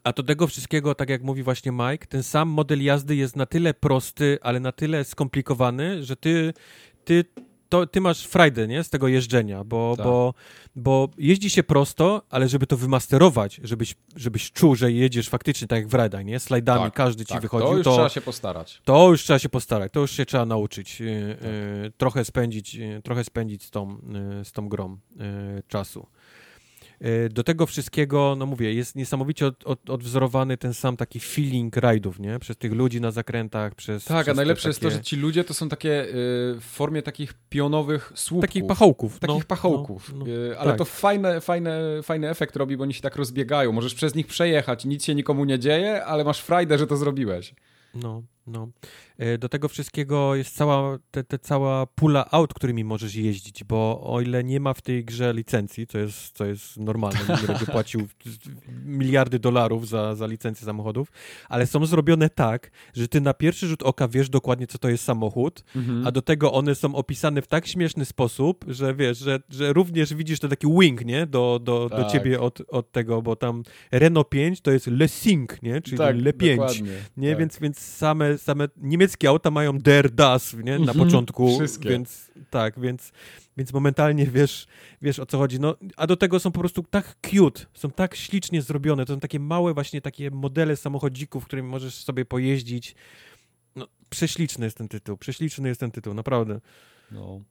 A do tego wszystkiego, tak jak mówi właśnie Mike, ten sam model jazdy jest na tyle prosty, ale na tyle skomplikowany, że ty, ty, to, ty masz frajdę nie? z tego jeżdżenia, bo, tak. bo, bo jeździ się prosto, ale żeby to wymasterować, żebyś, żebyś czuł, że jedziesz faktycznie tak jak w rajdach, nie? Slajdami tak, każdy ci tak, wychodził. To już to, trzeba się postarać. To już trzeba się postarać, to już się trzeba nauczyć. Yy, yy, trochę spędzić, yy, trochę spędzić z tą, z tą grą czasu. E, do tego wszystkiego, no mówię, jest niesamowicie od, od, odwzorowany ten sam taki feeling rajdów, nie? Przez tych ludzi na zakrętach, przez... Tak, przez a najlepsze takie... jest to, że ci ludzie to są takie y, w formie takich pionowych słupków. Takich pachołków. Takich no, pachołków. No, no, y, ale tak. to fajne, fajne, fajny efekt robi, bo oni się tak rozbiegają. Możesz przez nich przejechać, nic się nikomu nie dzieje, ale masz frajdę, że to zrobiłeś. No, no. E, do tego wszystkiego jest cała, te, te cała pula aut, którymi możesz jeździć, bo o ile nie ma w tej grze licencji, co jest, co jest normalne, nie będzie płacił miliardy dolarów za, za licencję samochodów, ale są zrobione tak, że ty na pierwszy rzut oka wiesz dokładnie, co to jest samochód, mhm. a do tego one są opisane w tak śmieszny sposób, że wiesz, że, że również widzisz to taki wing, nie, do, do, tak. do ciebie od, od tego, bo tam Renault 5 to jest Le Cinq, nie, czyli tak, Le 5, nie, tak. więc, więc same, same niemieckie niemieckie auta mają der, das, nie? Na mhm. początku. Wszystkie. Więc tak, więc, więc momentalnie wiesz, wiesz o co chodzi. No, a do tego są po prostu tak cute, są tak ślicznie zrobione. To są takie małe właśnie takie modele samochodzików, którymi możesz sobie pojeździć. No, prześliczny jest ten tytuł, prześliczny jest ten tytuł, naprawdę. No.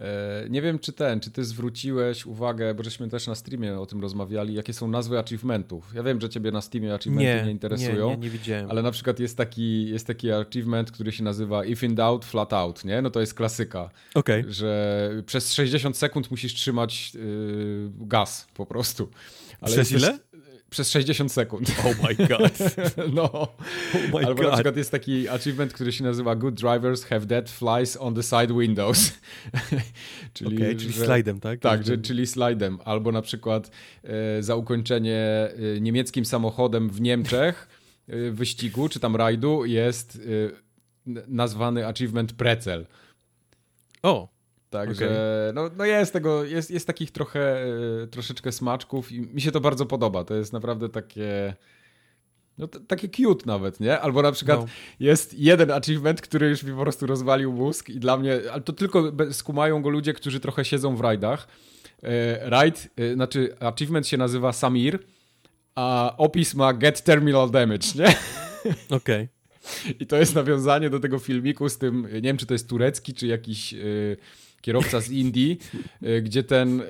E, nie wiem, czy ten, czy ty zwróciłeś uwagę, bo żeśmy też na streamie o tym rozmawiali, jakie są nazwy achievementów. Ja wiem, że ciebie na Steamie achievementy nie, nie interesują. Nie, nie, nie widziałem. Ale na przykład jest taki, jest taki achievement, który się nazywa If in doubt, flat out, nie? No to jest klasyka. Okay. Że przez 60 sekund musisz trzymać yy, gaz po prostu. Ale przez ile? Przez 60 sekund. Oh my god. No. Oh my Albo god. na przykład jest taki achievement, który się nazywa Good drivers have dead flies on the side windows. czyli Okej, czyli że- slajdem, tak? Tak, że, czyli slajdem. Albo na przykład e, za ukończenie e, niemieckim samochodem w Niemczech e, wyścigu czy tam rajdu jest e, nazwany achievement Precel. O, Także no, no jest tego, jest, jest takich trochę, e, troszeczkę smaczków i mi się to bardzo podoba. To jest naprawdę takie, no takie cute nawet, nie? Albo na przykład No. jest jeden achievement, który już mi po prostu rozwalił mózg i dla mnie, ale to tylko skumają go ludzie, którzy trochę siedzą w rajdach. E, Rajd, e, znaczy achievement się nazywa Samir, a opis ma Get Terminal Damage, nie? okej. I to jest nawiązanie do tego filmiku z tym, nie wiem czy to jest turecki, czy jakiś y, kierowca z Indii, y, gdzie ten y,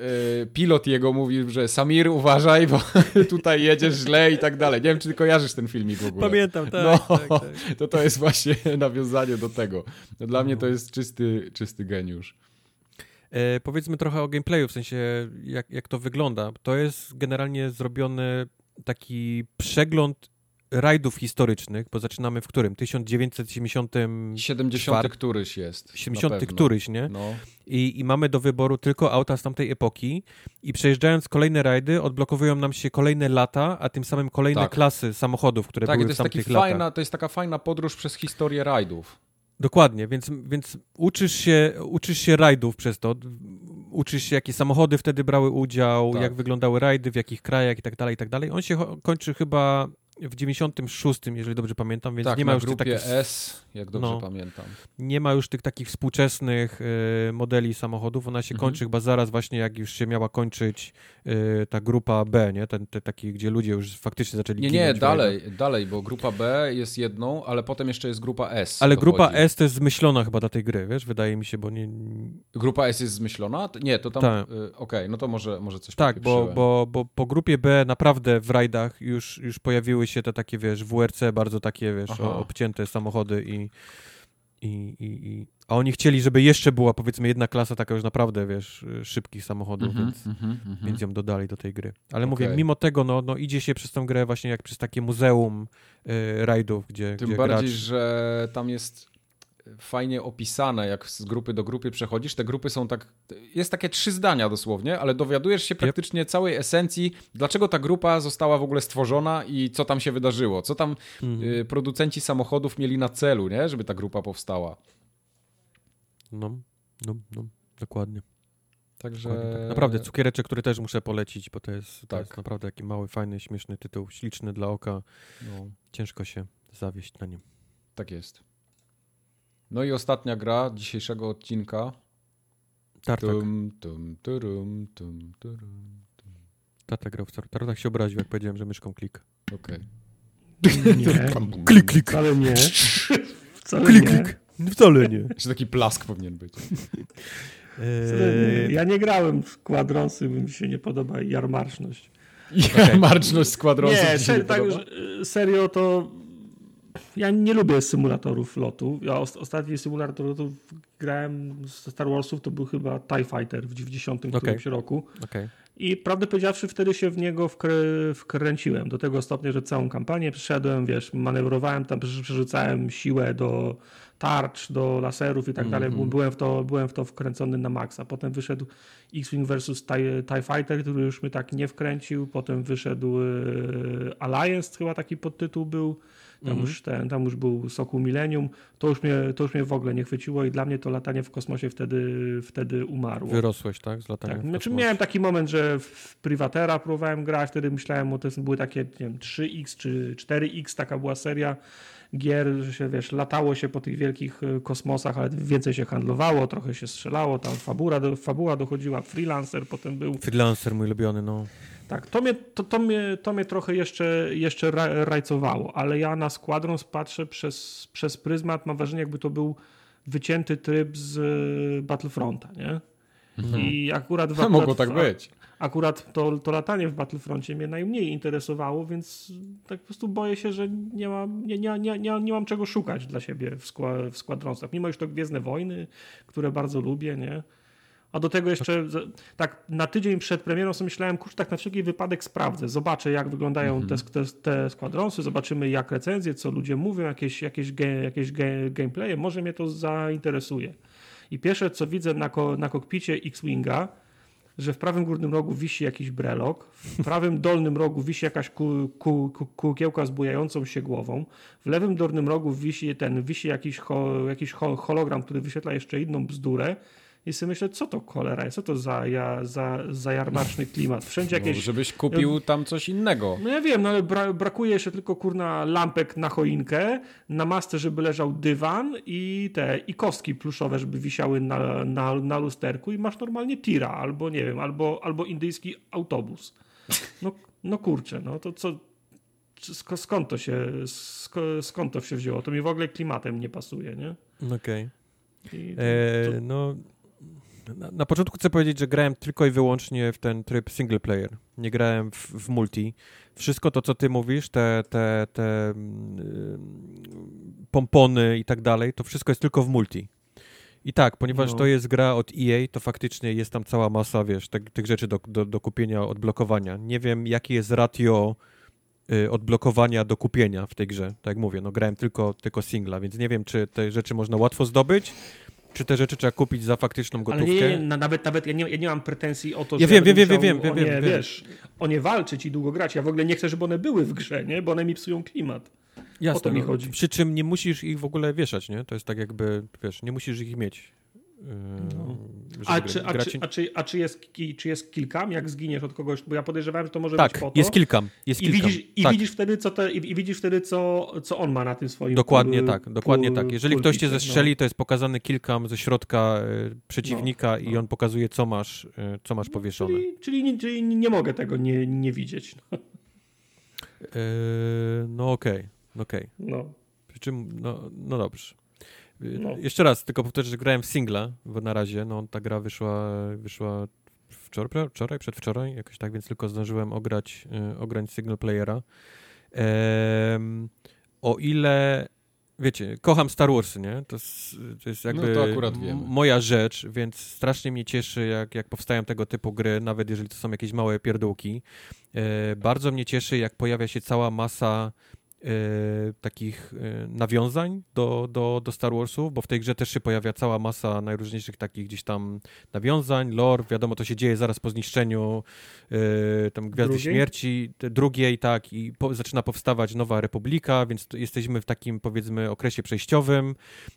pilot jego mówił, że Samir uważaj, bo tutaj jedziesz źle i tak dalej. Nie wiem czy ty kojarzysz ten filmik w ogóle. Pamiętam, tak, No, tak, tak. to to jest właśnie nawiązanie do tego. No, dla mnie to jest czysty, czysty geniusz. E, powiedzmy trochę o gameplayu, w sensie jak, jak to wygląda. To jest generalnie zrobiony taki przegląd rajdów historycznych, bo zaczynamy w którym? 1970 70 Czwar- któryś jest. 70 na pewno. któryś, nie? No. I, I mamy do wyboru tylko auta z tamtej epoki i przejeżdżając kolejne rajdy odblokowują nam się kolejne lata, a tym samym kolejne Tak. klasy samochodów, które Tak, i były to w jest, taki tamtych latach. fajna, to jest taka fajna podróż przez historię rajdów. Dokładnie, więc, więc uczysz, się, uczysz się rajdów przez to. Uczysz się, jakie samochody wtedy brały udział, Tak. jak wyglądały rajdy, w jakich krajach i tak dalej, i tak dalej. On się kończy chyba w 96, jeżeli dobrze pamiętam, więc tak, nie ma już tych takich, S, jak dobrze No. pamiętam. nie ma już tych takich współczesnych e, modeli samochodów. Ona się Mhm. kończy chyba zaraz właśnie, jak już się miała kończyć e, ta grupa B, nie? Ten, te taki, gdzie ludzie już faktycznie zaczęli Nie, nie, dalej, dalej, bo grupa B jest jedną, ale potem jeszcze jest grupa S. Ale grupa chodzi. S to jest zmyślona chyba dla tej gry, wiesz? Wydaje mi się, bo nie... Grupa S jest zmyślona? Nie, to tam. Tak. y, Okej, no to może, może coś Tak, bo, bo, bo po grupie B naprawdę w rajdach już, już pojawiły się te takie, wiesz, WRC, bardzo takie, wiesz, Aha. o- obcięte samochody i, i, i, i... A oni chcieli, żeby jeszcze była, powiedzmy, jedna klasa taka już naprawdę, wiesz, szybkich samochodów, Mhm, więc, mhm, mhm. więc ją dodali do tej gry. Ale mówię, Okej. mimo tego, no, no idzie się przez tą grę właśnie jak przez takie muzeum y, rajdów, gdzie, Tym gdzie bardziej, gracz... że tam jest fajnie opisane, jak z grupy do grupy przechodzisz. Te grupy są tak. Jest takie trzy zdania dosłownie, ale dowiadujesz się praktycznie całej esencji, dlaczego ta grupa została w ogóle stworzona i co tam się wydarzyło. Co tam Mhm. y, producenci samochodów mieli na celu, nie? żeby ta grupa powstała. No, no, no, dokładnie. Także. tak. Naprawdę, cukiereczek, który też muszę polecić, bo to jest, to Tak. jest naprawdę taki mały, fajny, śmieszny tytuł, śliczny dla oka. No, Ciężko się zawieść na nim. tak jest. No i ostatnia gra dzisiejszego odcinka. Tartak. Tum, tum, turum, tum, turum. Tata grał w Tar- Tartak się obraził, jak powiedziałem, że myszką klik. Okej. Nie, Klik, klik. wcale nie. Wcale Klik, nie. klik. Wcale nie. Jeszcze taki plask powinien być. Eee, Ja nie grałem w Quadronsy, bo mi się nie podoba jarmarczność. Ja marczność składronsów Nie, tak, że- serio to ja nie lubię symulatorów lotu. Ja os- ostatni symulator lotu grałem z Star Warsów, to był chyba TIE Fighter w 90 Okej. którymś roku. Okej. I prawdę powiedziawszy, wtedy się w niego wkrę- wkręciłem do tego stopnia, że całą kampanię przeszedłem, wiesz, manewrowałem tam, prze- przerzucałem siłę do tarcz, do laserów i tak dalej. Mhm. Byłem w, to, byłem w to wkręcony na maksa. Potem wyszedł X-Wing vs. TIE, TIE Fighter, który już mnie tak nie wkręcił. Potem wyszedł e, Alliance, chyba taki podtytuł był. Tam, Mhm. już ten, tam już był Sokół Millennium. To już, mnie, to już mnie w ogóle nie chwyciło i dla mnie to latanie w kosmosie wtedy, wtedy umarło. Wyrosłeś, tak? Z latania Tak, w znaczy miałem taki moment, że w Privatera próbowałem grać, wtedy myślałem, bo to były takie, nie wiem, 3X czy 4X, taka była seria gier, że się, wiesz, latało się po tych wielkich y, kosmosach, ale więcej się handlowało, trochę się strzelało, tam fabuła, do, fabuła dochodziła, freelancer potem był. Freelancer mój ulubiony, no. Tak, to mnie, to, to mnie, to mnie trochę jeszcze, jeszcze ra, rajcowało, ale ja na Squadrons patrzę przez, przez pryzmat, mam wrażenie, jakby to był wycięty tryb z y, Battlefronta, nie? I akurat w, Mogło tak być. Akurat to, to latanie w Battlefroncie mnie najmniej interesowało, więc tak po prostu boję się, że nie mam, nie, nie, nie, nie, nie mam czego szukać dla siebie w, skła, w Squadronsach. Mimo, że to Gwiezdne Wojny, które bardzo lubię, nie? A do tego jeszcze tak na tydzień przed premierą sobie myślałem, kurczę, tak na wszelki wypadek sprawdzę, zobaczę jak wyglądają te, te, te składronsy, zobaczymy jak recenzje, co ludzie mówią, jakieś, jakieś, jakieś gameplaye, może mnie to zainteresuje. I pierwsze co widzę na, ko, na kokpicie X-Winga, że w prawym górnym rogu wisi jakiś brelok, w prawym dolnym rogu wisi jakaś ku, ku, ku, kukiełka z bujającą się głową, w lewym dolnym rogu wisi ten, wisi jakiś, ho, jakiś ho, hologram, który wyświetla jeszcze inną bzdurę i sobie myślę, co to cholera jest, co to za, ja, za, za jarmarczny klimat. Wszędzie No, jakieś... żebyś kupił tam coś innego. No ja wiem, no ale bra brakuje jeszcze tylko kurna lampek na choinkę, na masce, żeby leżał dywan i te i kostki pluszowe, żeby wisiały na, na, na lusterku i masz normalnie tira, albo nie wiem, albo, albo indyjski autobus. No, no kurczę, no to co, sk skąd to się, sk skąd to się wzięło? To mi w ogóle klimatem nie pasuje, nie? Okej. To, E, to, No, na, na początku chcę powiedzieć, że grałem tylko i wyłącznie w ten tryb single player. Nie grałem w, w multi. Wszystko to, co ty mówisz, te, te, te mm, pompony i tak dalej, to wszystko jest tylko w multi. I tak, ponieważ No. to jest gra od EA, to faktycznie jest tam cała masa, wiesz, te, tych rzeczy do, do, do kupienia, odblokowania. Nie wiem, jaki jest ratio y, odblokowania do kupienia w tej grze. Tak jak mówię, no grałem tylko, tylko singla, więc nie wiem, czy te rzeczy można łatwo zdobyć, czy te rzeczy trzeba kupić za faktyczną ale gotówkę. nie, nie, na- nawet, nawet ja, nie, ja nie mam pretensji o to, Ja że wiem, będę wiem, wiem, wiem, o wiem, nie, wiem. wiesz, o nie walczyć i długo grać. Ja w ogóle nie chcę, żeby one były w grze, nie? bo one mi psują klimat. Jasne, o to mi no, chodzi. Przy czym nie musisz ich w ogóle wieszać, nie? To jest tak jakby, wiesz, nie musisz ich mieć. Yy, żeby A, czy, a, czy, a, czy, a czy, jest, czy jest kilkam, jak zginiesz od kogoś? Bo ja podejrzewałem, że to może tak, być po to. jest kilka. Jest I, kilka. widzisz, i tak, widzisz wtedy, co te, i, widzisz wtedy, co, co on ma na tym swoim Dokładnie kul- tak, dokładnie kul- tak. Jeżeli ktoś cię no. zestrzeli, to jest pokazany kilkam ze środka y, przeciwnika i no. on pokazuje, co masz, y, co masz powieszone. Czyli, czyli, nie- czyli nie mogę tego nie, nie widzieć. No. Yy, no okej, okej. No. Przy czym, no, no dobrze. No. Jeszcze raz, tylko powtórzę, że grałem w singla, bo na razie, no ta gra wyszła, wyszła wczoraj, wczoraj, przedwczoraj, jakoś tak, więc tylko zdążyłem ograć, yy, ograć single playera. Em, o ile, wiecie, kocham Star Warsy, nie? To jest, to jest jakby No to moja rzecz, więc strasznie mnie cieszy, jak, jak powstają tego typu gry, nawet jeżeli to są jakieś małe pierdółki. E, bardzo mnie cieszy, jak pojawia się cała masa takich e, nawiązań do, do, do Star Warsów, bo w tej grze też się pojawia cała masa najróżniejszych takich gdzieś tam nawiązań, lore, wiadomo, to się dzieje zaraz po zniszczeniu e, tam Gwiazdy Drugiej? Śmierci, drugiej, tak, i po, zaczyna powstawać Nowa Republika, więc jesteśmy w takim, powiedzmy, okresie przejściowym.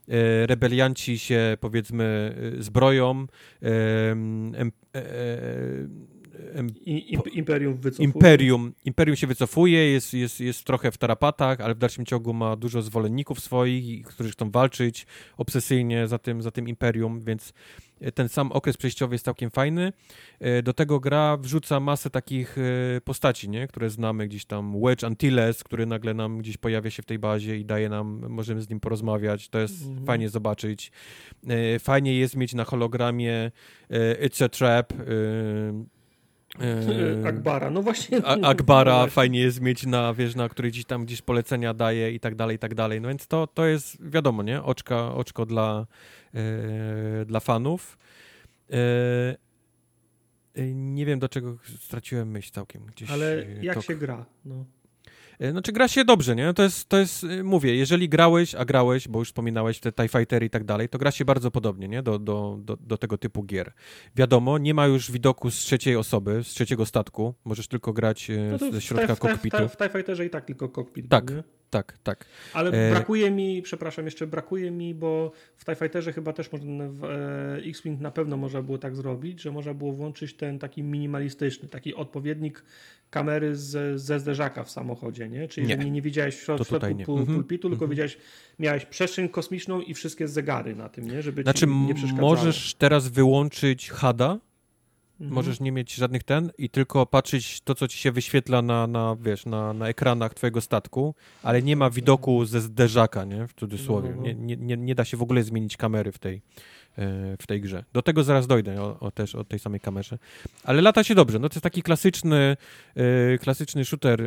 E, rebelianci się, powiedzmy, e, zbroją, em, e, imperium wycofuje. Imperium, Imperium się wycofuje, jest, jest, jest trochę w tarapatach, ale w dalszym ciągu ma dużo zwolenników swoich, którzy chcą walczyć obsesyjnie za tym, za tym Imperium, więc e, ten sam okres przejściowy jest całkiem fajny. E, Do tego gra wrzuca masę takich e, postaci, nie? które znamy gdzieś tam. Wedge Antilles, który nagle nam gdzieś pojawia się w tej bazie i daje nam, możemy z nim porozmawiać. To jest Mhm. fajnie zobaczyć. Fajnie jest mieć na hologramie It's a Trap. E, Akbara, no właśnie. a- no Akbara właśnie. fajnie jest mieć na, wiesz, na której gdzieś tam gdzieś polecenia daje i tak dalej, i tak dalej. No więc to, to jest, wiadomo, nie? Oczka, oczko dla, e, dla fanów. E, nie wiem, do czego straciłem myśl całkiem. Gdzieś, Ale jak tok. się gra? No. E, Znaczy gra się dobrze, nie? To jest, to jest, y, mówię, jeżeli grałeś, a grałeś, bo już wspominałeś te TIE Fightery i tak dalej, to gra się bardzo podobnie, nie? Do, do, do, do tego typu gier. Wiadomo, nie ma już widoku z trzeciej osoby, z trzeciego statku, możesz tylko grać e, No ze w, środka w, w, w, kokpitu. w TIE Fighterze i tak tylko kokpit. Tak. nie? Tak, tak. Ale E, brakuje mi, przepraszam, jeszcze brakuje mi, bo w TIE Fighterze chyba też można, w e, X-Wing na pewno można było tak zrobić, że można było włączyć ten taki minimalistyczny, taki odpowiednik kamery z, ze zderzaka w samochodzie, nie? Czyli Nie. nie, nie widziałeś w, środku tutaj nie. pu- Mhm. pulpitu, tylko Mhm. widziałeś, miałeś przestrzeń kosmiczną i wszystkie zegary na tym, nie? Żeby Znaczy, ci nie możesz teraz wyłączyć HUDa, Mhm. możesz nie mieć żadnych ten i tylko patrzeć to, co ci się wyświetla na, na wiesz, na, na ekranach twojego statku, ale nie ma widoku ze zderzaka, nie? W cudzysłowie. No, no. Nie, nie, nie, nie da się w ogóle zmienić kamery w tej, w tej grze. Do tego zaraz dojdę, o, o, też o tej samej kamerze. Ale lata się dobrze. No to jest taki klasyczny, klasyczny shooter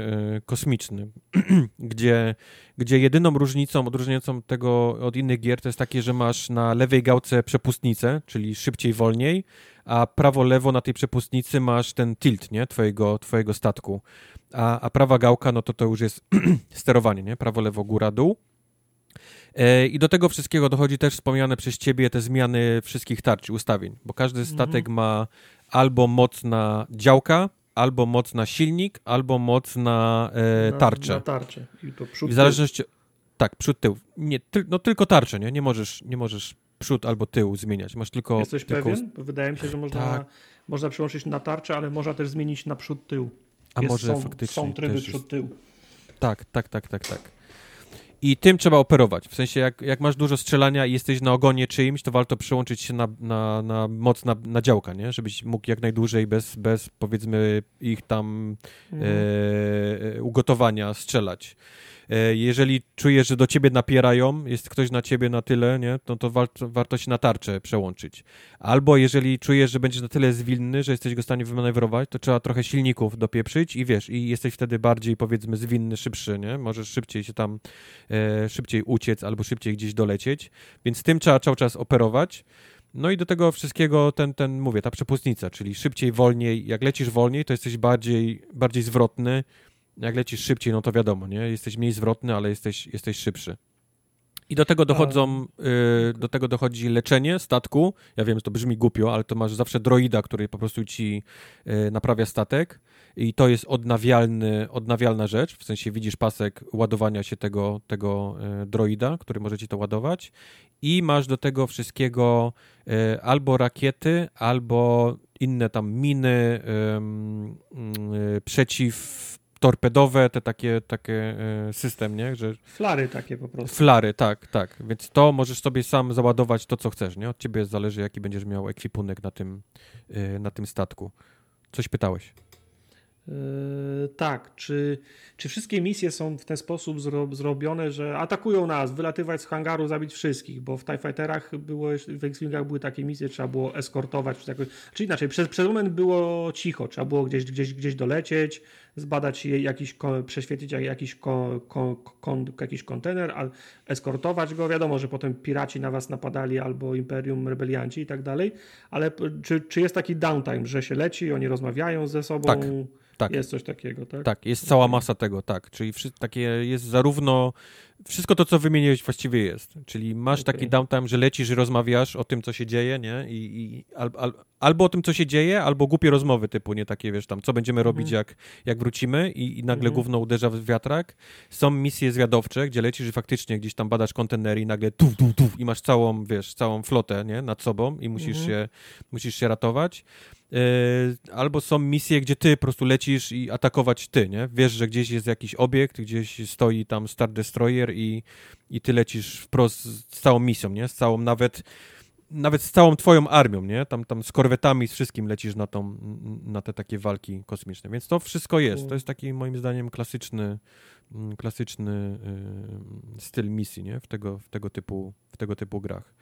kosmiczny, gdzie, gdzie jedyną różnicą, odróżniającą tego od innych gier to jest takie, że masz na lewej gałce przepustnicę, czyli szybciej, wolniej, a prawo-lewo na tej przepustnicy masz ten tilt, nie? Twojego, twojego statku. A, a prawa gałka, no to to już jest sterowanie, nie? Prawo-lewo, góra, dół. E, I do tego wszystkiego dochodzi też wspomniane przez ciebie te zmiany wszystkich tarcz ustawień, bo każdy mhm. statek mhm. ma albo moc na działka, albo moc na silnik, albo moc na, e, tarczę. Na, tarczę. I to przód, I w zależności... Tak, przód, tył. Nie, ty, no tylko tarczę, nie? Nie możesz, nie możesz przód albo tył zmieniać. Masz tylko... Jesteś tylko... pewien? Wydaje mi się, że można, tak. można przełączyć na tarczę, ale można też zmienić na przód, tył. A Jest, może są, faktycznie Są tryby przód, tył. Tak, tak, tak, tak, tak. I tym trzeba operować. W sensie, jak, jak masz dużo strzelania i jesteś na ogonie czyimś, to warto przełączyć się na, na, na moc na, na działka, nie? Żebyś mógł jak najdłużej bez, bez powiedzmy ich tam mm. e, ugotowania strzelać. E, jeżeli czujesz, że do ciebie napierają, jest ktoś na ciebie na tyle, nie, no to warto, warto się na tarczę przełączyć. Albo jeżeli czujesz, że będziesz na tyle zwinny, że jesteś go w stanie wymanewrować, to trzeba trochę silników dopieprzyć i wiesz, i jesteś wtedy bardziej, powiedzmy, zwinny, szybszy, nie? Możesz szybciej się tam, e, szybciej uciec albo szybciej gdzieś dolecieć, więc tym trzeba cały czas operować. No i do tego wszystkiego ten, ten, mówię, ta przepustnica, czyli szybciej, wolniej. Jak lecisz wolniej, to jesteś bardziej, bardziej zwrotny, jak lecisz szybciej, no to wiadomo, nie? Jesteś mniej zwrotny, ale jesteś, jesteś szybszy. I do tego dochodzą, y, do tego dochodzi leczenie statku. Ja wiem, że to brzmi głupio, ale to masz zawsze droida, który po prostu ci y, naprawia statek i to jest odnawialny, odnawialna rzecz, w sensie widzisz pasek ładowania się tego, tego y, droida, który może ci to ładować i masz do tego wszystkiego albo rakiety, albo inne tam miny, przeciw torpedowe, te takie, takie e, system, nie? Że... Flary takie po prostu. Flary, tak, tak. Więc to możesz sobie sam załadować to, co chcesz, nie? Od ciebie zależy, jaki będziesz miał ekwipunek na tym, e, na tym statku. Coś pytałeś? Yy, tak, czy, czy wszystkie misje są w ten sposób zro, zrobione, że atakują nas, wylatywać z hangaru, zabić wszystkich, bo w TIE Fighterach było, w X-Wingach były takie misje, trzeba było eskortować, czy jakoś, czy inaczej, przez, przez moment było cicho, trzeba było gdzieś, gdzieś, gdzieś dolecieć, zbadać jakiś, prześwietlić jakiś, kon, kon, kon, jakiś kontener, eskortować go, wiadomo, że potem piraci na was napadali, albo Imperium, rebelianci i tak dalej, ale czy, czy jest taki downtime, że się leci, oni rozmawiają ze sobą? Tak. Tak. Jest coś takiego, tak? Tak, jest cała masa tego, tak. Czyli takie jest zarówno wszystko to, co wymieniłeś właściwie jest. Czyli masz okay. taki downtime, że lecisz i rozmawiasz o tym, co się dzieje, nie? I, i al, al, albo o tym, co się dzieje, albo głupie rozmowy typu, nie takie, wiesz, tam, co będziemy mm. robić, jak, jak wrócimy i, i nagle mm. gówno uderza w wiatrak. Są misje zwiadowcze, gdzie lecisz i faktycznie gdzieś tam badasz kontenery i nagle tu, tu, tu i masz całą, wiesz, całą flotę, nie? Nad sobą i musisz, mm. się, musisz się ratować. E, albo są misje, gdzie ty po prostu lecisz i atakować ty, nie? Wiesz, że gdzieś jest jakiś obiekt, gdzieś stoi tam Star Destroyer i, i ty lecisz wprost z całą misją, nie? Z całą nawet nawet z całą twoją armią, nie? Tam, tam z korwetami, z wszystkim lecisz na, tą, na te takie walki kosmiczne. Więc to wszystko jest. To jest taki moim zdaniem klasyczny, klasyczny y, styl misji, nie? W tego, w tego, typu, w tego typu grach.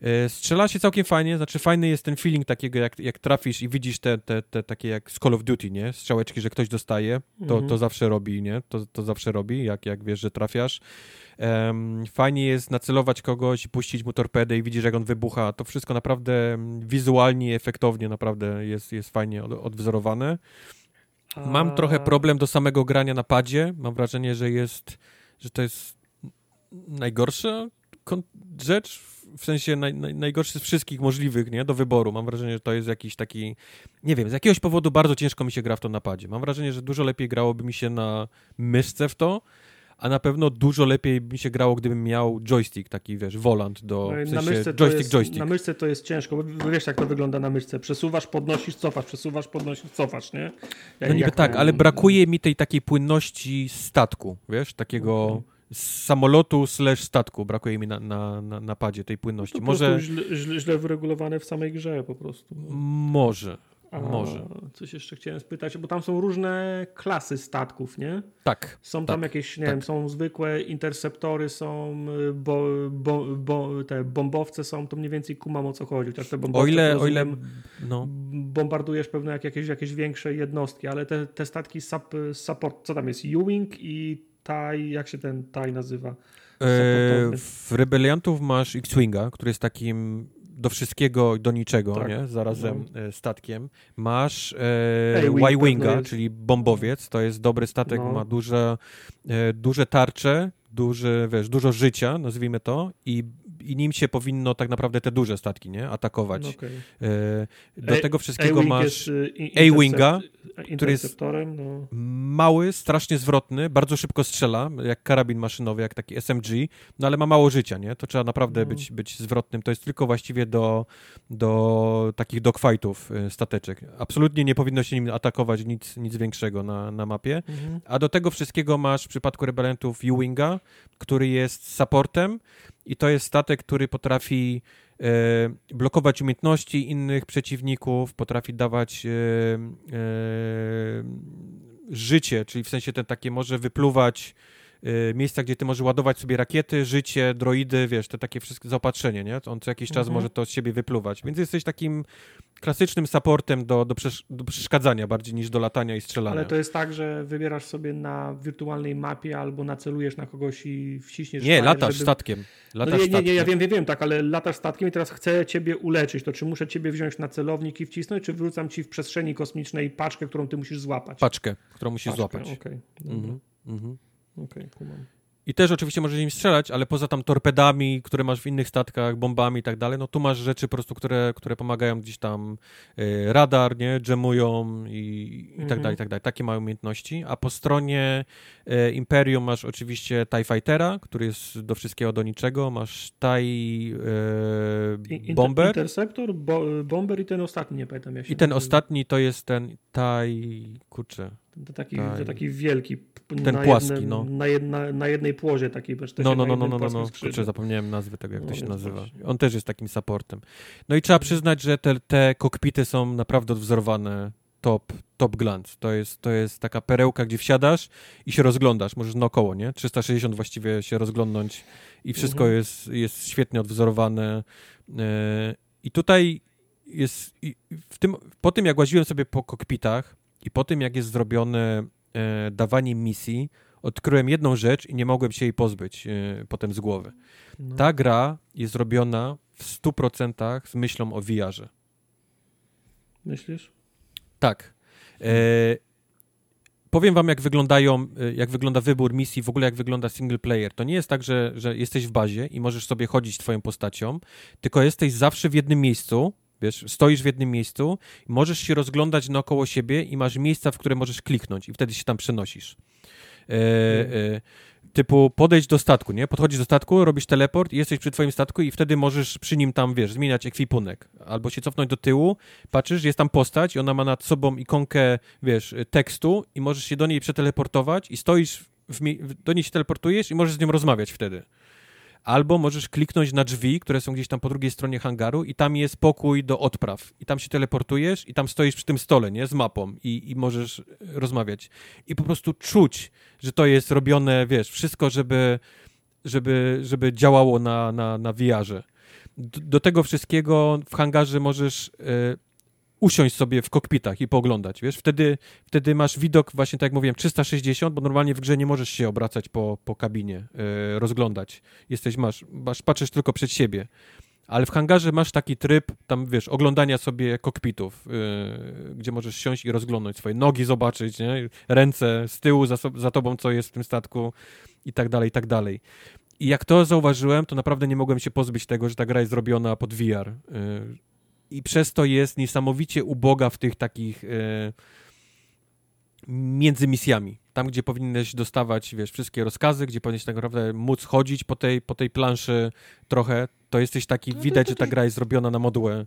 E, strzela się całkiem fajnie, znaczy fajny jest ten feeling takiego, jak, jak trafisz i widzisz te, te, te takie jak z Call of Duty, nie? Strzałeczki, że ktoś dostaje, to, mhm. to zawsze robi, nie? To, to zawsze robi, jak, jak wiesz, że trafiasz. Um, fajnie jest nacelować kogoś puścić mu torpedę i widzisz, jak on wybucha. To wszystko naprawdę wizualnie, efektownie naprawdę jest, jest fajnie od, odwzorowane. Mam trochę problem do samego grania na padzie. Mam wrażenie, że jest, że to jest najgorsza rzecz w sensie naj, naj, najgorszy z wszystkich możliwych, nie, do wyboru. Mam wrażenie, że to jest jakiś taki, nie wiem, z jakiegoś powodu bardzo ciężko mi się gra w to napadzie. Mam wrażenie, że dużo lepiej grałoby mi się na myszce w to, a na pewno dużo lepiej mi się grało, gdybym miał joystick, taki wiesz, volant do, w sensie, na myszce joystick, jest, joystick. Na myszce to jest ciężko, bo wiesz jak to wygląda na myszce. Przesuwasz, podnosisz, cofasz, przesuwasz, podnosisz, cofasz, nie? Jak, no niby tak, ale brakuje mi tej takiej płynności statku, wiesz, takiego... Okay z samolotu slash statku. Brakuje mi na, na, na, na padzie tej płynności. No Może źle, źle, źle wyregulowane w samej grze po prostu. Może. A Może. Coś jeszcze chciałem spytać, bo tam są różne klasy statków, nie? Tak. Są tam Tak, jakieś, nie tak. wiem, są zwykłe interceptory, są bo, bo, bo, te bombowce są, to mniej więcej kumam o co chodzi. Chociaż te bombowce, O ile, o ile, no, bombardujesz pewne jak, jakieś, jakieś większe jednostki, ale te, te statki sup, support, co tam jest? U-Wing i TIE, jak się ten TIE nazywa? e, w Rebeliantów masz X-Winga, który jest takim do wszystkiego i do niczego, Tak. nie? Zarazem e, statkiem. Masz e, Y-Winga, czyli bombowiec, to jest dobry statek, No. ma duże, e, duże tarcze, duży, wiesz, dużo życia, nazwijmy to, i, i nim się powinno tak naprawdę te duże statki, nie? Atakować. No, okej. E, do A- tego wszystkiego A-Wing masz y, A-Winga, który jest- no. mały, strasznie zwrotny, bardzo szybko strzela, jak karabin maszynowy, jak taki SMG, no ale ma mało życia, nie? To trzeba naprawdę No. być, być zwrotnym. To jest tylko właściwie do, do takich dogfightów y, stateczek. Absolutnie nie powinno się nim atakować nic, nic większego na, na mapie. Mhm. A do tego wszystkiego masz w przypadku rebelantów U-Winga, który jest supportem i to jest statek, który potrafi e, blokować umiejętności innych przeciwników, potrafi dawać e, e, życie, czyli w sensie ten takie może wypluwać miejsca, gdzie ty możesz ładować sobie rakiety, życie, droidy, wiesz, te takie wszystkie zaopatrzenie, nie? On co jakiś czas Mhm. może to z siebie wypluwać. Więc jesteś takim klasycznym supportem do, do, przesz- do przeszkadzania bardziej niż do latania i strzelania. Ale to jest tak, że wybierasz sobie na wirtualnej mapie albo nacelujesz na kogoś i wciśniesz Nie, latasz żeby... statkiem. No Latasz nie, nie, nie, statkiem. ja wiem, wiem, wiem, tak, ale latasz statkiem i teraz chcę ciebie uleczyć, to czy muszę ciebie wziąć na celownik i wcisnąć, czy wrzucam ci w przestrzeni kosmicznej paczkę, którą ty musisz złapać? Paczkę, którą musisz Paczkę, złapać. Okej, dobra, Mhm, mhm. Okej, kumam. I też oczywiście możesz im strzelać, ale poza tam torpedami, które masz w innych statkach, bombami i tak dalej, no tu masz rzeczy po prostu, które, które pomagają gdzieś tam e, radar, nie, jamują i, i tak Mhm. dalej, i tak dalej. Takie mają umiejętności. A po stronie e, Imperium masz oczywiście TIE Fightera, który jest do wszystkiego, do niczego. Masz TIE I- e, inter- Bomber Interceptor, bo, Bomber i ten ostatni, nie pamiętam się i ten nazywa. ostatni to jest ten TIE, kurczę, To taki, Tak. to taki wielki. Ten na płaski, no. Na, jedna, na jednej płozie takiej, też No, no, no, no, no, no, no. skrzydle. Kurczę, zapomniałem nazwy tego, jak No, to się więc nazywa. właśnie. On też jest takim supportem. No i trzeba przyznać, że te, te kokpity są naprawdę odwzorowane top, top glance. To jest, to jest taka perełka, gdzie wsiadasz i się rozglądasz. Możesz naokoło, nie? 360 właściwie się rozglądnąć i wszystko Mhm. jest, jest świetnie odwzorowane. E, I tutaj jest, i w tym, po tym jak łaziłem sobie po kokpitach i po tym jak jest zrobione e, dawanie misji, odkryłem jedną rzecz i nie mogłem się jej pozbyć e, potem z głowy. No. Ta gra jest zrobiona w 100% z myślą o VR-ze. Myślisz? Tak. E, powiem wam, jak wyglądają, e, jak wygląda wybór misji, w ogóle jak wygląda single player. To nie jest tak, że, że jesteś w bazie i możesz sobie chodzić twoją postacią, tylko jesteś zawsze w jednym miejscu, wiesz, stoisz w jednym miejscu, możesz się rozglądać naokoło siebie i masz miejsca, w które możesz kliknąć i wtedy się tam przenosisz. E, e, typu podejść do statku, nie? Podchodzisz do statku, robisz teleport i jesteś przy twoim statku i wtedy możesz przy nim tam, wiesz, zmieniać ekwipunek. Albo się cofnąć do tyłu, patrzysz, jest tam postać i ona ma nad sobą ikonkę, wiesz, tekstu i możesz się do niej przeteleportować i stoisz, w- do niej się teleportujesz i możesz z nią rozmawiać wtedy. Albo możesz kliknąć na drzwi, które są gdzieś tam po drugiej stronie hangaru i tam jest pokój do odpraw. I tam się teleportujesz i tam stoisz przy tym stole, nie? Z mapą i, i możesz e, rozmawiać. I po prostu czuć, że to jest robione, wiesz, wszystko, żeby, żeby, żeby działało na, na, na VR-ze. Do, do tego wszystkiego w hangarze możesz e, usiąść sobie w kokpitach i pooglądać, wiesz? Wtedy, wtedy masz widok, właśnie tak jak mówiłem, 360, bo normalnie w grze nie możesz się obracać po, po kabinie, e, rozglądać. Jesteś, masz, masz, patrzysz tylko przed siebie. Ale w hangarze masz taki tryb, tam wiesz, oglądania sobie kokpitów, yy, gdzie możesz siąść i rozglądać swoje nogi, zobaczyć, nie? ręce z tyłu za, za tobą, co jest w tym statku i tak dalej, i tak dalej. I jak to zauważyłem, to naprawdę nie mogłem się pozbyć tego, że ta gra jest zrobiona pod VR. Yy, I przez to jest niesamowicie uboga w tych takich yy, między misjami. Tam, gdzie powinieneś dostawać, wiesz, wszystkie rozkazy, gdzie powinieneś tak naprawdę móc chodzić po tej, po tej planszy trochę, to jesteś taki, No widać, że ta gra jest zrobiona na modułę.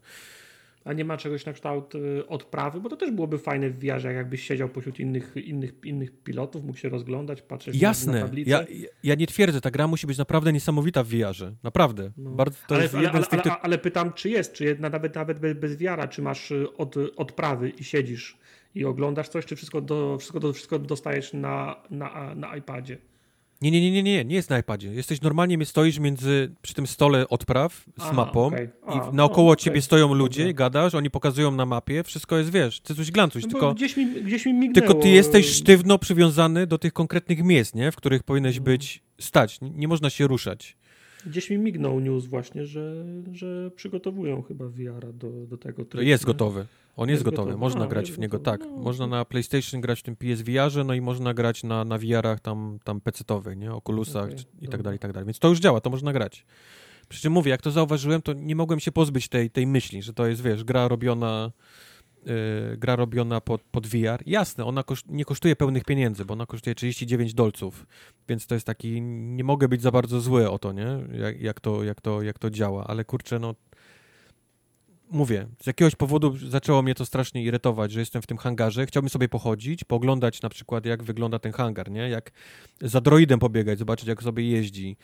A nie ma czegoś na kształt y, odprawy, bo to też byłoby fajne w VR, jakbyś siedział pośród innych, innych, innych pilotów, mógł się rozglądać, patrzeć na, na Jasne, tablicę. ja, ja nie twierdzę, ta gra musi być naprawdę niesamowita w VR-ze, naprawdę. No. Bardzo, to ale, jest ale, ale, tych... ale, ale pytam, czy jest, czy nawet, nawet bez, bez wiara, czy masz y, od, odprawy i siedzisz i oglądasz coś, czy wszystko, do, wszystko, do, wszystko dostajesz na, na, na iPadzie? Nie, nie, nie, nie, nie, nie jest na iPadzie. Jesteś normalnie, stoisz między, przy tym stole odpraw z Aha, mapą okej. A, i naokoło no, ciebie stoją ludzie, Dobra. gadasz, oni pokazują na mapie, wszystko jest, wiesz, cycuś glancuś, No tylko, gdzieś, mi, gdzieś mi mignęło. tylko ty jesteś sztywno przywiązany do tych konkretnych miejsc, nie? W których No. powinieneś być, stać. Nie można się ruszać. Gdzieś mi mignął news właśnie, że, że przygotowują chyba VR do, do tego trybu. jest gotowy. On jest, Jest gotowy. gotowy. Można A, grać w niego, gotowy. tak. No, Można na PlayStation grać w tym PSVR-ze, no i można grać na, na VR-ach tam, tam PC-towych, nie? Okulusach Okej, czy- i tak dalej, i tak dalej. Więc to już działa, to można grać. Przy czym mówię, jak to zauważyłem, to nie mogłem się pozbyć tej, tej myśli, że to jest, wiesz, gra robiona yy, gra robiona pod, pod VR. Jasne, ona koszt, nie kosztuje pełnych pieniędzy, bo ona kosztuje 39 dolców, więc to jest taki, nie mogę być za bardzo zły o to, nie? Jak, jak, to, jak, to, jak to działa, ale kurczę, no mówię, z jakiegoś powodu zaczęło mnie to strasznie irytować, że jestem w tym hangarze, chciałbym sobie pochodzić, pooglądać na przykład jak wygląda ten hangar, nie? Jak za droidem pobiegać, zobaczyć jak sobie jeździ,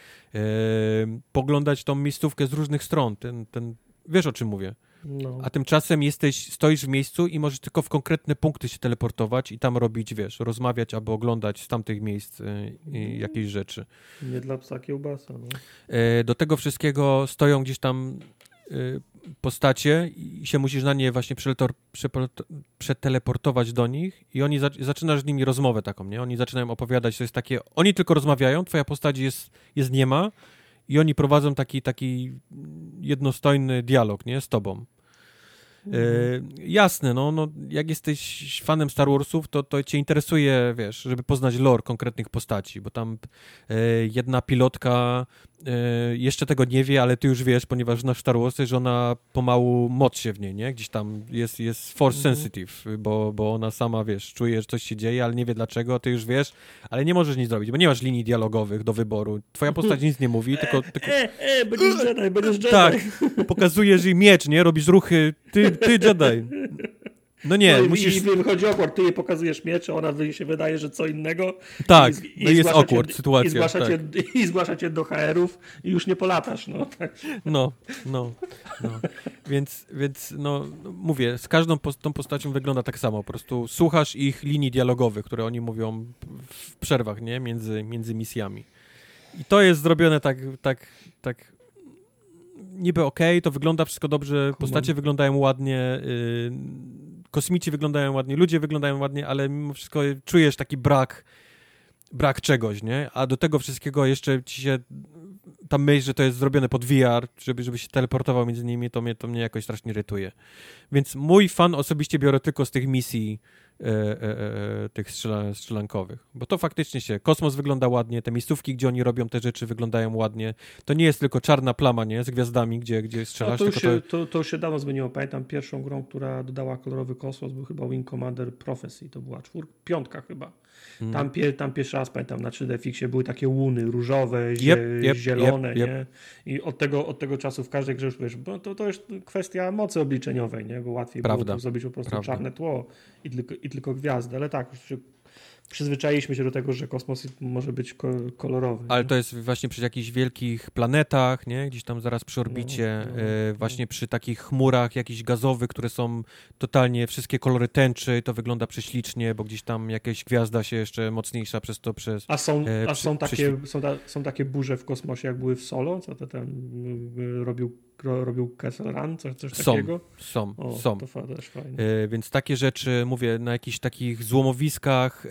poglądać tą miejscówkę z różnych stron, ten, ten, wiesz o czym mówię. No. A tymczasem jesteś, stoisz w miejscu i możesz tylko w konkretne punkty się teleportować i tam robić, wiesz, rozmawiać albo oglądać z tamtych miejsc y, y, jakieś rzeczy. Nie dla psa kiełbasa. No. E, Do tego wszystkiego stoją gdzieś tam y, postacie i się musisz na nie właśnie przeteleportować do nich i oni zac- zaczynasz z nimi rozmowę taką, nie? Oni zaczynają opowiadać, to jest takie, oni tylko rozmawiają, twoja postać jest, jest niema i oni prowadzą taki, taki jednostojny dialog, nie? Z tobą. E, jasne, no, no, jak jesteś fanem Star Warsów, to, to cię interesuje, wiesz, żeby poznać lore konkretnych postaci, bo tam e, jedna pilotka jeszcze tego nie wie, ale ty już wiesz, ponieważ znasz Star Warsy, że ona pomału moc się w niej, nie? Gdzieś tam jest, jest force Mhm. sensitive, bo, bo ona sama, wiesz, czuje, że coś się dzieje, ale nie wie dlaczego, ty już wiesz, ale nie możesz nic zrobić, bo nie masz linii dialogowych do wyboru. Twoja postać nic nie mówi, tylko, tylko E, e, będziesz Jedi, będziesz Jedi. tak, pokazujesz jej miecz, nie? Robisz ruchy, ty, ty Jedi. No nie, no musisz... I wychodzi awkward, ty jej pokazujesz miecz, ona się wydaje, że co innego. Tak, I, no i jest zgłasza awkward cię, sytuacja, I zgłasza, tak. cię, I zgłasza cię do HR-ów i już nie polatasz. No, tak. No, no, no. Więc, więc no, no, mówię, z każdą pos- tą postacią wygląda tak samo. Po prostu słuchasz ich linii dialogowych, które oni mówią w przerwach, nie? Między, między misjami. I to jest zrobione tak, tak, tak niby okej, to wygląda wszystko dobrze, postacie wyglądają ładnie, y, kosmici wyglądają ładnie, ludzie wyglądają ładnie, ale mimo wszystko czujesz taki brak, brak czegoś, nie? A do tego wszystkiego jeszcze ci się ta myśl, że to jest zrobione pod VR, żeby, żeby się teleportował między nimi, to mnie, to mnie jakoś strasznie irytuje. Więc mój fan osobiście biorę tylko z tych misji e, e, e, tych strzela, strzelankowych. Bo to faktycznie się, kosmos wygląda ładnie, te miejscówki, gdzie oni robią te rzeczy wyglądają ładnie. To nie jest tylko czarna plama, nie? Z gwiazdami, gdzie, gdzie No, strzelasz, to, już tylko się, to... to, to już się dawno zmieniło. Pamiętam pierwszą grą, która dodała kolorowy kosmos, był chyba Wing Commander Prophecy. To była czwór, piątka chyba. Mm. Tam, pie, tam pierwszy raz pamiętam na 3D Fixie były takie łuny różowe, zie, Yep, yep, zielone, yep, nie? I od tego, od tego czasu w każdej grze już wiesz, bo to, to jest kwestia mocy obliczeniowej, nie? Bo łatwiej Prawda, było zrobić po prostu prawda. czarne tło i tylko, i tylko gwiazdy, ale tak, już przyzwyczailiśmy się do tego, że kosmos może być ko kolorowy. Ale nie? to jest właśnie przy jakichś wielkich planetach, nie? Gdzieś tam zaraz przy orbicie, no, e, no. właśnie przy takich chmurach jakichś gazowych, które są totalnie wszystkie kolory tęczy, to wygląda prześlicznie, bo gdzieś tam jakaś gwiazda się jeszcze mocniejsza przez to przez... A są, e, a przy- są, takie, są, ta, są takie burze w kosmosie, jak były w Solo, co to tam y, robił, ro, robił Run, coś, coś Są, takiego? Są, O, są. to też fajnie. E, więc takie rzeczy, mówię, na jakichś takich złomowiskach e,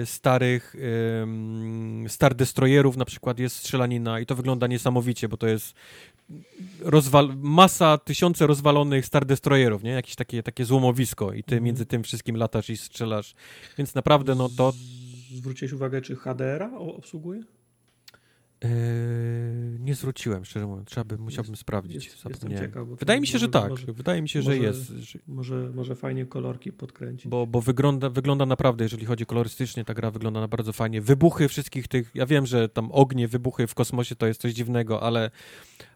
e, starych e, mm, Star Destroyerów na przykład jest strzelanina i to wygląda niesamowicie, bo to jest rozwal masa, tysiące rozwalonych Star Destroyerów, nie? Jakieś takie, takie złomowisko i ty Mhm. między tym wszystkim latasz i strzelasz. Więc naprawdę, no to Zwróciłeś uwagę, czy HDR-a obsługuje? Eee, nie zwróciłem, szczerze mówiąc. Trzeba by, musiałbym sprawdzić. Jest, jestem ciekaw. Wydaje mi się, że może- tak. Może, Wydaje mi się, że może- jest. Że, może, może fajnie kolorki podkręcić. bo bo wygląda, wygląda naprawdę, jeżeli chodzi kolorystycznie, ta gra wygląda na bardzo fajnie. Wybuchy wszystkich tych, ja wiem, że tam ognie, wybuchy w kosmosie to jest coś dziwnego, ale,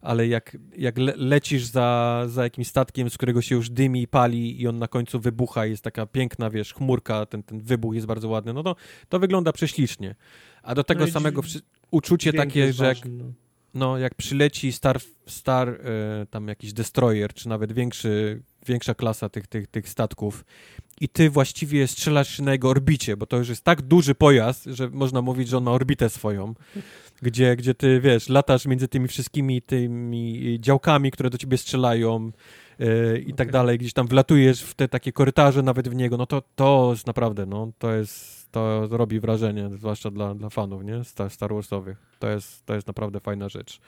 ale jak, jak le, lecisz za, za jakimś statkiem, z którego się już dymi, pali i on na końcu wybucha, jest taka piękna, wiesz, chmurka, ten, ten wybuch jest bardzo ładny, no to, to wygląda prześlicznie. A do tego No i samego uczucie Dźwięk takie, że jak ważny, no. no, jak przyleci Star, Star e, tam jakiś destroyer, czy nawet większy, większa klasa tych, tych, tych statków i ty właściwie strzelasz na jego orbicie, bo to już jest tak duży pojazd, że można mówić, że on ma orbitę swoją, gdzie, gdzie ty, wiesz, latasz między tymi wszystkimi tymi działkami, które do ciebie strzelają e, i tak Okej. dalej, gdzieś tam wlatujesz w te takie korytarze nawet w niego, no to, to jest naprawdę, no, to jest, to robi wrażenie, zwłaszcza dla, dla fanów, nie, Star, Warsowych. To jest, to jest naprawdę fajna rzecz.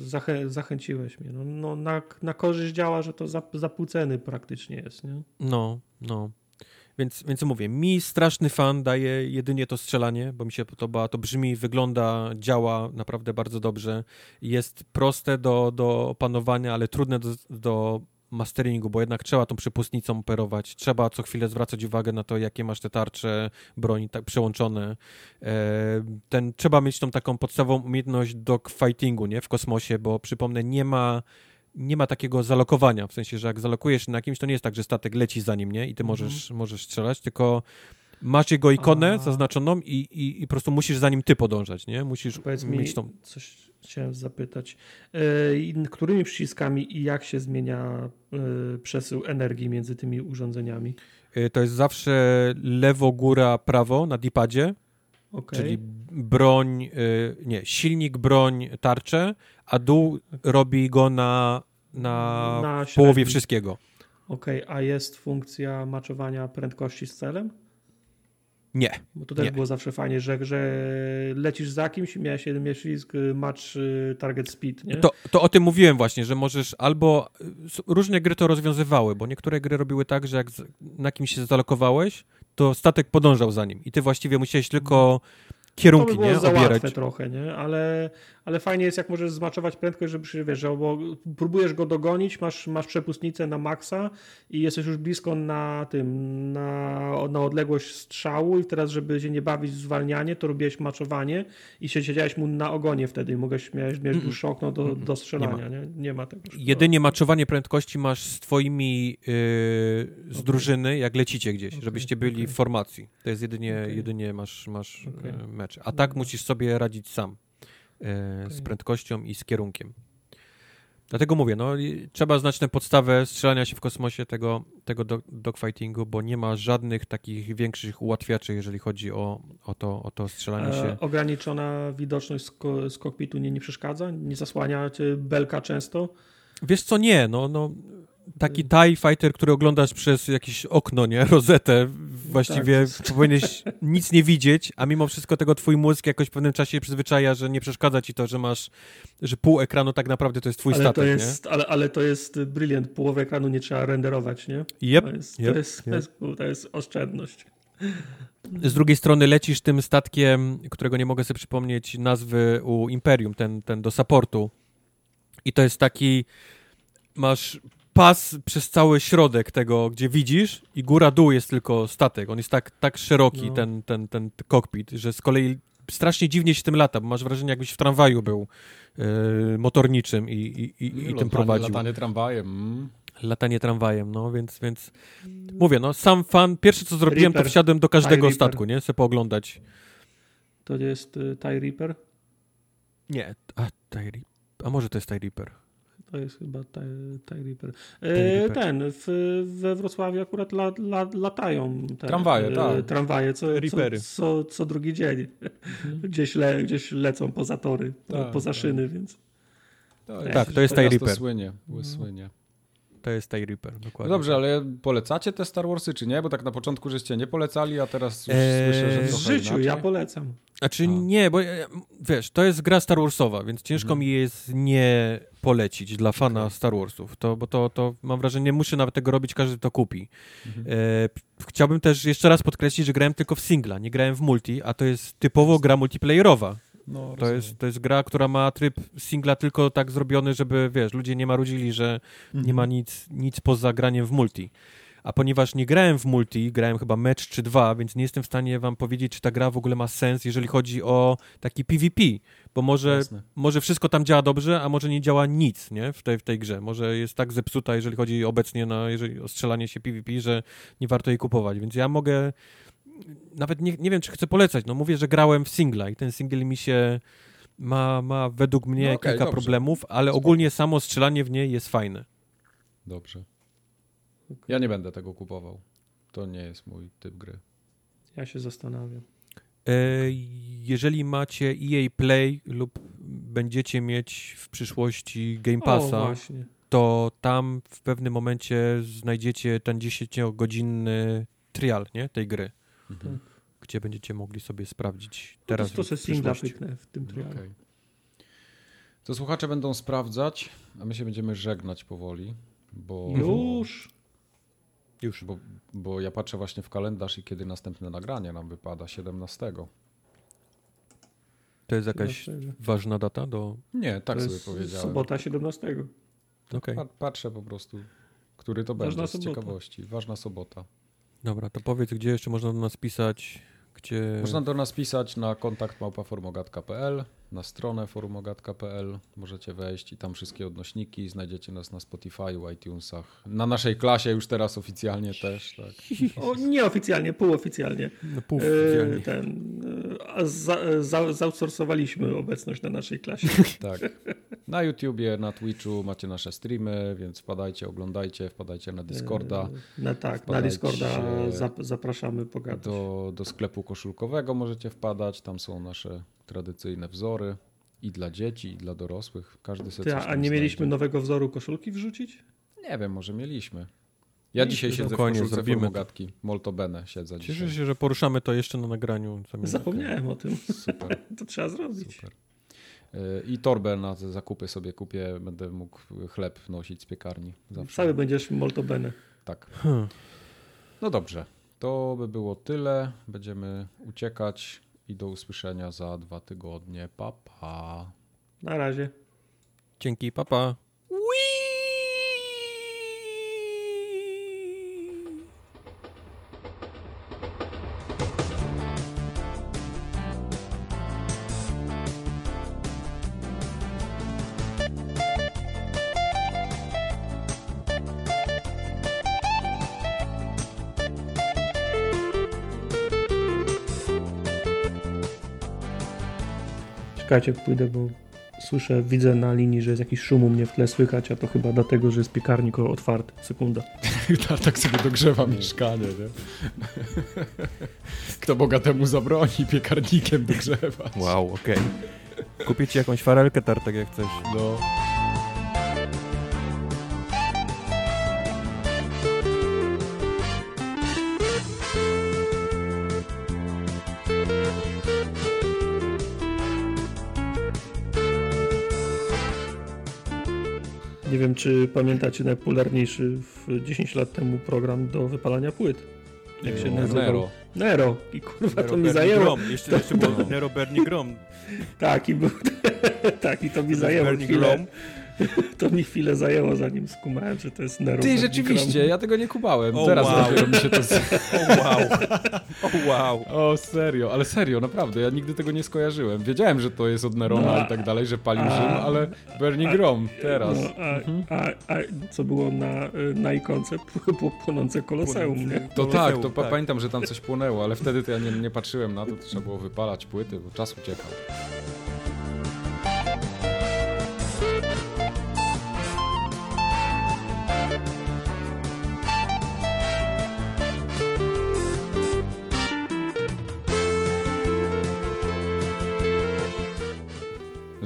Zachę, zachęciłeś mnie. No, no, na, na korzyść działa, że to za, za pół ceny praktycznie jest. Nie? No, no. Więc, więc mówię, mi straszny fan daje jedynie to strzelanie, bo mi się podoba, to brzmi, wygląda, działa naprawdę bardzo dobrze. Jest proste do, do opanowania, ale trudne do, do masteringu, bo jednak trzeba tą przepustnicą operować. Trzeba co chwilę zwracać uwagę na to, jakie masz te tarcze broni tak przełączone. E, ten, trzeba mieć tą taką podstawową umiejętność dogfightingu, nie? W kosmosie, bo przypomnę, nie ma nie ma takiego zalokowania, w sensie, że jak zalokujesz na kimś, to nie jest tak, że statek leci za nim, nie? I ty Mhm. możesz, możesz strzelać, tylko masz jego ikonę A. zaznaczoną i, i, i po prostu musisz za nim ty podążać, nie? Musisz Powiedz mi, mieć tą... coś chciałem zapytać. E, którymi przyciskami i jak się zmienia e, przesył energii między tymi urządzeniami? Y, To jest zawsze lewo, góra, prawo na dipadzie, Okay. czyli broń, nie, silnik, broń, tarczę, a dół robi go na, na, Na połowie wszystkiego. Okej, a jest funkcja maczowania prędkości z celem? Nie. Bo to też Nie. było zawsze fajnie, że, że lecisz za kimś miałeś jeden przycisk y, match y, target speed, nie? To, to o tym mówiłem właśnie, że możesz albo. s- Różne gry to rozwiązywały, bo niektóre gry robiły tak, że jak na kimś się zalokowałeś, to statek podążał za nim i ty właściwie musiałeś tylko to kierunki by było nie, za obierać. łatwe trochę, nie? Ale, ale fajnie jest, jak możesz zmaczować prędkość, żeby się, wiesz, że bo próbujesz go dogonić, masz, masz przepustnicę na maksa i jesteś już blisko na tym, na, na odległość strzału i teraz, żeby się nie bawić w zwalnianie, to robiłeś maczowanie i się siedziałeś mu na ogonie wtedy i mogłeś, miałeś, miałeś dłuższe okno do, do strzelania, Nie nie? Nie ma tego. Jedynie maczowanie prędkości masz z twoimi yy, z Okej. drużyny, jak lecicie gdzieś, Okej, żebyście byli okej. w formacji. To jest jedynie, jedynie masz, masz Okej. E, mecz. A tak musisz sobie radzić sam e, z prędkością i z kierunkiem. Dlatego mówię, no trzeba znać tę podstawę strzelania się w kosmosie tego, tego do- dogfightingu, bo nie ma żadnych takich większych ułatwiaczy, jeżeli chodzi o, o, to, o to strzelanie się. E, ograniczona widoczność z, ko- z kokpitu nie, nie przeszkadza? Nie zasłania belka często? Wiesz co, nie, no, no taki TIE Fighter, który oglądasz przez jakieś okno, nie, rozetę, właściwie powinieneś nic nie widzieć, a mimo wszystko tego twój mózg jakoś w pewnym czasie przyzwyczaja, że nie przeszkadza ci to, że masz, że pół ekranu tak naprawdę to jest twój ale, statek, to jest, ale, ale to jest brilliant. Połowę ekranu nie trzeba renderować, nie? nie? Yep. To jest, yep, to, jest, to, yep. jest, to jest oszczędność. Z drugiej strony lecisz tym statkiem, którego nie mogę sobie przypomnieć nazwy u Imperium, ten, ten do supportu i to jest taki, masz pas przez cały środek tego, gdzie widzisz i góra-dół jest tylko statek. On jest tak, tak szeroki, No. ten, ten, ten kokpit, że z kolei strasznie dziwnie się tym lata, bo masz wrażenie, jakbyś w tramwaju był yy, motorniczym i, i, i, i tym prowadził. Latanie tramwajem. Mm. Latanie tramwajem, no więc, więc mówię, no sam fan, pierwsze co zrobiłem, Reaper. to wsiadłem do każdego Reaper. statku, nie, sobie pooglądać. To jest y, TIE Reaper. Nie, a, TIE Reaper. a może to jest TIE Reaper. To jest chyba TIE, Reaper. E, ten, w, we Wrocławiu akurat la, la, latają te, Tramwaje, e, tak. Tramwaje, co, co, Reapery. co, co drugi dzień. Gdzieś, le, gdzieś lecą poza tory, Tak, poza tak. szyny, więc... Tak, to jest TIE Reaper. To słynie, słynie. To jest TIE Reaper, No dokładnie. dobrze, ale polecacie te Star Warsy, czy nie? Bo tak na początku żeście nie polecali, a teraz już Eee, słyszę, że W życiu inaczej. ja polecam. Znaczy A. nie, bo e, wiesz, to jest gra Star Warsowa, więc ciężko Mhm. mi jest nie polecić dla fana. Star Warsów, to, bo to, to mam wrażenie, nie muszę nawet tego robić, każdy to kupi. Mhm. E, chciałbym też jeszcze raz podkreślić, że grałem tylko w singla, nie grałem w multi, a to jest typowo gra multiplayerowa. No, To jest, to jest gra, która ma tryb singla tylko tak zrobiony, żeby, wiesz, ludzie nie marudzili, że nie ma nic, nic poza graniem w multi. A ponieważ nie grałem w multi, grałem chyba mecz czy dwa, więc nie jestem w stanie wam powiedzieć, czy ta gra w ogóle ma sens, jeżeli chodzi o taki PvP, bo może, Jasne. może wszystko tam działa dobrze, a może nie działa nic, nie, w tej, w tej grze. Może jest tak zepsuta, jeżeli chodzi obecnie na, jeżeli o strzelanie się PvP, że nie warto jej kupować, więc ja mogę, nawet nie, nie wiem, czy chcę polecać, no mówię, że grałem w singla i ten single mi się ma, ma według mnie No okej, kilka dobrze. problemów, ale Spoko. ogólnie samo strzelanie w niej jest fajne. Dobrze. Ja nie będę tego kupował. To nie jest mój typ gry. Ja się zastanawiam. E, Jeżeli macie EA Play lub będziecie mieć w przyszłości Game O, Passa, właśnie. to tam w pewnym momencie znajdziecie ten 10-godzinny trial nie, tej gry, Mhm. gdzie będziecie mogli sobie sprawdzić Teraz No to w singla przyszłości. pyknę w tym trialu. Okej. To słuchacze będą sprawdzać, a my się będziemy żegnać powoli, bo, Już. Już. bo, bo ja patrzę właśnie w kalendarz i kiedy następne nagranie nam wypada 17. To jest jakaś Dlaczego? ważna data do... Nie, tak to sobie jest powiedziałem. sobota 17. Okej, Pa- Patrzę po prostu, który to Ważna będzie z sobota. ciekawości. Ważna sobota. Dobra, to powiedz, gdzie jeszcze można do nas pisać, gdzie... Można do nas pisać na kontakt małpaformogat.pl, stronę forumogat.pl możecie wejść i tam wszystkie odnośniki, znajdziecie nas na Spotify, iTunesach, na naszej klasie już teraz oficjalnie też, tak. O, nieoficjalnie, półoficjalnie. No, pół E, ten, e, za, za, zaoutsourcowaliśmy obecność na naszej klasie. tak. Na YouTubie, na Twitchu macie nasze streamy, więc wpadajcie, oglądajcie, wpadajcie na Discorda, E, Na, tak, na Discorda zap, zapraszamy pogadać. do, do sklepu koszulkowego możecie wpadać, tam są nasze tradycyjne wzory i dla dzieci, i dla dorosłych, każdy sobie Ty, coś a nie mieliśmy znajdzie. nowego wzoru koszulki wrzucić? Nie wiem, może mieliśmy. Ja dzisiaj siedzę spokojnie, w koszulce zrobimy to. formogatki. Molto bene siedzę dzisiaj. Cieszę się, że poruszamy to jeszcze na nagraniu. Zapomniałem o tym. Super, To trzeba zrobić. super. Y, I torbę na te zakupy sobie kupię, będę mógł chleb nosić z piekarni. Zawsze. Cały będziesz molto bene. Tak. Hmm. No dobrze, to by było tyle. Będziemy uciekać i do usłyszenia za dwa tygodnie. Pa, pa. Na razie. Dzięki, papa. Czekajcie, pójdę, bo słyszę, widzę na linii, że jest jakiś szum u mnie w tle słychać, a to chyba dlatego, że jest piekarnik otwarty. Sekunda. tak sobie dogrzewa mieszkanie, nie? Kto bogatemu zabroni piekarnikiem dogrzewać? Wow, okej. Kupię ci jakąś farelkę tartek, jak chcesz. No. Wiem, czy pamiętacie najpopularniejszy w 10 lat temu program do wypalania płyt. Jak się No, nazywał? Nero. Nero. I kurwa, to mi Bernie zajęło. Grom. Jeszcze, jeszcze było Nero Bernie Grom. Tak, i był... tak, i to mi zajęło Bernie chwilę. Grom. To mi chwilę zajęło, zanim skumałem, że to jest Nero. Ty, rzeczywiście, ja tego nie kubałem. O, Teraz wow. dopiero mi się to... z- O wow. O wow. O, serio, ale serio, naprawdę, ja nigdy tego nie skojarzyłem. Wiedziałem, że to jest od Nerona No, i tak dalej, że palił a- Rzym, ale Bernie Grom teraz. No, a, a, a co było na, na ikonce? Było płonące koloseum, nie? To tak, to tak. pamiętam, że tam coś płonęło, ale wtedy to ja nie, nie patrzyłem na to, to trzeba było wypalać płyty, bo czas uciekał.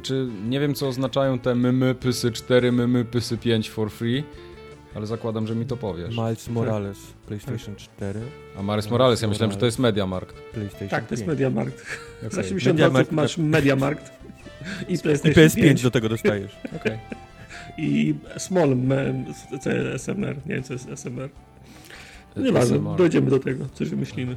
Znaczy, nie wiem co oznaczają te mymy, pysy 4, mymy, pysy 5 for free, ale zakładam, że mi to powiesz. Miles Morales, PlayStation 4, A Maris Morales, ja myślałem, że to jest Mediamarkt. PlayStation Tak, to jest 5. Mediamarkt. Za Okej. 70 Mediamarkt, zł masz Mediamarkt i I PlayStation PS5 5 do tego dostajesz. Okej. i Small M- C- SMR. Nie wiem, co jest SMR. Nieważne, SMR. dojdziemy do tego, coś wymyślimy.